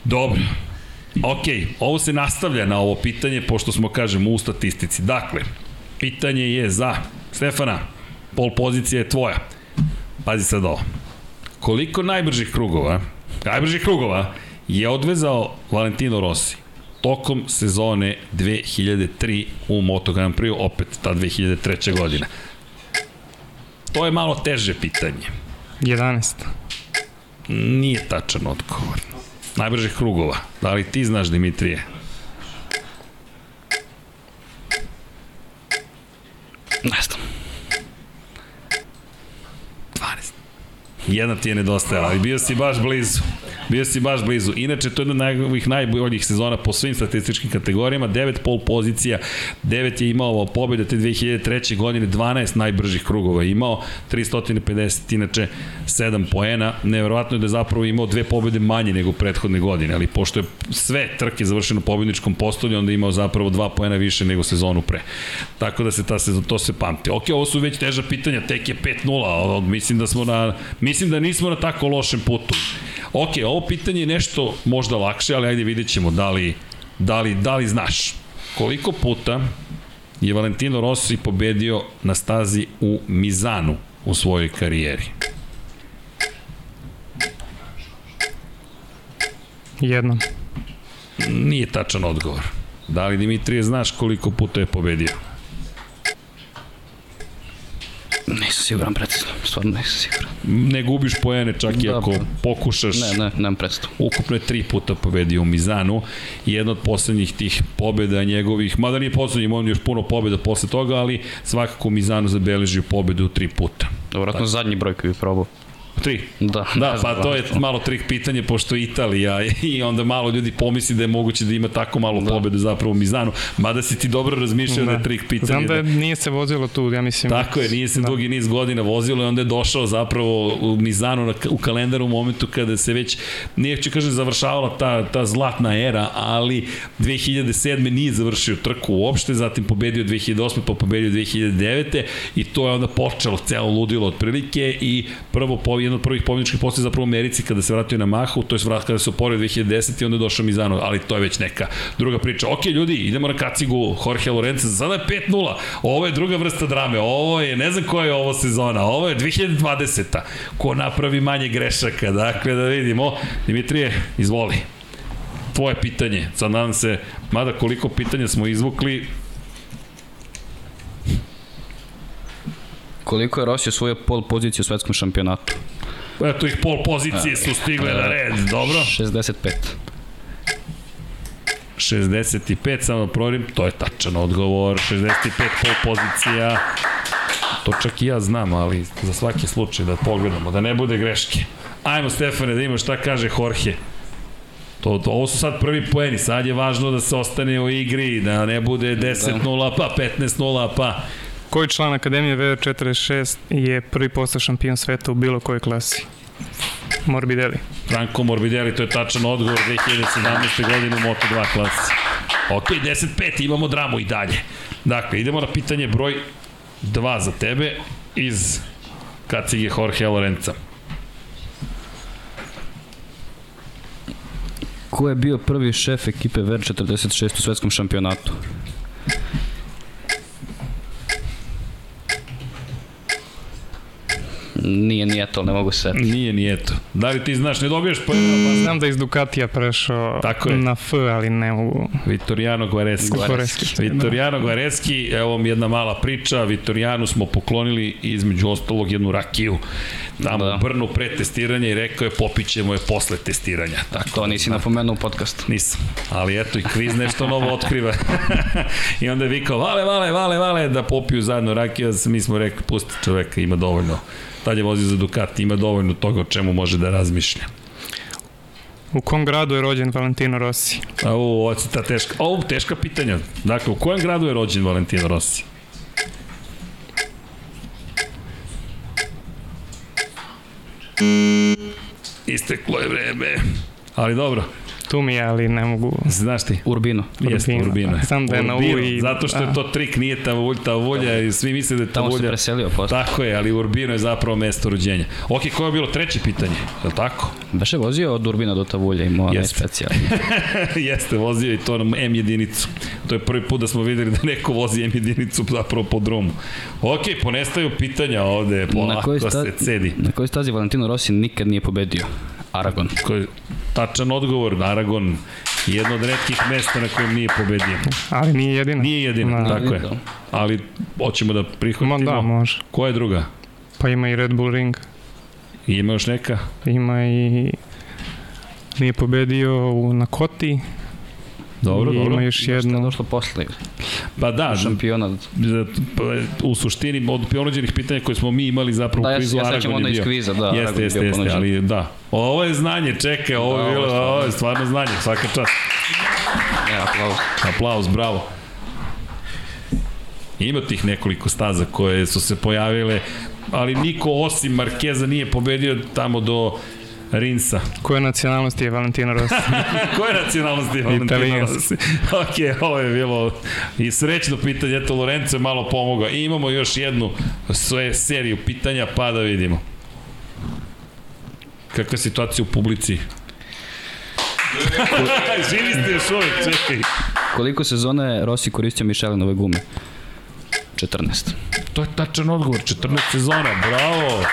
[SPEAKER 1] Dobro. Ok, ovo se nastavlja na ovo pitanje, pošto smo, kažem, u statistici. Dakle, pitanje je za Stefana, pol pozicija je tvoja. Pazi sad ovo. Koliko najbržih krugova, najbržih krugova je odvezao Valentino Rossi tokom sezone 2003 u Moto Grand Prix, opet ta 2003. godina? To je malo teže pitanje.
[SPEAKER 4] 11.
[SPEAKER 1] Nije tačan odgovor. Najbržih krugova. Da li ti znaš, Dimitrije?
[SPEAKER 2] Ne znam.
[SPEAKER 1] 12. Jedna ti je nedostajala, ali bio si baš blizu. Bio si baš blizu. Inače, to je jedna od njegovih najboljih sezona po svim statističkim kategorijama. 9 pol pozicija, 9 je imao pobjede te 2003. godine, 12 najbržih krugova je imao, 350, inače 7 poena. Neverovatno je da je zapravo imao dve pobjede manje nego prethodne godine, ali pošto je sve trke završeno pobjedničkom postolju, onda je imao zapravo dva poena više nego sezonu pre. Tako da se ta sezon, to se pamti. Ok, ovo su već teža pitanja, tek je 5-0, ali mislim da smo na, mislim da nismo na tako lošem putu. Ok, ovo pitanje je nešto možda lakše, ali ajde vidjet ćemo da li, da li, da li znaš. Koliko puta je Valentino Rossi pobedio na stazi u Mizanu u svojoj karijeri?
[SPEAKER 4] Jednom.
[SPEAKER 1] Nije tačan odgovor. Da li Dimitrije znaš koliko puta je pobedio?
[SPEAKER 2] Nisam siguran precizno, stvarno nisam siguran.
[SPEAKER 1] Ne gubiš poene čak i
[SPEAKER 2] Da,
[SPEAKER 1] ako pokušaš.
[SPEAKER 2] Ne, ne, nemam predstavu.
[SPEAKER 1] Ukupno je tri puta pobedio u Mizanu. Jedna od poslednjih tih pobeda njegovih, mada nije poslednji, on još puno pobeda posle toga, ali svakako u Mizanu zabeležio pobedu tri puta.
[SPEAKER 2] Vratno zadnji broj koji bi probao.
[SPEAKER 1] Tri.
[SPEAKER 2] Da,
[SPEAKER 1] Da, pa to je malo trik pitanje, pošto je Italija i onda malo ljudi pomisli da je moguće da ima tako malo da. pobedu zapravo u Mizanu, mada si ti dobro razmišljao da, da je trik pitanje.
[SPEAKER 4] Znam da je, nije se vozilo tu, ja mislim.
[SPEAKER 1] Tako je, nije se da. dugi niz godina vozilo i onda je došao zapravo u Mizanu na, u kalendaru u momentu kada se već, nije ću kažem završavala ta, ta zlatna era, ali 2007. nije završio trku uopšte, zatim pobedio 2008. pa pobedio 2009. i to je onda počelo celo ludilo otprilike i prvo po, jedno od prvih pobjedničkih postoje zapravo u Americi kada se vratio na Mahu, to je vrat kada se oporio 2010. i onda je došao Mizano, ali to je već neka druga priča. Ok, ljudi, idemo na kacigu Jorge Lorenza, sada je 5-0, ovo je druga vrsta drame, ovo je, ne znam koja je ovo sezona, ovo je 2020. Ko napravi manje grešaka, dakle da vidimo. Dimitrije, izvoli. Tvoje pitanje, sad nadam se, mada koliko pitanja smo izvukli,
[SPEAKER 2] Koliko je Rossi osvojio pol poziciju u svetskom šampionatu?
[SPEAKER 1] Eto ih pol pozicije su stigle na red, dobro?
[SPEAKER 2] 65.
[SPEAKER 1] 65, samo da proverim, to je tačan odgovor, 65 pol pozicija, to čak i ja znam, ali za svaki slučaj da pogledamo, da ne bude greške. Ajmo Stefane da imamo šta kaže Jorge. To, to, ovo su sad prvi poeni, sad je važno da se ostane u igri, da ne bude 10-0 pa 15-0 pa
[SPEAKER 4] Koji član Akademije VR46 je prvi postao šampion sveta u bilo kojoj klasi? Morbidelli.
[SPEAKER 1] Franco Morbidelli, to je tačan odgovor 2017. godine u Moto2 klasi. Ok, 10-5, imamo dramu i dalje. Dakle, idemo na pitanje broj 2 za tebe iz kacige Jorge Lorenza.
[SPEAKER 2] Ko je bio prvi šef ekipe VR46 u svetskom šampionatu? Nije, nije to, ne mogu se.
[SPEAKER 1] Nije ni eto. Da li ti znaš, ne dobijaš pojena, pa
[SPEAKER 4] Znam da je iz Ducatija prešao
[SPEAKER 1] Tako je.
[SPEAKER 4] na F, ali ne mogu.
[SPEAKER 1] Vittorijano Guareski.
[SPEAKER 4] Guareski.
[SPEAKER 1] Vittorijano Guareski, evo vam jedna mala priča, Vittorijanu smo poklonili između ostalog jednu rakiju tamo da.
[SPEAKER 2] Da.
[SPEAKER 1] u Brnu pre testiranja i rekao je popićemo je posle testiranja. Tako,
[SPEAKER 2] To nisi napomenuo u podcastu.
[SPEAKER 1] Nisam, ali eto i kviz nešto novo otkriva. I onda je vikao, vale, vale, vale, vale, da popiju zajedno rakiju, mi smo rekli, pusti čoveka, ima dovoljno. Tad je vozio za Ducati, ima dovoljno toga o čemu može da razmišlja.
[SPEAKER 4] U kom gradu je rođen Valentino Rossi?
[SPEAKER 1] A u, ovo je ta teška, ovo teška pitanja. Dakle, u kojem gradu je rođen Valentino Rossi? Isteklo je vreme. Ali dobro,
[SPEAKER 4] Tu mi je, ali ne mogu.
[SPEAKER 1] znaš ti.
[SPEAKER 2] Urbino.
[SPEAKER 1] Jeste
[SPEAKER 4] Urbino.
[SPEAKER 1] Urbino.
[SPEAKER 4] Znam da je na U
[SPEAKER 1] Urbino,
[SPEAKER 4] i-
[SPEAKER 1] Zato što je to trik, nije Tavulj, Tavulja i svi misle da je
[SPEAKER 2] Tamo se preselio posle.
[SPEAKER 1] Tako je, ali Urbino je zapravo mesto rođenja. Ok, koje je bilo treće pitanje? Je li tako?
[SPEAKER 2] Beše vozio od Urbina do Tavulja, imao onaj
[SPEAKER 1] Jeste.
[SPEAKER 2] specijalni.
[SPEAKER 1] Jeste, vozio i to na M jedinicu. To je prvi put da smo videli da neko vozi M jedinicu zapravo po drumu. Ok, ponestaju pitanja ovde, polako se cedi.
[SPEAKER 2] na kojoj stazi Valentino Rossi nikad nije pobedio? Aragon.
[SPEAKER 1] Koji, tačan odgovor, Aragon, jedno od redkih mesta na kojem nije pobedio.
[SPEAKER 4] Ali nije jedina.
[SPEAKER 1] Nije jedina,
[SPEAKER 4] Da.
[SPEAKER 1] tako je.
[SPEAKER 2] Da.
[SPEAKER 1] Ali hoćemo da
[SPEAKER 4] Ma
[SPEAKER 1] prihvatimo.
[SPEAKER 4] da, može.
[SPEAKER 1] Koja je druga?
[SPEAKER 4] Pa ima i Red Bull Ring.
[SPEAKER 1] I ima još neka?
[SPEAKER 4] Ima i... Nije pobedio u, na Koti.
[SPEAKER 1] Dobro,
[SPEAKER 4] I
[SPEAKER 1] dobro.
[SPEAKER 4] Ima još
[SPEAKER 2] Što je
[SPEAKER 4] jedno.
[SPEAKER 2] došlo posle
[SPEAKER 1] Pa da,
[SPEAKER 2] šampiona.
[SPEAKER 1] pa, u suštini od ponuđenih pitanja koje smo mi imali zapravo
[SPEAKER 2] Da,
[SPEAKER 1] u
[SPEAKER 2] ja
[SPEAKER 1] kvizu
[SPEAKER 2] ja
[SPEAKER 1] Aragon
[SPEAKER 2] sećam
[SPEAKER 1] je
[SPEAKER 2] onda iz
[SPEAKER 1] bio.
[SPEAKER 2] kviza, da,
[SPEAKER 1] Jeste,
[SPEAKER 2] je
[SPEAKER 1] jeste, jeste,
[SPEAKER 2] ponuđen.
[SPEAKER 1] ali da. Ovo je znanje, čekaj, ovo je
[SPEAKER 2] Da,
[SPEAKER 1] bilo,
[SPEAKER 2] ovo je stvarno.
[SPEAKER 1] ovo je stvarno znanje, svaka čast.
[SPEAKER 2] Ja, aplauz.
[SPEAKER 1] Aplauz, bravo. Ima tih nekoliko staza koje su se pojavile, ali niko osim Markeza nije pobedio tamo do Rinsa.
[SPEAKER 4] Koje nacionalnosti je Valentino Rossi?
[SPEAKER 1] Koje nacionalnosti je Valentino. Rossi? ok, ovo je bilo i srećno pitanje, eto Lorenzo je malo pomogao. I imamo još jednu sve seriju pitanja, pa da vidimo. Kakva je situacija u publici? Živi ste još uvijek, čekaj.
[SPEAKER 2] Koliko sezona je Rossi koristio Michelinove gume? 14.
[SPEAKER 1] To je tačan odgovor, 14 sezona, bravo.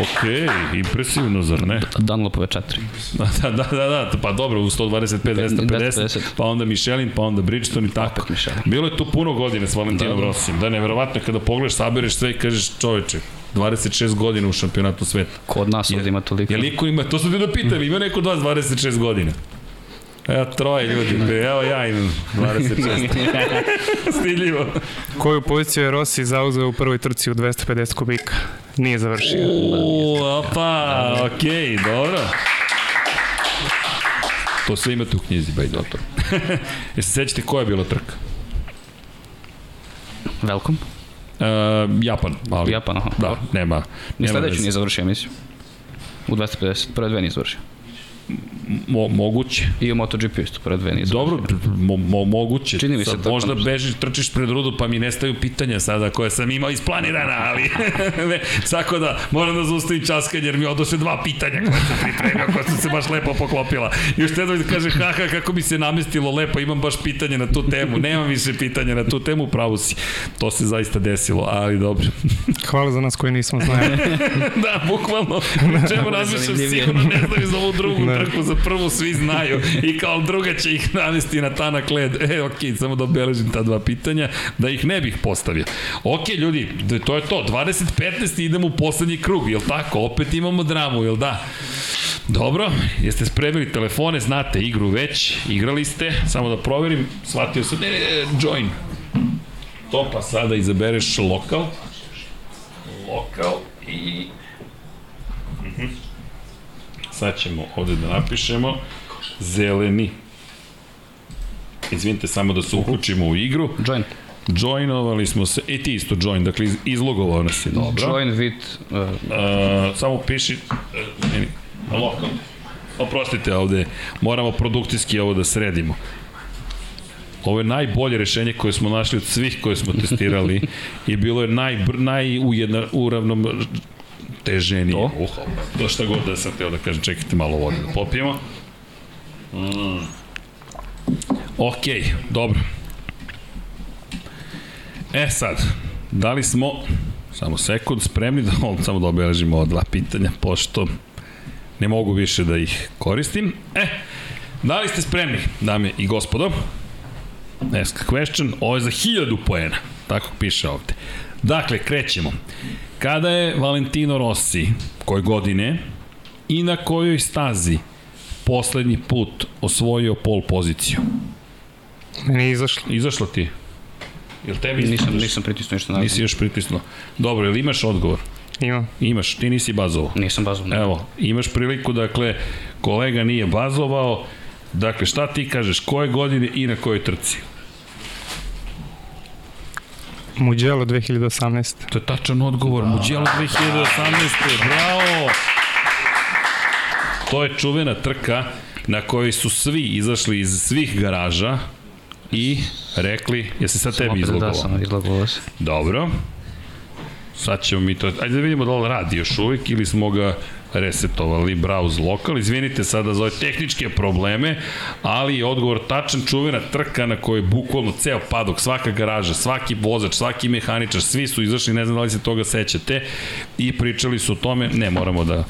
[SPEAKER 1] Ok, impresivno, zar ne?
[SPEAKER 2] Dunlopove 4.
[SPEAKER 1] Da, da, da, da, pa dobro, u 125, 250,
[SPEAKER 2] 250.
[SPEAKER 1] pa onda Michelin, pa onda Bridgestone i tako.
[SPEAKER 2] Opet Michelin.
[SPEAKER 1] Bilo je tu puno godina s Valentinom
[SPEAKER 2] Da, da.
[SPEAKER 1] Rossijem, da, neverovatno je kada pogledaš, sabereš sve i kažeš čoveče, 26 godina u šampionatu sveta.
[SPEAKER 2] Kod nas ovdje ima toliko.
[SPEAKER 1] Je liko ima, to sam ti da pitam, ima neko od vas 26 godina? Evo troje ljudi, evo ja imam 26. Stiljivo.
[SPEAKER 4] Koju poziciju je Rossi zauzeo u prvoj trci u 250 kubika? Nije završio.
[SPEAKER 1] Uuu, opa, okej, okay, dobro. To sve imate u knjizi, by way. Jeste sećate koja je bila trka?
[SPEAKER 2] Velkom?
[SPEAKER 1] Uh, Japan, ali...
[SPEAKER 2] Japan, aha.
[SPEAKER 1] Da, nema.
[SPEAKER 2] Ni
[SPEAKER 1] nema
[SPEAKER 2] sledeću nije završio emisiju. U 250, prve dve nije završio.
[SPEAKER 1] Mo, moguće.
[SPEAKER 2] I u MotoGP isto, prve dve završio.
[SPEAKER 1] Dobro, mo, mo, moguće.
[SPEAKER 2] Čini mi se
[SPEAKER 1] Sad,
[SPEAKER 2] tako
[SPEAKER 1] možda
[SPEAKER 2] nešto.
[SPEAKER 1] bežiš, trčiš pred rudu, pa mi nestaju pitanja sada koje sam imao isplanirana, ali ne, tako da moram da zaustavim časkanje jer mi odoše dva pitanja koje sam pripremio, koje su se baš lepo poklopila. I još te da kaže, haha, kako mi se namestilo lepo, imam baš pitanje na tu temu. Nemam više pitanja na tu temu, pravo si. To se zaista desilo, ali dobro.
[SPEAKER 4] Hvala za nas koji nismo znali.
[SPEAKER 1] da, bukvalno, čemu razmišljam, sigurno ne znaju za ovu drugu
[SPEAKER 4] Da.
[SPEAKER 1] Trku, za prvu svi znaju i kao druga će ih navesti na tanak led. E, okej, samo da obeležim ta dva pitanja, da ih ne bih postavio. Ok, ljudi, to je to, 20-15 idemo u poslednji krug, jel tako? Opet imamo dramu, jel da? Dobro, jeste spremili telefone, znate igru već, igrali ste, samo da proverim, shvatio sam, ne, ne, ne, join. To pa sada izabereš lokal, lokal i Sad ćemo ovde da napišemo zeleni. Izvinite samo da se uključimo u igru.
[SPEAKER 2] Join.
[SPEAKER 1] Joinovali smo se, i ti isto join, dakle iz- izlogovao nas je dobro.
[SPEAKER 2] Join with... Uh,
[SPEAKER 1] Uh, samo piši, uh, meni, lokal. Oprostite ovde, moramo produkcijski ovo da sredimo. Ovo je najbolje rešenje koje smo našli od svih koje smo testirali i bilo je najbr, najujedna, uravnom teženije.
[SPEAKER 2] To?
[SPEAKER 1] Uh, to šta god da sam teo da kažem, čekajte malo vode da popijemo. Mm. Ok, dobro. E sad, da li smo, samo sekund, spremni da, samo da obeležimo ova dva pitanja, pošto ne mogu više da ih koristim. E, da li ste spremni, dame i gospodo? A question, ovo je za 1000 poena, tako piše ovde. Dakle, krećemo. Kada je Valentino Rossi, koje godine i na kojoj stazi poslednji put osvojio pol poziciju?
[SPEAKER 4] Meni je izašlo.
[SPEAKER 1] Izašlo ti? Jel tebi
[SPEAKER 2] nisam,
[SPEAKER 1] izašlo?
[SPEAKER 2] nisam pritisnuo ništa na
[SPEAKER 1] Nisi još pritisnuo. Dobro, jel imaš odgovor?
[SPEAKER 4] Ima.
[SPEAKER 1] Imaš, ti nisi bazovao.
[SPEAKER 2] Nisam bazom. Ne.
[SPEAKER 1] Evo, imaš priliku, dakle, kolega nije bazovao. Dakle, šta ti kažeš, koje godine i na kojoj trci?
[SPEAKER 4] Mugello 2018.
[SPEAKER 1] To je tačan odgovor. Mugello 2018. Bravo! To je čuvena trka na kojoj su svi izašli iz svih garaža i rekli, jesi sad tebi
[SPEAKER 2] Da,
[SPEAKER 1] izlogovao?
[SPEAKER 2] sam izlogovao se.
[SPEAKER 1] Dobro. Sad ćemo mi to... Ajde da vidimo da li radi još uvijek ili smo ga resetovali, browse lokal. Izvinite sada za ove tehničke probleme, ali je odgovor tačan čuvena trka na kojoj je bukvalno ceo padok, svaka garaža, svaki vozač, svaki mehaničar, svi su izašli, ne znam da li se toga sećate, i pričali su o tome, ne moramo da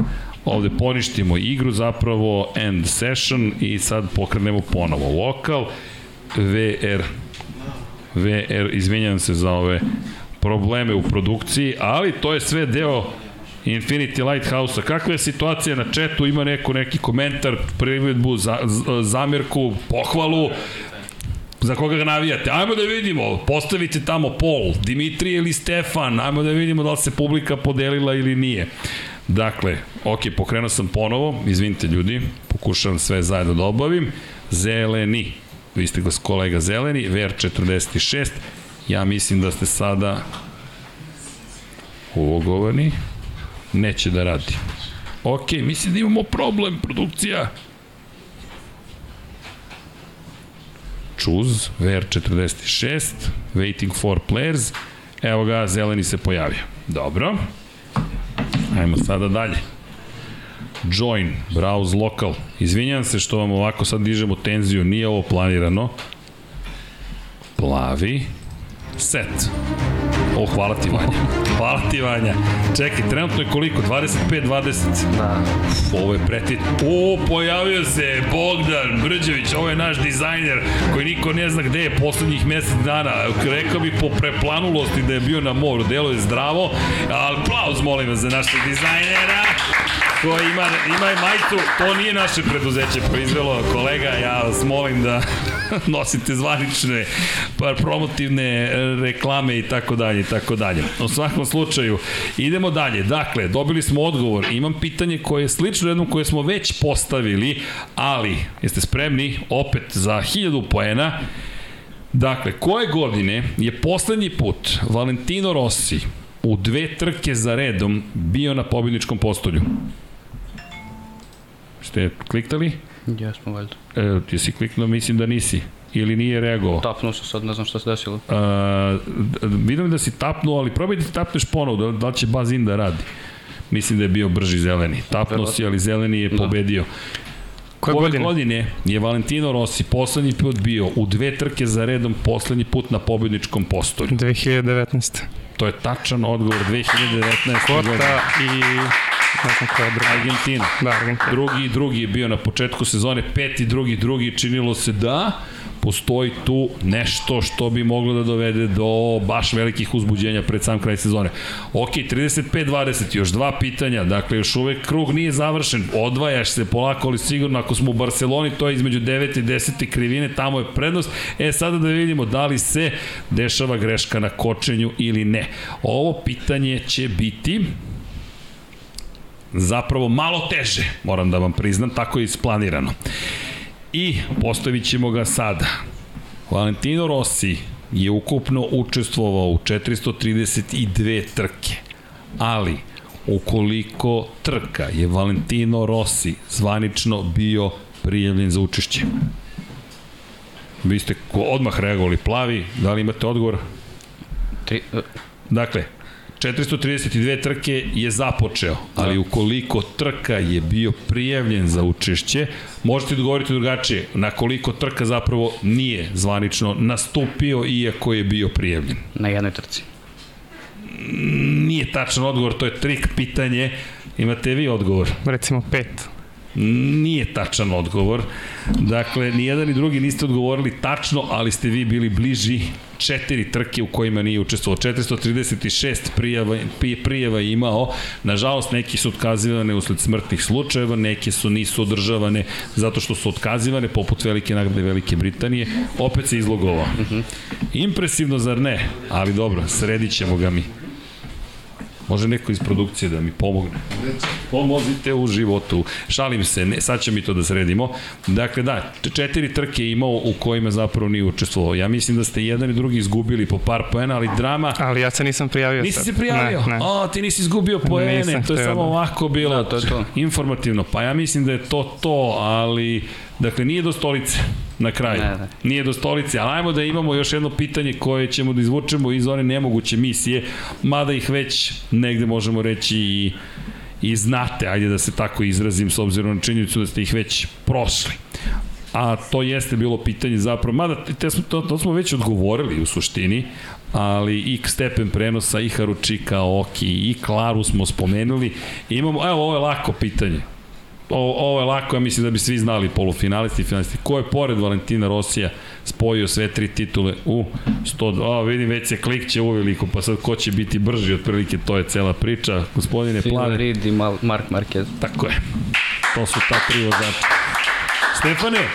[SPEAKER 1] ovde poništimo igru, zapravo end session i sad pokrenemo ponovo lokal, VR VR, izvinjam se za ove probleme u produkciji, ali to je sve deo Infinity Lighthouse-a. Kakva je situacija na četu? Ima neko neki komentar, privedbu, za, zamirku, pohvalu? Za koga ga navijate? Ajmo da vidimo, postavite tamo Pol, Dimitrije ili Stefan, ajmo da vidimo da li se publika podelila ili nije. Dakle, ok, pokrenuo sam ponovo, izvinite ljudi, pokušavam sve zajedno da obavim. Zeleni, vi ste kolega Zeleni, VR46, ja mislim da ste sada ugovorni, neće da radi. Ok, mislim da imamo problem, produkcija. Choose, VR46, waiting for players, evo ga, zeleni se pojavio. Dobro. Ajmo sada dalje. Join, browse local. Izvinjam se što vam ovako sad dižemo tenziju, nije ovo planirano. Plavi. Set. O, hvala ti Vanja. Hvala ti Vanja. Čekaj, trenutno je koliko? 25-20.
[SPEAKER 2] Da.
[SPEAKER 1] Ovo je pretit. O, pojavio se Bogdan Brđević, ovo je naš dizajner koji niko ne zna gde je poslednjih mesec dana. Rekao bi po preplanulosti da je bio na moru, delo je zdravo, aplauz molim vas za našeg dizajnera. Koji ima, ima je majicu, to nije naše preduzeće proizvelo, kolega, ja vas molim da nosite zvanične promotivne reklame i tako dalje i tako dalje. U svakom slučaju, idemo dalje. Dakle, dobili smo odgovor. Imam pitanje koje je slično jednom koje smo već postavili, ali jeste spremni opet za 1000 poena. Dakle, koje godine je poslednji put Valentino Rossi u dve trke za redom bio na pobjedničkom postolju? Ste kliktali?
[SPEAKER 2] Jesmo, valjda.
[SPEAKER 1] E, ti si kliknuo, mislim da nisi. Ili nije reagovao.
[SPEAKER 2] Tapnuo sam sad, ne znam šta se desilo.
[SPEAKER 1] Uh, vidim da si tapnuo, ali probaj da ti tapneš ponovo, da, da će bazin da radi. Mislim da je bio brži zeleni. Tapnuo si, ali zeleni je pobedio.
[SPEAKER 4] Koje
[SPEAKER 1] Ove
[SPEAKER 4] godine?
[SPEAKER 1] godine je Valentino Rossi poslednji put bio u dve trke za redom poslednji put na pobedničkom postolju.
[SPEAKER 4] 2019.
[SPEAKER 1] To je tačan odgovor 2019. godine.
[SPEAKER 4] Kota i ne znam koja je druga.
[SPEAKER 1] Argentina.
[SPEAKER 4] Da, Argentina.
[SPEAKER 1] Drugi drugi je bio na početku sezone, peti, drugi, drugi, činilo se da postoji tu nešto što bi moglo da dovede do baš velikih uzbuđenja pred sam kraj sezone. Ok, 35-20, još dva pitanja, dakle još uvek krug nije završen, odvajaš se polako, ali sigurno ako smo u Barceloni, to je između 9 i 10 krivine, tamo je prednost. E sada da vidimo da li se dešava greška na kočenju ili ne. Ovo pitanje će biti zapravo malo teže, moram da vam priznam, tako je isplanirano. I postavit ćemo ga sada. Valentino Rossi je ukupno učestvovao u 432 trke, ali ukoliko trka je Valentino Rossi zvanično bio prijavljen za učešće. Vi ste odmah reagovali plavi, da li imate odgovor?
[SPEAKER 2] Tri,
[SPEAKER 1] Dakle, 432 trke je započeo, ali ukoliko trka je bio prijavljen za učešće, možete odgovoriti drugačije, na koliko trka zapravo nije zvanično nastupio iako je bio prijavljen.
[SPEAKER 2] na jednoj trci.
[SPEAKER 1] Nije tačan odgovor, to je trik pitanje. Imate vi odgovor?
[SPEAKER 4] Recimo pet.
[SPEAKER 1] Nije tačan odgovor. Dakle, ni jedan ni drugi niste odgovorili tačno, ali ste vi bili bliži četiri trke u kojima nije učestvovao. 436 prijava, pri- prijava je imao. Nažalost, neki su otkazivane usled smrtnih slučajeva, neke su nisu održavane zato što su otkazivane, poput Velike nagrade Velike Britanije. Opet se izlogovao. Impresivno, zar ne? Ali dobro, sredit ćemo ga mi. Može neko iz produkcije da mi pomogne. Pomozite u životu. Šalim se, ne, sad će mi to da sredimo. Dakle, da, četiri trke je imao u kojima zapravo nije učestvovao. Ja mislim da ste jedan i drugi izgubili po par poena, ali drama...
[SPEAKER 4] Ali ja se nisam prijavio
[SPEAKER 1] Nisi
[SPEAKER 4] sad.
[SPEAKER 1] se prijavio?
[SPEAKER 4] Ne, ne.
[SPEAKER 1] O, ti nisi izgubio poene,
[SPEAKER 4] Nisam
[SPEAKER 1] to je samo
[SPEAKER 4] da.
[SPEAKER 1] ovako bilo
[SPEAKER 2] Da, to je to.
[SPEAKER 1] informativno. Pa ja mislim da je to to, ali dakle nije do stolice na kraju.
[SPEAKER 2] Ne, ne.
[SPEAKER 1] Nije do stolice, ali ajmo da imamo još jedno pitanje koje ćemo da izvučemo iz one nemoguće misije, mada ih već negde možemo reći i i znate, ajde da se tako izrazim s obzirom na činjenicu da ste ih već prošli. A to jeste bilo pitanje zapravo, mada te smo, to, to smo već odgovorili u suštini, ali i stepen prenosa, i Haručika, Oki, i Klaru smo spomenuli. Imamo, evo, ovo je lako pitanje. O, ovo je lako, ja mislim da bi svi znali polufinalisti i finalisti. Ko je pored Valentina Rosija spojio sve tri titule u 102? A, vidim, već se klikće uveliko, pa sad ko će biti brži, otprilike to je cela priča. Gospodine
[SPEAKER 2] Phil
[SPEAKER 1] Plane,
[SPEAKER 2] Reed i Mal, Mark Marquez.
[SPEAKER 1] Tako je. To su ta tri vozača. Stefane,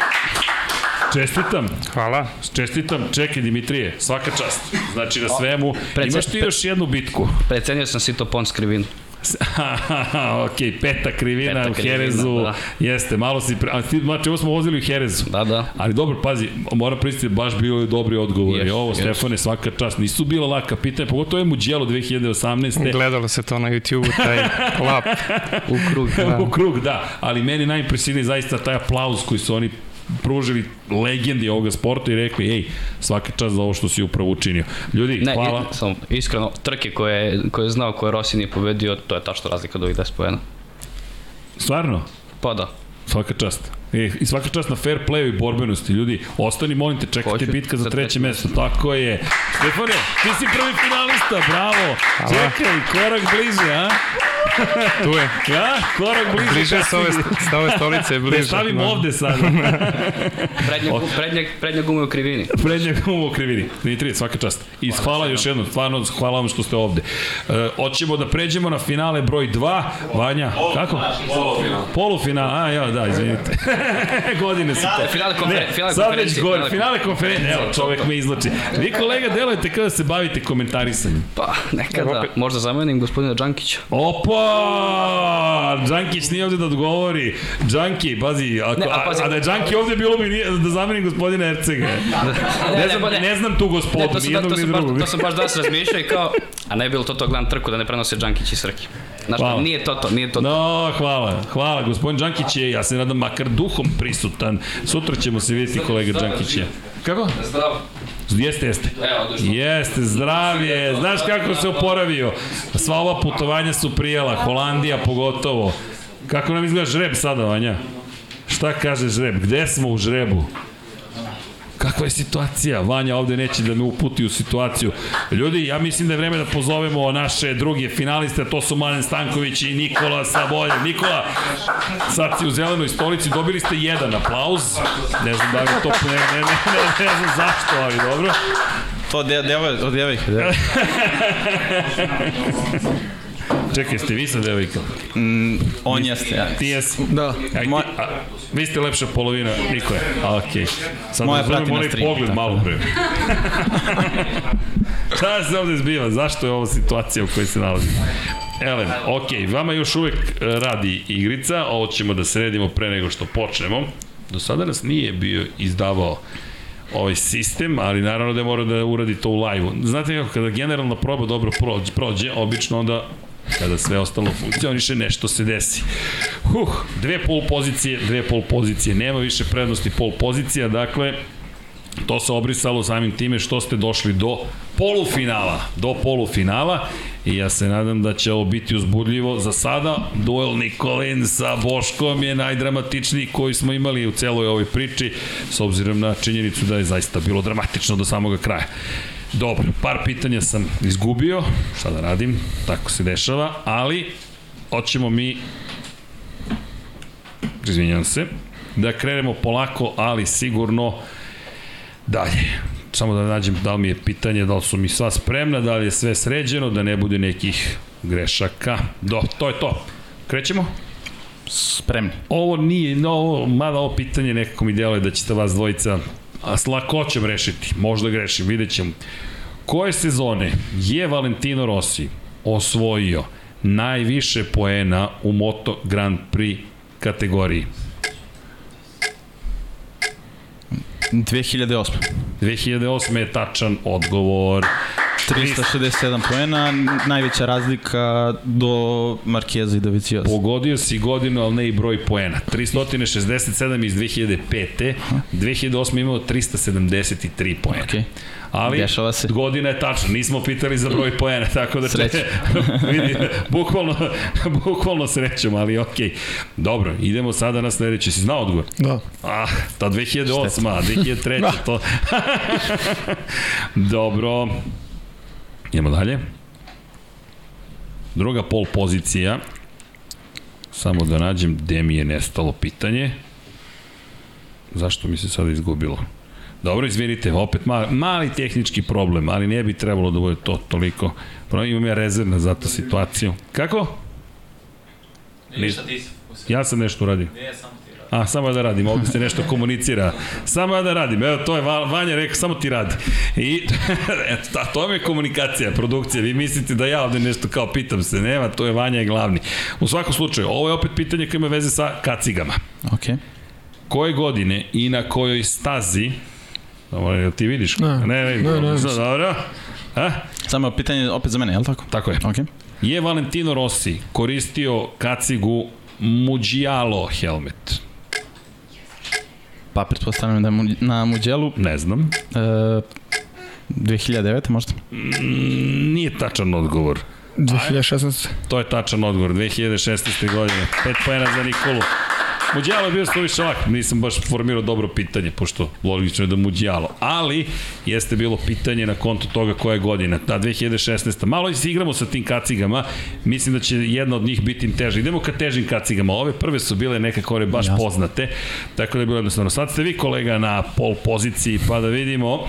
[SPEAKER 1] čestitam.
[SPEAKER 4] Hvala.
[SPEAKER 1] Čestitam, čekaj Dimitrije, svaka čast. Znači na svemu. Imaš ti još jednu bitku.
[SPEAKER 2] Precenio sam Sito Pons krivinu.
[SPEAKER 1] ok, peta krivina
[SPEAKER 2] Peta
[SPEAKER 1] u
[SPEAKER 2] krivina,
[SPEAKER 1] Herezu.
[SPEAKER 2] da.
[SPEAKER 1] Jeste, malo si... Pre... A ti, znači, ovo smo vozili u Herezu.
[SPEAKER 2] Da, da.
[SPEAKER 1] Ali dobro, pazi, moram pristiti, baš bilo je dobri odgovori.
[SPEAKER 2] Jest,
[SPEAKER 1] Ovo,
[SPEAKER 2] jest.
[SPEAKER 1] Stefane, svaka čast. Nisu bila laka pitanja, pogotovo je Muđelo 2018.
[SPEAKER 4] Gledalo se to na YouTube-u, taj lap.
[SPEAKER 2] U krug.
[SPEAKER 4] Da.
[SPEAKER 1] u krug, da. Ali meni najimpresivniji zaista taj aplauz koji su oni pružili legendi ovoga sporta i rekli, ej, svaka čast za ovo što si upravo učinio. Ljudi,
[SPEAKER 2] Ne,
[SPEAKER 1] hvala.
[SPEAKER 2] i, samo, iskreno, trke koje, koje je znao koje Rossi nije pobedio, to je tačno razlika od ovih 10 pojena.
[SPEAKER 1] Stvarno,
[SPEAKER 2] Pa da.
[SPEAKER 1] svaka čast. E, I svaka čast na fair playu i borbenosti, ljudi. Ostani, molim te, čekajte
[SPEAKER 2] Hoću
[SPEAKER 1] bitka za treće mesto. Tako je. Stefane, ti si prvi finalista, bravo. Čekaj, korak bliže, a?
[SPEAKER 4] Tu je.
[SPEAKER 1] Ja, korak bliže.
[SPEAKER 4] Bliže s ove, s ove stolice, bliže.
[SPEAKER 1] Ne stavim
[SPEAKER 4] Da.
[SPEAKER 1] ovde sada.
[SPEAKER 2] Prednja, prednja, prednja guma je u krivini.
[SPEAKER 1] Prednjeg u krivini. Dmitri, svaka čast. I hvala još jednom, stvarno hvala vam što ste ovde. E, hoćemo da pređemo na finale broj 2. Vanja, kako? Polufinal. Polufinal, a ja, da, izvinite. Godine su to.
[SPEAKER 2] Finale, konferen, finale
[SPEAKER 1] Sad već
[SPEAKER 2] konferencije.
[SPEAKER 1] gore,
[SPEAKER 2] finale
[SPEAKER 1] finale konferencije. Evo, čovek me izlači. Vi kolega delujete kada se bavite komentarisanjem.
[SPEAKER 2] Pa, nekada, možda zamenim gospodina Đankića.
[SPEAKER 1] Opa! Džankić nije ovde da odgovori. Džanki, pazi, ako,
[SPEAKER 2] Ne, a pazi-
[SPEAKER 1] a da je Džanki ovde bilo mi nije, da zamenim gospodina Ercega. Ne, znam, ne, ne znam tu gospodu,
[SPEAKER 2] Ne, to
[SPEAKER 1] ni jednog
[SPEAKER 2] to,
[SPEAKER 1] ni drugog.
[SPEAKER 2] to sam baš danas razmišljao i kao, a ne bi bilo to to gledam trku da ne prenose Đankić i Srki. Znaš,
[SPEAKER 1] Hvala.
[SPEAKER 2] nije to to, nije to to.
[SPEAKER 1] No, hvala, hvala. Gospodin Đankić je, ja se nadam, makar duhom prisutan. Sutra ćemo se vidjeti kolega Đankić je. Kako?
[SPEAKER 2] Zdravo.
[SPEAKER 1] Jeste, jeste.
[SPEAKER 2] Evo.
[SPEAKER 1] Jeste, zdravlje. Znaš kako se oporavio? Sva ova putovanja su prijela, Holandija pogotovo. Kako nam izgleda žreb sada, Vanja? Šta kaže žreb? Gde smo u žrebu? Kakva je situacija? Vanja ovde neće da me uputi u situaciju. Ljudi, ja mislim da je vreme da pozovemo naše druge finaliste, to su Mladen Stanković i Nikola Sabolje. Nikola, sad si u zelenoj stolici, dobili ste jedan aplauz. Ne znam da li to, ne, ne, ne, ne, ne znam zašto, ali dobro.
[SPEAKER 5] To de, devoj, od devojke. devojke.
[SPEAKER 1] Čekaj, ste vi sa devojkom?
[SPEAKER 5] Mm, on jeste, ja.
[SPEAKER 1] Ti jesi?
[SPEAKER 7] Da.
[SPEAKER 1] Aj,
[SPEAKER 5] Moja-
[SPEAKER 1] ti, a, vi ste lepša polovina, Niko je. A, okej. Sad
[SPEAKER 5] Moja
[SPEAKER 1] razumem onaj
[SPEAKER 5] streamu,
[SPEAKER 1] pogled
[SPEAKER 5] tako
[SPEAKER 1] malo
[SPEAKER 5] da.
[SPEAKER 1] pre. Šta se ovde zbiva? Zašto je ovo situacija u kojoj se nalazimo? Elem, ok, vama još uvek e, radi igrica, ovo ćemo da sredimo pre nego što počnemo. Do sada nas nije bio izdavao ovaj sistem, ali naravno da mora da uradi to u live-u. Znate kako, kada generalna proba dobro prođe, prođe obično onda kada sve ostalo funkcioniše, nešto se desi. Huh, dve pol pozicije, dve pol pozicije, nema više prednosti pol pozicija, dakle, to se obrisalo samim time što ste došli do polufinala, do polufinala i ja se nadam da će ovo biti uzbudljivo. Za sada, duel Nikolin sa Boškom je najdramatičniji koji smo imali u celoj ovoj priči, s obzirom na činjenicu da je zaista bilo dramatično do samoga kraja. Dobro, par pitanja sam izgubio, šta da radim, tako se dešava, ali hoćemo mi izvinjam se, da krenemo polako, ali sigurno dalje. Samo da nađem da li mi je pitanje, da li su mi sva spremna, da li je sve sređeno, da ne bude nekih grešaka. Do, to je to. Krećemo?
[SPEAKER 5] Spremni.
[SPEAKER 1] Ovo nije, no, mada ovo pitanje nekako mi deluje da ćete vas dvojica a, s lakoćem rešiti. Možda grešim, vidjet ćemo. Koje sezone je Valentino Rossi osvojio najviše poena u Moto Grand Prix kategoriji?
[SPEAKER 5] 2008.
[SPEAKER 1] 2008. je tačan odgovor.
[SPEAKER 5] 367 poena, najveća razlika do Markeza i Dovicioza.
[SPEAKER 1] Pogodio si godinu, ali ne i broj poena. 367 iz 2005. 2008. imao 373 poena.
[SPEAKER 5] Okay.
[SPEAKER 1] Ali
[SPEAKER 5] Dešava se.
[SPEAKER 1] godina je tačna, nismo pitali za broj poena, tako da
[SPEAKER 5] Sreća.
[SPEAKER 1] vidi, bukvalno, bukvalno srećom, ali okej. Okay. Dobro, idemo sada na sledeće. Si znao odgovor?
[SPEAKER 7] Da.
[SPEAKER 1] Ah, ta 2008, a 2003, to... Dobro. Idemo dalje. Druga pol pozicija. Samo da nađem gde mi je nestalo pitanje. Zašto mi se sada izgubilo? Dobro, izvinite, opet mali, mali tehnički problem, ali ne bi trebalo da bude to toliko. Prvo imam ja rezervna za to situaciju. Kako? Ništa ti Ja sam nešto uradio. Ne, ti radim. A, samo da radim, ovde se nešto komunicira. Samo da radim, evo to je Va- Vanja rekao, samo ti radi. I, eto, ta, to mi je komunikacija, produkcija. Vi mislite da ja ovde nešto kao pitam se, nema, to je Vanja je glavni. U svakom slučaju, ovo je opet pitanje koje ima veze sa kacigama.
[SPEAKER 5] Ok.
[SPEAKER 1] Koje godine i na kojoj stazi Dobro, jel ti vidiš?
[SPEAKER 7] Ne.
[SPEAKER 1] ne, ne,
[SPEAKER 7] Ne, ne,
[SPEAKER 1] ne, dobro. A?
[SPEAKER 5] Samo pitanje opet za mene, je li tako?
[SPEAKER 1] Tako je.
[SPEAKER 5] Ok.
[SPEAKER 1] Je Valentino Rossi koristio kacigu Mugialo helmet?
[SPEAKER 5] Pa pretpostavljam da je mu- na Muđelu
[SPEAKER 1] Ne znam.
[SPEAKER 5] e, 2009. možda.
[SPEAKER 1] Mm, Nije tačan odgovor.
[SPEAKER 7] 2016.
[SPEAKER 1] To je tačan odgovor. 2016. godine. 5 pojena za Nikolu. Muđialo je bio suviše lak, nisam baš formirao dobro pitanje, pošto logično je da Muđialo. Ali, jeste bilo pitanje na konto toga koja je godina, ta 2016. Malo se igramo sa tim kacigama, mislim da će jedna od njih biti teža. Idemo ka težim kacigama, ove prve su bile nekako one baš
[SPEAKER 5] Jasno.
[SPEAKER 1] poznate, tako da je bilo jednostavno. Sad ste vi kolega na pol poziciji, pa da vidimo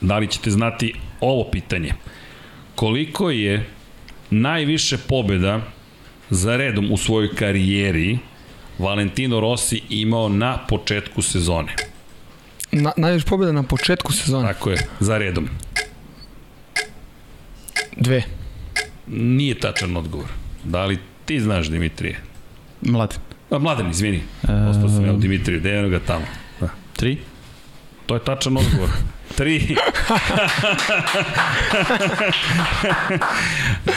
[SPEAKER 1] da li ćete znati ovo pitanje. Koliko je najviše pobjeda za redom u svojoj karijeri Valentino Rossi imao na početku sezone.
[SPEAKER 7] Na, najviše pobjeda na početku sezone.
[SPEAKER 1] Tako je, za redom.
[SPEAKER 7] Dve.
[SPEAKER 1] Nije tačan odgovor. Da li ti znaš, Dimitrije?
[SPEAKER 5] Mladen.
[SPEAKER 1] A, mladen, izvini. Ostao sam ja u Dimitriju, da je ga tamo. Da.
[SPEAKER 5] Tri?
[SPEAKER 1] To je tačan odgovor. Tri.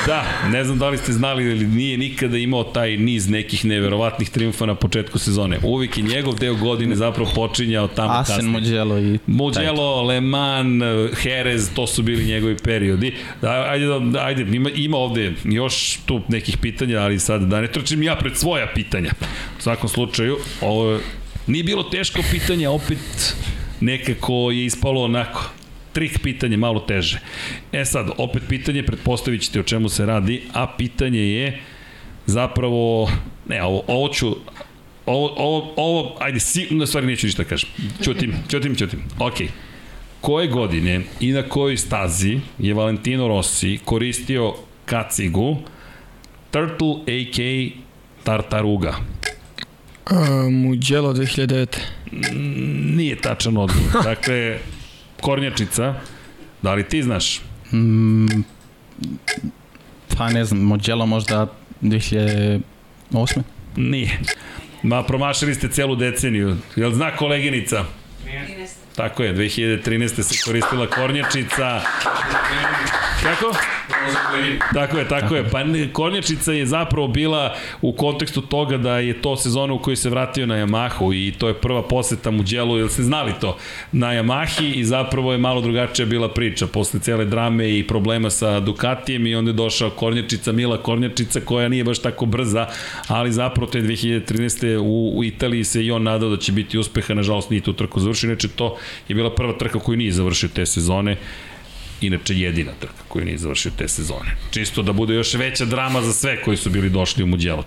[SPEAKER 1] da, ne znam da li ste znali ili nije nikada imao taj niz nekih neverovatnih triumfa na početku sezone. Uvijek je njegov deo godine zapravo počinjao tamo
[SPEAKER 5] Asen,
[SPEAKER 1] kasnije.
[SPEAKER 5] Mugello i...
[SPEAKER 1] Mugello, Le Mans, Jerez, to su bili njegovi periodi. Da, ajde, da, ajde ima, ima ovde još tu nekih pitanja, ali sad da ne trčim ja pred svoja pitanja. U svakom slučaju, ovo je- nije bilo teško pitanje, opet nekako je ispalo onako trik pitanje, malo teže. E sad, opet pitanje, pretpostavit ćete o čemu se radi, a pitanje je zapravo, ne, ovo, ovo ću, ovo, ovo, ovo, ajde, si, na stvari neću ništa da kažem. Ćutim, ćutim, ćutim. Okej. Koje godine i na kojoj stazi je Valentino Rossi koristio kacigu Turtle a.k. Tartaruga?
[SPEAKER 7] Uh, Mugello 2009.
[SPEAKER 1] Nije tačan odgovor. Dakle, kornjačica, da li ti znaš?
[SPEAKER 5] Mm, pa ne znam, Mugello možda 2008.
[SPEAKER 1] Nije. Ma, promašili ste celu deceniju. Jel zna koleginica? Tako je, 2013. se koristila kornjačica. Kako? Tako je, tako je. Pa ne, kornjačica je zapravo bila u kontekstu toga da je to sezona u kojoj se vratio na Yamahu i to je prva poseta Mugello, jel ste znali to? Na Yamahi i zapravo je malo drugačija bila priča posle cele drame i problema sa Ducatijem i onda je došao kornjačica, Mila kornjačica koja nije baš tako brza, ali zapravo te 2013. u, u Italiji se i on nadao da će biti uspeha, nažalost nije tu trku završio, inače to je bila prva trka koju nije završio te sezone inače jedina trka koju nije završio te sezone. Čisto da bude još veća drama za sve koji su bili došli u Mugello.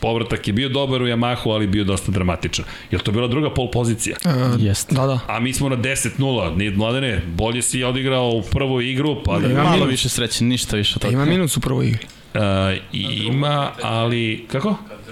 [SPEAKER 1] Povratak je bio dobar u Yamahu, ali bio dosta dramatičan. Je to bila druga pol pozicija?
[SPEAKER 7] Uh,
[SPEAKER 5] Jeste.
[SPEAKER 7] Da, da.
[SPEAKER 1] A mi smo na 10-0. Nije, mladene, bolje si odigrao u prvoj igru, pa da...
[SPEAKER 7] Ima
[SPEAKER 5] Malo
[SPEAKER 7] minus.
[SPEAKER 5] više sreće, ništa više od
[SPEAKER 7] Da
[SPEAKER 5] toga.
[SPEAKER 7] ima minus u prvoj igri.
[SPEAKER 1] Uh, ima, ali... Kako? Kad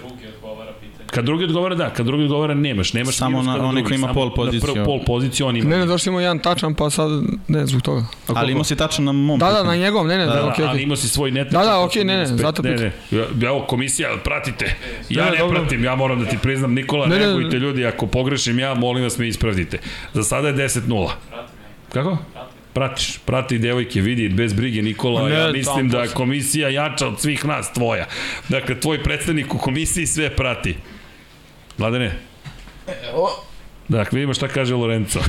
[SPEAKER 1] drugi odgovara, da, kad drugi odgovara nemaš, nemaš
[SPEAKER 5] Samo
[SPEAKER 1] minus
[SPEAKER 5] na onaj koji ima pol
[SPEAKER 1] Na
[SPEAKER 5] poziciju.
[SPEAKER 1] prvu pol poziciju on ima.
[SPEAKER 7] Ne, ne, došli imamo jedan tačan, pa sad ne zbog toga. A
[SPEAKER 5] Ali imao si tačno na mom
[SPEAKER 7] Da, da, na njegovom, ne, ne, da,
[SPEAKER 1] Da,
[SPEAKER 7] okej,
[SPEAKER 1] ali
[SPEAKER 7] okej.
[SPEAKER 1] imao si svoj net.
[SPEAKER 7] Da, da, okej, ne, ne, zato
[SPEAKER 1] ne,
[SPEAKER 7] pitam.
[SPEAKER 1] ne, Ja- Evo, komisija, pratite. Ja
[SPEAKER 7] Ne,
[SPEAKER 1] ne,
[SPEAKER 7] ne, dobro.
[SPEAKER 1] pratim, ja moram da ti priznam, Nikola,
[SPEAKER 7] Ne,
[SPEAKER 1] ne,
[SPEAKER 7] ne,
[SPEAKER 1] reagujte ljudi, ako pogrešim ja, molim vas me ispravdite. Za sada je 10-0. Kako? Pratiš, prati devojke, vidi, bez brige Nikola,
[SPEAKER 7] Ne,
[SPEAKER 1] ja mislim da je komisija jača od svih nas, tvoja. Dakle, tvoj predstavnik u komisiji sve prati. Mladene? Dakle, vidimo šta kaže Lorenzo.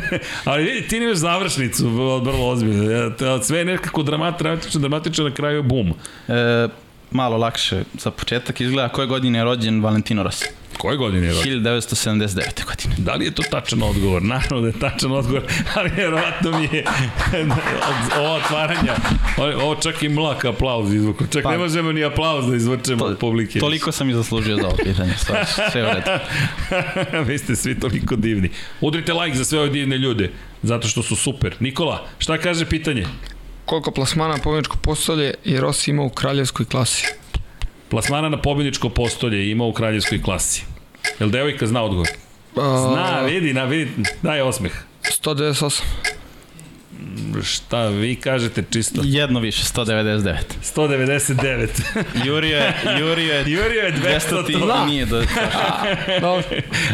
[SPEAKER 1] Ali vidi, ti nemaš završnicu, vrlo, ozbiljno. Sve je nekako dramat, dramatično, dramatično, na kraju je bum.
[SPEAKER 5] E, malo lakše za početak izgleda koje godine je rođen Valentino Rossi.
[SPEAKER 1] Koje godine je rođen?
[SPEAKER 5] 1979. godine.
[SPEAKER 1] Da li je to tačan odgovor? Naravno da je tačan odgovor, ali vjerovatno mi je od- ovo otvaranja, ovo- čak i mlak aplauz izvuku. Čak
[SPEAKER 5] Pa-
[SPEAKER 1] ne možemo ni aplauz da izvučemo od publike.
[SPEAKER 5] Toliko sam i zaslužio za ovo pitanje. Sve, sve u redu.
[SPEAKER 1] Vi ste svi toliko divni. Udrite like za sve ove divne ljude, zato što su super. Nikola, šta kaže pitanje?
[SPEAKER 7] Koliko plasmana pobjedičko postolje je Rossi imao u kraljevskoj klasi?
[SPEAKER 1] Plasmana na pobjedičko postolje ima u kraljevskoj klasi. Jel devojka zna odgovor?
[SPEAKER 7] A,
[SPEAKER 1] Zna, vidi, na, vidi, daj osmeh.
[SPEAKER 7] 198.
[SPEAKER 1] Šta vi kažete čisto?
[SPEAKER 5] Jedno više, 199.
[SPEAKER 1] 199.
[SPEAKER 5] Jurio je, Jurio je
[SPEAKER 1] Jurio je 200
[SPEAKER 5] 200 ti
[SPEAKER 1] to.
[SPEAKER 5] nije do...
[SPEAKER 7] Dobro.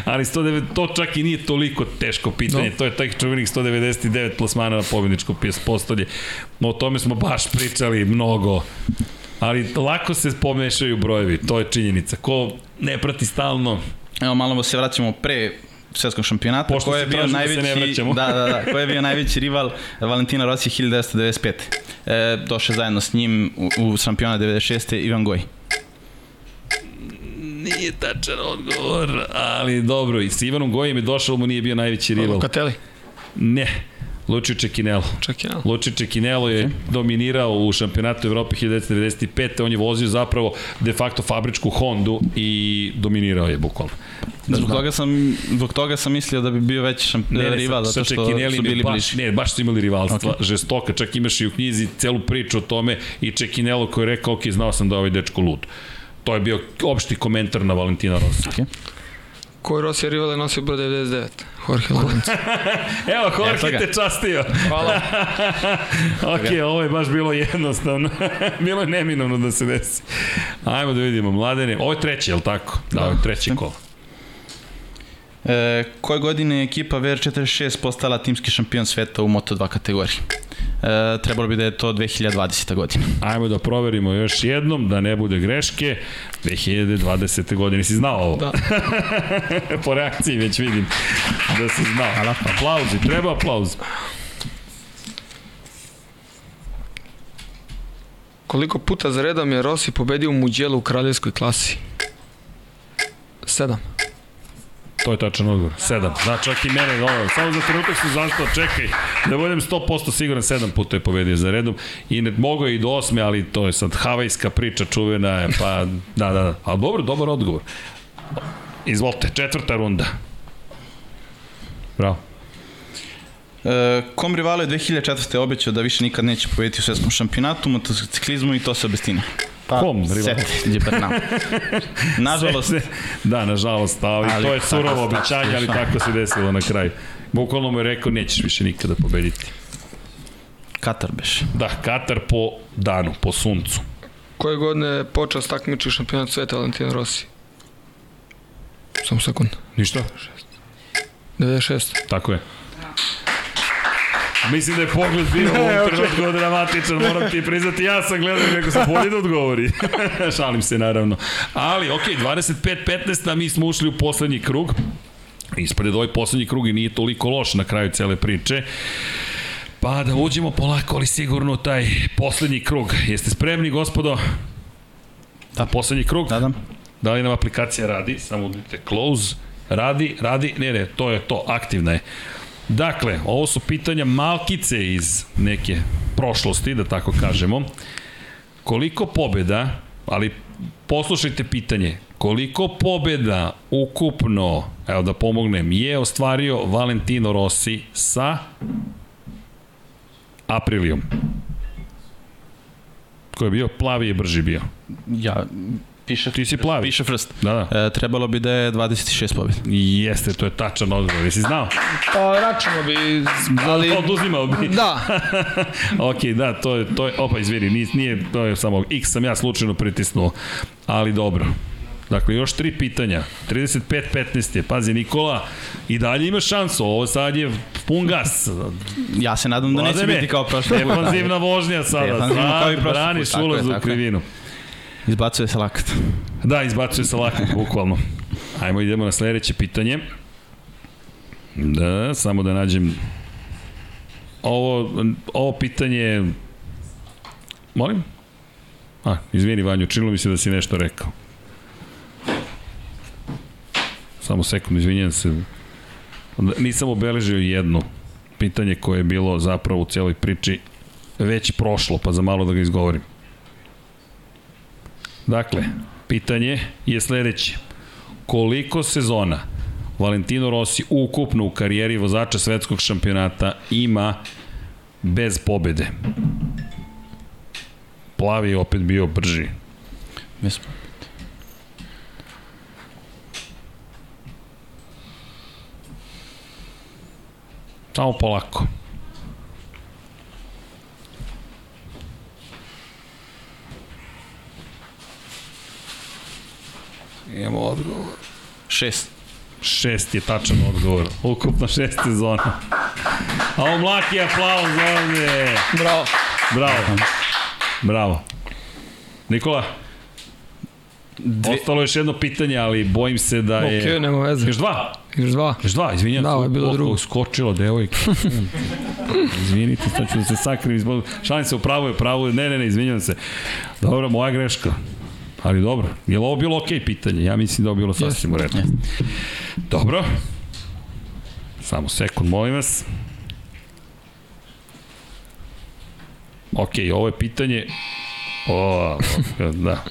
[SPEAKER 1] Ali 109, to čak i nije toliko teško pitanje.
[SPEAKER 7] No.
[SPEAKER 1] To je taj čuvenih 199 plasmana na pobjedničko pjes- postolje. O tome smo baš pričali mnogo. Ali lako se pomešaju brojevi, to je činjenica. Ko ne prati stalno,
[SPEAKER 5] Evo malo se vraćamo pre svetskog šampionata.
[SPEAKER 1] Pošto
[SPEAKER 5] ko
[SPEAKER 1] se
[SPEAKER 5] je bio
[SPEAKER 1] da se
[SPEAKER 5] najveći,
[SPEAKER 1] ne vraćamo.
[SPEAKER 5] Da, da, da. Ko je bio najveći rival Valentina Rossi 1995. E, došao je zajedno s njim u, u šampiona 96. Ivan Goj.
[SPEAKER 1] Nije tačan odgovor, ali dobro. I s Ivanom Gojem je došao, mu nije bio najveći rival.
[SPEAKER 7] Locatelli.
[SPEAKER 1] Ne, Lučio Čekinelo.
[SPEAKER 7] Ja.
[SPEAKER 1] Lučio Čekinelo je dominirao u šampionatu Evrope 1995. On je vozio zapravo de facto fabričku Hondu i dominirao je bukvalno.
[SPEAKER 5] Zbog toga sam, zbog toga sam mislio da bi bio veći šamp...
[SPEAKER 1] Ne, ne,
[SPEAKER 5] rival, zato što su bili
[SPEAKER 1] baš,
[SPEAKER 5] bliži.
[SPEAKER 1] Ne, baš su imali rivalstva,
[SPEAKER 5] Ok.
[SPEAKER 1] žestoka, čak imaš i u knjizi celu priču o tome i Čekinelo koji je rekao, ok, znao sam da je ovaj dečko lud. To je bio opšti komentar na Valentina Rossi.
[SPEAKER 5] Ok.
[SPEAKER 7] Koji Rossi je rival je nosio broj 99? Jorge Lorenzo.
[SPEAKER 1] Evo, Jorge te častio.
[SPEAKER 7] Hvala.
[SPEAKER 1] ok, ovo je baš bilo jednostavno. bilo je neminovno da se desi. Ajmo da vidimo, mladene. Ovo je treći, je li tako? Da, ovo je treći kolo.
[SPEAKER 5] E, koje godine je ekipa VR46 postala timski šampion sveta u Moto2 kategoriji? E, trebalo bi da je to 2020. godina.
[SPEAKER 1] Ajmo da proverimo još jednom, da ne bude greške. 2020. godine. Si znao ovo?
[SPEAKER 7] Da.
[SPEAKER 1] po reakciji već vidim da si znao.
[SPEAKER 5] Hvala.
[SPEAKER 1] Aplauzi, treba aplauz.
[SPEAKER 7] Koliko puta za redom je Rossi pobedio u Muđelu u kraljevskoj klasi? Sedam.
[SPEAKER 1] To je tačan odgovor. Sedam. Da, čak i mene dobro. Samo za trenutak sam zastao, čekaj, da budem 100% siguran, sedam puta je pobedio za redom. I ne, mogo je i do osme, ali to je sad havajska priča čuvena, je, pa da, da, da. Ali dobro, dobar odgovor. Izvolite, četvrta runda. Bravo.
[SPEAKER 5] E, kom rivalu je 2004. obećao da više nikad neće pobediti u svetskom šampionatu, motociklizmu i to se obestine?
[SPEAKER 1] Pa, Kom rival?
[SPEAKER 5] Sete Gibernau. Nažalost,
[SPEAKER 1] Da, nažalost, ali,
[SPEAKER 5] Ali
[SPEAKER 1] to je surovo obećanje, ali tako se desilo na kraju. Bukvalno mu je rekao, nećeš više nikada pobediti.
[SPEAKER 5] Katar beš.
[SPEAKER 1] Da, Katar po danu, po suncu.
[SPEAKER 7] Koje godine je počeo takmiči u šampionatu sveta Valentino Rossi? Samo sekund.
[SPEAKER 1] Ništa?
[SPEAKER 7] 96.
[SPEAKER 1] Tako je. Mislim da je pogled bio u ovom trenutku dramatičan, moram ti priznati, ja sam gledao kako sam bolje da odgovori. Šalim se naravno. Ali, ok, 25-15, a mi smo ušli u poslednji krug. Ispred ovaj poslednji krug i nije toliko loš na kraju cele priče. Pa da uđemo polako, ali sigurno taj poslednji krug. Jeste spremni, gospodo? Da. Poslednji krug?
[SPEAKER 5] Nadam.
[SPEAKER 1] Da li nam aplikacija radi? Samo udrite close. Radi, radi, ne, ne, to je to, aktivna je. Dakle, ovo su pitanja malkice iz neke prošlosti, da tako kažemo. Koliko pobeda, ali poslušajte pitanje, koliko pobeda ukupno, evo da pomognem, je ostvario Valentino Rossi sa Aprilijom? Ko je bio? Plavi je brži bio.
[SPEAKER 5] Ja, piše,
[SPEAKER 1] Ti si plavi.
[SPEAKER 5] piše frst.
[SPEAKER 1] Da, da.
[SPEAKER 5] E, trebalo bi da je 26 pobjeda.
[SPEAKER 1] Jeste, to je tačan odgovor. Jesi znao?
[SPEAKER 7] Pa računamo bi, ali...
[SPEAKER 1] Oduzimao bi.
[SPEAKER 7] Da,
[SPEAKER 1] ok, da, to je, to je, opa, izvini, nije, nije, to je samo, x sam ja slučajno pritisnuo, ali dobro. Dakle, još tri pitanja. 35-15 je. Pazi, Nikola, i dalje ima šansu. Ovo sad je pun gas.
[SPEAKER 5] Ja se nadam da neće biti kao prošle.
[SPEAKER 1] Defanzivna vožnja sada.
[SPEAKER 5] Defanzivna kao i put,
[SPEAKER 1] braniš ulaz u
[SPEAKER 5] tako je. Izbacuje se lakat.
[SPEAKER 1] Da, izbacuje se lako, bukvalno. Ajmo, idemo na sledeće pitanje. Da, samo da nađem ovo, ovo pitanje molim? A, izvini Vanju, činilo mi se da si nešto rekao. Samo sekund, izvinjam se. Nisam obeležio jedno pitanje koje je bilo zapravo u cijeloj priči već prošlo, pa za malo da ga izgovorim. Dakle, pitanje je sledeće. Koliko sezona Valentino Rossi ukupno u karijeri vozača svetskog šampionata ima bez pobede? Plavi je opet bio brži.
[SPEAKER 5] Mi smo.
[SPEAKER 1] Samo polako. Imamo odgovor.
[SPEAKER 5] Šest.
[SPEAKER 1] Šest je tačan odgovor. Ukupno šest sezona. A ovo mlaki aplauz ovde.
[SPEAKER 7] bravo.
[SPEAKER 1] Bravo. Bravo. Nikola,
[SPEAKER 5] Dve,
[SPEAKER 1] ostalo je još jedno pitanje, ali bojim se da je...
[SPEAKER 7] Okej, nema veze.
[SPEAKER 1] Još dva?
[SPEAKER 7] Još dva.
[SPEAKER 1] Još dva, izvinjam
[SPEAKER 7] Da,
[SPEAKER 1] se.
[SPEAKER 7] ovo je bilo drugo.
[SPEAKER 1] Skočilo, devojka. Izvinite, sad ću da se sakrim. Šalim se, upravo je, upravo je. Ne, ne, ne, izvinjam se. Dobro, moja greška. Ali dobro, je li ovo bilo okej pitanje? Ja mislim da je ovo bilo sasvim u redu. Dobro. Samo sekund, molim vas. Ok, ovo je pitanje... O, da.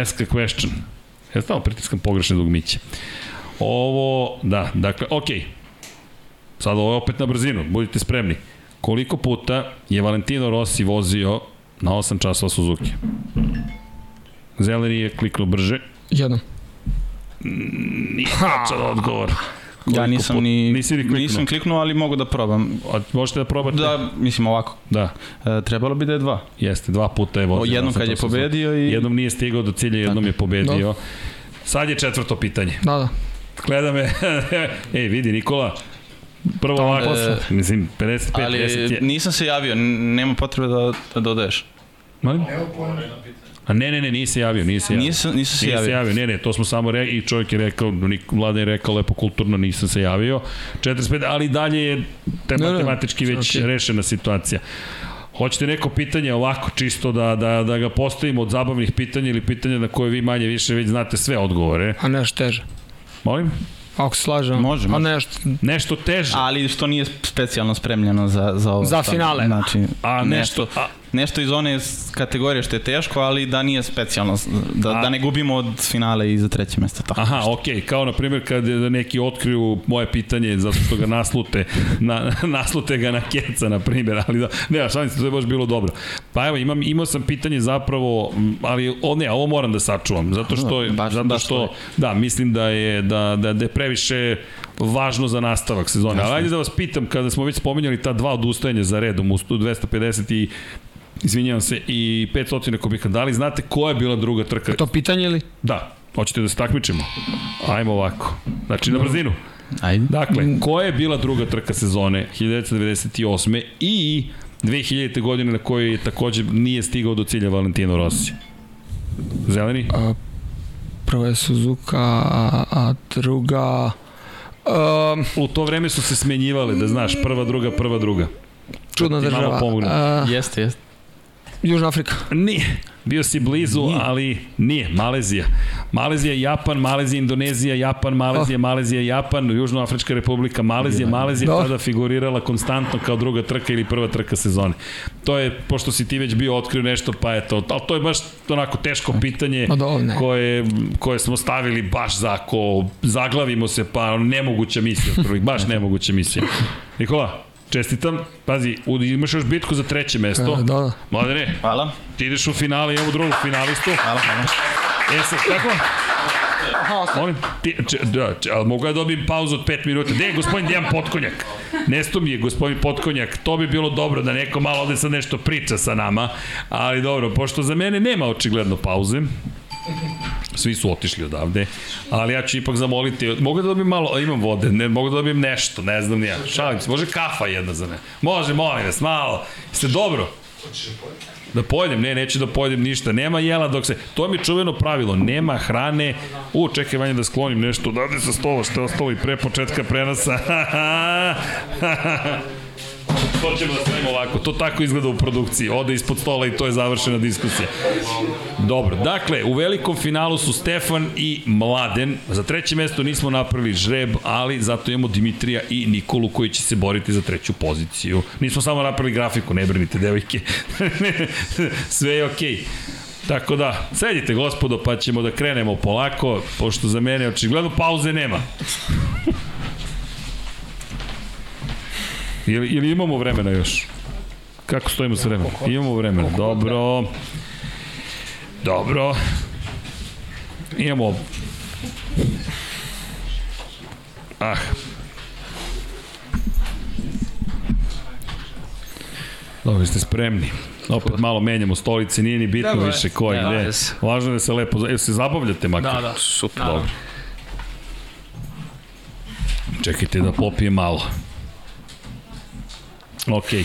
[SPEAKER 1] Ask a question. Ja stavno pritiskam pogrešne dugmiće. Ovo, da, dakle, ok. Sad ovo je opet na brzinu, budite spremni. Koliko puta je Valentino Rossi vozio na 8 časova Suzuki? Zeleni je kliknuo brže.
[SPEAKER 7] Jedan.
[SPEAKER 1] Nije tačan odgovor.
[SPEAKER 5] Ja nisam
[SPEAKER 1] put-
[SPEAKER 5] ni,
[SPEAKER 1] Nisi ni kliknuo?
[SPEAKER 5] nisam kliknuo, ali mogu da probam.
[SPEAKER 1] A možete da probate?
[SPEAKER 5] Da, mislim ovako.
[SPEAKER 1] Da,
[SPEAKER 5] E, trebalo bi da je dva.
[SPEAKER 1] jeste, dva puta je vozio.
[SPEAKER 5] Jednom
[SPEAKER 1] na 8
[SPEAKER 5] kad je pobedio i...
[SPEAKER 1] Jednom nije stigao do cilja, jednom je pobedio. Sad je četvrto pitanje.
[SPEAKER 7] Da, da.
[SPEAKER 1] Gleda me, ej vidi Nikola, prvo ovako,
[SPEAKER 5] E,
[SPEAKER 1] mislim 55, 10
[SPEAKER 5] Ali
[SPEAKER 1] je.
[SPEAKER 5] nisam se javio, nema potrebe da, da dodaješ.
[SPEAKER 1] Molim? A ne, ne, ne, nije se javio, nije se javio.
[SPEAKER 5] Nisam, nisam se
[SPEAKER 1] Nije se
[SPEAKER 5] javio.
[SPEAKER 1] javio, ne, ne, to smo samo rekli i čovjek je rekao, Nik- Vlada je rekao lepo kulturno, nisam se javio. 45, ali dalje je te
[SPEAKER 7] Ne, ne,
[SPEAKER 1] matematički već
[SPEAKER 7] okej.
[SPEAKER 1] rešena situacija. Hoćete neko pitanje ovako, čisto da, da, da ga postavimo od zabavnih pitanja ili pitanja na koje vi manje više već znate sve odgovore.
[SPEAKER 7] A nešto teže.
[SPEAKER 1] Molim?
[SPEAKER 7] Ako se slažem.
[SPEAKER 5] Može,
[SPEAKER 7] A
[SPEAKER 5] može.
[SPEAKER 7] nešto.
[SPEAKER 1] Nešto teže.
[SPEAKER 5] Ali što nije specijalno spremljeno za, za ovo.
[SPEAKER 7] Za finale.
[SPEAKER 5] Znači,
[SPEAKER 1] A nešto, a,
[SPEAKER 5] nešto iz one kategorije što je teško, ali da nije specijalno, da,
[SPEAKER 1] A-
[SPEAKER 5] da ne gubimo od finale i za treće mesto. Tako.
[SPEAKER 1] Aha, okej, okay. kao na primjer kad neki otkriju moje pitanje zato što ga naslute, na, naslute ga na keca, na primjer, ali da, ne, šalim se, to je baš bilo dobro. Pa evo, imam, imao sam pitanje zapravo, m, ali o, ne, ovo moram da sačuvam, zato što,
[SPEAKER 5] Baš-
[SPEAKER 1] zato
[SPEAKER 5] baš
[SPEAKER 1] što
[SPEAKER 5] stoji.
[SPEAKER 1] da, mislim da je, da, da, da je previše važno za nastavak sezone. Ali ajde da vas pitam, kada smo već spominjali ta dva odustajanja za redom u 250 i izvinjavam se, i 500 kubika. Da li znate koja je bila druga trka?
[SPEAKER 7] To pitanje ili?
[SPEAKER 1] Da, hoćete da se takmičimo? Ajmo ovako. Znači, na brzinu.
[SPEAKER 5] Ajde.
[SPEAKER 1] Dakle, koja je bila druga trka sezone 1998. i 2000. godine na kojoj je takođe nije stigao do cilja Valentino Rossi? Zeleni?
[SPEAKER 7] A, prva je Suzuka, a, a druga... Um,
[SPEAKER 1] U to vreme su se smenjivale, da znaš, prva, druga, prva, druga.
[SPEAKER 7] čudna
[SPEAKER 1] malo
[SPEAKER 7] država. A,
[SPEAKER 5] Jeste, jeste.
[SPEAKER 7] Južna Afrika.
[SPEAKER 1] Nije. Bio si blizu, ali nije. Malezija. Malezija, Japan, Malezija, Indonezija, Japan, Malezija, Malezija, Japan, Južnoafrička republika, Malezija, Malezija
[SPEAKER 7] Dobro.
[SPEAKER 1] tada figurirala konstantno kao druga trka ili prva trka sezone. To je, pošto si ti već bio otkrio nešto, pa eto, ali to je baš onako teško pitanje
[SPEAKER 7] dobro, ne.
[SPEAKER 1] koje, koje smo stavili baš za ako zaglavimo se, pa nemoguća misija, baš nemoguća misija. Nikola, čestitam, pazi, imaš još bitku za treće mesto.
[SPEAKER 7] E, da, da.
[SPEAKER 1] Mladene,
[SPEAKER 5] Hvala.
[SPEAKER 1] Ti ideš u finale, imamo drugog finalistu.
[SPEAKER 5] Hvala, hvala.
[SPEAKER 1] E sad, kako? Molim, ti, če, da, če, ali mogu ja dobijem pauzu od 5 minuta. Gde je gospodin Dejan Potkonjak? Nesto mi je gospodin Potkonjak. To bi bilo dobro da neko malo ovde sad nešto priča sa nama. Ali dobro, pošto za mene nema očigledno pauze. Svi su otišli odavde, ali ja ću ipak zamoliti, mogu da dobijem malo, imam vode, ne, mogu da dobijem nešto, ne znam ni ja, šalim se, može kafa jedna za me, može, molim vas, malo, ste dobro? Da pojedem, ne, neću da pojedem ništa. Nema jela dok se... To mi je čuveno pravilo. Nema hrane. U, čekaj, Vanja, da sklonim nešto. Odavde sa stola, što je ostalo i pre početka prenosa. to ćemo da stavimo ovako. To tako izgleda u produkciji. Ode ispod stola i to je završena diskusija. Dobro, dakle, u velikom finalu su Stefan i Mladen. Za treće mesto nismo napravili žreb, ali zato imamo Dimitrija i Nikolu koji će se boriti za treću poziciju. Nismo samo napravili grafiku, ne brinite, devojke. Sve je okej. Okay. Tako da, sedite gospodo, pa ćemo da krenemo polako, pošto za mene očigledno pauze nema. Ili, ili imamo vremena još? Kako stojimo sa vremenom? Imamo vremena, dobro. Dobro. Imamo... Ah. Dobro, ste spremni. Opet malo menjamo stolice, nije ni bitno
[SPEAKER 2] Dobro je.
[SPEAKER 1] više ko je
[SPEAKER 2] Nema
[SPEAKER 1] gde. Važno je da se lepo... Jel se zabavljate makar?
[SPEAKER 2] Da, da. Super.
[SPEAKER 1] Dobro. Čekajte da popijem malo. Okej.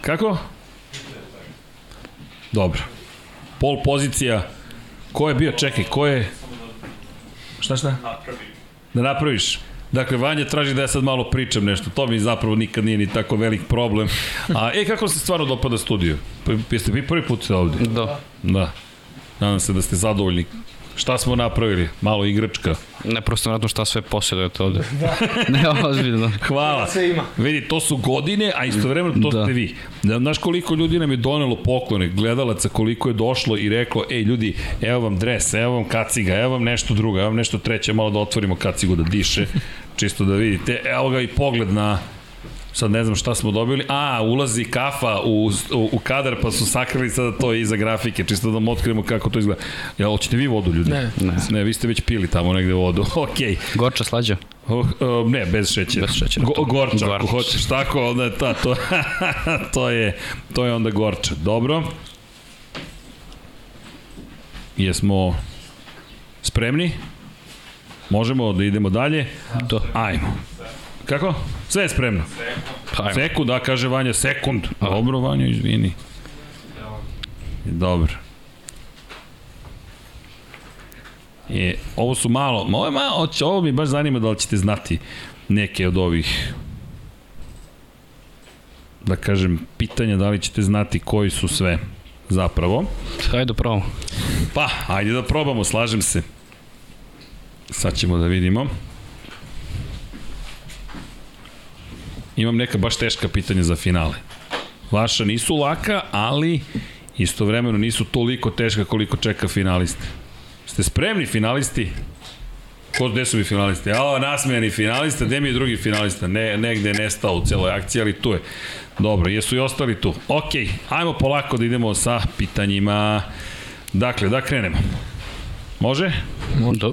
[SPEAKER 1] Kako? Dobro. Pol pozicija. Ko je bio? Čekaj, ko je... Šta šta? Da napraviš. Dakle, Vanja traži da ja sad malo pričam nešto, to mi zapravo nikad nije ni tako velik problem. A, e, kako se stvarno dopada studiju? Pa, Jeste vi prvi put ovde?
[SPEAKER 2] Da.
[SPEAKER 1] Da. Nadam se da ste zadovoljni. Šta smo napravili? Malo igračka.
[SPEAKER 2] Ne, prosto vratno šta sve posjedujete ovde. ne, ozbiljno.
[SPEAKER 1] Hvala.
[SPEAKER 7] Sve ima.
[SPEAKER 1] Vidi, to su godine, a istovremeno to
[SPEAKER 2] Da.
[SPEAKER 1] ste vi. Da, znaš koliko ljudi nam je donelo poklone, gledalaca, koliko je došlo i reklo, ej ljudi, evo vam dres, evo vam kaciga, evo vam nešto drugo, evo vam nešto treće, malo da otvorimo kacigu da diše, čisto da vidite. Evo ga i pogled na Sad ne znam šta smo dobili. A, ulazi kafa u, u, u kadar, pa su sakrili sada to iza grafike, čisto da vam otkrijemo kako to izgleda. Ja, hoćete vi vodu, ljudi?
[SPEAKER 7] Ne.
[SPEAKER 2] Ne.
[SPEAKER 1] Ne, vi ste već pili tamo negde vodu. Okej.
[SPEAKER 2] Gorča slađa.
[SPEAKER 1] Oh, uh, ne, bez šećera.
[SPEAKER 2] Bez šećera,
[SPEAKER 1] Go, gorča, ako hoćeš tako, onda je ta, to, to, je, to je onda gorča. Dobro. Jesmo spremni? Možemo da idemo dalje?
[SPEAKER 2] To.
[SPEAKER 1] Ajmo. Kako? Sve je spremno.
[SPEAKER 2] Pa, ajmo.
[SPEAKER 1] Sekund, da, kaže Vanja, sekund. Dobro, Vanja, izvini. Dobro. Je, ovo su malo, ovo, je malo, ovo mi baš zanima da li ćete znati neke od ovih da kažem, pitanja da li ćete znati koji su sve zapravo.
[SPEAKER 2] Hajde da probamo.
[SPEAKER 1] Pa, ajde da probamo, slažem se. Sad ćemo da vidimo. Imam neka baš teška pitanja za finale. Vaša nisu laka, ali istovremeno nisu toliko teška koliko čeka finaliste. Ste spremni finalisti? Ko, gde su mi finalisti? A, nasmejani finalista, gde mi je drugi finalista? Ne, negde je nestao u celoj akciji, ali tu je. Dobro, jesu i ostali tu. Ok, ajmo polako da idemo sa pitanjima. Dakle, da krenemo. Može?
[SPEAKER 2] Dobro.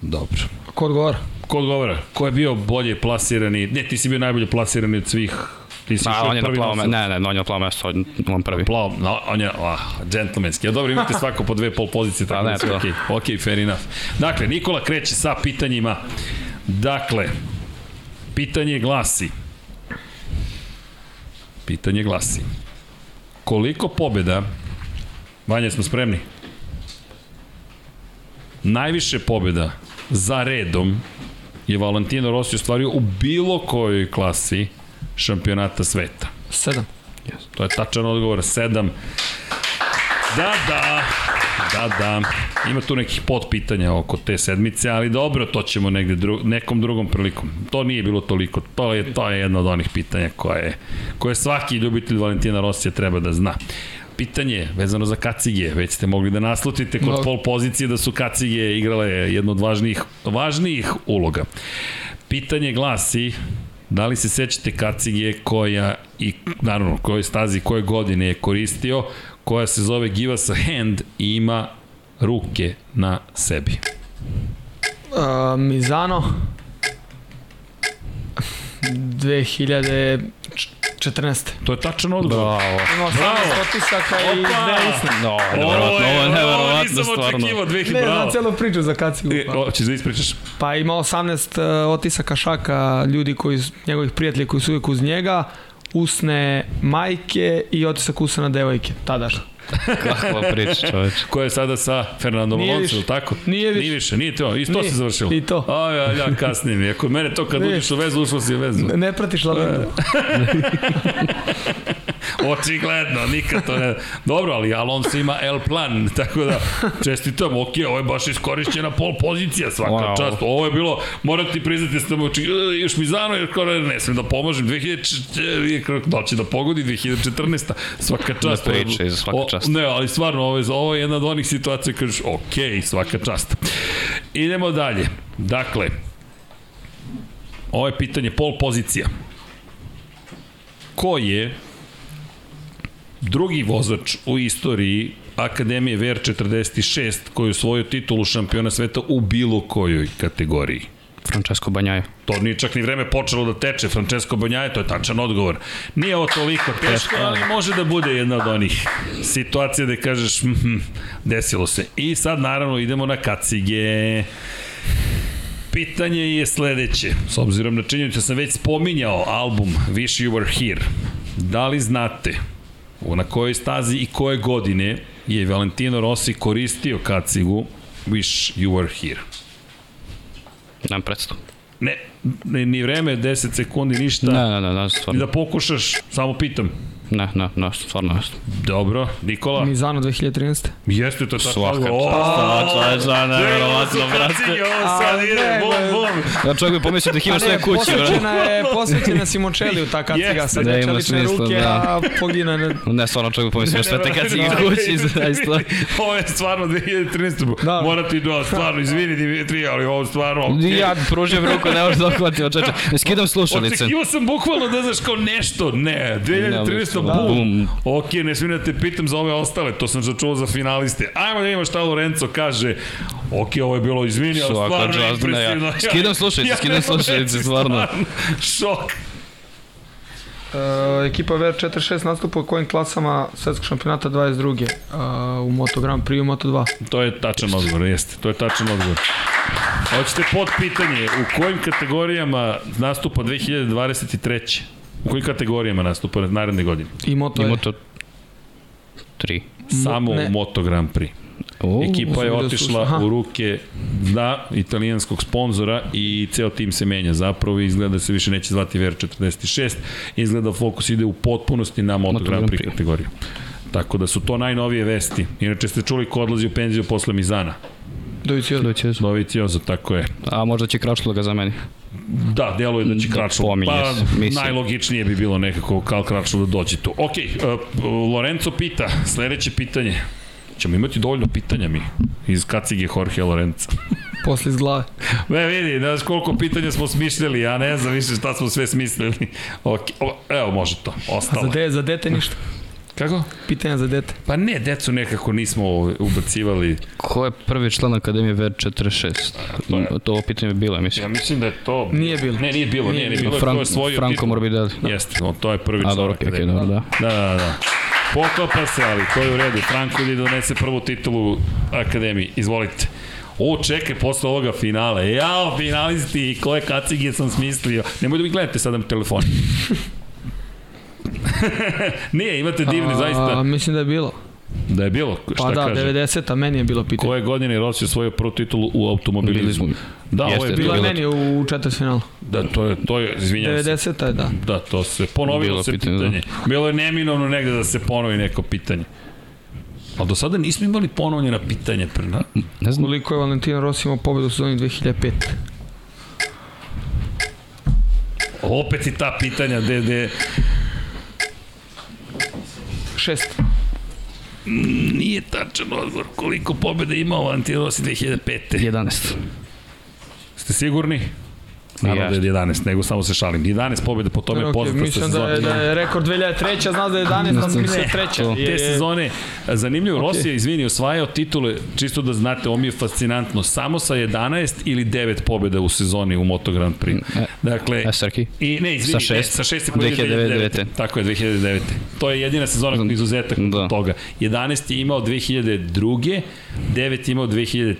[SPEAKER 1] Dobro.
[SPEAKER 7] Ko odgovara?
[SPEAKER 1] Ko odgovara? Ko je bio bolje plasirani? Ne, ti si bio najbolje plasirani od svih. Ti si
[SPEAKER 2] A,
[SPEAKER 1] išao
[SPEAKER 2] on je na
[SPEAKER 1] prvi
[SPEAKER 2] plavo mesto.
[SPEAKER 1] nosilac.
[SPEAKER 2] Ne, ne, on je na plavo mesto, on- prvi.
[SPEAKER 1] Plavo, no, on je, ah, džentlmenski. Ja dobro, imate svako po dve pol pozicije, tako
[SPEAKER 2] Pa
[SPEAKER 1] da
[SPEAKER 2] ne,
[SPEAKER 1] okej. Okay. Ok, fair enough. Dakle, Nikola kreće sa pitanjima. Dakle, pitanje glasi. Pitanje glasi. Koliko pobjeda, Vanja, smo spremni? Najviše pobjeda za redom je Valentino Rossi ostvario u bilo kojoj klasi šampionata sveta.
[SPEAKER 7] Sedam.
[SPEAKER 1] To je tačan odgovor, 7. Da, da, da, da. Ima tu nekih potpitanja oko te sedmice, ali dobro, to ćemo negde dru, nekom drugom prilikom. To nije bilo toliko, to je, to je jedno od onih pitanja koje, koje svaki ljubitelj Valentina Rosija treba da zna. Pitanje vezano za kacige, već ste mogli da naslutite kod
[SPEAKER 7] No.
[SPEAKER 1] pol pozicije da su kacige igrale jednu od važnijih, važnijih uloga. Pitanje glasi, da li se sećate kacige koja i naravno koje stazi koje godine je koristio, koja se zove Give us a hand i ima ruke na sebi.
[SPEAKER 7] Uh, Mizano. 2014.
[SPEAKER 1] To je tačan odgovor.
[SPEAKER 2] Bravo.
[SPEAKER 7] Imao sam otisaka i
[SPEAKER 1] Opa!
[SPEAKER 7] dve isne.
[SPEAKER 2] No, neverovatno, ovo je neverovatno
[SPEAKER 1] nisam
[SPEAKER 2] stvarno.
[SPEAKER 1] očekivao, dve
[SPEAKER 7] Ne, znam celu priču za kacigu.
[SPEAKER 1] E, o, ćeš da ispričaš?
[SPEAKER 7] Pa ima 18 uh, otisaka šaka ljudi koji, njegovih prijatelja koji su uvijek uz njega, usne majke i otisak usana devojke, tadašnje.
[SPEAKER 2] Kakva priča, čoveč.
[SPEAKER 1] Ko je sada sa Fernandom
[SPEAKER 7] Nije
[SPEAKER 1] Alonso,
[SPEAKER 7] više.
[SPEAKER 1] tako?
[SPEAKER 7] Nije više.
[SPEAKER 1] Nije više, nije to. I to
[SPEAKER 7] Nije.
[SPEAKER 1] se završilo.
[SPEAKER 7] I to.
[SPEAKER 1] A, ja, ja kasnije mi. Kod mene to kad
[SPEAKER 7] Ne.
[SPEAKER 1] uđeš u vezu, ušlo si u vezu.
[SPEAKER 7] Ne pratiš Lavendu.
[SPEAKER 1] Očigledno, nikad to ne... Dobro, ali Alonso ima L plan, tako da čestitam, ok, ovo je baš iskorišćena pol pozicija svaka
[SPEAKER 2] Wow.
[SPEAKER 1] čast. Ovo je bilo, moram ti priznati, ste mu oči, "E, još mi zano, jer kao ne smem da pomažem, 2000, da će da pogodi 2014. Svaka čast.
[SPEAKER 2] Ne pričaj, za svaka
[SPEAKER 1] O,
[SPEAKER 2] čast.
[SPEAKER 1] Ne, ali stvarno, ovo je, ovo je jedna od onih situacija, kažeš, ok, svaka čast. Idemo dalje. Dakle, ovo je pitanje pol pozicija. Ko je drugi vozač u istoriji Akademije VR46 koji je osvojio titulu šampiona sveta u bilo kojoj kategoriji?
[SPEAKER 2] Francesco Banjaje.
[SPEAKER 1] To nije čak ni vreme počelo da teče. Francesco Banjaje, to je tačan odgovor. Nije ovo toliko teško, ali može da bude jedna od onih situacija gde kažeš mm, desilo se. I sad naravno idemo na kacige. Pitanje je sledeće. S obzirom na činjenicu da sam već spominjao album Wish You Were Here. Da li znate na kojoj stazi i koje godine je Valentino Rossi koristio kacigu Wish You Were Here?
[SPEAKER 2] Nemam predstav.
[SPEAKER 1] Ne, ne, ni vreme, 10 sekundi, ništa.
[SPEAKER 2] Ne, ne, ne, ne,
[SPEAKER 1] I
[SPEAKER 2] stvarno.
[SPEAKER 1] da pokušaš, samo pitam.
[SPEAKER 2] Ne, ne, ne, stvarno ne.
[SPEAKER 1] Dobro, Nikola.
[SPEAKER 7] Mizano 2013.
[SPEAKER 1] Jeste to tako.
[SPEAKER 2] Svaka čast,
[SPEAKER 1] ne,
[SPEAKER 2] nevjerovatno, brate.
[SPEAKER 1] ovo sad
[SPEAKER 7] A,
[SPEAKER 1] ide,
[SPEAKER 7] ne,
[SPEAKER 1] bum,
[SPEAKER 7] ne.
[SPEAKER 1] bum.
[SPEAKER 2] Ja čovjek bi pomislio da ih ima
[SPEAKER 7] Pa
[SPEAKER 2] sve
[SPEAKER 7] ne,
[SPEAKER 2] kući, brate.
[SPEAKER 7] posvećena je, posvećena Simončeliju ta kaciga
[SPEAKER 1] Jeste,
[SPEAKER 7] sa
[SPEAKER 2] da,
[SPEAKER 7] dve
[SPEAKER 2] ima
[SPEAKER 7] čelične ruke,
[SPEAKER 2] da.
[SPEAKER 7] a pogina ne...
[SPEAKER 2] Ne, stvarno čovjek bi pomislio sve te kacige kući, zaista.
[SPEAKER 1] Ovo je stvarno 2013.
[SPEAKER 7] Da.
[SPEAKER 1] Morate i da, stvarno, izvini Dimitri, ali ovo stvarno... okej.
[SPEAKER 2] Ja pružim ruku, ne možeš da ohvatio, čeče. Skidam slušalice.
[SPEAKER 1] Očekivao sam bukvalno da znaš kao nešto, ne, 2013.
[SPEAKER 2] Da,
[SPEAKER 1] bum. Ok, ne smijem da te pitam za ove ostale, to sam začuo za finaliste. Ajmo da vidimo šta Lorenzo kaže. Ok, ovo je bilo, izvini, ali stvarno
[SPEAKER 2] čast, ne, ja-
[SPEAKER 1] impresivno.
[SPEAKER 2] skidam slušalice, skidam
[SPEAKER 1] ne mogu
[SPEAKER 2] slušalice,
[SPEAKER 1] reći,
[SPEAKER 2] stvarno.
[SPEAKER 1] Šok.
[SPEAKER 7] Uh, ekipa VR46 nastupa u kojim klasama svetskog šampionata 22. Uh, u Moto Grand Prix i u Moto 2.
[SPEAKER 1] To je tačan odgovor, jeste. To je tačan odgovor. Hoćete pod pitanje, u kojim kategorijama nastupa 2023. U kojim kategorijama nastupa naredne godine?
[SPEAKER 7] I Moto
[SPEAKER 2] Ima
[SPEAKER 7] E.
[SPEAKER 2] to tri.
[SPEAKER 1] Samo
[SPEAKER 7] ne.
[SPEAKER 1] u Moto Grand Prix.
[SPEAKER 2] O,
[SPEAKER 1] Ekipa je
[SPEAKER 7] vidio
[SPEAKER 1] otišla.
[SPEAKER 7] Aha.
[SPEAKER 1] u ruke da, italijanskog sponzora i ceo tim se menja zapravo i izgleda da se više neće zvati VR46 izgleda da fokus ide u potpunosti na Moto
[SPEAKER 2] Moto
[SPEAKER 1] Grand Prix kategoriju. Tako da su to najnovije vesti. Inače ste čuli ko odlazi u penziju posle Mizana.
[SPEAKER 7] Dovici od...
[SPEAKER 2] Doći
[SPEAKER 1] Doviciozo, tako je.
[SPEAKER 2] A možda će Kračlo ga zameni.
[SPEAKER 1] Da, deluje da će Kračlo. Pa,
[SPEAKER 2] mislim.
[SPEAKER 1] najlogičnije bi bilo nekako kao Kračlo da dođe tu. Ok, uh, Lorenzo pita, sledeće pitanje. Ćemo imati dovoljno pitanja mi iz kacige Jorge Lorenza.
[SPEAKER 7] Posle iz glave.
[SPEAKER 1] Ne, vidi, znaš koliko pitanja smo smišljali, ja ne znam više šta smo sve smislili. Ok, evo može to,
[SPEAKER 7] A za,
[SPEAKER 1] ostalo.
[SPEAKER 7] de, za dete ništa.
[SPEAKER 1] Kako?
[SPEAKER 7] Pitanja za dete.
[SPEAKER 1] Pa ne, decu nekako nismo ubacivali.
[SPEAKER 2] Ko je prvi član Akademije VR46?
[SPEAKER 1] to je-
[SPEAKER 2] To ovo pitanje je bilo, mislim.
[SPEAKER 1] Ja mislim da je to...
[SPEAKER 7] Nije bilo.
[SPEAKER 1] Ne, nije bilo, nije, nije bilo,
[SPEAKER 2] Frank,
[SPEAKER 1] to je svoj
[SPEAKER 2] Franco Morbidelli.
[SPEAKER 1] Jeste, on, to je prvi
[SPEAKER 2] A,
[SPEAKER 1] član
[SPEAKER 2] dobro, okej, okej,
[SPEAKER 1] akademije.
[SPEAKER 2] dobro, da.
[SPEAKER 1] Da, da, da. Poklapa se, ali to je u redu. Franko ide donese prvu titulu Akademiji. Izvolite. O, čekaj, posle ovoga finala. Jao, finalisti, koje kacige sam smislio. Nemoj da mi gledate sada na telefon. Nije, imate divni,
[SPEAKER 7] A,
[SPEAKER 1] zaista.
[SPEAKER 7] mislim da je bilo.
[SPEAKER 1] Da je bilo,
[SPEAKER 7] Pa
[SPEAKER 1] šta
[SPEAKER 7] da,
[SPEAKER 1] kaže?
[SPEAKER 7] 90-a, meni je bilo pitanje.
[SPEAKER 1] Koje godine je Rossi osvojio prvu titulu u automobilizmu?
[SPEAKER 2] Bili
[SPEAKER 1] Da, ovo je
[SPEAKER 2] Jeste,
[SPEAKER 1] bilo.
[SPEAKER 7] Bilo je
[SPEAKER 2] bilo
[SPEAKER 7] meni u četvrtfinalu.
[SPEAKER 1] Da, to je, to je, izvinjam se.
[SPEAKER 7] 90-a je, da.
[SPEAKER 1] Da, to se ponovilo
[SPEAKER 2] Bilo
[SPEAKER 1] se
[SPEAKER 2] pitanje,
[SPEAKER 1] pitanje. Bilo je neminovno negde da se ponovi neko pitanje. Ali do sada nismo imali ponovljena pitanja. Pre, na...
[SPEAKER 2] Ne znam,
[SPEAKER 7] Koliko je Valentino Rossi imao pobedu u sezoni 2005?
[SPEAKER 1] Opet i ta pitanja, de, de,
[SPEAKER 7] Šest.
[SPEAKER 1] nije tačan odgovor. Koliko pobjeda imao Valentino Rossi 2005.
[SPEAKER 2] 11.
[SPEAKER 1] Ste sigurni? Naravno da je 11, nego samo se šalim. 11 pobjede po tome je
[SPEAKER 7] Ok,
[SPEAKER 1] poznata
[SPEAKER 7] mislim da je, da je rekord 2003. Znaš da je 11,
[SPEAKER 2] Ne,
[SPEAKER 7] znam mislim
[SPEAKER 2] ne,
[SPEAKER 7] da je treća. Je-
[SPEAKER 1] Te sezone, zanimljivo,
[SPEAKER 7] Ok.
[SPEAKER 1] Rossi je, izvini, osvajao titule, čisto da znate, ovo mi je fascinantno, samo sa 11 ili 9 pobjeda u sezoni u Moto Grand Prix.
[SPEAKER 2] E,
[SPEAKER 1] Dakle,
[SPEAKER 2] E, Srki?
[SPEAKER 1] I ne, izvini,
[SPEAKER 2] Sa šest?
[SPEAKER 1] sa šest je pobedio
[SPEAKER 2] 2009.
[SPEAKER 1] 2009. Tako je, 2009. To je jedina sezona kako izuzetak
[SPEAKER 2] Da.
[SPEAKER 1] od toga. 11 je imao 2002. 9 je imao 2003.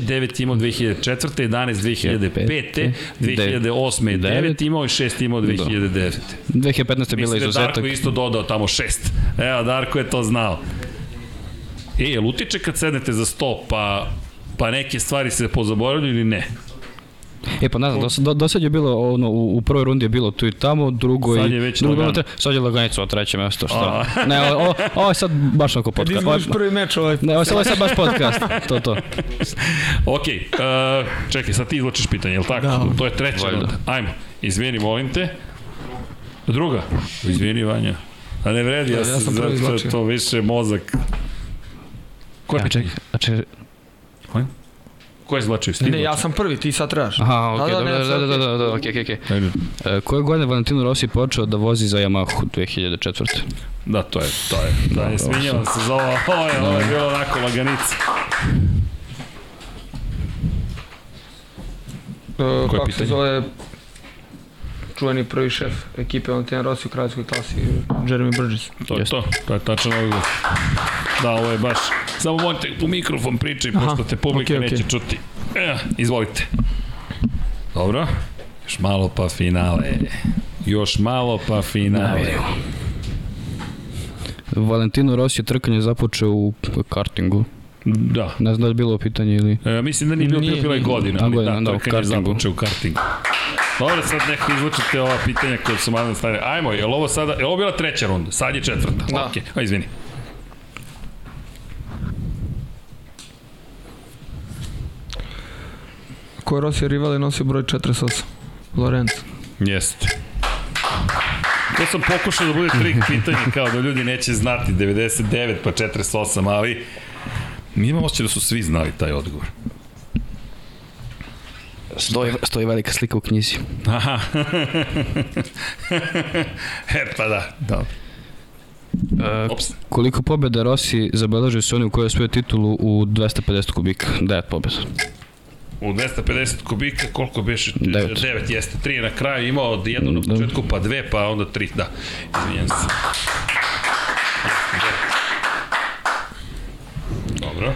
[SPEAKER 1] 9 je imao 2004. 11 2005. 2008 je 9 imao i 6 imao 2009.
[SPEAKER 2] 2015. je bila
[SPEAKER 1] Mislim da je
[SPEAKER 2] izuzetak.
[SPEAKER 1] Darko isto dodao tamo 6. Evo, Darko je to znao. E, jel utiče kad sednete za sto, pa pa neke stvari se pozaboravljaju ili ne?
[SPEAKER 2] E pa ne znam, do, do, do sad je bilo, ono, u, u prvoj rundi je bilo tu i tamo, drugo
[SPEAKER 1] Sad
[SPEAKER 2] i...
[SPEAKER 1] je već
[SPEAKER 2] drugo,
[SPEAKER 1] lagano.
[SPEAKER 2] sad je laganica od treće mesto, šta? ne, ovo, ovo je sad baš onako
[SPEAKER 7] Kad
[SPEAKER 2] podcast. Ovo je,
[SPEAKER 7] izgubiš prvi meč ovaj.
[SPEAKER 2] ne, ovo je sad- ovo je sad baš podcast, to, to.
[SPEAKER 1] Ok, uh, čekaj, sad ti izločiš pitanje, je li tako?
[SPEAKER 7] Da.
[SPEAKER 1] To je treća
[SPEAKER 2] Valjda.
[SPEAKER 1] runda. Ajmo, izvini, molim te. Druga. Izvini, Vanja. A ne vredi, ja,
[SPEAKER 7] Da, ja
[SPEAKER 1] sam zato to više mozak. Ko je
[SPEAKER 2] Ja,
[SPEAKER 1] pitanje?
[SPEAKER 2] čekaj, a čekaj,
[SPEAKER 1] Ko je izločio? Ti
[SPEAKER 7] Ne, ja sam prvi, ti sad trebaš.
[SPEAKER 2] aha, okej,
[SPEAKER 7] Da, da,
[SPEAKER 2] dobro,
[SPEAKER 7] ne,
[SPEAKER 2] da, da, da, da, da, okej, okej, okej.
[SPEAKER 1] Ajde.
[SPEAKER 2] E, Koje godine Valentino Rossi počeo da vozi za Yamahu 2004.
[SPEAKER 1] Da, to je, to je. Da, ne sminjavam se za ovo. Ovo je, ovo je bilo onako laganica.
[SPEAKER 7] Uh, kako
[SPEAKER 1] pitanje?
[SPEAKER 7] se zove čuveni prvi šef ekipe Valentina Rossi u kraljevskoj klasi, Jeremy Burgess.
[SPEAKER 1] To je
[SPEAKER 2] Jeste.
[SPEAKER 1] to. To je tačan odgovor. Da, ovo je baš... Samo molite u mikrofon pričaj,
[SPEAKER 7] Aha,
[SPEAKER 1] pošto te publika
[SPEAKER 7] okej, okej.
[SPEAKER 1] neće čuti. E, izvolite. Dobro. Još malo pa finale. Još malo pa finale.
[SPEAKER 2] Valentino Rossi je trkanje započeo u kartingu.
[SPEAKER 1] Da.
[SPEAKER 2] Ne znam da je bilo pitanje ili...
[SPEAKER 1] E, mislim da nije bilo je godina,
[SPEAKER 2] A,
[SPEAKER 1] ali da,
[SPEAKER 2] da, u
[SPEAKER 1] trkanje
[SPEAKER 2] kartingu.
[SPEAKER 1] započeo u kartingu. Dobro, sad neko izvučite ova pitanja koje su malo stane. Ajmo, je li ovo sada, je li ovo bila treća runda? Sad je četvrta.
[SPEAKER 7] Da.
[SPEAKER 1] Okej, a izvini.
[SPEAKER 7] Ko je Rossi rival je nosio broj 48? Lorenzo.
[SPEAKER 1] Jeste. To sam pokušao da bude trik pitanje kao da ljudi neće znati 99 pa 48, ali imam osjećaj da su svi znali taj odgovor.
[SPEAKER 2] Stoji, stoji velika slika u knjizi.
[SPEAKER 1] Aha. e, pa da, da.
[SPEAKER 2] E,
[SPEAKER 1] Ops.
[SPEAKER 2] koliko pobjeda Rossi zabeležio se oni u kojoj je osvojio titulu u 250 kubika? 9 pobjeda.
[SPEAKER 1] U 250 kubika, koliko biše?
[SPEAKER 2] Devet.
[SPEAKER 1] 9 jeste. 3 na kraju imao od jednu na
[SPEAKER 2] Da.
[SPEAKER 1] početku, pa dve, pa onda 3. Da, izvinjam se. Dobro.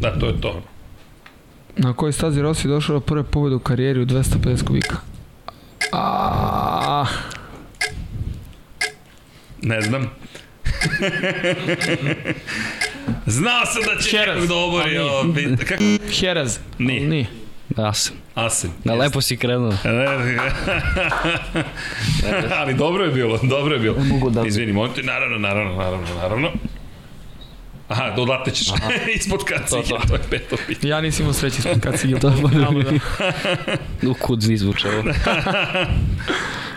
[SPEAKER 1] Da, to je to.
[SPEAKER 7] Na kojoj stazi Rossi došao do prve pobjede u karijeri u 250 kubika? A,
[SPEAKER 1] Ne znam. Znao sam da će nekog da obori. Kako?
[SPEAKER 7] Jerez.
[SPEAKER 1] Nije.
[SPEAKER 7] Nije.
[SPEAKER 2] Asen. Na
[SPEAKER 1] jeste.
[SPEAKER 2] lepo si krenuo.
[SPEAKER 1] Ali dobro je bilo, dobro je bilo.
[SPEAKER 2] mogu da-
[SPEAKER 1] Izvini, molim te, naravno, naravno, naravno, naravno. Aha, dodatle ćeš. Ispod kacige,
[SPEAKER 2] To,
[SPEAKER 1] to,
[SPEAKER 2] to.
[SPEAKER 1] je peto pitanje.
[SPEAKER 7] Ja nisam imao sreće ispod igrao.
[SPEAKER 2] To mora
[SPEAKER 7] Tamo da.
[SPEAKER 2] U kud zvuče ovo.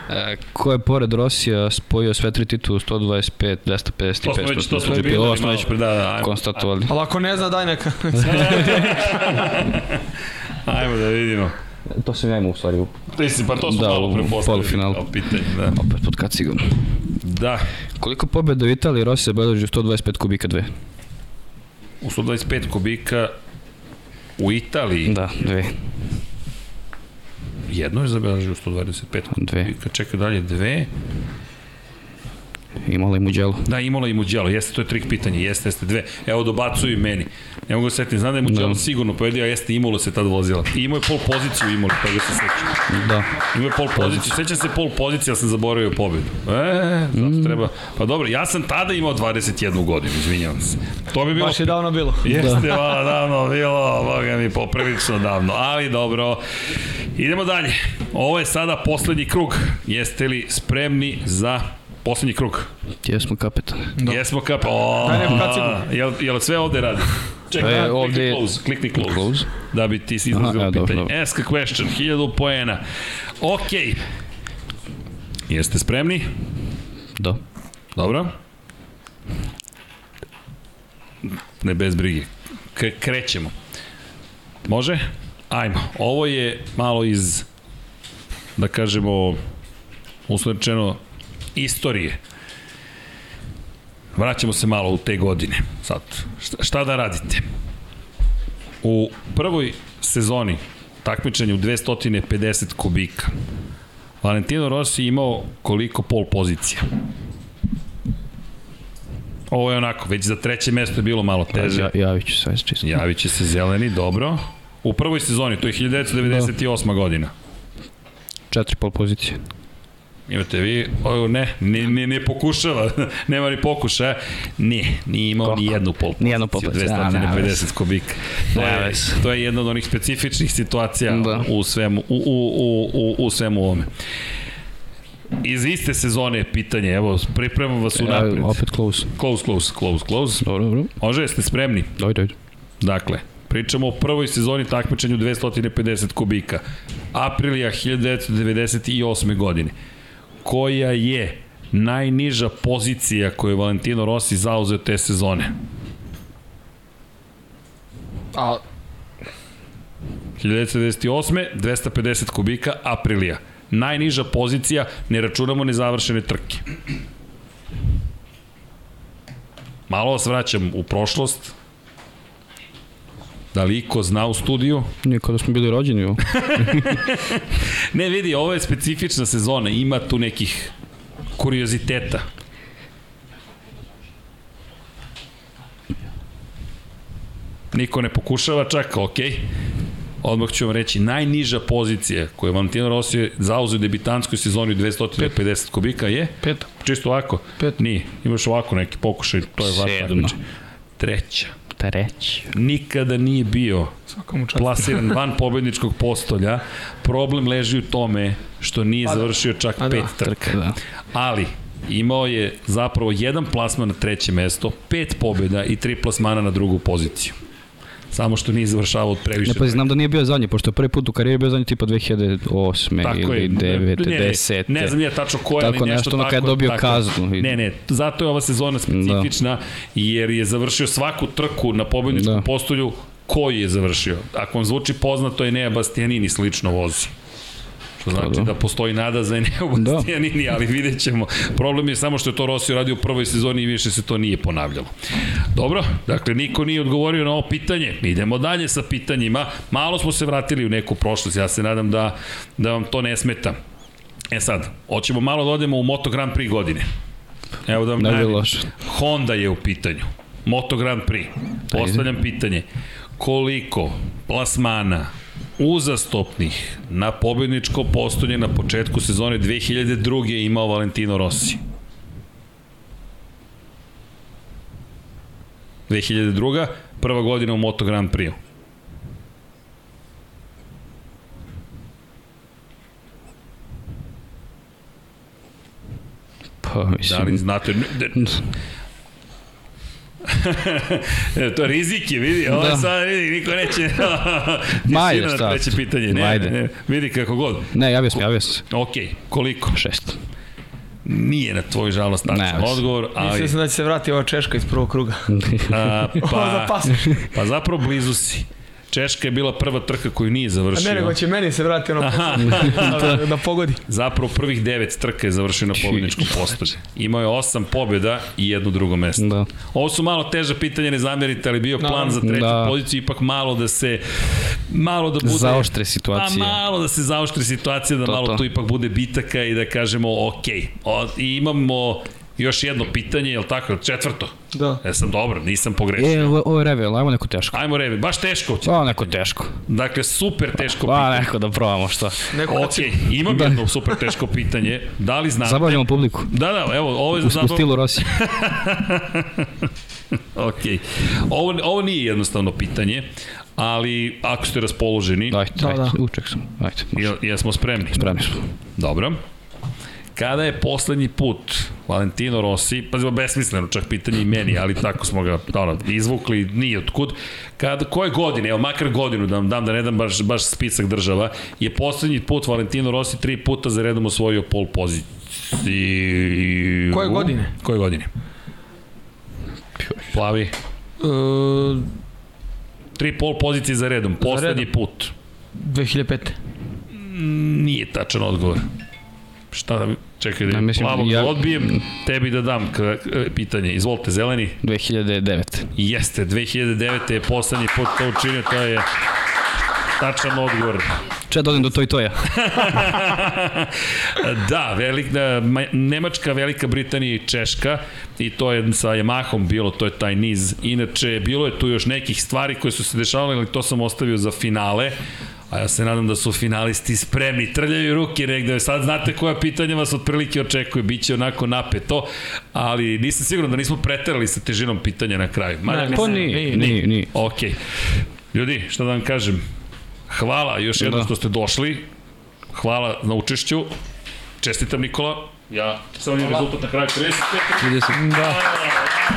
[SPEAKER 2] E, ko je pored Rosija spojio sve tri titulu 125, 250 i
[SPEAKER 1] To smo
[SPEAKER 2] 500?
[SPEAKER 1] već, to smo
[SPEAKER 2] Ovo
[SPEAKER 1] bilo
[SPEAKER 2] smo već
[SPEAKER 1] da, da, ajmo,
[SPEAKER 2] konstatovali.
[SPEAKER 7] Ali ako ne zna, daj neka.
[SPEAKER 1] ajmo da vidimo.
[SPEAKER 2] To sam ja imao u stvari
[SPEAKER 1] Ti si, pa to smo
[SPEAKER 2] Da,
[SPEAKER 1] malo
[SPEAKER 2] u
[SPEAKER 1] prepostavili
[SPEAKER 2] polufinalu.
[SPEAKER 1] kao pitanje, da.
[SPEAKER 2] opet pod kacigom.
[SPEAKER 1] Da,
[SPEAKER 2] Koliko pobjeda u Italiji Rossi zabeležio 125 kubika 2?
[SPEAKER 1] U 125 kubika u Italiji,
[SPEAKER 2] Da, dve.
[SPEAKER 1] jedno je zabeležio 125
[SPEAKER 2] Dve.
[SPEAKER 1] kubika, čekaj dalje, dve.
[SPEAKER 2] Imala i Mugello.
[SPEAKER 1] Da, imala i Mugello, jeste, to je trik pitanje, jeste, jeste, dve. Evo, dobacuju i meni. Ne mogu da se setim, znam da je Mugello
[SPEAKER 2] Da.
[SPEAKER 1] sigurno pojedio, a jeste, Imola se tad vozila. I imao je pol poziciju Imola, toga se sećam.
[SPEAKER 2] Da.
[SPEAKER 1] Imao je pol poziciju, sećam se pol pozicije, ali sam zaboravio pobedu. E, zato
[SPEAKER 2] Mm.
[SPEAKER 1] treba. Pa dobro, ja sam tada imao 21 godinu, izvinjavam se. To bi bilo...
[SPEAKER 7] Baš je davno bilo.
[SPEAKER 1] Jeste, da. vala davno bilo, boga mi, poprilično davno, ali dobro. Idemo dalje. Ovo je sada poslednji krug. Jeste li spremni za poslednji krug?
[SPEAKER 2] Jesmo kapetan.
[SPEAKER 1] Da. Jesmo kap... O,
[SPEAKER 7] Daj neku kacigu.
[SPEAKER 1] jel, jel sve ovde radi? Čekaj,
[SPEAKER 2] E,
[SPEAKER 1] e,
[SPEAKER 2] ovde
[SPEAKER 1] close, klikni close,
[SPEAKER 2] Close.
[SPEAKER 1] da bi ti si izlazio
[SPEAKER 2] e, dobro,
[SPEAKER 1] pitanje.
[SPEAKER 2] dobro.
[SPEAKER 1] Ask a question, 1000 poena. Okej. Jeste spremni?
[SPEAKER 2] Da.
[SPEAKER 1] Dobro. Ne bez brige. K krećemo. Može? Ajmo. Ovo je malo iz, da kažemo, uslovno istorije. Vraćamo se malo u te godine. Sad, šta, šta da radite? U prvoj sezoni takmičenja u 250 kubika Valentino Rossi imao koliko pol pozicija? Ovo je onako, već za treće mesto je bilo malo teže.
[SPEAKER 2] Ja, javit ću sve čisto.
[SPEAKER 1] Javit će se zeleni, dobro. U prvoj sezoni, to je 1998. godina.
[SPEAKER 2] Četiri pol pozicije.
[SPEAKER 1] Imate vi, o, ne, ne, ne, ne pokušava, nema ni pokušaja. Ne, nije imao
[SPEAKER 2] Koliko?
[SPEAKER 1] ni jednu pol
[SPEAKER 2] Ni jednu pol
[SPEAKER 1] poziciju,
[SPEAKER 2] poziciju, a, nema
[SPEAKER 1] 250
[SPEAKER 2] veze.
[SPEAKER 1] kubika. To je, to je jedna od onih specifičnih situacija
[SPEAKER 2] Da.
[SPEAKER 1] u svemu, u, u, u, u, u svemu ovome. Iz iste sezone je pitanje, evo, pripremam vas u napred.
[SPEAKER 2] opet close.
[SPEAKER 1] Close, close, close, close.
[SPEAKER 2] Dobro, dobro.
[SPEAKER 1] Može, jeste spremni?
[SPEAKER 2] Dojde, dojde.
[SPEAKER 1] Dakle, pričamo o prvoj sezoni takmičenju 250 kubika. Aprilija 1998. godine. Koja je najniža pozicija koju je Valentino Rossi zauzeo te sezone?
[SPEAKER 7] A,
[SPEAKER 1] 1998. 250 kubika, Aprilija. Najniža pozicija, ne računamo nezavršene trke. Malo vas vraćam u prošlost. Da li iko zna u studiju?
[SPEAKER 2] Nije kao da smo bili rođeni.
[SPEAKER 1] Ne, vidi, ovo je specifična sezona, ima tu nekih kurioziteta. Niko ne pokušava čak, ok. Odmah ću vam reći, najniža pozicija koju je Valentino Rossi zauzeo u debitanskoj sezoni u 250 kubika je,
[SPEAKER 7] peta.
[SPEAKER 1] čisto ovako,
[SPEAKER 7] Pet.
[SPEAKER 1] nije, imaš ovako neki pokušaj, to je vaš
[SPEAKER 2] Sedma. Treći.
[SPEAKER 1] nikada nije bio plasiran van pobedničkog postolja. Problem leži u tome što nije završio čak
[SPEAKER 7] A da.
[SPEAKER 1] pet trka.
[SPEAKER 2] Trka, da.
[SPEAKER 1] Ali, imao je zapravo jedan plasman na treće mesto, pet pobjeda i tri plasmana na drugu poziciju. Samo što nije završavao od previše.
[SPEAKER 2] Ne, pa znam da nije bio zadnji, pošto je prvi put u karijeri bio zadnji tipa 2008.
[SPEAKER 1] Tako
[SPEAKER 2] ili
[SPEAKER 1] je.
[SPEAKER 2] 9.
[SPEAKER 1] ne, ne,
[SPEAKER 2] 10.
[SPEAKER 1] Ne znam ja tačno ko je,
[SPEAKER 2] Tako
[SPEAKER 1] ali nešto
[SPEAKER 2] nešto,
[SPEAKER 1] tako.
[SPEAKER 2] kad je dobio
[SPEAKER 1] tako.
[SPEAKER 2] kaznu.
[SPEAKER 1] Ne, ne, zato je ova sezona specifična, jer je završio svaku trku na pobedničkom
[SPEAKER 2] Da.
[SPEAKER 1] postolju koji je završio. Ako vam zvuči poznato, Enea Bastianini slično vozi. Što znači
[SPEAKER 2] da.
[SPEAKER 1] da postoji nada za Enea
[SPEAKER 2] Da.
[SPEAKER 1] Bastianini, ali vidjet ćemo. Problem je samo što je to Rossi radio u prvoj sezoni i više se to nije ponavljalo. Dobro, dakle, niko nije odgovorio na ovo pitanje. Idemo dalje sa pitanjima. Malo smo se vratili u neku prošlost. Ja se nadam da, da vam to ne smeta. E sad, hoćemo malo da odemo u Moto Grand Prix godine. Evo da vam
[SPEAKER 2] Ne
[SPEAKER 1] najavim.
[SPEAKER 2] loše.
[SPEAKER 1] Honda je u pitanju. Moto Grand Prix. Postavljam pitanje. Koliko plasmana uzastopnih na pobedničko postolje na početku sezone 2002. je imao Valentino Rossi? 2002. prva godina u Moto Grand Prix.
[SPEAKER 2] Pa, mislim...
[SPEAKER 1] Da li znate? E, to rizik je, vidi, ovo da.
[SPEAKER 2] Da.
[SPEAKER 1] sad vidi, niko neće.
[SPEAKER 2] Ma,
[SPEAKER 1] Nisi
[SPEAKER 2] ajde,
[SPEAKER 1] na
[SPEAKER 2] šta?
[SPEAKER 1] treće pitanje, ne,
[SPEAKER 2] Ajde.
[SPEAKER 1] ne, vidi kako god.
[SPEAKER 2] Ne, javio sam, javio sam.
[SPEAKER 1] Ok, koliko?
[SPEAKER 2] Šest.
[SPEAKER 1] Nije na tvoj žalost
[SPEAKER 2] Ne,
[SPEAKER 1] tačan odgovor, ali
[SPEAKER 7] Mislio sam da će se vrati ova Češka iz prvog kruga.
[SPEAKER 1] a, pa, pa zapravo blizu si. Češka je bila prva trka koju nije
[SPEAKER 7] A
[SPEAKER 1] završio.
[SPEAKER 7] ne, nego će meni se vrati ono da, da pogodi.
[SPEAKER 1] Zapravo prvih devet trka je završio na pobedničkom postolju. Imao je osam pobjeda i jedno drugo mesto.
[SPEAKER 2] Da.
[SPEAKER 1] Ovo su malo teža pitanja, ne zamerite, ali bio plan za treću
[SPEAKER 2] Da.
[SPEAKER 1] poziciju, ipak malo da se malo da bude...
[SPEAKER 2] Zaoštre situacije.
[SPEAKER 1] Pa malo da se zaoštre situacija, da
[SPEAKER 2] To,
[SPEAKER 1] malo
[SPEAKER 2] to.
[SPEAKER 1] tu ipak bude bitaka i da kažemo ok. O, I imamo još jedno pitanje, je li tako? Četvrto.
[SPEAKER 7] Da.
[SPEAKER 1] E sam dobro, nisam pogrešio.
[SPEAKER 2] E, ovo, je revel, ajmo neko teško.
[SPEAKER 1] Ajmo Revi, baš teško. će.
[SPEAKER 2] Pa, neko teško.
[SPEAKER 1] Dakle, super teško
[SPEAKER 2] Pa,
[SPEAKER 1] pitanje.
[SPEAKER 2] neko da probamo što.
[SPEAKER 7] Neko
[SPEAKER 1] Ok, imam jedno super teško pitanje. Da li znate...
[SPEAKER 2] Zabavljamo publiku.
[SPEAKER 1] Da, da, evo, ovo je
[SPEAKER 2] U, u
[SPEAKER 1] zapravo...
[SPEAKER 2] stilu Rossi.
[SPEAKER 1] Ok. Ovo, ovo nije jednostavno pitanje, ali ako ste raspoloženi,
[SPEAKER 2] Ajde,
[SPEAKER 7] Da,
[SPEAKER 2] ajde,
[SPEAKER 7] da.
[SPEAKER 2] uček sam. Ajde, može.
[SPEAKER 1] jel, jesmo spremni?
[SPEAKER 2] Spremni smo.
[SPEAKER 1] Dobro. Kada je poslednji put Valentino Rossi, pazimo besmisleno čak pitanje i meni, ali tako smo ga ono, izvukli, nije otkud. Kad, koje godine, evo makar godinu da vam dam, da ne dam baš, baš spisak država, je poslednji put Valentino Rossi tri puta za redom osvojio pol poziciju.
[SPEAKER 7] Koje godine?
[SPEAKER 1] Koje godine? Plavi.
[SPEAKER 7] Uh,
[SPEAKER 1] Tri pol pozicije za redom, poslednji put.
[SPEAKER 7] 2005.
[SPEAKER 1] Nije tačan odgovor. Šta da, čekaj da
[SPEAKER 2] Ja mislim,
[SPEAKER 1] plavog
[SPEAKER 2] ja-
[SPEAKER 1] odbijem, tebi da dam pitanje. Izvolite, zeleni.
[SPEAKER 2] 2009.
[SPEAKER 1] Jeste, 2009. je poslednji put to učinio, to je tačan odgovor.
[SPEAKER 2] Če da odem do toj toja.
[SPEAKER 1] da, velik, da, Ma- Nemačka, Velika Britanija i Češka i to je sa Yamahom bilo, to je taj niz. Inače, bilo je tu još nekih stvari koje su se dešavale, ali to sam ostavio za finale. A ja se nadam da su finalisti spremni, trljaju ruke negde, sad znate koja pitanja vas otprilike očekuje, bit će onako napeto, ali nisam siguran da nismo preterali sa težinom pitanja na kraju. Mada
[SPEAKER 7] Ne,
[SPEAKER 2] Pa nije, nije, nije.
[SPEAKER 1] Ok. Ljudi, šta da vam kažem? Hvala još jednom
[SPEAKER 2] Da.
[SPEAKER 1] što ste došli. Hvala na učešću. Čestitam Nikola. Ja sam imam rezultat na kraju 35.
[SPEAKER 2] 30.
[SPEAKER 7] Da.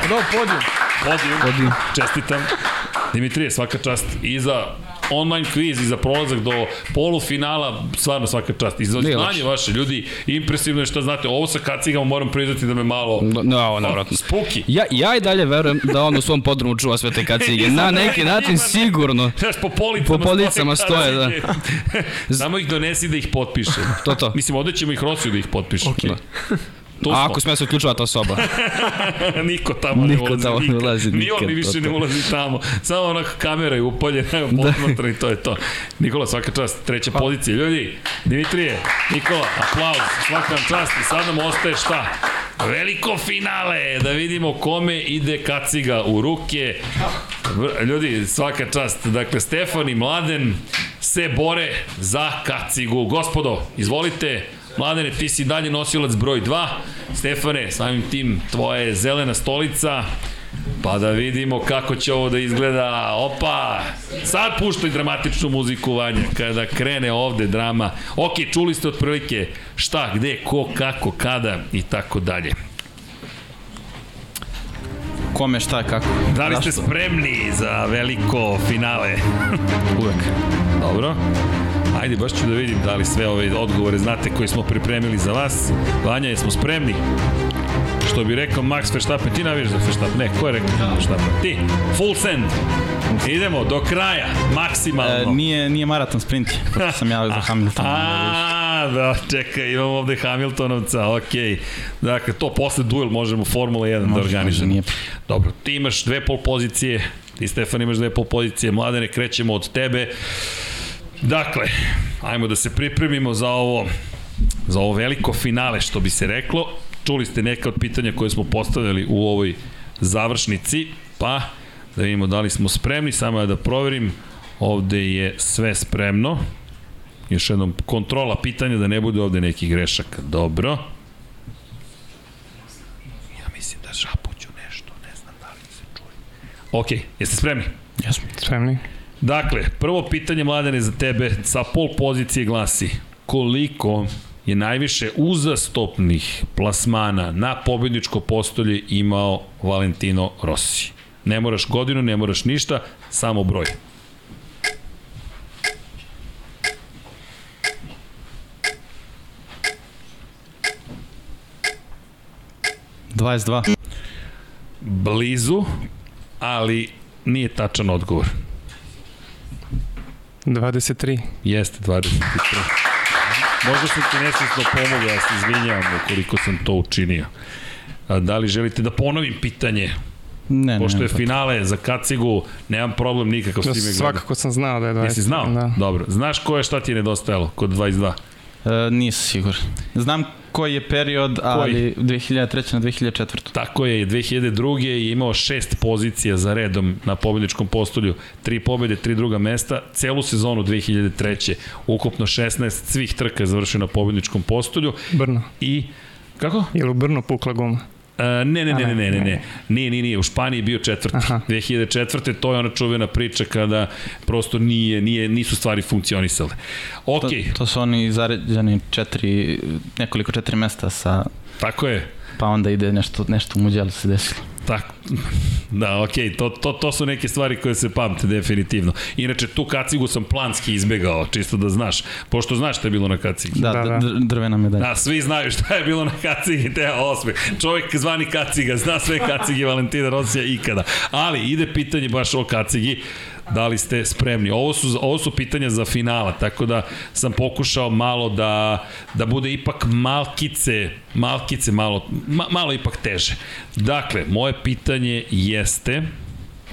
[SPEAKER 7] Da, podijum.
[SPEAKER 1] Podijum.
[SPEAKER 2] Podijum.
[SPEAKER 1] Čestitam. Dimitrije, svaka čast. I za online kviz i za prolazak do polufinala, stvarno svaka čast. I za znanje vaše, ljudi, impresivno je šta znate. Ovo sa kacigama moram priznati da me malo...
[SPEAKER 2] No, no, nevratno.
[SPEAKER 1] Spuki.
[SPEAKER 2] Ja, ja i dalje verujem da on u svom podrumu čuva sve te kacige. Na neki način sigurno.
[SPEAKER 1] Znaš, po policama,
[SPEAKER 2] Po policama stoje, da.
[SPEAKER 1] Samo ih donesi da ih potpiše.
[SPEAKER 2] To, to.
[SPEAKER 1] Mislim, ovde ćemo ih Rosiju da ih potpiše.
[SPEAKER 2] Da.
[SPEAKER 1] Tu
[SPEAKER 2] A ako sme se uključava ta soba.
[SPEAKER 1] Niko tamo ne
[SPEAKER 2] Niko
[SPEAKER 1] ulazi.
[SPEAKER 2] tamo ne
[SPEAKER 1] nikad.
[SPEAKER 2] ulazi
[SPEAKER 1] Ni on ni više
[SPEAKER 2] to,
[SPEAKER 1] ne ulazi tamo. Samo onako kamera je upaljena, evo
[SPEAKER 2] Da.
[SPEAKER 1] posmatra i to je to. Nikola, svaka čast, treća pozicija. Ljudi, Dimitrije, Nikola, aplauz, svaka vam čast i sad nam ostaje šta? Veliko finale, da vidimo kome ide kaciga u ruke. Ljudi, svaka čast. Dakle, Stefan i Mladen se bore za kacigu. Gospodo, izvolite, Mladene, ti si dalje nosilac broj 2. Stefane, samim tim, tvoja je zelena stolica. Pa da vidimo kako će ovo da izgleda. Opa! Sad puštaj dramatičnu muziku, Vanja, kada krene ovde drama. Ok, čuli ste otprilike šta, gde, ko, kako, kada i tako dalje.
[SPEAKER 5] Kome, šta, kako?
[SPEAKER 1] Da li ste spremni za veliko finale?
[SPEAKER 5] Uvek.
[SPEAKER 1] Dobro. Ajde, baš ću da vidim da li sve ove odgovore znate koje smo pripremili za vas. Vanja, jesmo spremni? Što bi rekao Max Verstappen, ti navijaš za Verstappen? Ne, ko je rekao Verstappen? Ti, full send. Idemo, do kraja, maksimalno.
[SPEAKER 5] E, nije, nije maraton sprint, pošto sam ja za Hamiltona.
[SPEAKER 1] A, da, čekaj, imamo ovde Hamiltonovca, okej. Okay. Dakle, to posle duel možemo Formula 1 da
[SPEAKER 5] Može,
[SPEAKER 1] organizujemo.
[SPEAKER 5] može, nije.
[SPEAKER 1] Dobro, ti imaš dve pol pozicije, ti Stefan imaš dve pol pozicije, mladene, krećemo od tebe. Dakle, ajmo da se pripremimo za ovo za ovo veliko finale, što bi se reklo. Čuli ste neka od pitanja koje smo postavljali u ovoj završnici, pa da vidimo da li smo spremni, samo ja da proverim. Ovde je sve spremno. Još jednom, kontrola pitanja da ne bude ovde nekih grešaka. Dobro. Ja mislim da žapuću nešto, ne znam da li se čuje. Ok, jeste spremni?
[SPEAKER 5] Jesmo.
[SPEAKER 4] Spremni?
[SPEAKER 1] Dakle, prvo pitanje mladene za tebe sa pol pozicije glasi koliko je najviše uzastopnih plasmana na pobedničko postolje imao Valentino Rossi. Ne moraš godinu, ne moraš ništa, samo broj.
[SPEAKER 5] 22.
[SPEAKER 1] Blizu, ali nije tačan odgovor.
[SPEAKER 4] 23.
[SPEAKER 1] Jeste 23. Možda sam ti nesvesno pomogao, ja se izvinjavam ukoliko sam to učinio. A, da li želite da ponovim pitanje?
[SPEAKER 5] Ne,
[SPEAKER 1] Pošto
[SPEAKER 5] ne,
[SPEAKER 1] je finale za kacigu, nemam problem nikakav s time gledam.
[SPEAKER 4] svakako sam znao da je 23.
[SPEAKER 1] Jesi znao?
[SPEAKER 4] Da.
[SPEAKER 1] Dobro. Znaš ko je šta ti je nedostajalo kod 22?
[SPEAKER 5] E, nisam siguran. Znam koji je period, ali 2003. na 2004.
[SPEAKER 1] Tako je, 2002. je imao šest pozicija za redom na pobedničkom postolju, tri pobede, tri druga mesta, celu sezonu 2003. Ukupno 16 svih trka je završio na pobedničkom postolju
[SPEAKER 4] Brno.
[SPEAKER 1] i Kako?
[SPEAKER 4] Je li u Brno pukla guma?
[SPEAKER 1] Uh, ne, ne, ne, ne,
[SPEAKER 4] ne,
[SPEAKER 1] ne, ne,
[SPEAKER 4] ne.
[SPEAKER 1] ne, nije, nije, nije, u Španiji je bio četvrti.
[SPEAKER 4] Aha.
[SPEAKER 1] 2004. to je ona čuvena priča kada prosto nije, nije, nisu stvari funkcionisale. Ok,
[SPEAKER 5] To, to su oni zaređeni četiri, nekoliko četiri mesta sa,
[SPEAKER 1] tako je.
[SPEAKER 5] pa onda ide nešto, nešto u Muđelu se desilo.
[SPEAKER 1] Tak, da, okej, okay. to, to, to su neke stvari koje se pamte definitivno. Inače, tu kacigu sam planski izbegao, čisto da znaš, pošto znaš šta je bilo na kacigi.
[SPEAKER 5] Da,
[SPEAKER 4] Da,
[SPEAKER 5] da,
[SPEAKER 4] da.
[SPEAKER 5] dr- drvena medalja.
[SPEAKER 1] Da, svi znaju šta je bilo na kacigi te osme. Čovjek zvani kaciga, zna sve kacigi Valentina Rosija ikada. Ali ide pitanje baš o kacigi, da li ste spremni. Ovo su, ovo su pitanja za finala, tako da sam pokušao malo da, da bude ipak malkice, malkice malo, ma, malo ipak teže. Dakle, moje pitanje jeste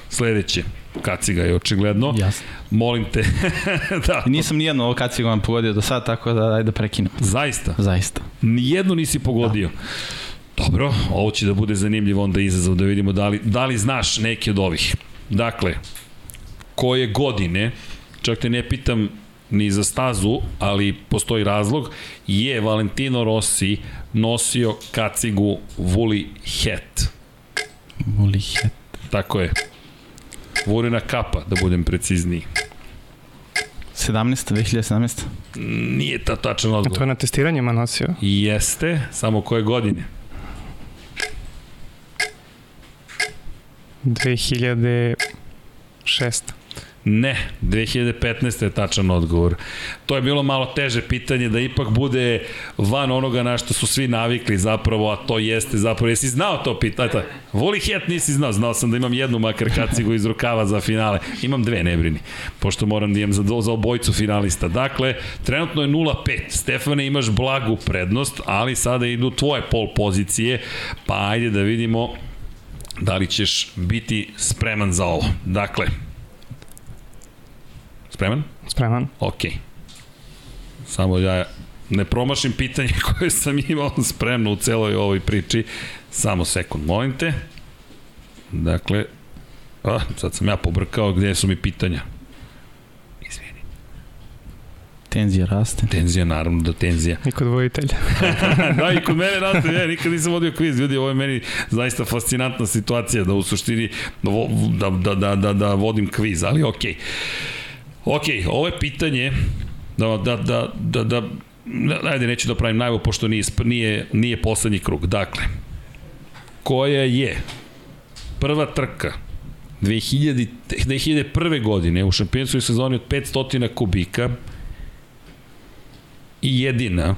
[SPEAKER 1] sledeće. Kaciga je očigledno.
[SPEAKER 5] Jasno.
[SPEAKER 1] Molim te. da,
[SPEAKER 5] nisam nijedno ovo kacigu vam pogodio do sad, tako da ajde da prekinem.
[SPEAKER 1] zaista.
[SPEAKER 5] Zaista.
[SPEAKER 1] Nijednu nisi pogodio. Da. Dobro, ovo će da bude zanimljivo onda izazov da vidimo da li, da li znaš neki od ovih. Dakle, koje godine, čak te ne pitam ni za stazu, ali postoji razlog, je Valentino Rossi nosio kacigu Vuli Het.
[SPEAKER 5] Voli het.
[SPEAKER 1] Tako je. Vulina kapa, da budem precizniji.
[SPEAKER 5] 17. 2017.
[SPEAKER 1] Nije ta tačan
[SPEAKER 4] A to
[SPEAKER 1] odgovor.
[SPEAKER 4] je na testiranjima nosio.
[SPEAKER 1] Jeste, samo koje godine?
[SPEAKER 4] 2006.
[SPEAKER 1] Ne, 2015. je tačan odgovor. To je bilo malo teže pitanje da ipak bude van onoga na što su svi navikli zapravo, a to jeste zapravo. Jesi znao to pitanje? Voli het nisi znao, znao sam da imam jednu makar kacigu iz rukava za finale. Imam dve, ne brini, pošto moram da imam za, za obojcu finalista. Dakle, trenutno je 0-5. Stefane, imaš blagu prednost, ali sada idu tvoje pol pozicije, pa ajde da vidimo da li ćeš biti spreman za ovo. Dakle, Spreman?
[SPEAKER 4] Spreman.
[SPEAKER 1] Ok. Samo ja ne promašim pitanje koje sam imao spremno u celoj ovoj priči. Samo sekund, molim te. Dakle, a, sad sam ja pobrkao gde su mi pitanja. Izvini.
[SPEAKER 5] Tenzija raste.
[SPEAKER 1] Tenzija, naravno da tenzija.
[SPEAKER 4] I kod vojitelja.
[SPEAKER 1] da, i kod mene raste, ja nikad nisam vodio kviz, ljudi, ovo je meni zaista fascinantna situacija, da u suštini da, da, da, da, da, da vodim kviz, ali okej. Okej, ovo je pitanje da, da, da, da, da ajde, neću da pravim najvo, pošto nije, nije, nije poslednji krug. Dakle, koja je prva trka 2000, 2001. godine u šampionskoj sezoni od 500 kubika i jedina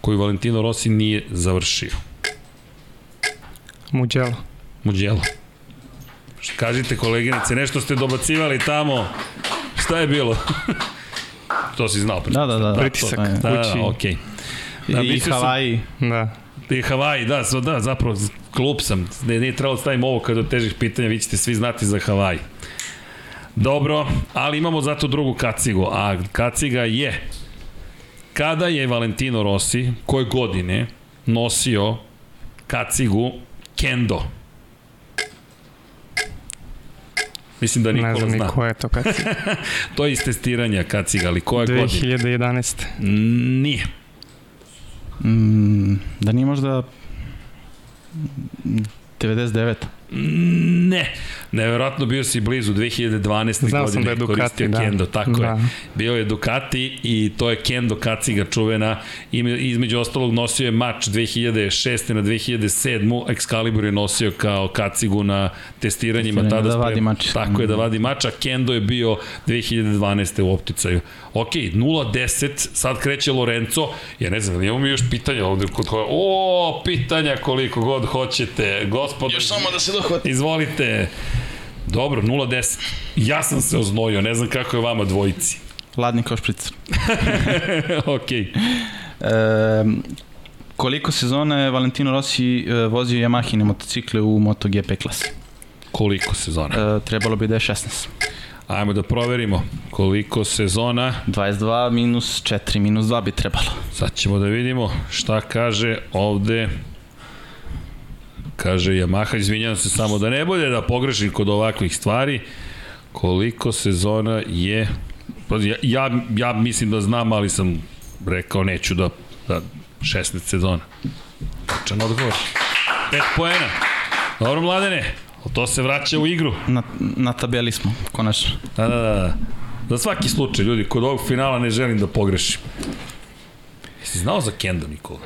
[SPEAKER 1] koju Valentino Rossi nije završio.
[SPEAKER 4] Muđelo.
[SPEAKER 1] Muđelo. Kažite koleginice, nešto ste dobacivali tamo. Šta je bilo? to si znao.
[SPEAKER 5] Da, da, da.
[SPEAKER 4] Pritisak.
[SPEAKER 1] Da, da,
[SPEAKER 4] kući.
[SPEAKER 1] da, okej. Da,
[SPEAKER 5] I Havaji.
[SPEAKER 4] Da.
[SPEAKER 1] I Havaji, da, so, da, zapravo, glup sam. Ne, nije trebalo da stavim ovo kada od težih pitanja, vi ćete svi znati za Havaji. Dobro, ali imamo zato drugu kacigu, a kaciga je kada je Valentino Rossi, koje godine, nosio kacigu Kendo. Mislim da
[SPEAKER 4] Ne
[SPEAKER 1] Nikola
[SPEAKER 4] znam ni
[SPEAKER 1] zna.
[SPEAKER 4] ko je to kad si.
[SPEAKER 1] To je iz testiranja kaciga, ali koje godine?
[SPEAKER 4] 2011.
[SPEAKER 1] Nije.
[SPEAKER 5] Mm, da nije možda mm, 99.
[SPEAKER 1] Ne, neverovatno bio si blizu 2012.
[SPEAKER 4] Znao
[SPEAKER 1] godine
[SPEAKER 4] da je Ducati,
[SPEAKER 1] koristio
[SPEAKER 4] da.
[SPEAKER 1] Kendo, tako
[SPEAKER 4] da.
[SPEAKER 1] je. Bio je Ducati i to je Kendo kaciga čuvena. Između ostalog nosio je mač 2006. na 2007. Excalibur je nosio kao kacigu na testiranjima.
[SPEAKER 5] Testiranje,
[SPEAKER 1] Tada
[SPEAKER 5] da vadi
[SPEAKER 1] sprem-
[SPEAKER 5] mač.
[SPEAKER 1] Tako je, da vadi mač, a Kendo je bio 2012. u opticaju. Ok, 0-10, sad kreće Lorenzo. Ja ne znam, imamo mi još pitanja ovde kod koja... O, pitanja koliko god hoćete. Gospod, još samo da se dohvati. Izvolite. Dobro, 0-10. Ja sam se oznojio, ne znam kako je vama dvojici.
[SPEAKER 5] Ladni kao špricer.
[SPEAKER 1] ok.
[SPEAKER 5] E, koliko sezona je Valentino Rossi e, vozio Yamahine motocikle u MotoGP klasi?
[SPEAKER 1] Koliko sezona?
[SPEAKER 5] E, trebalo bi da je 16.
[SPEAKER 1] Ajmo da proverimo koliko sezona.
[SPEAKER 5] 22 minus 4 minus 2 bi trebalo.
[SPEAKER 1] Sad ćemo da vidimo šta kaže ovde. Kaže Yamaha, izvinjam se samo da ne bude da pogrešim kod ovakvih stvari. Koliko sezona je... Ja, ja, ja mislim da znam, ali sam rekao neću da... da 16 sezona. Tačan odgovor. 5 poena. Dobro, mladene. To se vraća u igru.
[SPEAKER 5] Na, na tabeli smo, konačno.
[SPEAKER 1] Da, da, da. da. Za svaki slučaj, ljudi, kod ovog finala ne želim da pogrešim. Jesi znao za Kendo, Nikola?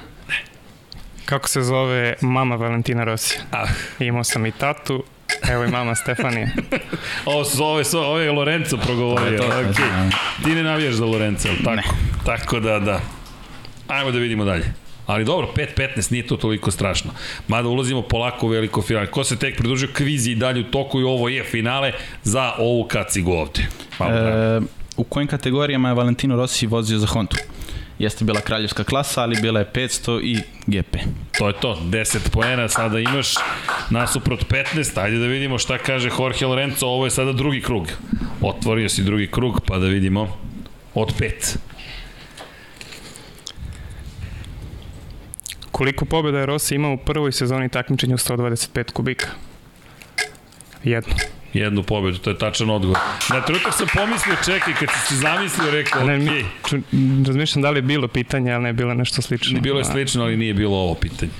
[SPEAKER 4] Kako se zove mama Valentina Rosija?
[SPEAKER 1] Ah,
[SPEAKER 4] Imao sam i tatu, evo i mama Stefanija.
[SPEAKER 1] ovo, su- ovo, je, svo- ovo je Lorenzo progovorio.
[SPEAKER 5] To je to,
[SPEAKER 1] okay.
[SPEAKER 5] znam.
[SPEAKER 1] Ti ne navijaš za Lorenzo, tako?
[SPEAKER 5] Ne.
[SPEAKER 1] Tako da, da. Ajmo da vidimo dalje. Ali dobro, 5-15 nije to toliko strašno. Mada ulazimo polako u veliko finale. Ko se tek pridružio kvizi i dalje u toku i ovo je finale za ovu kacigu ovde. Da.
[SPEAKER 5] E, u kojim kategorijama je Valentino Rossi vozio za Hondu? Jeste bila kraljevska klasa, ali bila je 500 i GP.
[SPEAKER 1] To je to, 10 poena sada imaš nasuprot 15, ajde da vidimo šta kaže Jorge Lorenzo, ovo je sada drugi krug. Otvorio si drugi krug, pa da vidimo od 5.
[SPEAKER 4] Koliko pobjeda je Rossi imao u prvoj sezoni takmičenja u 125 kubika? Jednu.
[SPEAKER 1] Jednu pobedu, to je tačan odgovor. Na trenutak sam pomislio, čekaj, kad si se zamislio, rekao,
[SPEAKER 4] Ne,
[SPEAKER 1] okej.
[SPEAKER 4] razmišljam da li je bilo pitanje, ali ne je bilo nešto slično.
[SPEAKER 1] Bilo je slično, ali nije bilo ovo pitanje.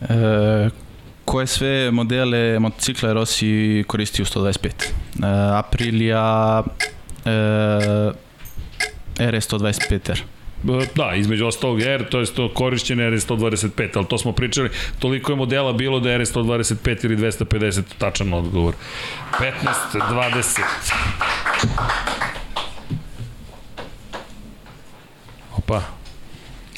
[SPEAKER 5] E, koje sve modele motocikla je Rossi koristio u 125? E, Aprilia e, RS125R.
[SPEAKER 1] E, Da, između ostalog R, to je to korišćen R125, ali to smo pričali, toliko je modela bilo da je R125 ili 250 tačan odgovor. 15, 20. Opa,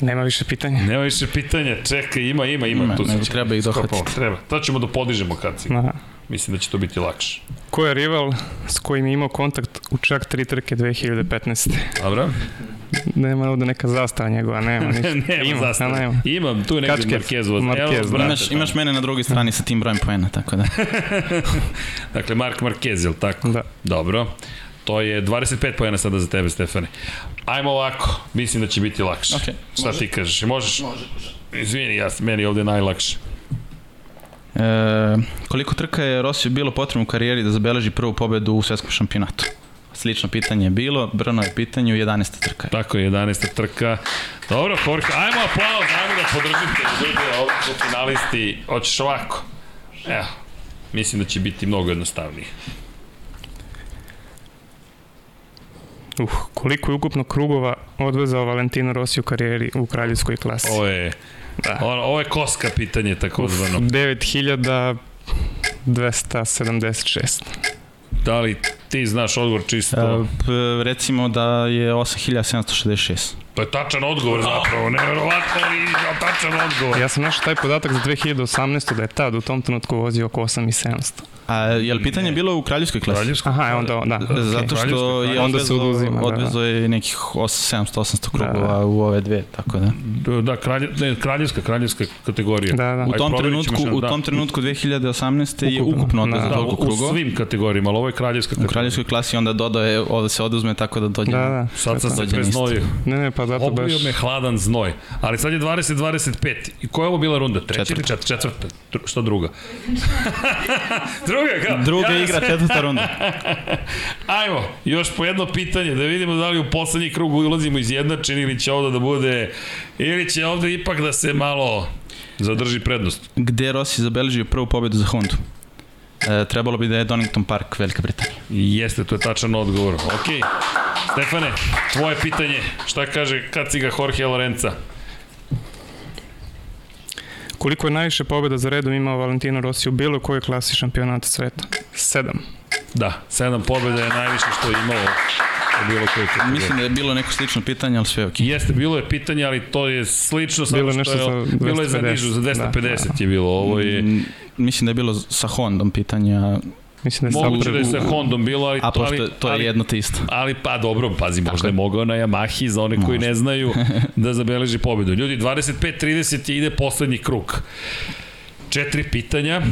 [SPEAKER 4] Nema više pitanja.
[SPEAKER 1] nema više pitanja, čekaj, ima, ima, ima.
[SPEAKER 5] Ima,
[SPEAKER 1] tu
[SPEAKER 5] nego treba ih dohvatiti.
[SPEAKER 1] Treba, to ćemo da podižemo kad si.
[SPEAKER 4] Aha.
[SPEAKER 1] Mislim da će to biti lakše.
[SPEAKER 4] Ko je rival s kojim je imao kontakt u čak tri trke 2015.
[SPEAKER 1] Dobro?
[SPEAKER 4] Nema ovde neka zastava njegova, nema ništa.
[SPEAKER 1] nema
[SPEAKER 4] Ima,
[SPEAKER 1] zastave.
[SPEAKER 4] a nema.
[SPEAKER 1] Imam, tu je negde
[SPEAKER 4] Kačket.
[SPEAKER 1] Markezovac.
[SPEAKER 4] Marquez,
[SPEAKER 1] Evo,
[SPEAKER 4] da.
[SPEAKER 1] brate,
[SPEAKER 5] Imaš, imaš mene na drugoj strani sa tim brojem poena, tako da.
[SPEAKER 1] Dakle, Mark Marquez, je li tako?
[SPEAKER 4] Da.
[SPEAKER 1] Dobro. To je 25 pojena sada za tebe, Stefane. Ajmo ovako, mislim da će biti lakše.
[SPEAKER 5] Okej.
[SPEAKER 1] Šta ti kažeš? Možeš? Može, može. Izvini, ja, meni je ovde najlakše.
[SPEAKER 5] E, koliko trka je Rossi bilo potrebno u karijeri da zabeleži prvu pobedu u svetskom šampionatu? Slično pitanje je bilo, Brno je u pitanju, 11. trka.
[SPEAKER 1] Tako je, 11. trka. Dobro, Jorge, ajmo aplauz, ajmo da podržite ljudi, ovdje su finalisti. Hoćeš ovako? Evo, mislim da će biti mnogo jednostavnije.
[SPEAKER 4] Uh, koliko je ukupno krugova odvezao Valentino Rossi u karijeri u kraljevskoj klasi?
[SPEAKER 1] Ovo je,
[SPEAKER 4] Da.
[SPEAKER 1] ovo je koska pitanje takozvano.
[SPEAKER 4] 9276.
[SPEAKER 1] Da li ti znaš odgovor čisto?
[SPEAKER 5] E, p- recimo da je 8766.
[SPEAKER 1] To je tačan odgovor zapravo, nevjerovatno ali tačan odgovor.
[SPEAKER 4] Ja sam našao taj podatak za 2018. da je tad u tom trenutku vozio oko 8700.
[SPEAKER 5] A je li pitanje bilo u kraljevskoj klasi?
[SPEAKER 1] Kraljevsko?
[SPEAKER 4] Aha, e, onda, da.
[SPEAKER 5] Okay. Zato što
[SPEAKER 1] Kraljevskoj
[SPEAKER 5] je
[SPEAKER 4] Onda se oduzima, da, da.
[SPEAKER 5] odvezo je nekih 700-800 krugova
[SPEAKER 4] Da,
[SPEAKER 5] u ove dve, tako da.
[SPEAKER 1] Da, kralje, ne, kraljevska, kraljevska kategorija.
[SPEAKER 4] Da, da.
[SPEAKER 5] U
[SPEAKER 1] Aj,
[SPEAKER 5] tom
[SPEAKER 1] ćemo
[SPEAKER 5] trenutku, u
[SPEAKER 1] da.
[SPEAKER 5] tom trenutku 2018. je
[SPEAKER 4] Ukupno.
[SPEAKER 5] ukupno
[SPEAKER 4] Da,
[SPEAKER 5] odvezo
[SPEAKER 1] Da,
[SPEAKER 5] toliko
[SPEAKER 1] u, u
[SPEAKER 5] krugova.
[SPEAKER 1] svim kategorijama, ali ovo je kraljevska kategorija.
[SPEAKER 5] Kraljevskoj klasi onda dodaje, ovde se oduzme tako da dođe.
[SPEAKER 4] Da, da.
[SPEAKER 1] Sad sam se preznojio.
[SPEAKER 4] Ne, ne, pa zato baš...
[SPEAKER 1] Obio me hladan znoj. Ali sad je 20-25. I koja je ovo bila runda? Treća ili
[SPEAKER 5] Četvrta.
[SPEAKER 1] četvrta? Četvrta. Dru- Što druga? druga, kao.
[SPEAKER 5] Druga
[SPEAKER 1] ja
[SPEAKER 5] igra, četvrta runda.
[SPEAKER 1] Ajmo, još po jedno pitanje, da vidimo da li u poslednji krug ulazimo izjednačeni ili će ovde da bude, ili će ovde ipak da se malo zadrži prednost.
[SPEAKER 5] Gde Rossi zabeležio prvu pobedu za Hondu? E, trebalo bi da je Donington Park, Velika Britanija.
[SPEAKER 1] Jeste, to je tačan odgovor. Ok, Stefane, tvoje pitanje, šta kaže kaciga Jorge Lorenza?
[SPEAKER 4] Koliko je najviše pobjeda za redom imao Valentino Rossi u bilo kojoj klasi šampionata sveta? Sedam.
[SPEAKER 1] Da, sedam pobjeda je najviše što je imao bilo kojoj kategoriji.
[SPEAKER 5] Mislim da je bilo neko slično pitanje, ali sve je okej.
[SPEAKER 1] Jeste, bilo je pitanje, ali to je slično samo
[SPEAKER 4] Bilo je
[SPEAKER 1] što
[SPEAKER 4] nešto
[SPEAKER 1] je,
[SPEAKER 4] za
[SPEAKER 1] bilo je za
[SPEAKER 4] 250,
[SPEAKER 1] nižu, za 250
[SPEAKER 4] da,
[SPEAKER 1] je bilo, ovo je,
[SPEAKER 5] Mm, Mislim da je bilo sa Hondom pitanja,
[SPEAKER 4] Mislim da je
[SPEAKER 1] moguće da je sa Hondom bilo, ali,
[SPEAKER 5] a pošto
[SPEAKER 1] ali,
[SPEAKER 5] je- to je
[SPEAKER 1] ali,
[SPEAKER 5] jedno te isto.
[SPEAKER 1] Ali pa dobro, pazi, možda je mogao na Yamahi za one koji ne znaju da zabeleži pobedu. Ljudi, 25-30 je ide poslednji krug. Četiri pitanja.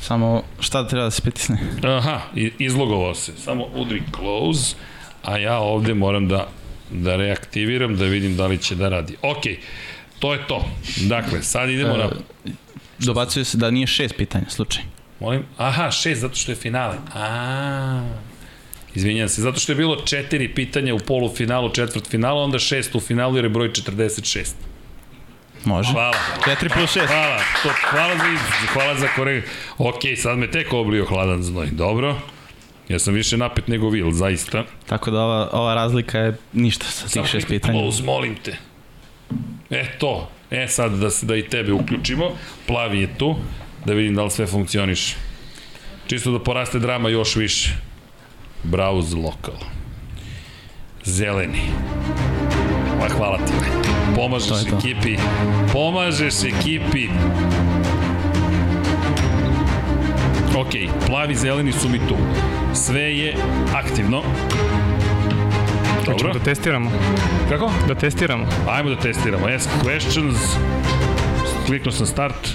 [SPEAKER 5] Samo šta treba da se pritisne?
[SPEAKER 1] Aha, izlogovao se. Samo udri close, a ja ovde moram da, da reaktiviram, da vidim da li će da radi. Ok, to je to. Dakle, sad idemo na...
[SPEAKER 5] Dobacuje se da nije šest pitanja, slučaj.
[SPEAKER 1] Molim? Aha, šest, zato što je finale. A. Izvinjam se, zato što je bilo četiri pitanja u polufinalu, četvrt finalu, onda šest u finalu jer je broj 46.
[SPEAKER 5] Može.
[SPEAKER 1] Hvala.
[SPEAKER 5] 4 plus 6.
[SPEAKER 1] Hvala, to, hvala za iz, hvala za korek. Ok, sad me tek oblio hladan znoj. Dobro. Ja sam više napet nego Vil, zaista.
[SPEAKER 5] Tako da ova, ova razlika je ništa sa tih šest pitanja.
[SPEAKER 1] Close, molim te. E, to. E, sad da, se, da i tebe uključimo. Plavi je tu. Da vidim da li sve funkcioniše. Čisto da poraste drama još više. Browse local. Zeleni. Ma, hvala ti. Pomažeš
[SPEAKER 5] To to.
[SPEAKER 1] ekipi. Pomažeš ekipi. Ok, plavi zeleni su mi tu. Sve je aktivno.
[SPEAKER 4] Hoćemo
[SPEAKER 1] Dobro.
[SPEAKER 4] da testiramo.
[SPEAKER 1] Kako?
[SPEAKER 4] Da testiramo.
[SPEAKER 1] Ajmo da testiramo. Ask questions. Kliknuo sam start.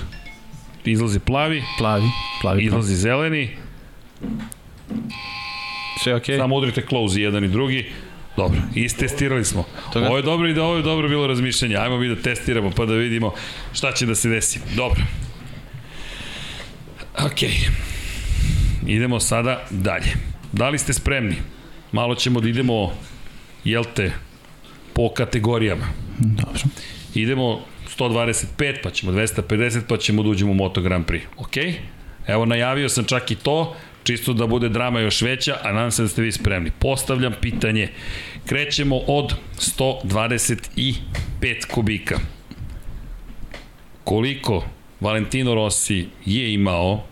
[SPEAKER 1] Izlazi plavi,
[SPEAKER 5] Plavi, plavi.
[SPEAKER 1] izlazi zeleni.
[SPEAKER 5] Sve okej.
[SPEAKER 1] Samo udrite close i jedan i drugi. Dobro, istestirali smo.
[SPEAKER 5] Toga-
[SPEAKER 1] Ovo je dobro i da ovo je dobro bilo razmišljanje. Ajmo mi da testiramo pa da vidimo šta će da se desi. Dobro. Ok. Idemo sada dalje. Da li ste spremni? Malo ćemo da idemo, jel te, po kategorijama.
[SPEAKER 5] Dobro.
[SPEAKER 1] Idemo 125, pa ćemo 250, pa ćemo da uđemo u Moto Grand Prix. Ok? Evo, najavio sam čak i to, čisto da bude drama još veća, a nadam se da ste vi spremni. Postavljam pitanje. Krećemo od 125 kubika. Koliko Valentino Rossi je imao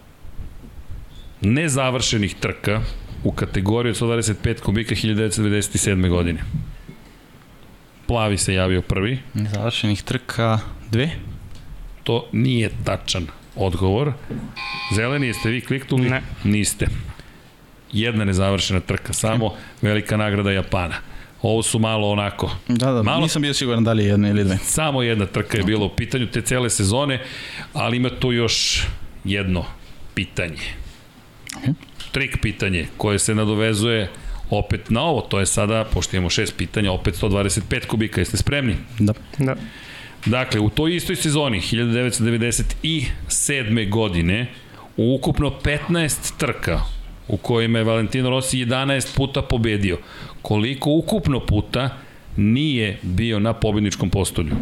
[SPEAKER 1] nezavršenih trka u kategoriji od 125 kubika 1997. godine? Plavi se javio prvi.
[SPEAKER 5] Završenih trka dve.
[SPEAKER 1] To nije tačan odgovor. Zeleni, jeste vi kliknuli?
[SPEAKER 4] Ne.
[SPEAKER 1] Niste. Jedna nezavršena trka, samo velika nagrada Japana. Ovo su malo onako,
[SPEAKER 5] Da, da,
[SPEAKER 1] Malo-
[SPEAKER 5] Malo... nisam bio siguran da li je jedna ili dve.
[SPEAKER 1] samo jedna trka je bila u pitanju te cele sezone, ali ima tu još jedno pitanje. Trik pitanje koje se nadovezuje opet na ovo, to je sada, pošto imamo šest pitanja, opet 125 kubika, jeste spremni?
[SPEAKER 5] Da.
[SPEAKER 4] Da.
[SPEAKER 1] Dakle, u toj istoj sezoni, 1997. godine, u ukupno 15 trka u kojima je Valentino Rossi 11 puta pobedio. Koliko ukupno puta nije bio na pobedničkom postolju?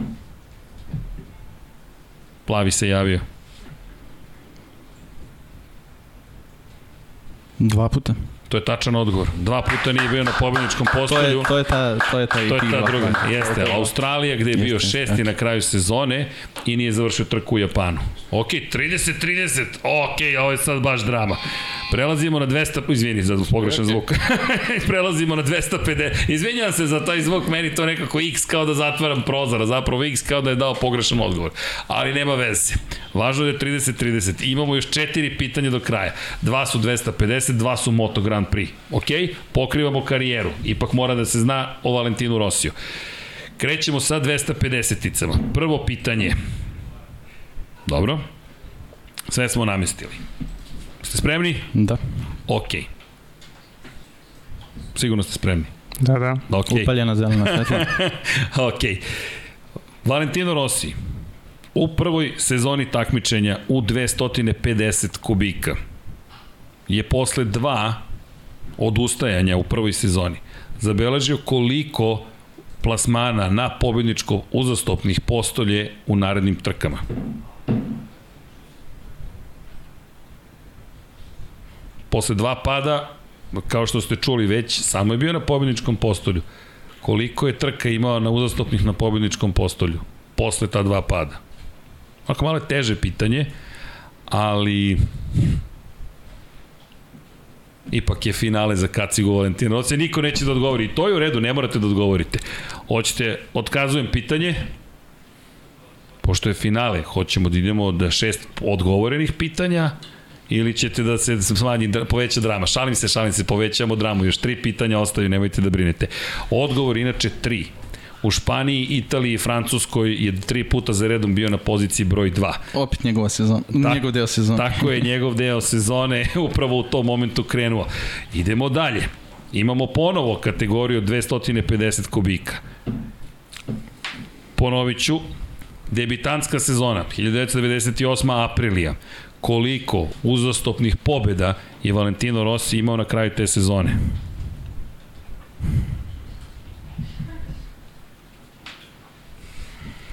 [SPEAKER 1] Plavi se javio.
[SPEAKER 5] Dva puta.
[SPEAKER 1] To je tačan odgovor. Dva puta nije bio na pobedničkom
[SPEAKER 5] To je,
[SPEAKER 1] postolju.
[SPEAKER 5] to je ta, to je ta,
[SPEAKER 1] To je ta druga, jeste. Australija gde je bio
[SPEAKER 5] Jeste,
[SPEAKER 1] šesti
[SPEAKER 5] jeste.
[SPEAKER 1] na kraju sezone i nije završio trku u Japanu. Ok, 30-30, ok, ovo je sad baš drama. Prelazimo na 200, izvini za pogrešan zvuk. Prelazimo na 250, izvinjavam se za taj zvuk, meni to nekako x kao da zatvaram prozor, a zapravo x kao da je dao pogrešan odgovor. Ali nema veze. Važno je da je 30-30. Imamo još četiri pitanja do kraja. Dva su 250, dva su Moto Grand Prix. Ok, pokrivamo karijeru. Ipak mora da se zna o Valentinu Rosiju. Krećemo sa 250-icama. Prvo pitanje. Dobro. Sve smo namestili. Ste spremni?
[SPEAKER 5] Da.
[SPEAKER 1] Ok. Sigurno ste spremni.
[SPEAKER 4] Da, da.
[SPEAKER 1] Ok.
[SPEAKER 5] Upaljena zelena svetla.
[SPEAKER 1] ok. Valentino Rossi u prvoj sezoni takmičenja u 250 kubika je posle dva odustajanja u prvoj sezoni zabeležio koliko plasmana na pobedničko uzastopnih postolje u narednim trkama. Posle dva pada, kao što ste čuli već, samo je bio na pobedničkom postolju. Koliko je trka imao na uzastopnih na pobedničkom postolju posle ta dva pada? Ako malo je teže pitanje, ali ipak je finale za kacigu Valentina Rosija. Niko neće da odgovori. I to je u redu, ne morate da odgovorite. Hoćete, otkazujem pitanje, pošto je finale, hoćemo da idemo da šest odgovorenih pitanja, ili ćete da se smanji, poveća drama. Šalim se, šalim se, povećamo dramu. Još tri pitanja ostaju, nemojte da brinete. Odgovor inače tri. U Španiji, Italiji i Francuskoj je tri puta za redom bio na poziciji broj 2.
[SPEAKER 5] Opet njegova sezona,
[SPEAKER 1] Tak-
[SPEAKER 5] njegov deo sezona.
[SPEAKER 1] Tako je njegov deo sezone upravo u tom momentu krenuo. Idemo dalje. Imamo ponovo kategoriju 250 kubika. Ponovit ću, debitanska sezona, 1998. aprilija. Koliko uzastopnih pobeda je Valentino Rossi imao na kraju te sezone?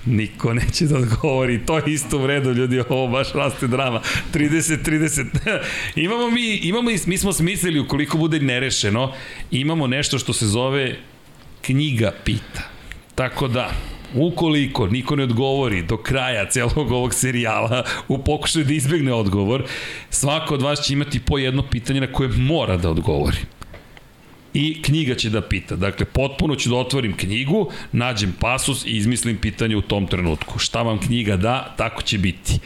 [SPEAKER 1] Niko neće da odgovori. To je isto u redu, ljudi, ovo baš raste drama. 30-30. imamo mi, imamo, mi smo smislili, ukoliko bude nerešeno, imamo nešto što se zove knjiga pita. Tako da, ukoliko niko ne odgovori do kraja celog ovog serijala u pokušaju da izbegne odgovor, svako od vas će imati po jedno pitanje na koje mora da odgovori i knjiga će da pita. Dakle, potpuno ću da otvorim knjigu, nađem pasus i izmislim pitanje u tom trenutku. Šta vam knjiga da, tako će biti.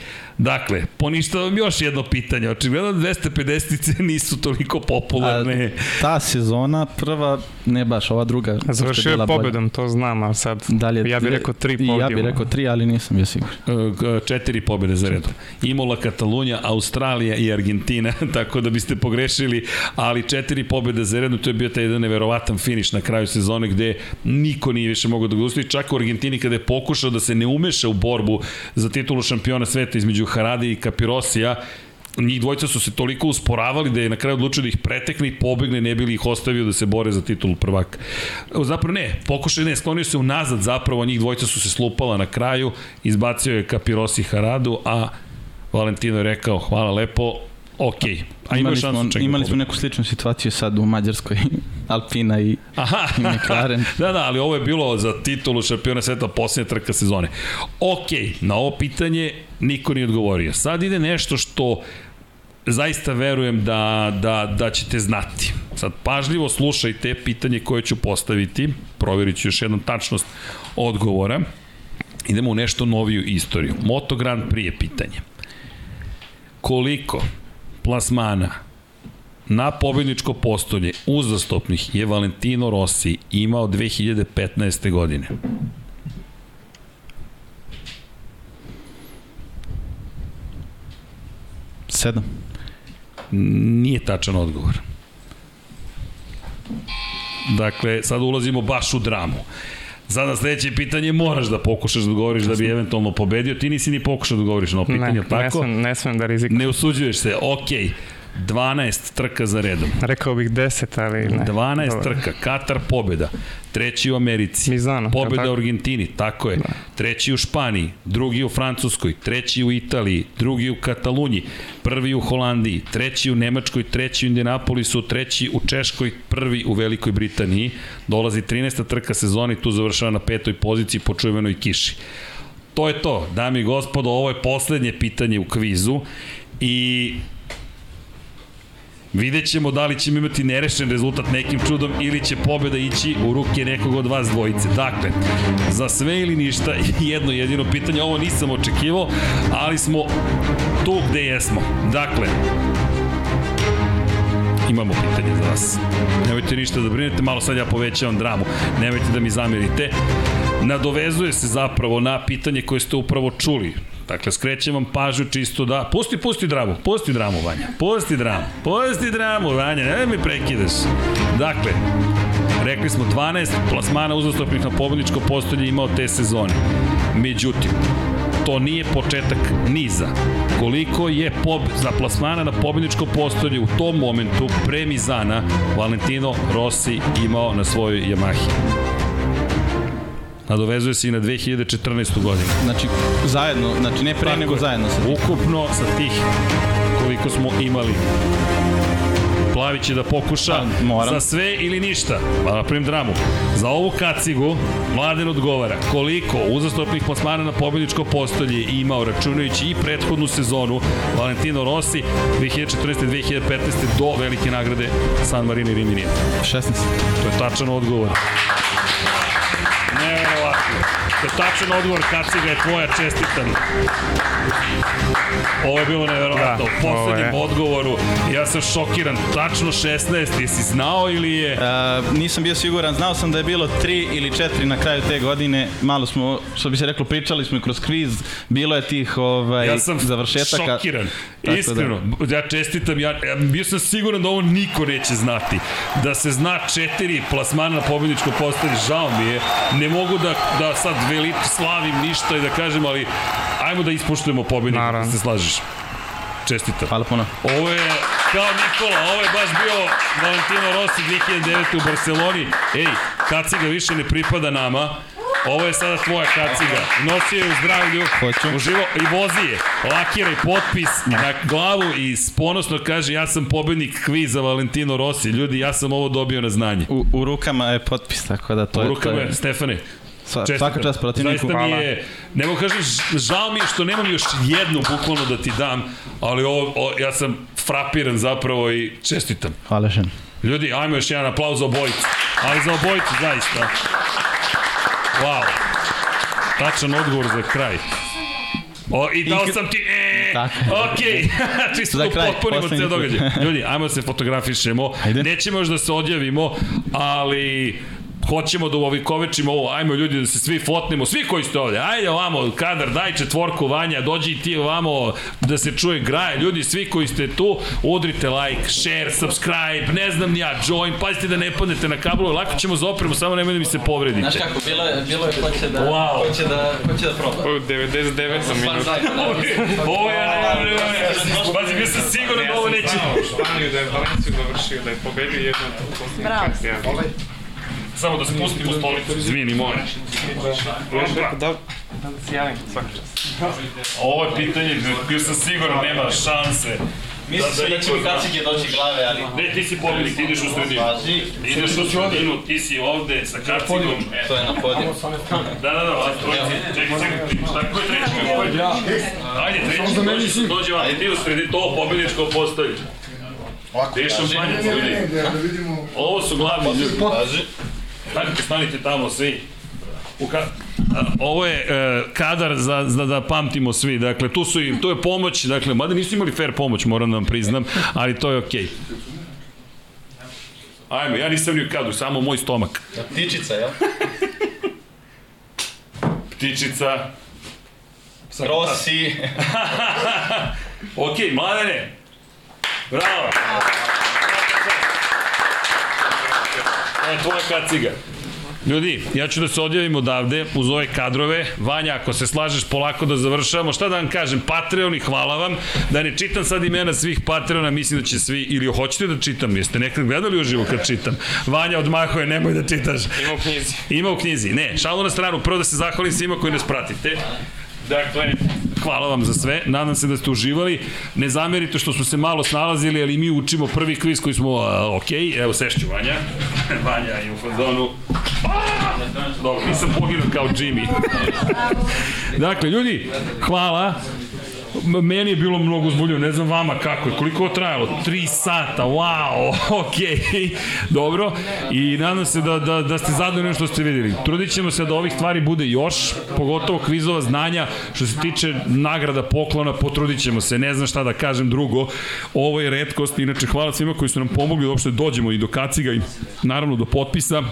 [SPEAKER 1] Dakle, poništavam još jedno pitanje. Očigledno 250-ice nisu toliko popularne.
[SPEAKER 5] A, ta sezona, prva, ne baš, ova druga.
[SPEAKER 4] Završio je
[SPEAKER 5] bila bolja.
[SPEAKER 4] pobedom, to znam, a sad
[SPEAKER 5] Da li je
[SPEAKER 4] ja bih rekao tri podijuma.
[SPEAKER 5] Ja bih rekao tri, ali nisam bio siguran.
[SPEAKER 1] E, četiri pobjede za redom. Imola, Katalunja, Australija i Argentina, tako da biste pogrešili, ali četiri pobjede za redom, to je bio taj jedan neverovatan finiš na kraju sezone gde niko nije više mogao da ga ustoji, čak u Argentini kada je pokušao da se ne umeša u borbu za titulu šampiona sveta između Haradi i Kapirosija, njih dvojica su se toliko usporavali da je na kraju odlučio da ih pretekne i pobegne, ne bili ih ostavio da se bore za titulu prvaka. Zapravo ne, pokušaj ne, sklonio se unazad zapravo, njih dvojica su se slupala na kraju, izbacio je Kapirosi Haradu, a Valentino je rekao hvala lepo, ok. A
[SPEAKER 5] imali smo, imali smo neku sličnu situaciju sad u Mađarskoj, Alpina i
[SPEAKER 1] Aha,
[SPEAKER 5] i McLaren.
[SPEAKER 1] da, da, ali ovo je bilo za titulu šampiona sveta posljednja trka sezone. Ok, na ovo pitanje niko nije odgovorio. Sad ide nešto što zaista verujem da, da, da ćete znati. Sad pažljivo slušajte pitanje koje ću postaviti, provjerit ću još jednom tačnost odgovora. Idemo u nešto noviju istoriju. Moto Grand Prix je pitanje. Koliko plasmana na pobedničko postolje uzastopnih je Valentino Rossi imao 2015. godine.
[SPEAKER 5] Sedam.
[SPEAKER 1] Nije tačan odgovor. Dakle, sad ulazimo baš u dramu. Sad na sledeće pitanje moraš da pokušaš da odgovoriš da bi eventualno pobedio. Ti nisi ni pokušao da odgovoriš na ovo pitanje,
[SPEAKER 4] Ne,
[SPEAKER 1] jel
[SPEAKER 4] ne
[SPEAKER 1] tako?
[SPEAKER 4] smem, ne smem da rizikujem.
[SPEAKER 1] Ne usuđuješ se, ok. 12 trka za redom.
[SPEAKER 4] Rekao bih 10, ali ne.
[SPEAKER 1] 12
[SPEAKER 4] Dobro.
[SPEAKER 1] trka, Katar pobeda, treći u Americi,
[SPEAKER 4] Mizano,
[SPEAKER 1] pobeda u? Argentini, tako je, treći u Španiji, drugi u Francuskoj, treći u Italiji, drugi u Katalunji, prvi u Holandiji, treći u Nemačkoj, treći u Indianapolisu, treći u Češkoj, prvi u Velikoj Britaniji, dolazi 13. trka sezoni, tu završava na petoj poziciji po čuvenoj kiši. To je to, dami i gospodo, ovo je poslednje pitanje u kvizu i Vidjet ćemo da li ćemo imati nerešen rezultat nekim čudom ili će pobjeda ići u ruke nekog od vas dvojice. Dakle, za sve ili ništa, jedno jedino pitanje, ovo nisam očekivao, ali smo tu gde jesmo. Dakle, imamo pitanje za vas. Nemojte ništa da brinete, malo sad ja povećavam dramu. Nemojte da mi zamerite. Nadovezuje se zapravo na pitanje koje ste upravo čuli. Dakle, skrećem vam pažnju čisto da... Pusti, pusti dramu, pusti dramu, Vanja. Pusti dramu, pusti dramu, Vanja, ne mi prekidaš. Dakle, rekli smo 12 plasmana uzastopnih na pobedničko postolje imao te sezone. Međutim, to nije početak niza. Koliko je pob za plasmana na pobedničko postolje u tom momentu pre Mizana Valentino Rossi imao na svojoj Yamahi. Nadovezuje se i na 2014. godinu.
[SPEAKER 5] Znači, zajedno, znači ne pre
[SPEAKER 1] Tako
[SPEAKER 5] nego
[SPEAKER 1] je.
[SPEAKER 5] zajedno sa tim.
[SPEAKER 1] Ukupno sa tih koliko smo imali. Plavi će da pokuša
[SPEAKER 5] Pa, moram.
[SPEAKER 1] za sve ili ništa. Pa napravim dramu. Za ovu kacigu Mladen odgovara koliko uzastopnih plasmana na pobjedičko postolje je imao računajući i prethodnu sezonu Valentino Rossi 2014-2015 do velike nagrade San Marino i Riminija.
[SPEAKER 5] 16.
[SPEAKER 1] To je tačan odgovor. Neverovatno. To je tačan odgovor, kaciga je tvoja, čestitam. Ovo je bilo neverovatno.
[SPEAKER 4] Da,
[SPEAKER 1] U poslednjem
[SPEAKER 4] ovo
[SPEAKER 1] odgovoru ja sam šokiran. Tačno 16. Jesi znao ili je...
[SPEAKER 5] E, nisam bio siguran, znao sam da je bilo tri ili četiri na kraju te godine. Malo smo, što bi se reklo, pričali smo i kroz kviz. Bilo je tih ovaj,
[SPEAKER 1] Ja sam
[SPEAKER 5] završetaka.
[SPEAKER 1] šokiran.
[SPEAKER 5] Tako
[SPEAKER 1] Iskreno. Da. Ja čestitam. Ja, ja bio sam siguran da ovo niko neće znati. Da se zna četiri plasmana na pobjedičko postavi. Žao mi je. Ne mogu da, da sad veli, slavim ništa i da kažem, ali ajmo da ispoštujemo pobjednika.
[SPEAKER 4] Naravno.
[SPEAKER 1] Da se slažeš. Čestitam.
[SPEAKER 5] Hvala puno.
[SPEAKER 1] Ovo je kao Nikola, ovo je baš bio Valentino Rossi 2009. u Barceloni. Ej, kaciga više ne pripada nama. Ovo je sada tvoja kaciga. Nosi je u zdravlju,
[SPEAKER 5] Hoću.
[SPEAKER 1] uživo i vozi je. Lakiraj potpis na glavu i ponosno kaže ja sam pobednik kviza Valentino Rossi. Ljudi, ja sam ovo dobio na znanje.
[SPEAKER 5] U, u rukama je potpis, tako da to
[SPEAKER 1] U
[SPEAKER 5] je...
[SPEAKER 1] rukama
[SPEAKER 5] to
[SPEAKER 1] je, Stefane. Čestitam.
[SPEAKER 5] svaka čast protivniku.
[SPEAKER 1] Zaista mi je, ne mogu kažem, žao mi je što nemam još jednu bukvalno da ti dam, ali ovo, o, ja sam frapiran zapravo i čestitam.
[SPEAKER 5] Hvala žen.
[SPEAKER 1] Ljudi, ajmo još jedan aplauz za obojicu. Ali za obojicu, zaista. Wow. Tačan odgovor za kraj. O, I dao sam ti, e, okej, čisto da potpunimo cijel događaj. Ljudi, ajmo da se fotografišemo,
[SPEAKER 5] Ajde.
[SPEAKER 1] nećemo još da se odjavimo, ali hoćemo da uovikovečimo ovo, ajmo ljudi da se svi fotnemo, svi koji ste ovde, ajde ovamo, kadar, daj četvorku Vanja, dođi i ti ovamo da se čuje graje, ljudi, svi koji ste tu, udrite like, share, subscribe, ne znam ni ja, join, pazite da ne padnete na kablu, lako ćemo za opremu, samo nemoj da mi se povredite.
[SPEAKER 2] Znaš kako, bilo je, bilo je ko će da,
[SPEAKER 1] Wow.
[SPEAKER 2] ko će da, ko će da proba.
[SPEAKER 4] U 99 minut.
[SPEAKER 1] Ovo je, pazi, bio sam siguran da ovo neće.
[SPEAKER 4] Španiju da je Valenciju završio, da je pobedio jednu od posljednjih
[SPEAKER 8] Bravo.
[SPEAKER 1] Samo da spustimo stolicu, izvini, molim.
[SPEAKER 4] Da, da, da se javim svaka čast.
[SPEAKER 1] Ovo je pitanje, bio sam siguran, nema šanse.
[SPEAKER 2] Misliš da će mi kacige doći glave, ali...
[SPEAKER 1] Ne, ti si pobednik, ti ideš u sredinu. Ideš u sredinu, ti si ovde sa kacigom.
[SPEAKER 2] to je na podiju.
[SPEAKER 1] Da, da, da, vas trojice. Čekaj, čekaj, šta ko je treći? Ko je treći? Ajde, treći, dođi, dođi vam, ti u sredinu, to pobedničko postavi. Gde je šampanjac, ljudi? Ovo su glavni ljudi.
[SPEAKER 2] Važi.
[SPEAKER 1] Stanite, stanite tamo svi. U ka... A, Ovo je e, kadar za, za da pamtimo svi. Dakle, tu su i, tu je pomoć, dakle, mada nisu imali fair pomoć, moram da vam priznam, ali to je okej. Ajmo, ja nisam ni u kadu, samo moj stomak.
[SPEAKER 2] Ptičica, jel?
[SPEAKER 1] Ptičica.
[SPEAKER 2] Rossi.
[SPEAKER 1] Okej, mladene. Bravo. To je tvoja kaciga. Ljudi, ja ću da se odjavim odavde uz ove kadrove. Vanja, ako se slažeš polako da završavamo, šta da vam kažem, Patreon i hvala vam. Da ne čitam sad imena svih Patreona, mislim da će svi, ili hoćete da čitam, jeste nekad gledali uživo kad čitam. Vanja odmahuje, nemoj da čitaš.
[SPEAKER 2] Ima u knjizi.
[SPEAKER 1] Ima u knjizi. Ne, šalu na stranu, prvo da se zahvalim svima koji nas pratite. Dakle, hvala vam za sve. Nadam se da ste uživali. Ne zamerite što smo se malo snalazili, ali mi učimo prvi kviz koji smo, uh, ok, evo sešću Vanja. Vanja je u fazonu. Dobro, nisam poginuo kao Jimmy. dakle, ljudi, hvala. Meni je bilo mnogo uzbuljivo, ne znam vama kako je, koliko je trajalo? 3 sata, wow, okay. dobro. I nadam se da, da, da ste zadovoljni što ste videli. Trudit ćemo se da ovih stvari bude još, pogotovo kvizova znanja, što se tiče nagrada, poklona, potrudit ćemo se, ne znam šta da kažem drugo. Ovo je redkost, inače hvala svima koji su nam pomogli da uopšte dođemo i do kaciga i naravno do potpisa.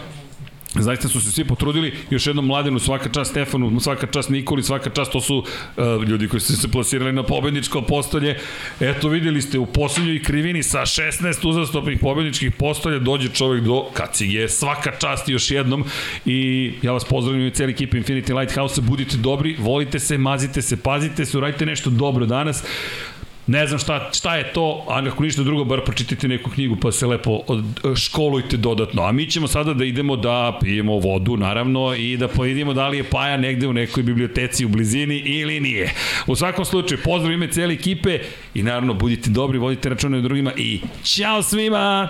[SPEAKER 1] Zaista su se svi potrudili, još jednom Mladenu, svaka čast Stefanu, svaka čast Nikoli, svaka čast, to su uh, ljudi koji su se plasirali na pobedničko postolje. Eto, videli ste u poslednjoj krivini sa 16 uzastopnih pobedničkih postolja dođe čovek do kacige. Svaka čast još jednom i ja vas pozdravljam i cijeli ekip Infinity Lighthouse, budite dobri, volite se, mazite se, pazite se, uradite nešto dobro danas. Ne znam šta, šta je to, a ako ništa drugo, bar pročitajte neku knjigu pa se lepo od, školujte dodatno. A mi ćemo sada da idemo da pijemo vodu, naravno, i da povidimo da li je Paja negde u nekoj biblioteci u blizini ili nije. U svakom slučaju, pozdrav ime cijele ekipe i naravno budite dobri, vodite račune drugima i ćao svima!